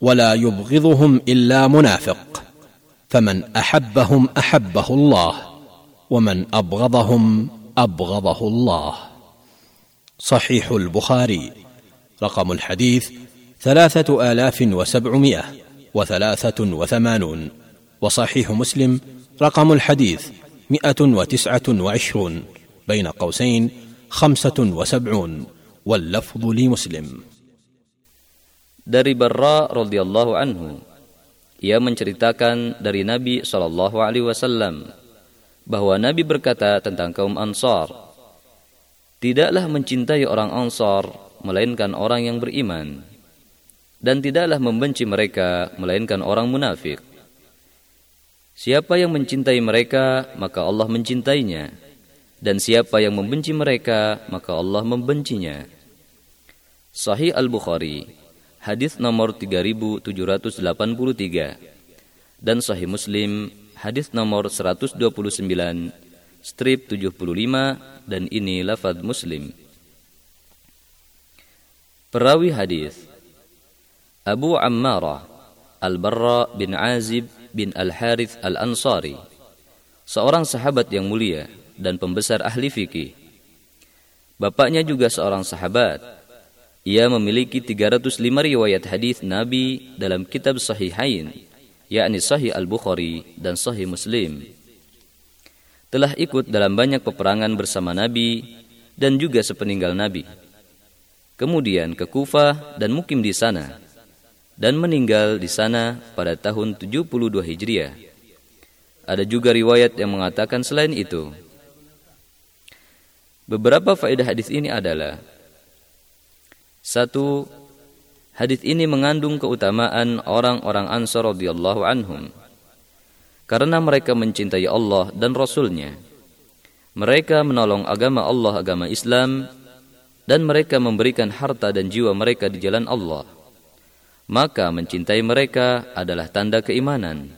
ولا يبغضهم إلا منافق فمن أحبهم أحبه الله ومن أبغضهم أبغضه الله. صحيح البخاري. رقم الحديث ثلاثة آلاف وسبعمائة. وثلاثه وثمانون وصحيح مسلم رقم الحديث مئة وتسعة وعشرون بين قوسين خمسة وسبعون واللفظ لمسلم Dari Barra radhiyallahu anhu, ia menceritakan dari Nabi Shallallahu alaihi wasallam bahwa Nabi berkata tentang kaum Ansar, "Tidaklah mencintai orang Ansar melainkan orang yang beriman, dan tidaklah membenci mereka melainkan orang munafik." Siapa yang mencintai mereka, maka Allah mencintainya. Dan siapa yang membenci mereka, maka Allah membencinya. Sahih Al-Bukhari, hadis nomor 3783. Dan Sahih Muslim, hadis nomor 129, strip 75, dan ini lafaz Muslim. Perawi hadis Abu Ammarah Al-Barra bin Azib bin Al-Harith Al-Ansari, seorang sahabat yang mulia dan pembesar ahli fikih. Bapaknya juga seorang sahabat. Ia memiliki 305 riwayat hadis Nabi dalam kitab Sahihain, yakni Sahih Al-Bukhari dan Sahih Muslim. Telah ikut dalam banyak peperangan bersama Nabi dan juga sepeninggal Nabi. Kemudian ke Kufah dan mukim di sana dan meninggal di sana pada tahun 72 Hijriah. Ada juga riwayat yang mengatakan selain itu. Beberapa faedah hadis ini adalah satu, hadis ini mengandung keutamaan orang-orang Ansar radhiyallahu anhum karena mereka mencintai Allah dan Rasulnya. Mereka menolong agama Allah, agama Islam, dan mereka memberikan harta dan jiwa mereka di jalan Allah maka mencintai mereka adalah tanda keimanan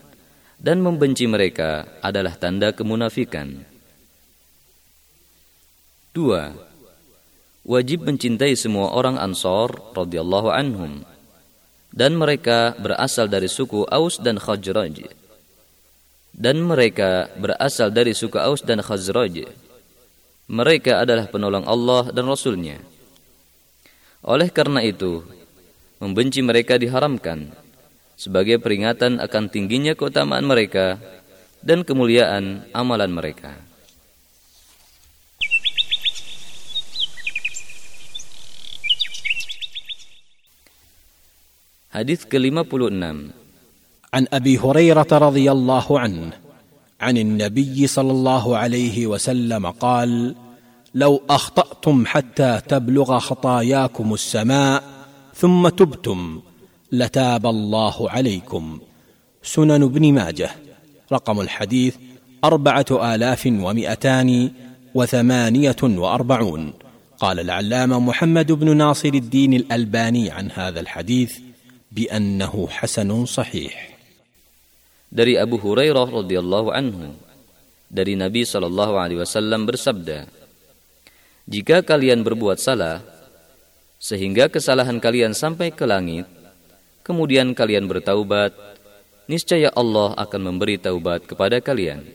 dan membenci mereka adalah tanda kemunafikan. Dua, wajib mencintai semua orang Ansor radhiyallahu anhum dan mereka berasal dari suku Aus dan Khazraj. Dan mereka berasal dari suku Aus dan Khazraj. Mereka adalah penolong Allah dan Rasulnya. Oleh karena itu, membenci mereka diharamkan sebagai peringatan akan tingginya keutamaan mereka dan kemuliaan amalan mereka. Hadis ke-56 عن ابي هريره رضي الله عنه عن النبي صلى الله عليه وسلم قال لو اخطاتم حتى تبلغ خطاياكم السماء ثم تبتم لتاب الله عليكم. سنن ابن ماجه رقم الحديث أربعة آلاف ومئتان وثمانية وأربعون. قال العلامة محمد بن ناصر الدين الألباني عن هذا الحديث بأنه حسن صحيح. dari Abu Hurairah radhiyallahu anhu dari Nabi sallallahu alaihi wasallam bersabda Jika kalian berbuat salah sehingga kesalahan kalian sampai ke langit, kemudian kalian bertaubat, niscaya Allah akan memberi taubat kepada kalian.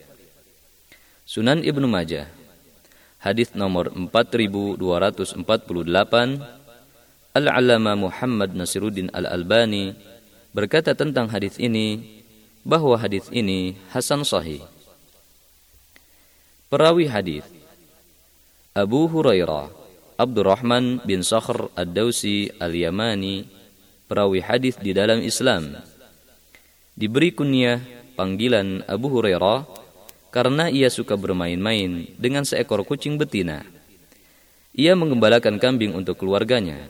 Sunan Ibnu Majah, hadis nomor 4248, Al-Alama Muhammad Nasiruddin Al-Albani berkata tentang hadis ini bahwa hadis ini hasan sahih. Perawi hadis Abu Hurairah Abdurrahman bin Sakhr Ad-Dausi Al-Yamani, perawi hadis di dalam Islam. Diberi kunyah panggilan Abu Hurairah karena ia suka bermain-main dengan seekor kucing betina. Ia mengembalakan kambing untuk keluarganya.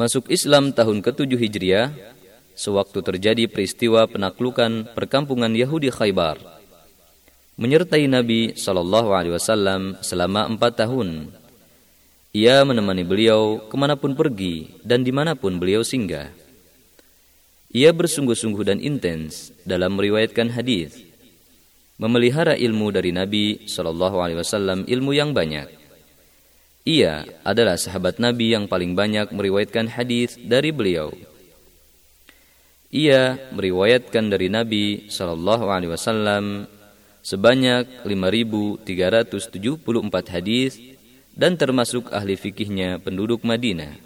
Masuk Islam tahun ke-7 Hijriah, sewaktu terjadi peristiwa penaklukan perkampungan Yahudi Khaybar menyertai Nabi Shallallahu Alaihi Wasallam selama empat tahun. Ia menemani beliau ke mana pun pergi dan di mana pun beliau singgah. Ia bersungguh-sungguh dan intens dalam meriwayatkan hadis, memelihara ilmu dari Nabi Shallallahu Alaihi Wasallam ilmu yang banyak. Ia adalah sahabat Nabi yang paling banyak meriwayatkan hadis dari beliau. Ia meriwayatkan dari Nabi Shallallahu Alaihi Wasallam sebanyak 5.374 hadis dan termasuk ahli fikihnya penduduk Madinah.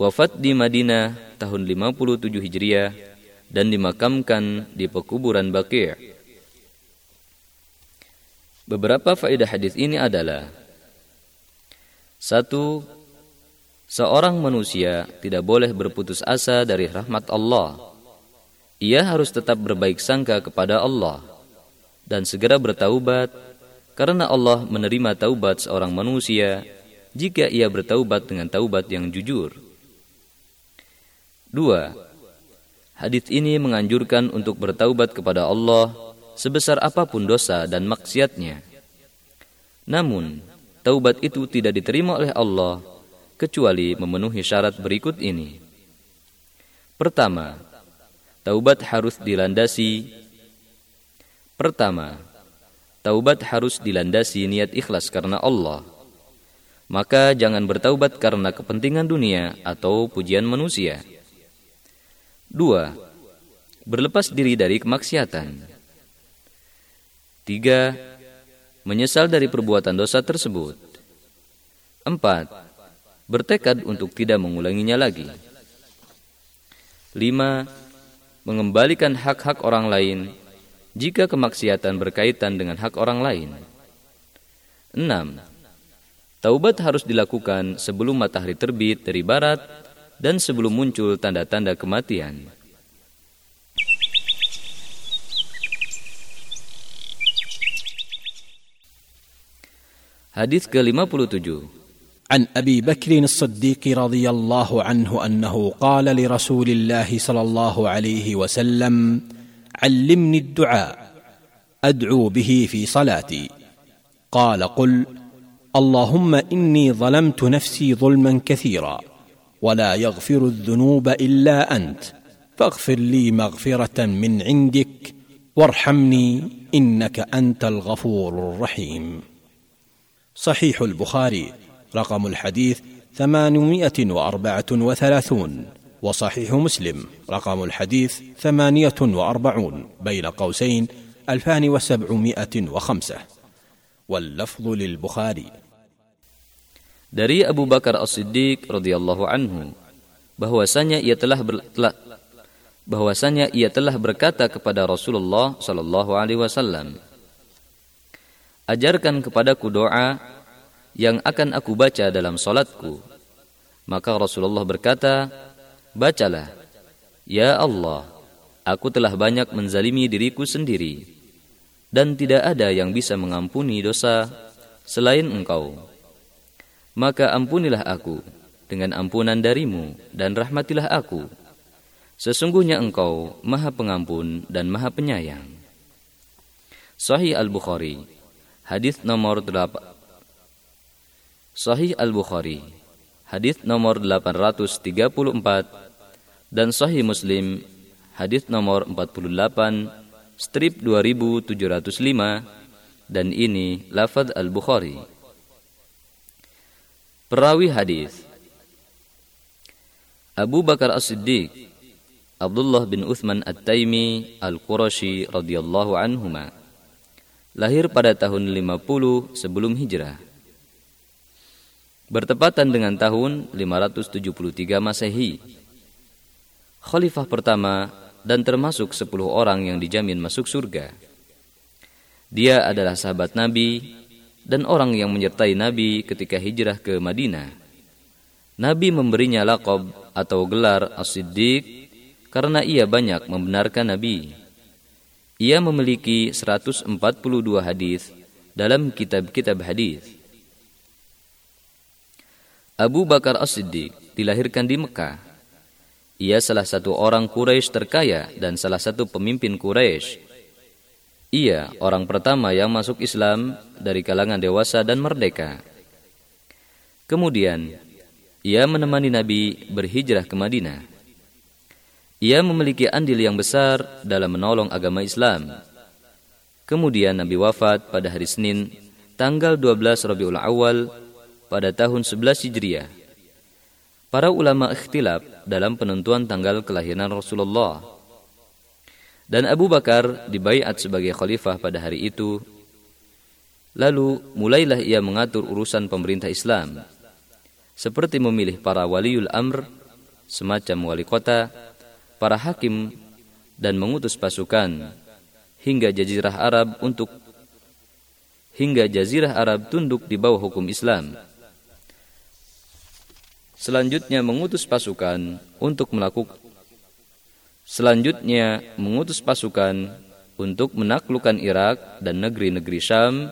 Wafat di Madinah tahun 57 Hijriah dan dimakamkan di pekuburan Baqi'. Beberapa faedah hadis ini adalah satu, seorang manusia tidak boleh berputus asa dari rahmat Allah. Ia harus tetap berbaik sangka kepada Allah dan segera bertaubat karena Allah menerima taubat seorang manusia jika ia bertaubat dengan taubat yang jujur. Dua, hadis ini menganjurkan untuk bertaubat kepada Allah sebesar apa pun dosa dan maksiatnya. Namun, taubat itu tidak diterima oleh Allah kecuali memenuhi syarat berikut ini. Pertama, taubat harus dilandasi Pertama, taubat harus dilandasi niat ikhlas karena Allah. Maka jangan bertaubat karena kepentingan dunia atau pujian manusia. Dua, berlepas diri dari kemaksiatan. Tiga, menyesal dari perbuatan dosa tersebut. Empat, bertekad untuk tidak mengulanginya lagi. Lima, mengembalikan hak-hak orang lain jika kemaksiatan berkaitan dengan hak orang lain. 6. Taubat harus dilakukan sebelum matahari terbit dari barat dan sebelum muncul tanda-tanda kematian. Hadis ke-57 عن ابي بكر الصديق رضي الله عنه انه قال لرسول الله صلى الله عليه وسلم علمني الدعاء أدعو به في صلاتي. قال قل اللهم إني ظلمت نفسي ظلما كثيرا ولا يغفر الذنوب إلا أنت فاغفر لي مغفرة من عندك وارحمني إنك أنت الغفور الرحيم. صحيح البخاري رقم الحديث ثمانمائة وأربعة وثلاثون. وصحيح مسلم رقم الحديث ثمانية وأربعون بين قوسين ألفان وسبعمائة وخمسة واللفظ للبخاري Dari Abu Bakar As-Siddiq radhiyallahu anhu bahwasanya ia telah, ber, telah bahwasanya ia telah berkata kepada Rasulullah sallallahu alaihi wasallam Ajarkan kepadaku doa yang akan aku baca dalam salatku maka Rasulullah berkata Bacalah, Ya Allah, aku telah banyak menzalimi diriku sendiri, dan tidak ada yang bisa mengampuni dosa selain engkau. Maka ampunilah aku dengan ampunan darimu, dan rahmatilah aku. Sesungguhnya engkau maha pengampun dan maha penyayang. Sahih Al-Bukhari, hadis nomor 8. Sahih Al-Bukhari, hadis nomor 834 dan Sahih Muslim hadis nomor 48 strip 2705 dan ini lafaz Al-Bukhari. Perawi hadis Abu Bakar As-Siddiq Abdullah bin Uthman At-Taimi Al-Qurashi radhiyallahu anhuma lahir pada tahun 50 sebelum hijrah bertepatan dengan tahun 573 Masehi. Khalifah pertama dan termasuk sepuluh orang yang dijamin masuk surga. Dia adalah sahabat Nabi dan orang yang menyertai Nabi ketika hijrah ke Madinah. Nabi memberinya lakob atau gelar As-Siddiq karena ia banyak membenarkan Nabi. Ia memiliki 142 hadis dalam kitab-kitab hadis. Abu Bakar As-Siddiq dilahirkan di Mekah. Ia salah satu orang Quraisy terkaya dan salah satu pemimpin Quraisy. Ia orang pertama yang masuk Islam dari kalangan dewasa dan merdeka. Kemudian, ia menemani Nabi berhijrah ke Madinah. Ia memiliki andil yang besar dalam menolong agama Islam. Kemudian Nabi wafat pada hari Senin, tanggal 12 Rabiul Awal pada tahun 11 Hijriah. Para ulama ikhtilaf dalam penentuan tanggal kelahiran Rasulullah. Dan Abu Bakar dibaiat sebagai khalifah pada hari itu. Lalu mulailah ia mengatur urusan pemerintah Islam. Seperti memilih para waliul amr, semacam wali kota, para hakim, dan mengutus pasukan hingga jazirah Arab untuk hingga jazirah Arab tunduk di bawah hukum Islam. Selanjutnya mengutus pasukan untuk melakukan Selanjutnya mengutus pasukan untuk menaklukkan Irak dan negeri-negeri Syam,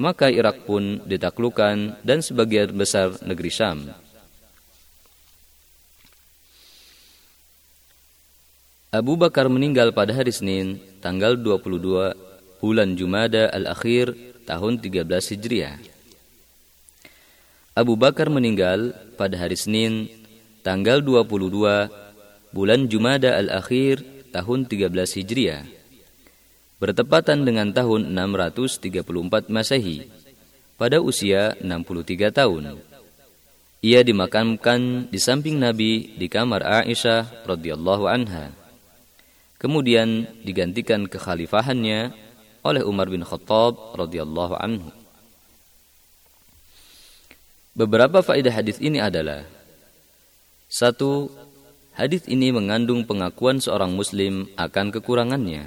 maka Irak pun ditaklukkan dan sebagian besar negeri Syam. Abu Bakar meninggal pada hari Senin, tanggal 22 bulan Jumada al-Akhir tahun 13 Hijriah. Abu Bakar meninggal pada hari Senin, tanggal 22 bulan Jumada al-Akhir tahun 13 Hijriah. Bertepatan dengan tahun 634 Masehi pada usia 63 tahun. Ia dimakamkan di samping Nabi di kamar Aisyah radhiyallahu anha. Kemudian digantikan kekhalifahannya oleh Umar bin Khattab radhiyallahu anhu. Beberapa faedah hadis ini adalah satu, hadis ini mengandung pengakuan seorang muslim akan kekurangannya,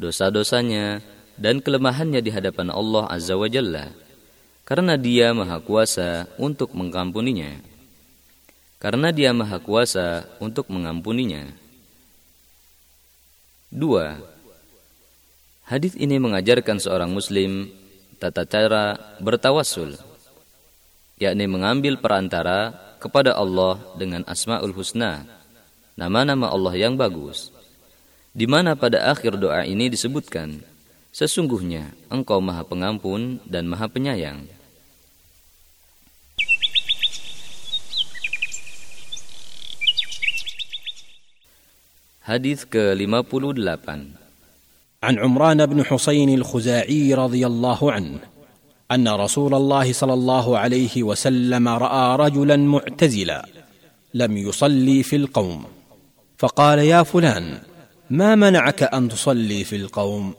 dosa-dosanya, dan kelemahannya di hadapan Allah Azza wa Jalla, karena dia maha kuasa untuk mengampuninya. Karena dia maha kuasa untuk mengampuninya. Dua, hadis ini mengajarkan seorang muslim tata cara bertawassul yakni mengambil perantara kepada Allah dengan Asmaul Husna, nama-nama Allah yang bagus. Di mana pada akhir doa ini disebutkan, sesungguhnya Engkau Maha Pengampun dan Maha Penyayang. Hadis ke-58 عن عمران بن حسين الخزاعي رضي الله عنه أن رسول الله صلى الله عليه وسلم رأى رجلا معتزلا لم يصلي في القوم. فقال يا فلان ما منعك أن تصلي في القوم؟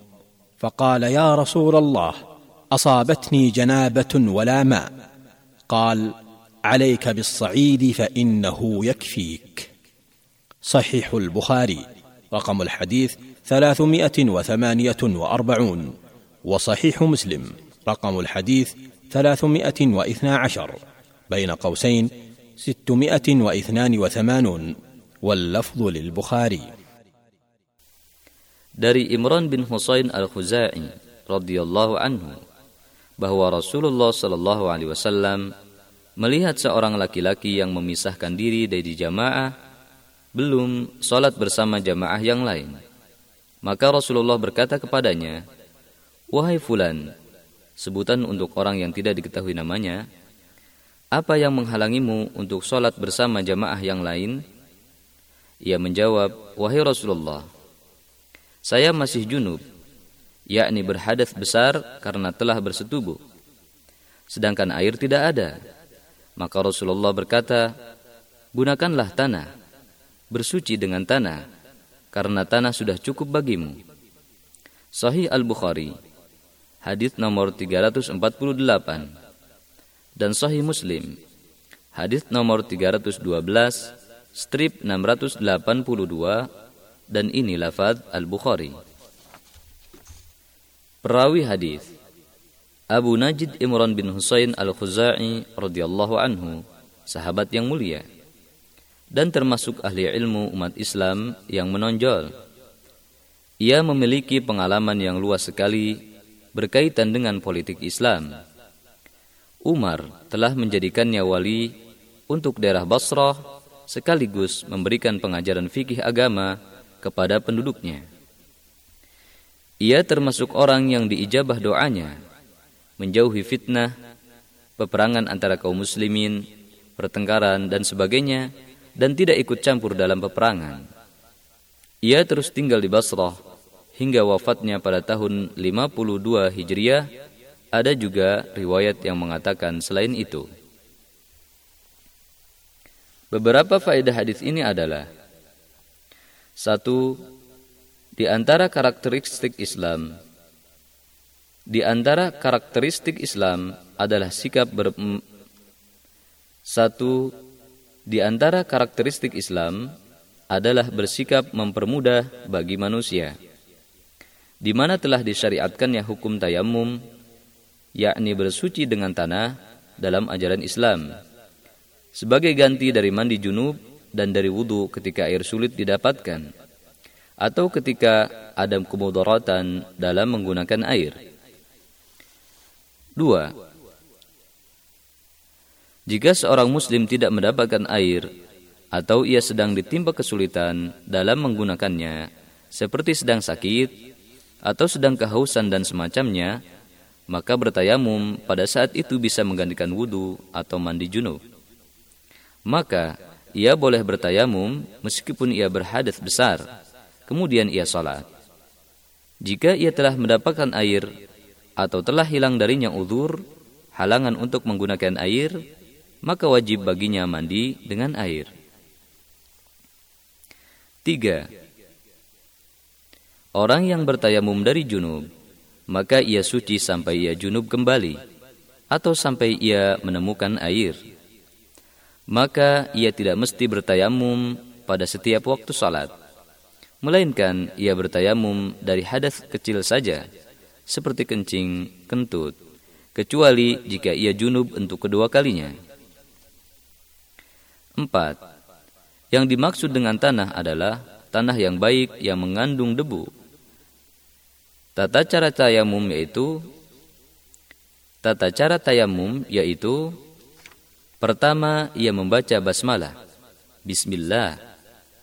فقال يا رسول الله أصابتني جنابة ولا ماء. قال عليك بالصعيد فإنه يكفيك. صحيح البخاري رقم الحديث ثلاثمائة وثمانية وأربعون وصحيح مسلم. رقم الحديث ثلاثمائة واثنا عشر بين قوسين ستمائة واثنان وثمانون واللفظ للبخاري Dari Imran bin Husain al-Khuzai radhiyallahu anhu bahwa Rasulullah shallallahu alaihi wasallam melihat seorang laki-laki yang memisahkan diri dari jamaah belum sholat bersama jamaah yang lain. Maka Rasulullah berkata kepadanya, Wahai fulan, sebutan untuk orang yang tidak diketahui namanya, apa yang menghalangimu untuk sholat bersama jamaah yang lain? Ia menjawab, Wahai Rasulullah, saya masih junub, yakni berhadas besar karena telah bersetubuh. Sedangkan air tidak ada. Maka Rasulullah berkata, Gunakanlah tanah, bersuci dengan tanah, karena tanah sudah cukup bagimu. Sahih Al-Bukhari hadis nomor 348 dan Sahih Muslim. Hadis nomor 312 strip 682 dan ini lafaz Al-Bukhari. Perawi hadis. Abu Najid Imran bin Husain Al-Khuzai radhiyallahu anhu sahabat yang mulia dan termasuk ahli ilmu umat Islam yang menonjol. Ia memiliki pengalaman yang luas sekali berkaitan dengan politik Islam. Umar telah menjadikannya wali untuk daerah Basrah sekaligus memberikan pengajaran fikih agama kepada penduduknya. Ia termasuk orang yang diijabah doanya, menjauhi fitnah, peperangan antara kaum muslimin, pertengkaran dan sebagainya dan tidak ikut campur dalam peperangan. Ia terus tinggal di Basrah hingga wafatnya pada tahun 52 Hijriah. Ada juga riwayat yang mengatakan selain itu. Beberapa faedah hadis ini adalah satu di antara karakteristik Islam di antara karakteristik Islam adalah sikap ber satu di antara karakteristik Islam adalah bersikap mempermudah bagi manusia di mana telah disyariatkannya hukum tayamum yakni bersuci dengan tanah dalam ajaran Islam sebagai ganti dari mandi junub dan dari wudhu ketika air sulit didapatkan atau ketika ada kemudaratan dalam menggunakan air. Dua, jika seorang muslim tidak mendapatkan air atau ia sedang ditimpa kesulitan dalam menggunakannya, seperti sedang sakit atau sedang kehausan dan semacamnya, maka bertayamum pada saat itu bisa menggantikan wudhu atau mandi junub maka ia boleh bertayamum meskipun ia berhadas besar, kemudian ia salat. Jika ia telah mendapatkan air atau telah hilang darinya uzur, halangan untuk menggunakan air, maka wajib baginya mandi dengan air. Tiga, Orang yang bertayamum dari junub, maka ia suci sampai ia junub kembali, atau sampai ia menemukan air maka ia tidak mesti bertayamum pada setiap waktu salat melainkan ia bertayamum dari hadas kecil saja seperti kencing, kentut kecuali jika ia junub untuk kedua kalinya. Empat, Yang dimaksud dengan tanah adalah tanah yang baik yang mengandung debu. Tata cara tayamum yaitu Tata cara tayamum yaitu Pertama, ia membaca basmalah. Bismillah.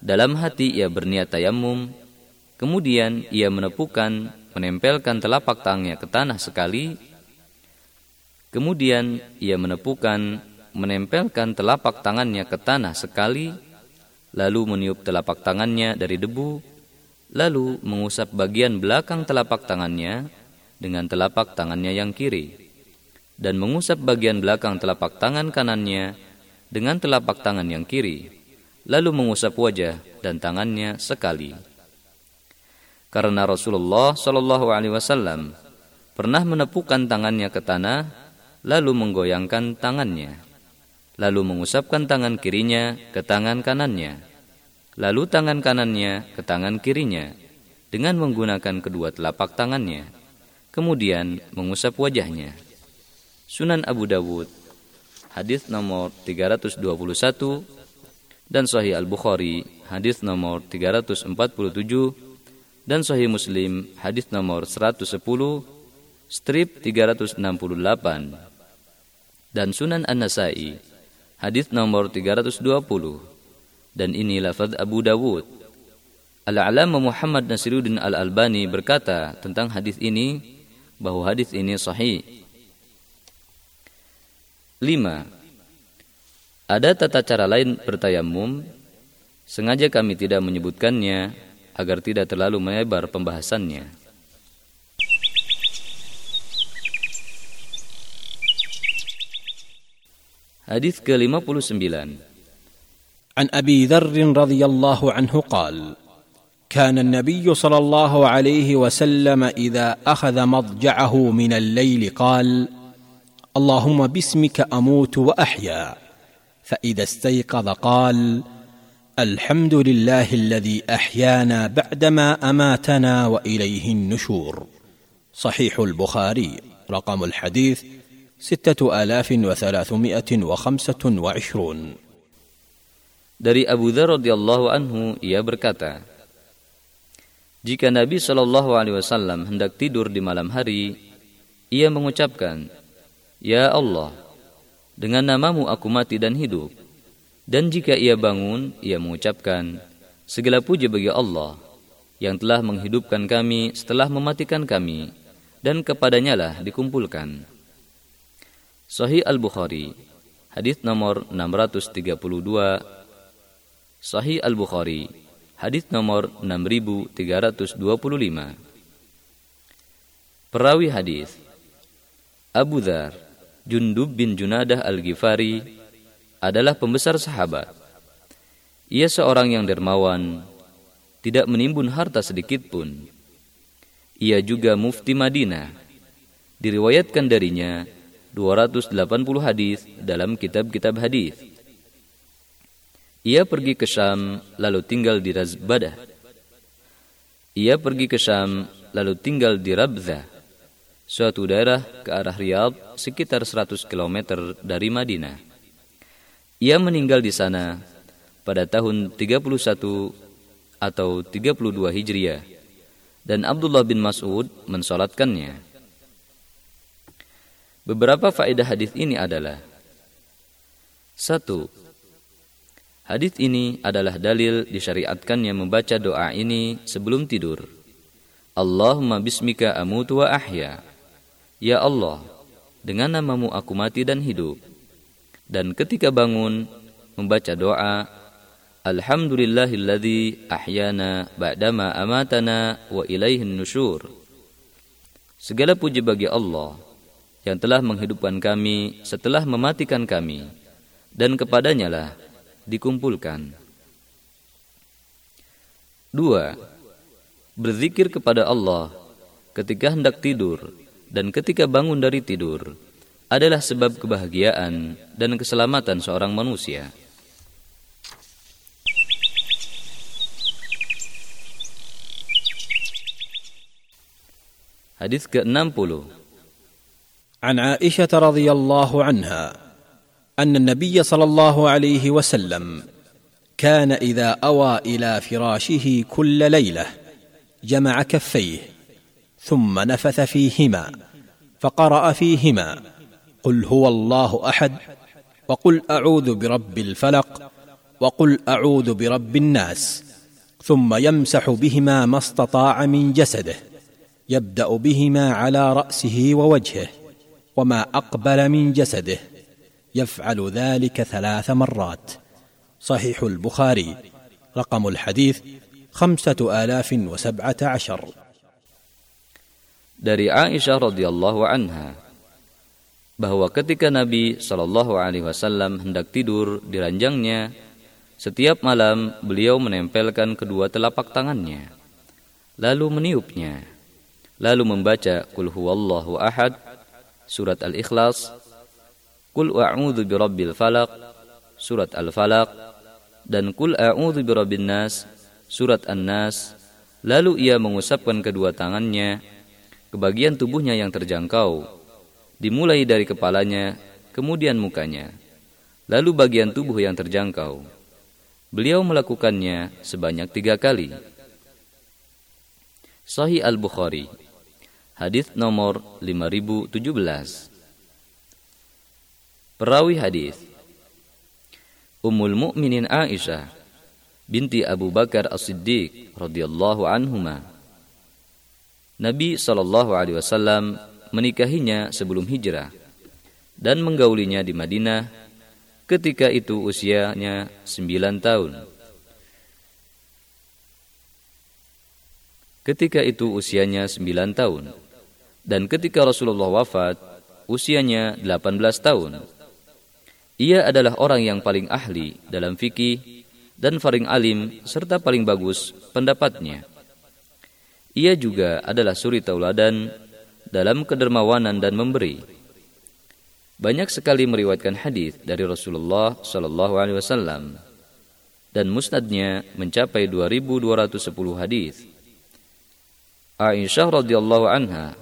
Dalam hati ia berniat tayamum. Kemudian ia menepukan, menempelkan telapak tangannya ke tanah sekali. Kemudian ia menepukan, menempelkan telapak tangannya ke tanah sekali. Lalu meniup telapak tangannya dari debu. Lalu mengusap bagian belakang telapak tangannya dengan telapak tangannya yang kiri. Dan mengusap bagian belakang telapak tangan kanannya dengan telapak tangan yang kiri, lalu mengusap wajah dan tangannya sekali. Karena Rasulullah Shallallahu Alaihi Wasallam pernah menepukkan tangannya ke tanah, lalu menggoyangkan tangannya, lalu mengusapkan tangan kirinya ke tangan kanannya, lalu tangan kanannya ke tangan kirinya dengan menggunakan kedua telapak tangannya, kemudian mengusap wajahnya. Sunan Abu Dawud hadis nomor 321 dan Sahih Al-Bukhari hadis nomor 347 dan Sahih Muslim hadis nomor 110 strip 368 dan Sunan An-Nasai hadis nomor 320 dan ini lafaz Abu Dawud. Al-Alama Muhammad Nasiruddin Al-Albani berkata tentang hadis ini bahwa hadis ini sahih. Lima, ada tata cara lain bertayamum, sengaja kami tidak menyebutkannya agar tidak terlalu melebar pembahasannya. Hadis ke-59 عن أبي ذر رضي الله عنه قال كان النبي صلى الله عليه وسلم إذا أخذ مضجعه من الليل قال اللهم باسمك أموت وأحيا. فإذا استيقظ قال الحمد لله الذي أحيانا بعدما أماتنا وإليه النشور. صحيح البخاري رقم الحديث ستة آلاف وثلاثمائة وخمسة وعشرون. Dari Abu Dhar radhiyallahu anhu ia berkata Jika Nabi Shallallahu alaihi wasallam hendak tidur di malam hari ia mengucapkan Ya Allah, dengan namamu aku mati dan hidup. Dan jika ia bangun, ia mengucapkan, Segala puji bagi Allah, yang telah menghidupkan kami setelah mematikan kami, dan kepadanya lah dikumpulkan. Sahih Al-Bukhari, hadis nomor 632. Sahih Al-Bukhari, hadis nomor 6325. Perawi hadis Abu Dhar Jundub bin Junadah Al-Ghifari adalah pembesar sahabat. Ia seorang yang dermawan, tidak menimbun harta sedikit pun. Ia juga mufti Madinah. Diriwayatkan darinya 280 hadis dalam kitab-kitab hadis. Ia pergi ke Syam lalu tinggal di Razbadah. Ia pergi ke Syam lalu tinggal di Rabzah, suatu daerah ke arah Riyadh sekitar 100 km dari Madinah. Ia meninggal di sana pada tahun 31 atau 32 Hijriah dan Abdullah bin Mas'ud mensolatkannya. Beberapa faedah hadis ini adalah satu, Hadis ini adalah dalil disyariatkannya membaca doa ini sebelum tidur. Allahumma bismika amutu wa ahya. Ya Allah, dengan namamu aku mati dan hidup. Dan ketika bangun, membaca doa, Alhamdulillahilladzi ahyana ba'dama amatana wa ilaihin nusyur. Segala puji bagi Allah yang telah menghidupkan kami setelah mematikan kami dan kepadanya lah dikumpulkan. Dua, berzikir kepada Allah ketika hendak tidur dan ketika bangun dari tidur adalah sebab kebahagiaan dan keselamatan seorang manusia. Hadis ke-60 An Aisyah radhiyallahu anha أن النبي صلى الله عليه وسلم كان إذا أوى إلى فراشه كل ليلة جمع كفيه ثم نفث فيهما فقرأ فيهما قل هو الله أحد وقل أعوذ برب الفلق وقل أعوذ برب الناس ثم يمسح بهما ما استطاع من جسده يبدأ بهما على رأسه ووجهه وما أقبل من جسده. يفعل ذلك ثلاث مرات صحيح البخاري رقم الحديث خمسه الاف وسبعه عشر dari Aisyah radhiyallahu anha bahwa ketika Nabi Shallallahu alaihi wasallam hendak tidur di ranjangnya setiap malam beliau menempelkan kedua telapak tangannya lalu meniupnya lalu membaca kul huwallahu ahad surat Al-Ikhlas, Qul a'udzu birabbil falaq, surat Al-Falaq, dan Qul a'udzu birabbin nas, surat An-Nas. Lalu ia mengusapkan kedua tangannya ke bagian tubuhnya yang terjangkau, dimulai dari kepalanya, kemudian mukanya, lalu bagian tubuh yang terjangkau. Beliau melakukannya sebanyak tiga kali. Sahih Al-Bukhari Hadis nomor 5017. Perawi hadis Ummul Mukminin Aisyah binti Abu Bakar As-Siddiq radhiyallahu anhuma. Nabi sallallahu alaihi wasallam menikahinya sebelum hijrah dan menggaulinya di Madinah ketika itu usianya 9 tahun. Ketika itu usianya 9 tahun dan ketika Rasulullah wafat, usianya 18 tahun. Ia adalah orang yang paling ahli dalam fikih dan paling alim serta paling bagus pendapatnya. Ia juga adalah suri tauladan dalam kedermawanan dan memberi. Banyak sekali meriwayatkan hadis dari Rasulullah Shallallahu Alaihi Wasallam dan musnadnya mencapai 2.210 hadis. Aisyah radhiyallahu anha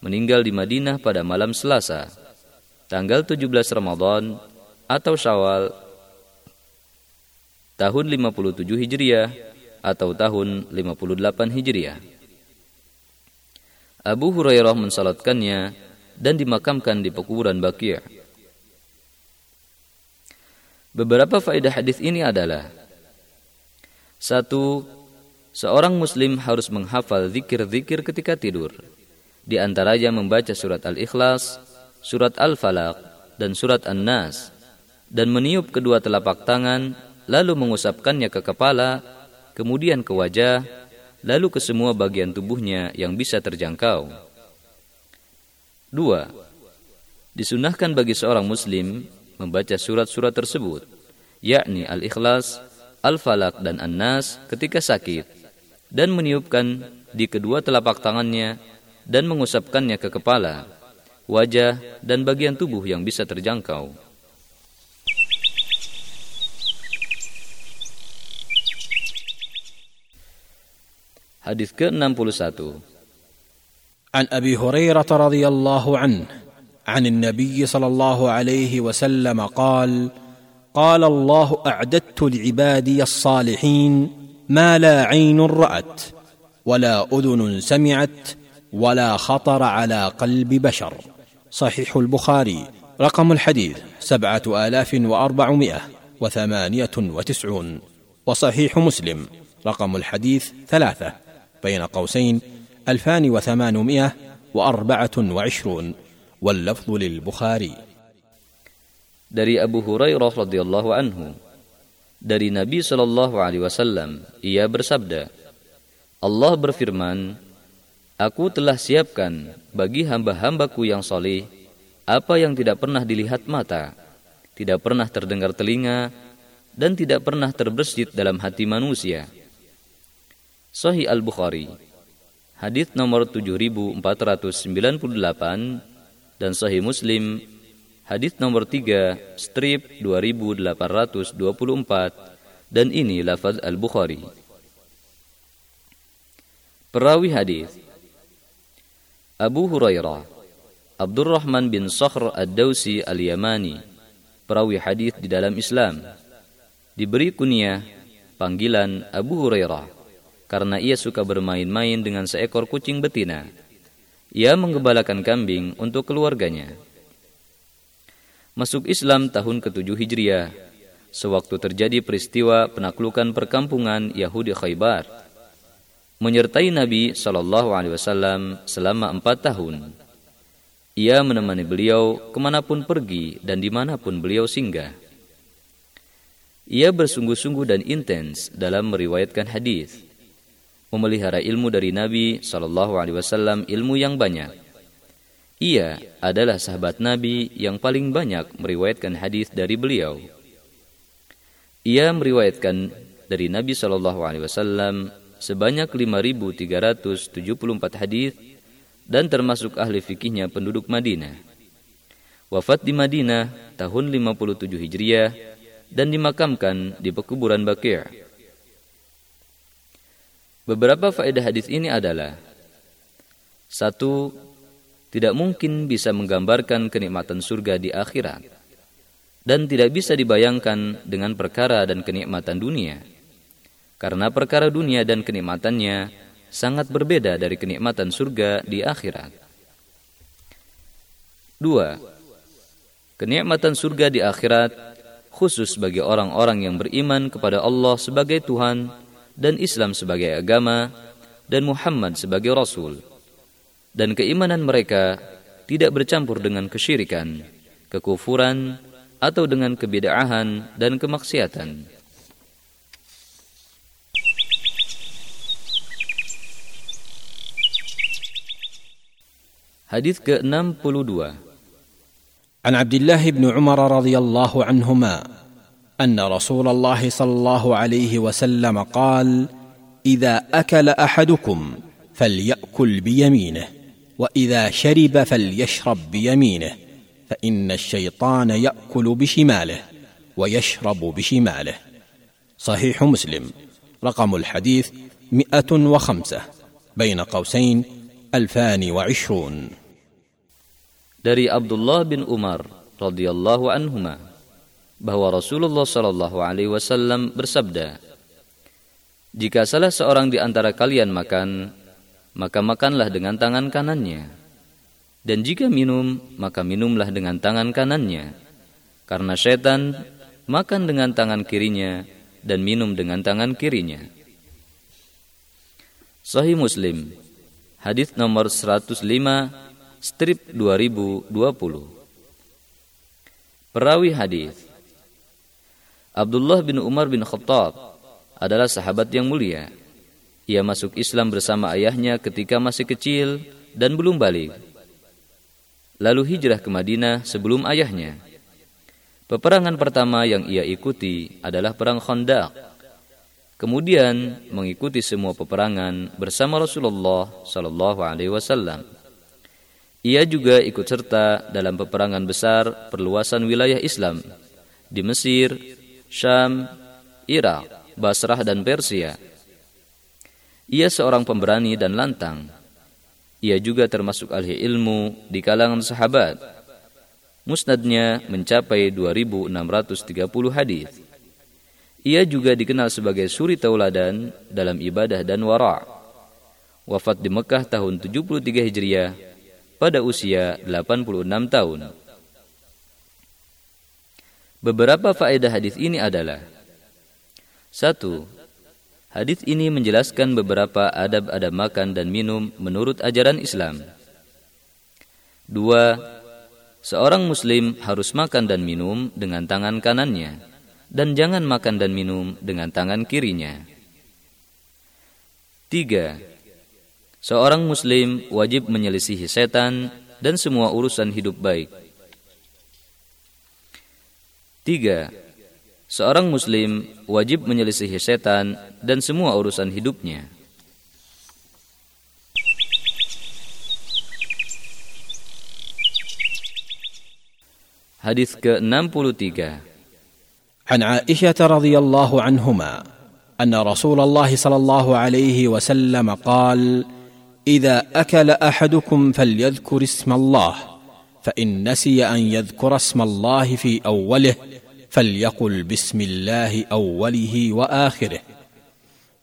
meninggal di Madinah pada malam Selasa, tanggal 17 Ramadan atau Syawal tahun 57 Hijriah atau tahun 58 Hijriah. Abu Hurairah mensalatkannya dan dimakamkan di pekuburan Baqi'. Beberapa faedah hadis ini adalah satu, seorang muslim harus menghafal zikir-zikir ketika tidur. Di antaranya membaca surat Al-Ikhlas, surat Al-Falaq, dan surat An-Nas dan meniup kedua telapak tangan lalu mengusapkannya ke kepala kemudian ke wajah lalu ke semua bagian tubuhnya yang bisa terjangkau. Dua, disunahkan bagi seorang muslim membaca surat-surat tersebut, yakni Al-Ikhlas, Al-Falaq dan An-Nas ketika sakit dan meniupkan di kedua telapak tangannya dan mengusapkannya ke kepala, wajah, dan bagian tubuh yang bisa terjangkau. Hadis ke-61. عن ابي هريره رضي الله عنه عن النبي صلى الله عليه وسلم قال قال الله اعددت لعبادي الصالحين ما لا عين رات ولا اذن سمعت ولا خطر على قلب بشر صحيح البخاري رقم الحديث سبعه الاف واربعمائه وثمانيه وتسعون وصحيح مسلم رقم الحديث ثلاثة بين قوسين الفان وثمانمائه واربعه وعشرون واللفظ للبخاري dari Abu Hurairah radhiyallahu anhu dari Nabi Shallallahu alaihi wasallam ia bersabda Allah berfirman Aku telah siapkan bagi hamba-hambaku yang soleh apa yang tidak pernah dilihat mata, tidak pernah terdengar telinga, dan tidak pernah terbersit dalam hati manusia. Sahih Al-Bukhari. Hadis nomor 7498 dan Sahih Muslim. Hadis nomor 3 strip 2824 dan ini lafaz Al-Bukhari. Perawi hadis. Abu Hurairah Abdurrahman bin Sakhr Ad-Dausi Al-Yamani. Perawi hadis di dalam Islam. Diberi kunyah panggilan Abu Hurairah karena ia suka bermain-main dengan seekor kucing betina. Ia menggembalakan kambing untuk keluarganya. Masuk Islam tahun ke-7 Hijriah, sewaktu terjadi peristiwa penaklukan perkampungan Yahudi Khaybar menyertai Nabi Shallallahu Alaihi Wasallam selama empat tahun. Ia menemani beliau ke mana pun pergi dan di mana pun beliau singgah. Ia bersungguh-sungguh dan intens dalam meriwayatkan hadis, memelihara ilmu dari Nabi Shallallahu Alaihi Wasallam ilmu yang banyak. Ia adalah sahabat Nabi yang paling banyak meriwayatkan hadis dari beliau. Ia meriwayatkan dari Nabi Shallallahu Alaihi Wasallam sebanyak 5.374 hadis dan termasuk ahli fikihnya penduduk Madinah. Wafat di Madinah tahun 57 Hijriah dan dimakamkan di pekuburan Baqi'. Beberapa faedah hadis ini adalah satu, tidak mungkin bisa menggambarkan kenikmatan surga di akhirat dan tidak bisa dibayangkan dengan perkara dan kenikmatan dunia karena perkara dunia dan kenikmatannya sangat berbeda dari kenikmatan surga di akhirat. Dua, kenikmatan surga di akhirat khusus bagi orang-orang yang beriman kepada Allah sebagai Tuhan dan Islam sebagai agama dan Muhammad sebagai rasul. Dan keimanan mereka tidak bercampur dengan kesyirikan, kekufuran atau dengan kebidaahan dan kemaksiatan. Hadis ke-62. An Abdullah bin Umar radhiyallahu anhuma. أن رسول الله صلى الله عليه وسلم قال إذا أكل أحدكم فليأكل بيمينه وإذا شرب فليشرب بيمينه فإن الشيطان يأكل بشماله ويشرب بشماله. صحيح مسلم. رقم الحديث مئة وخمسة بين قوسين ألفان وعشرون. Dari Abdullah bin Umar radhiyallahu anhuma. Bahwa Rasulullah shallallahu alaihi wasallam bersabda Jika salah seorang di antara kalian makan maka makanlah dengan tangan kanannya. Dan jika minum maka minumlah dengan tangan kanannya. Karena setan makan dengan tangan kirinya dan minum dengan tangan kirinya. Sahih Muslim Hadis nomor 105 strip 2020. Perawi hadis Abdullah bin Umar bin Khattab adalah sahabat yang mulia. Ia masuk Islam bersama ayahnya ketika masih kecil dan belum balik. Lalu hijrah ke Madinah sebelum ayahnya. Peperangan pertama yang ia ikuti adalah perang Khandaq Kemudian mengikuti semua peperangan bersama Rasulullah Sallallahu Alaihi Wasallam. Ia juga ikut serta dalam peperangan besar perluasan wilayah Islam di Mesir, Syam, Irak, Basrah dan Persia. Ia seorang pemberani dan lantang. Ia juga termasuk ahli ilmu di kalangan sahabat. Musnadnya mencapai 2630 hadis. Ia juga dikenal sebagai suri tauladan dalam ibadah dan wara. Wafat di Mekah tahun 73 Hijriah pada usia 86 tahun. Beberapa faedah hadis ini adalah satu, Hadis ini menjelaskan beberapa adab-adab makan dan minum menurut ajaran Islam. Dua, seorang muslim harus makan dan minum dengan tangan kanannya dan jangan makan dan minum dengan tangan kirinya. Tiga, seorang muslim wajib menyelisihi setan dan semua urusan hidup baik. Tiga, seorang muslim wajib menyelisihi setan dan semua urusan hidupnya. Hadis ke-63. عن عائشه رضي الله عنهما ان رسول الله صلى الله عليه وسلم قال اذا اكل احدكم فليذكر اسم الله فإن نسي أن يذكر اسم الله في أوله فليقل بسم الله أوله وآخره.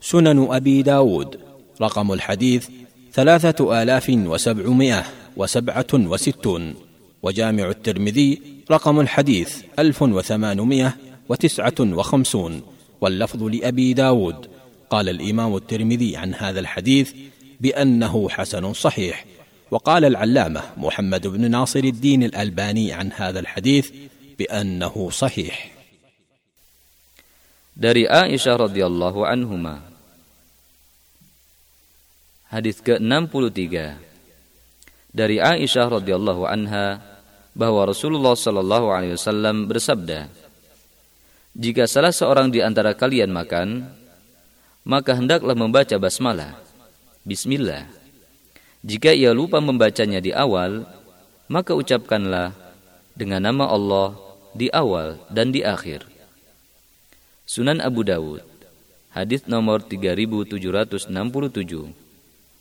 سنن أبي داود رقم الحديث ثلاثة آلاف وسبعمائة وسبعة وستون. وجامع الترمذي رقم الحديث ألف وثمانمائة وتسعة وخمسون. واللفظ لأبي داود قال الإمام الترمذي عن هذا الحديث بأنه حسن صحيح. وقال العلامة محمد بن ناصر الدين الألباني عن هذا الحديث بأنه صحيح dari Aisyah radhiyallahu anhuma Hadis ke-63 dari Aisyah radhiyallahu anha bahwa Rasulullah sallallahu alaihi wasallam bersabda Jika salah seorang di antara kalian makan, maka hendaklah membaca basmalah, bismillah. Jika ia lupa membacanya di awal, maka ucapkanlah dengan nama Allah di awal dan di akhir. Sunan Abu Dawud, hadis nomor 3767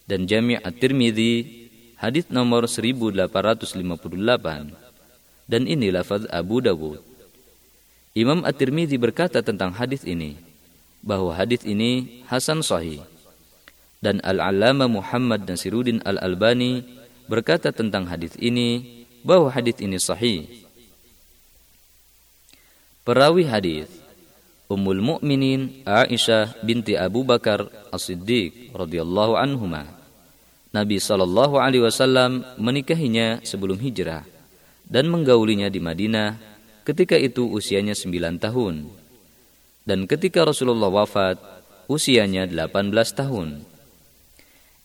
dan Jami' At-Tirmidzi, hadis nomor 1858. Dan ini lafaz Abu Dawud. Imam At-Tirmidzi berkata tentang hadis ini bahwa hadis ini hasan sahih. Dan Al-Allamah Muhammad Nasiruddin Al-Albani berkata tentang hadis ini bahwa hadis ini sahih. Perawi hadis Ummul Mukminin Aisyah binti Abu Bakar As-Siddiq radhiyallahu anhuma. Nabi sallallahu alaihi wasallam menikahinya sebelum hijrah dan menggaulinya di Madinah Ketika itu usianya 9 tahun. Dan ketika Rasulullah wafat, usianya 18 tahun.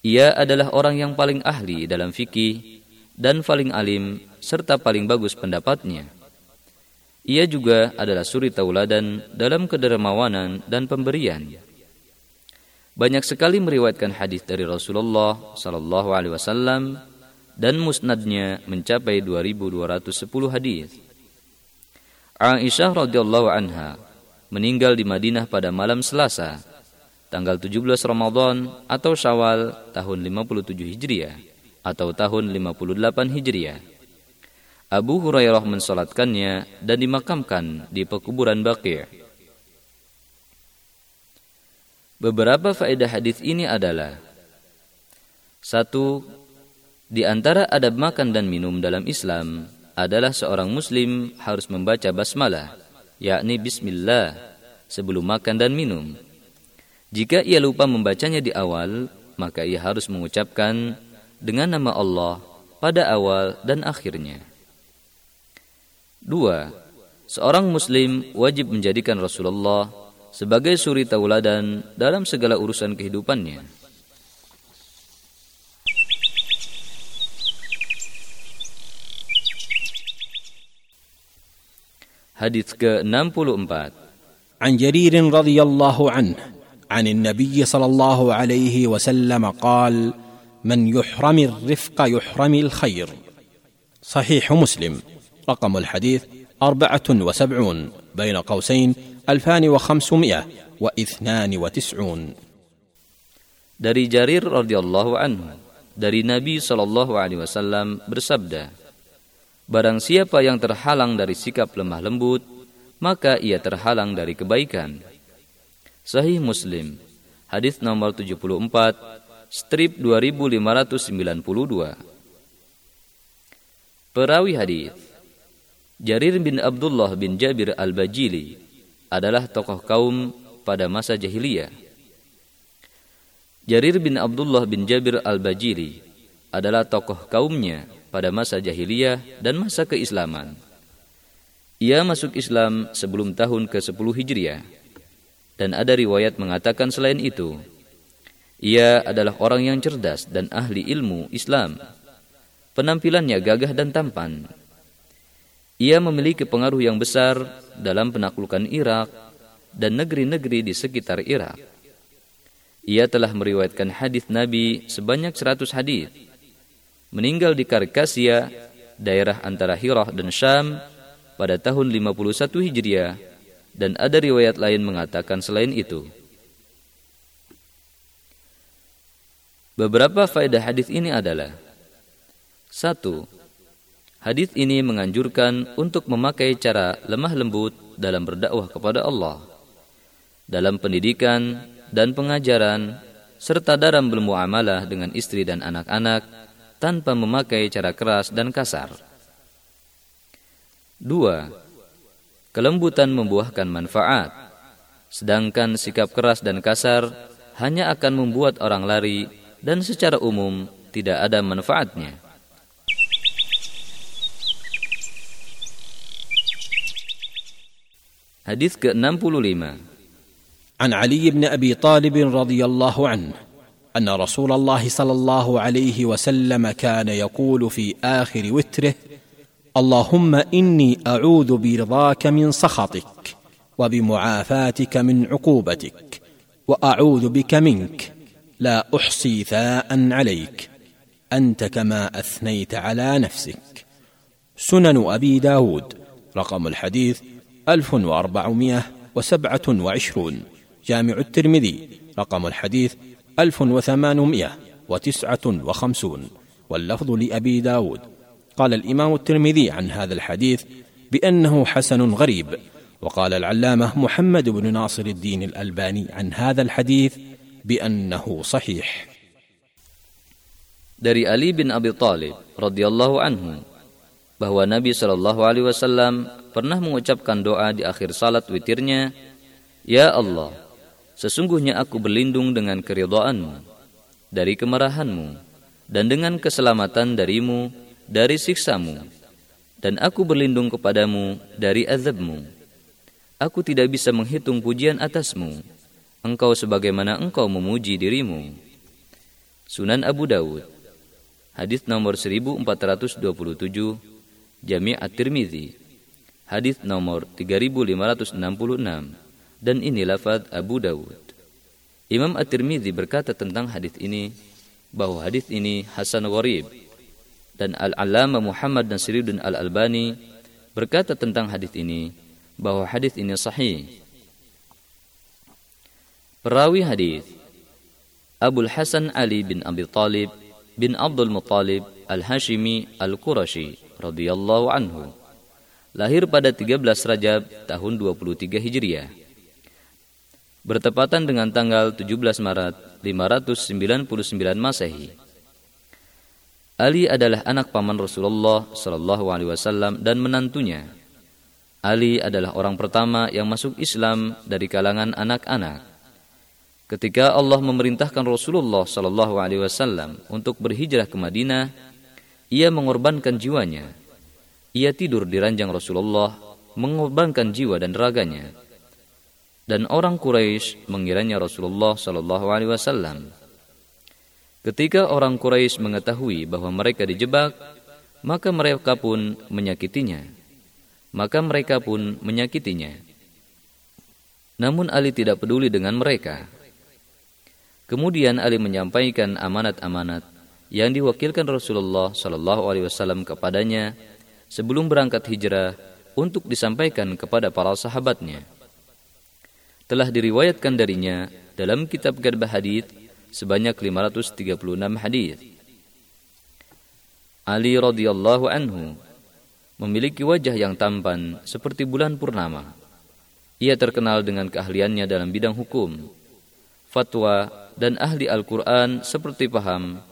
Ia adalah orang yang paling ahli dalam fikih dan paling alim serta paling bagus pendapatnya. Ia juga adalah suri tauladan dalam kedermawanan dan pemberian. Banyak sekali meriwayatkan hadis dari Rasulullah sallallahu alaihi wasallam dan musnadnya mencapai 2210 hadis. Aisyah radhiyallahu anha meninggal di Madinah pada malam Selasa, tanggal 17 Ramadan atau Syawal tahun 57 Hijriah atau tahun 58 Hijriah. Abu Hurairah mensolatkannya dan dimakamkan di pekuburan Baqi'. Beberapa faedah hadis ini adalah satu, di antara adab makan dan minum dalam Islam adalah seorang muslim harus membaca basmalah, yakni bismillah, sebelum makan dan minum. Jika ia lupa membacanya di awal, maka ia harus mengucapkan dengan nama Allah pada awal dan akhirnya. Dua, Seorang muslim wajib menjadikan Rasulullah sebagai suri tauladan dalam segala urusan kehidupannya. Hadis ke-64 An Jarir radhiyallahu anhu عن النبي صلى الله عليه وسلم قال من يحرم الرفق يحرم الخير. صحيح مسلم. رقم الحديث أربعة وسبعون بين قوسين ألفان وخمسمائة واثنان وتسعون. دري جرير رضي الله عنه dari صلى الله عليه وسلم bersabda, "Barang siapa yang terhalang dari sikap lemah lembut, maka ia terhalang dari kebaikan." Sahih Muslim hadis nomor 74 strip 2592 Perawi hadis Jarir bin Abdullah bin Jabir al-Bajili adalah tokoh kaum pada masa jahiliyah Jarir bin Abdullah bin Jabir al-Bajiri adalah tokoh kaumnya pada masa jahiliyah dan masa keislaman. Ia masuk Islam sebelum tahun ke-10 Hijriah. Dan ada riwayat mengatakan selain itu, ia adalah orang yang cerdas dan ahli ilmu Islam. Penampilannya gagah dan tampan. Ia memiliki pengaruh yang besar dalam penaklukan Irak dan negeri-negeri di sekitar Irak. Ia telah meriwayatkan hadis Nabi sebanyak 100 hadis. Meninggal di Karkasia, daerah antara Hirah dan Syam pada tahun 51 Hijriah dan ada riwayat lain mengatakan selain itu. Beberapa faedah hadis ini adalah satu, Hadis ini menganjurkan untuk memakai cara lemah lembut dalam berdakwah kepada Allah. Dalam pendidikan, dan pengajaran serta dalam bermuamalah dengan istri dan anak-anak tanpa memakai cara keras dan kasar. 2. Kelembutan membuahkan manfaat, sedangkan sikap keras dan kasar hanya akan membuat orang lari dan secara umum tidak ada manfaatnya. Hadis ke-65 عن علي بن ابي طالب رضي الله عنه ان رسول الله صلى الله عليه وسلم كان يقول في اخر وتره اللهم إني أعوذ برضاك من سخطك وبمعافاتك من عقوبتك وأعوذ بك منك لا أحصي ثاء عليك أنت كما أثنيت على نفسك سنن أبي داود رقم الحديث ألف وأربعمائة وسبعة وعشرون جامع الترمذي رقم الحديث ألف وثمانمائة وتسعة وخمسون واللفظ لأبي داود قال الإمام الترمذي عن هذا الحديث بأنه حسن غريب وقال العلامة محمد بن ناصر الدين الألباني عن هذا الحديث بأنه صحيح dari Ali bin Abi Thalib radhiyallahu anhu bahwa Nabi Shallallahu alaihi wasallam pernah mengucapkan doa di akhir salat witirnya, "Ya Allah, Sesungguhnya aku berlindung dengan keridhaanmu dari kemarahanmu dan dengan keselamatan darimu dari siksamu dan aku berlindung kepadamu dari azabmu. Aku tidak bisa menghitung pujian atasmu. Engkau sebagaimana engkau memuji dirimu. Sunan Abu Dawud Hadis nomor 1427 Jami' At-Tirmizi Hadis nomor 3566 dan ini lafaz Abu Dawud. Imam At-Tirmidzi berkata tentang hadis ini bahwa hadis ini hasan gharib dan Al-Allamah Muhammad Nasiruddin Al-Albani berkata tentang hadis ini bahwa hadis ini sahih. Perawi hadis Abu Hasan Ali bin Abi Talib bin Abdul Muttalib Al-Hashimi Al-Qurashi radhiyallahu anhu lahir pada 13 Rajab tahun 23 Hijriah bertepatan dengan tanggal 17 Maret 599 Masehi. Ali adalah anak paman Rasulullah Shallallahu Alaihi Wasallam dan menantunya. Ali adalah orang pertama yang masuk Islam dari kalangan anak-anak. Ketika Allah memerintahkan Rasulullah Shallallahu Alaihi Wasallam untuk berhijrah ke Madinah, ia mengorbankan jiwanya. Ia tidur di ranjang Rasulullah mengorbankan jiwa dan raganya. Dan orang Quraisy mengiranya Rasulullah Shallallahu Alaihi Wasallam. Ketika orang Quraisy mengetahui bahwa mereka dijebak, maka mereka pun menyakitinya. Maka mereka pun menyakitinya. Namun Ali tidak peduli dengan mereka. Kemudian Ali menyampaikan amanat-amanat yang diwakilkan Rasulullah Shallallahu Alaihi Wasallam kepadanya sebelum berangkat hijrah untuk disampaikan kepada para sahabatnya. Telah diriwayatkan darinya dalam kitab Gadbah Hadith sebanyak 536 hadis. Ali radhiyallahu anhu memiliki wajah yang tampan seperti bulan purnama. Ia terkenal dengan keahliannya dalam bidang hukum, fatwa, dan ahli Al-Quran seperti paham,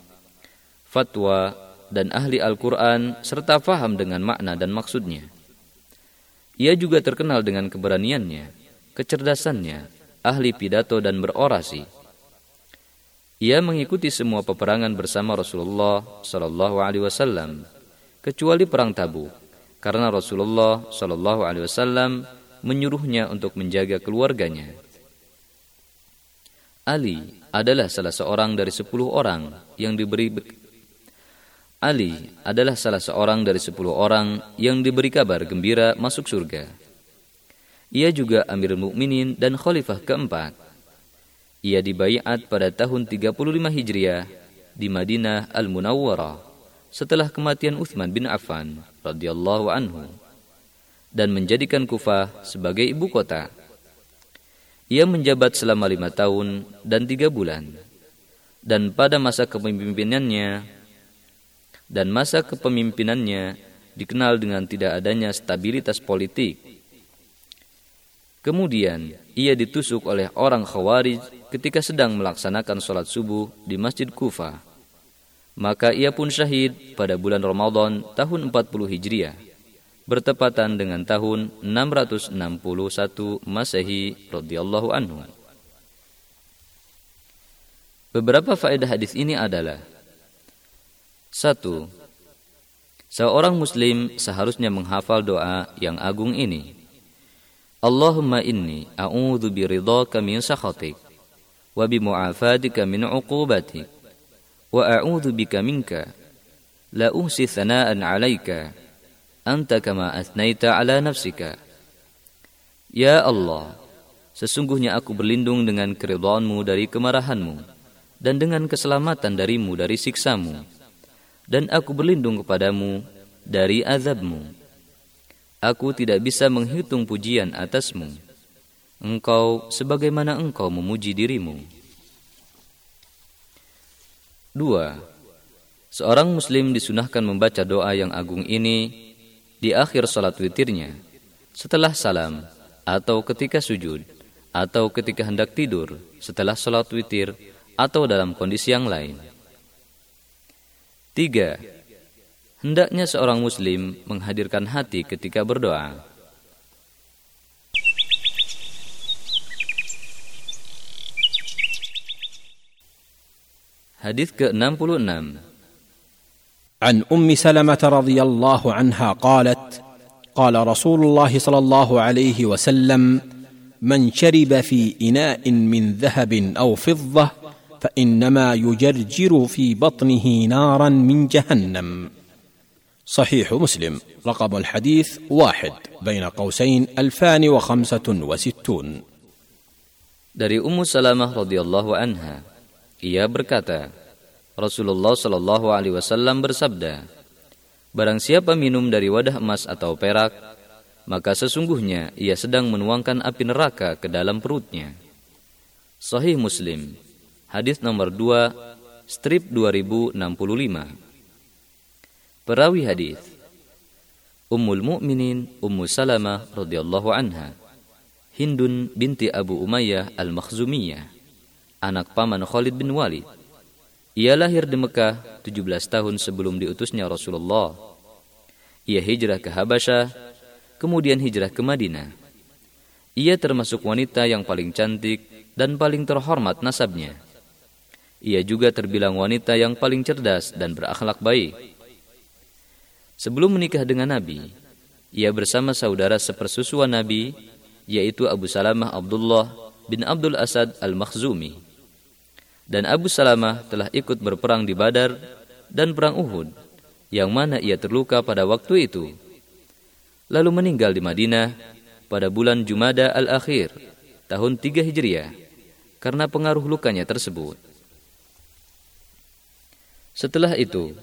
fatwa, dan ahli Al-Quran serta faham dengan makna dan maksudnya. Ia juga terkenal dengan keberaniannya, kecerdasannya, ahli pidato dan berorasi. Ia mengikuti semua peperangan bersama Rasulullah Sallallahu Alaihi Wasallam, kecuali perang Tabuk, karena Rasulullah Sallallahu Alaihi Wasallam menyuruhnya untuk menjaga keluarganya. Ali adalah salah seorang dari sepuluh orang yang diberi Ali adalah salah seorang dari sepuluh orang yang diberi kabar gembira masuk surga. Ia juga Amirul Mukminin dan Khalifah keempat. Ia dibaiat pada tahun 35 Hijriah di Madinah Al-Munawwarah setelah kematian Uthman bin Affan radhiyallahu anhu dan menjadikan Kufah sebagai ibu kota. Ia menjabat selama lima tahun dan tiga bulan. Dan pada masa kepemimpinannya, dan masa kepemimpinannya dikenal dengan tidak adanya stabilitas politik. Kemudian, ia ditusuk oleh orang Khawarij ketika sedang melaksanakan sholat subuh di Masjid Kufa. Maka ia pun syahid pada bulan Ramadan tahun 40 Hijriah, bertepatan dengan tahun 661 Masehi radhiyallahu anhu. Beberapa faedah hadis ini adalah satu, seorang muslim seharusnya menghafal doa yang agung ini. Allahumma inni a'udhu biridhaka min sakhatik wa bimu'afatika min uqubatik wa a'udhu bika minka la uhsi thana'an 'alaika anta kama athnaita 'ala nafsika Ya Allah sesungguhnya aku berlindung dengan keridhaanmu dari kemarahanmu dan dengan keselamatan darimu dari siksamu dan aku berlindung kepadamu dari azabmu. Aku tidak bisa menghitung pujian atasmu. Engkau sebagaimana engkau memuji dirimu. Dua, seorang muslim disunahkan membaca doa yang agung ini di akhir salat witirnya, setelah salam, atau ketika sujud, atau ketika hendak tidur, setelah salat witir, atau dalam kondisi yang lain. Tiga, hendaknya seorang muslim menghadirkan hati ketika berdoa. Hadis ke-66. عن أم سلمة رضي الله عنها قالت قال رسول الله صلى الله عليه وسلم من شرب في إناء من ذهب أو فضة فإنما يجرجر في بطنه نارا من جهنم. صحيح مسلم. رقم الحديث واحد بين قوسين ألفان وخمسة وستون. Dari Ummu Salamah radhiyallahu anha, ia berkata, Rasulullah shallallahu alaihi wasallam bersabda, Barang siapa minum dari wadah emas atau perak, maka sesungguhnya ia sedang menuangkan api neraka ke dalam perutnya. Sahih Muslim hadis nomor 2 strip 2065 Perawi hadis Ummul Mukminin Ummu Salamah radhiyallahu anha Hindun binti Abu Umayyah Al-Makhzumiyah anak paman Khalid bin Walid Ia lahir di Mekah 17 tahun sebelum diutusnya Rasulullah Ia hijrah ke Habasyah kemudian hijrah ke Madinah Ia termasuk wanita yang paling cantik dan paling terhormat nasabnya ia juga terbilang wanita yang paling cerdas dan berakhlak baik. Sebelum menikah dengan Nabi, ia bersama saudara sepersusuan Nabi, yaitu Abu Salamah Abdullah bin Abdul Asad Al-Makhzumi. Dan Abu Salamah telah ikut berperang di Badar dan perang Uhud, yang mana ia terluka pada waktu itu. Lalu meninggal di Madinah pada bulan Jumada Al-Akhir, tahun 3 Hijriah, karena pengaruh lukanya tersebut. Setelah itu,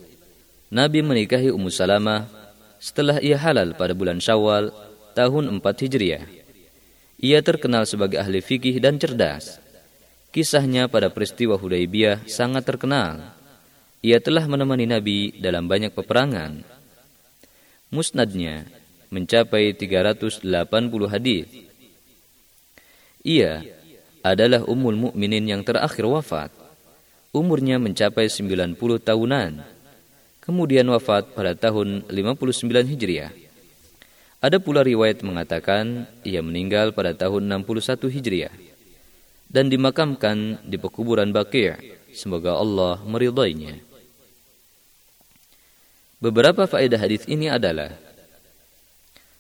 Nabi menikahi Ummu Salamah setelah ia halal pada bulan Syawal tahun 4 Hijriah. Ia terkenal sebagai ahli fikih dan cerdas. Kisahnya pada peristiwa Hudaybiyah sangat terkenal. Ia telah menemani Nabi dalam banyak peperangan. Musnadnya mencapai 380 hadis. Ia adalah ummul mukminin yang terakhir wafat. Umurnya mencapai 90 tahunan kemudian wafat pada tahun 59 Hijriah. Ada pula riwayat mengatakan ia meninggal pada tahun 61 Hijriah dan dimakamkan di pekuburan Baqi'. Semoga Allah meridainya. Beberapa faedah hadis ini adalah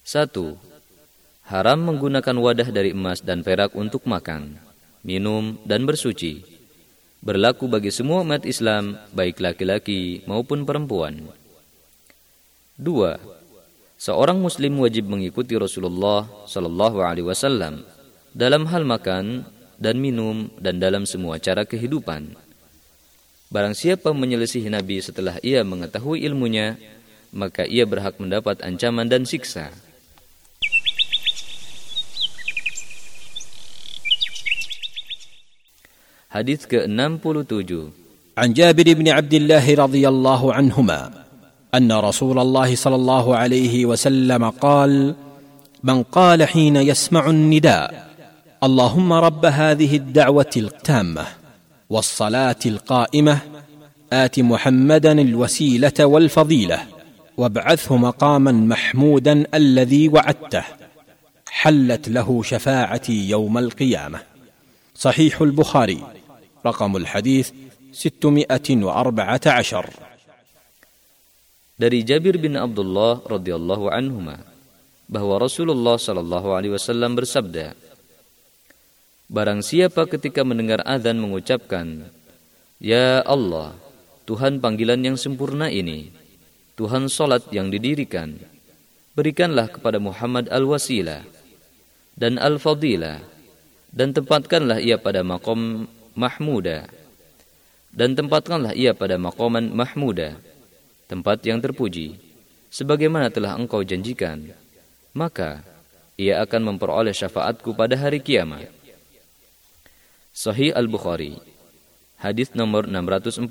satu, Haram menggunakan wadah dari emas dan perak untuk makan, minum, dan bersuci berlaku bagi semua umat Islam, baik laki-laki maupun perempuan. Dua, seorang Muslim wajib mengikuti Rasulullah Sallallahu Alaihi Wasallam dalam hal makan dan minum dan dalam semua cara kehidupan. Barang siapa menyelisihi Nabi setelah ia mengetahui ilmunya, maka ia berhak mendapat ancaman dan siksa. Hadis ke-67 عن جابر بن عبد الله رضي الله عنهما ان رسول الله صلى الله عليه وسلم قال من قال حين يسمع النداء اللهم رب هذه الدعوة التامة والصلاة القائمة آت محمدا الوسيلة والفضيلة وابعثه مقاما محمودا الذي وعدته حلت له شفاعتي يوم القيامة. صحيح البخاري رقم الحديث 614 Dari Jabir bin Abdullah radhiyallahu anhuma bahwa Rasulullah sallallahu alaihi wasallam bersabda Barang siapa ketika mendengar azan mengucapkan Ya Allah Tuhan panggilan yang sempurna ini Tuhan salat yang didirikan berikanlah kepada Muhammad al-wasilah dan al-fadilah dan tempatkanlah ia pada makom mahmuda dan tempatkanlah ia pada maqaman mahmuda tempat yang terpuji sebagaimana telah engkau janjikan maka ia akan memperoleh syafaatku pada hari kiamat Sahih Al-Bukhari hadis nomor 614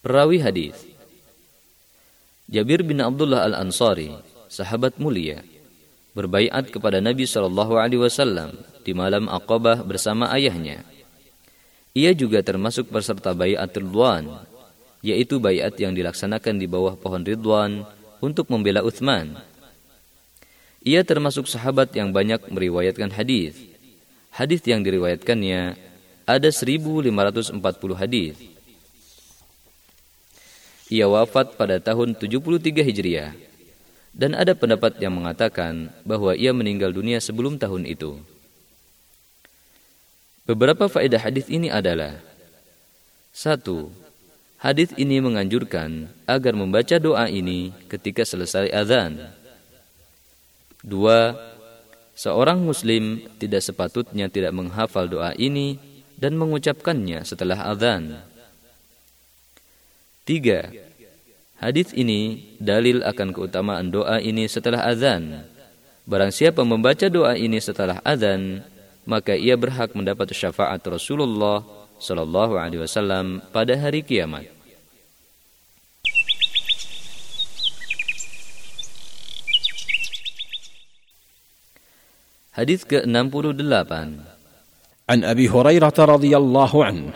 Perawi hadis Jabir bin Abdullah Al-Ansari sahabat mulia berbaiat kepada Nabi Wasallam di malam Aqabah bersama ayahnya. Ia juga termasuk peserta bayat Ridwan, yaitu bayat yang dilaksanakan di bawah pohon Ridwan untuk membela Uthman. Ia termasuk sahabat yang banyak meriwayatkan hadis. Hadis yang diriwayatkannya ada 1540 hadis. Ia wafat pada tahun 73 Hijriah dan ada pendapat yang mengatakan bahwa ia meninggal dunia sebelum tahun itu. Beberapa faedah hadis ini adalah satu, Hadis ini menganjurkan agar membaca doa ini ketika selesai azan. Dua, seorang muslim tidak sepatutnya tidak menghafal doa ini dan mengucapkannya setelah azan. Tiga, Hadis ini dalil akan keutamaan doa ini setelah azan. Barang siapa membaca doa ini setelah azan, maka ia berhak mendapat syafaat Rasulullah sallallahu alaihi wasallam pada hari kiamat. Hadis ke-68. عن أبي هريرة رضي الله عنه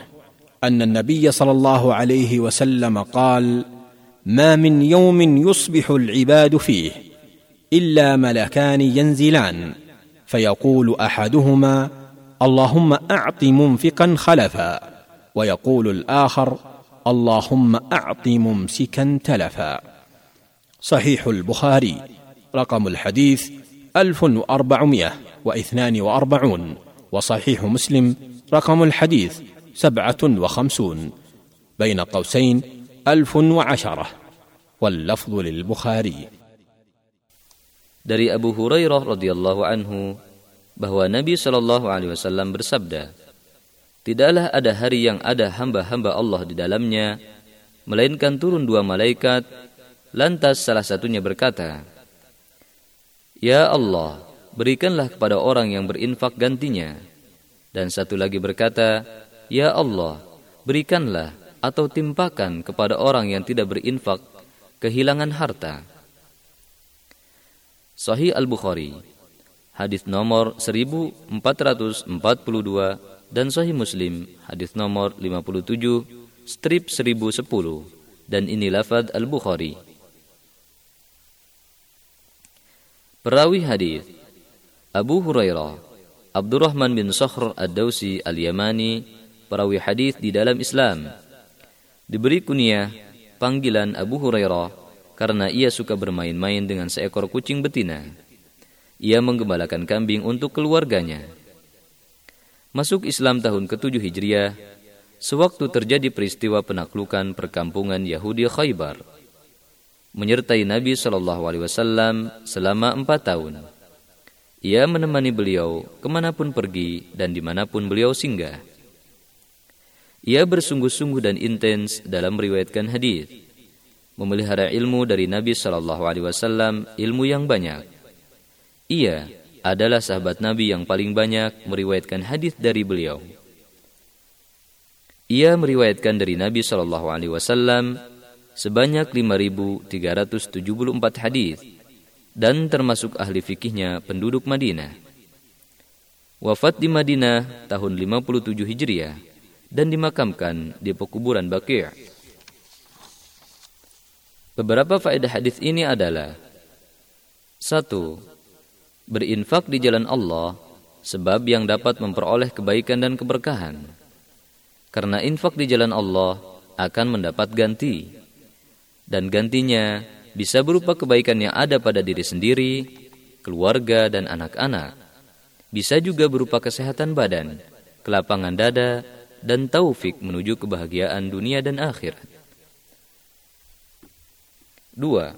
أن النبي صلى الله عليه وسلم قال: ما من يوم يصبح العباد فيه الا ملكان ينزلان فيقول احدهما اللهم اعط منفقا خلفا ويقول الآخر اللهم اعط ممسكا تلفا صحيح البخاري رقم الحديث 1442 وصحيح مسلم رقم الحديث سبعة وخمسون بين قوسين ألف وعشرة واللفظ للبخاري Dari Abu Hurairah radhiyallahu anhu bahwa Nabi Shallallahu alaihi wasallam bersabda, Tidaklah ada hari yang ada hamba-hamba Allah di dalamnya, melainkan turun dua malaikat, lantas salah satunya berkata, Ya Allah, berikanlah kepada orang yang berinfak gantinya. Dan satu lagi berkata, Ya Allah, berikanlah atau timpakan kepada orang yang tidak berinfak kehilangan harta. Sahih Al-Bukhari Hadis nomor 1442 dan Sahih Muslim hadis nomor 57 strip 1010 dan ini lafaz Al-Bukhari. Perawi hadis Abu Hurairah Abdurrahman bin Sakhr Ad-Dausi Al-Yamani perawi hadis di dalam Islam diberi kunyah panggilan Abu Hurairah karena ia suka bermain-main dengan seekor kucing betina. Ia menggembalakan kambing untuk keluarganya. Masuk Islam tahun ke-7 Hijriah, sewaktu terjadi peristiwa penaklukan perkampungan Yahudi Khaybar, menyertai Nabi Shallallahu Alaihi Wasallam selama empat tahun. Ia menemani beliau ke mana pun pergi dan di mana pun beliau singgah. Ia bersungguh-sungguh dan intens dalam meriwayatkan hadis, memelihara ilmu dari Nabi Shallallahu Alaihi Wasallam, ilmu yang banyak. Ia adalah sahabat Nabi yang paling banyak meriwayatkan hadis dari beliau. Ia meriwayatkan dari Nabi Shallallahu Alaihi Wasallam sebanyak 5.374 hadis dan termasuk ahli fikihnya penduduk Madinah. Wafat di Madinah tahun 57 Hijriah dan dimakamkan di pekuburan Baqi'. Beberapa faedah hadis ini adalah satu, berinfak di jalan Allah sebab yang dapat memperoleh kebaikan dan keberkahan. Karena infak di jalan Allah akan mendapat ganti. Dan gantinya bisa berupa kebaikan yang ada pada diri sendiri, keluarga dan anak-anak. Bisa juga berupa kesehatan badan, kelapangan dada, dan taufik menuju kebahagiaan dunia dan akhirat. Dua,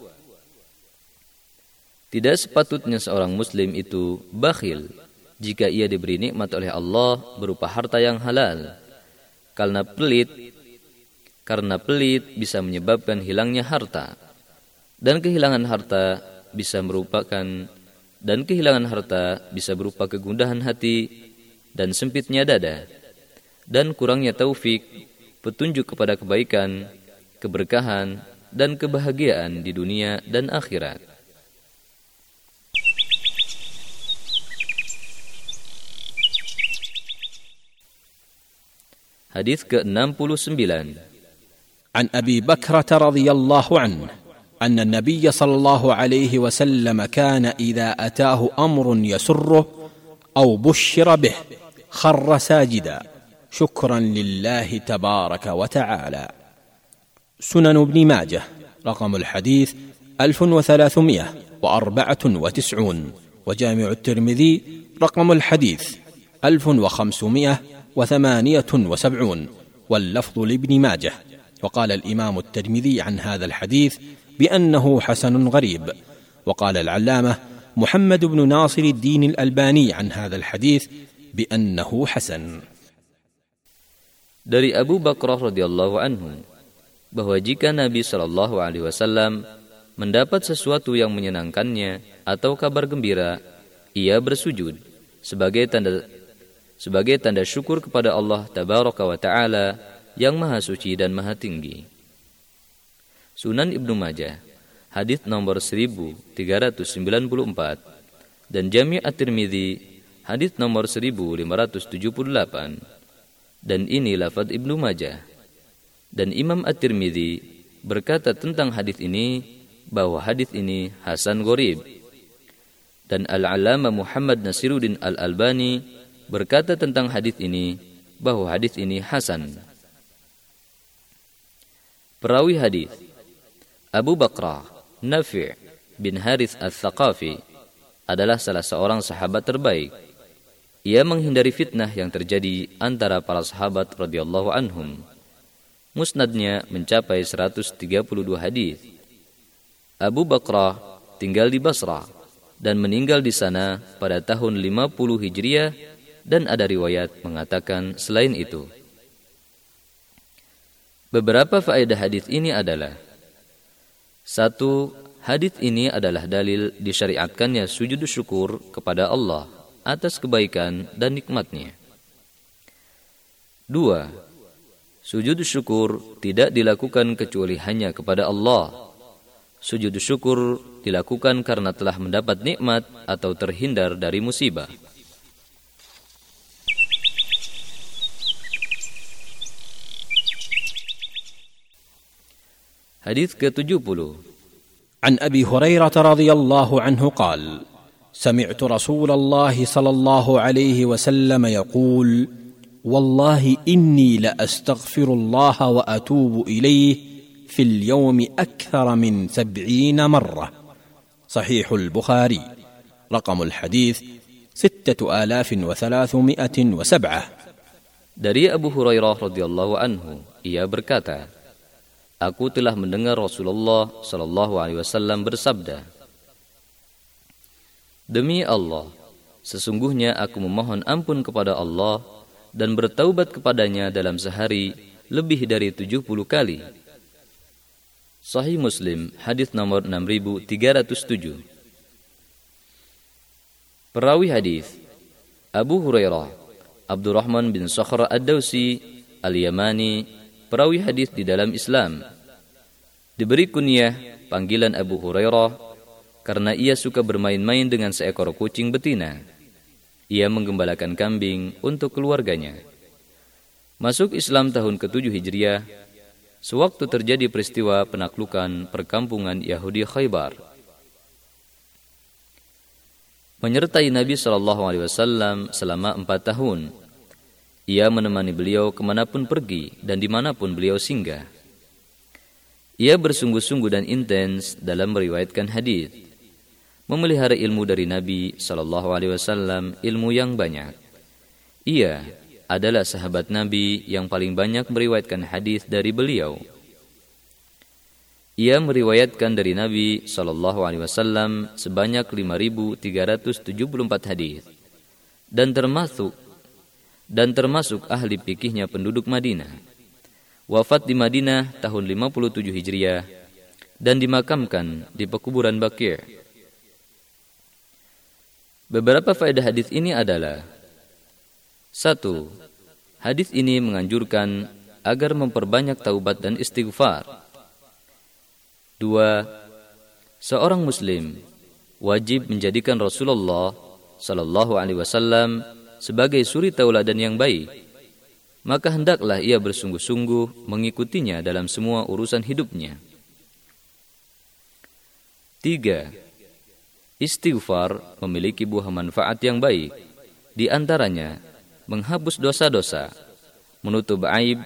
tidak sepatutnya seorang muslim itu bakhil jika ia diberi nikmat oleh Allah berupa harta yang halal. Karena pelit karena pelit bisa menyebabkan hilangnya harta. Dan kehilangan harta bisa merupakan dan kehilangan harta bisa berupa kegundahan hati dan sempitnya dada dan kurangnya taufik petunjuk kepada kebaikan, keberkahan dan kebahagiaan di dunia dan akhirat. Hadis ke-69 عن أبي بكرة رضي الله عنه أن النبي صلى الله عليه وسلم كان إذا أتاه أمر يسره أو بشر به خر ساجدا. شكرا لله تبارك وتعالى. سنن ابن ماجه رقم الحديث 1394 وجامع الترمذي رقم الحديث 1500 وثمانية وسبعون. واللفظ لابن ماجه. وقال الإمام الترمذي عن هذا الحديث بأنه حسن غريب وقال العلامة محمد بن ناصر الدين الألباني عن هذا الحديث بأنه حسن Dari Abu Bakrah radhiyallahu anhu bahwa jika Nabi Shallallahu alaihi wasallam mendapat sesuatu yang menyenangkannya atau kabar gembira, ia bersujud sebagai tanda sebagai tanda syukur kepada Allah tabaraka wa taala yang maha suci dan maha tinggi. Sunan Ibnu Majah, hadis nomor 1394 dan Jami' At-Tirmidzi, hadis nomor 1578. Dan ini lafaz Ibnu Majah. Dan Imam At-Tirmidzi berkata tentang hadis ini bahwa hadis ini hasan gharib. Dan Al-Alama Muhammad Nasiruddin Al-Albani berkata tentang hadis ini bahwa hadis ini hasan. Perawi hadis Abu Bakrah Nafi' bin Harith al-Thaqafi adalah salah seorang sahabat terbaik. Ia menghindari fitnah yang terjadi antara para sahabat radhiyallahu anhum. Musnadnya mencapai 132 hadis. Abu Bakrah tinggal di Basrah dan meninggal di sana pada tahun 50 Hijriah dan ada riwayat mengatakan selain itu. Beberapa faedah hadis ini adalah satu, hadis ini adalah dalil disyariatkannya sujud syukur kepada Allah atas kebaikan dan nikmatnya. Dua, sujud syukur tidak dilakukan kecuali hanya kepada Allah. Sujud syukur dilakukan karena telah mendapat nikmat atau terhindar dari musibah. Hadis ke-70 عن ابي هريره رضي الله عنه قال سمعت رسول الله صلى الله عليه وسلم يقول والله اني لاستغفر الله واتوب اليه في اليوم أكثر من سبعين مره صحيح البخاري رقم الحديث سته الاف وثلاثمائه وسبعه Dari Abu Hurairah radhiyallahu anhu, ia berkata, Aku telah mendengar Rasulullah Shallallahu Alaihi Wasallam bersabda, Demi Allah, sesungguhnya aku memohon ampun kepada Allah dan bertaubat kepadanya dalam sehari lebih dari 70 kali. Sahih Muslim, hadis nomor 6307. Perawi hadis Abu Hurairah, Abdurrahman bin Sakhr Ad-Dausi, Al-Yamani, perawi hadis di dalam Islam. Diberi kunyah panggilan Abu Hurairah karena ia suka bermain-main dengan seekor kucing betina. Ia menggembalakan kambing untuk keluarganya. Masuk Islam tahun ke-7 Hijriah, sewaktu terjadi peristiwa penaklukan perkampungan Yahudi Khaybar. Menyertai Nabi Wasallam selama empat tahun ia menemani beliau ke mana pun pergi dan di mana pun beliau singgah. Ia bersungguh-sungguh dan intens dalam meriwayatkan hadis, memelihara ilmu dari Nabi Shallallahu Alaihi Wasallam, ilmu yang banyak. Ia adalah sahabat Nabi yang paling banyak meriwayatkan hadis dari beliau. Ia meriwayatkan dari Nabi Shallallahu Alaihi Wasallam sebanyak 5.374 hadis dan termasuk dan termasuk ahli pikihnya penduduk Madinah. Wafat di Madinah tahun 57 Hijriah dan dimakamkan di pekuburan Bakir. Beberapa faedah hadis ini adalah satu, Hadis ini menganjurkan agar memperbanyak taubat dan istighfar. Dua, seorang muslim wajib menjadikan Rasulullah sallallahu alaihi wasallam sebagai suri tauladan yang baik, maka hendaklah ia bersungguh-sungguh mengikutinya dalam semua urusan hidupnya. Tiga, istighfar memiliki buah manfaat yang baik, di antaranya menghapus dosa-dosa, menutup aib,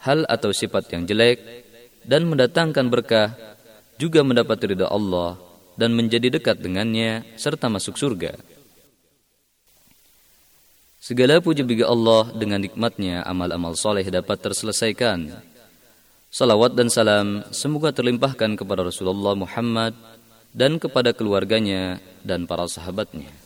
hal atau sifat yang jelek, dan mendatangkan berkah, juga mendapat ridha Allah dan menjadi dekat dengannya serta masuk surga. Segala puji bagi Allah dengan nikmatnya amal-amal soleh dapat terselesaikan. Salawat dan salam semoga terlimpahkan kepada Rasulullah Muhammad dan kepada keluarganya dan para sahabatnya.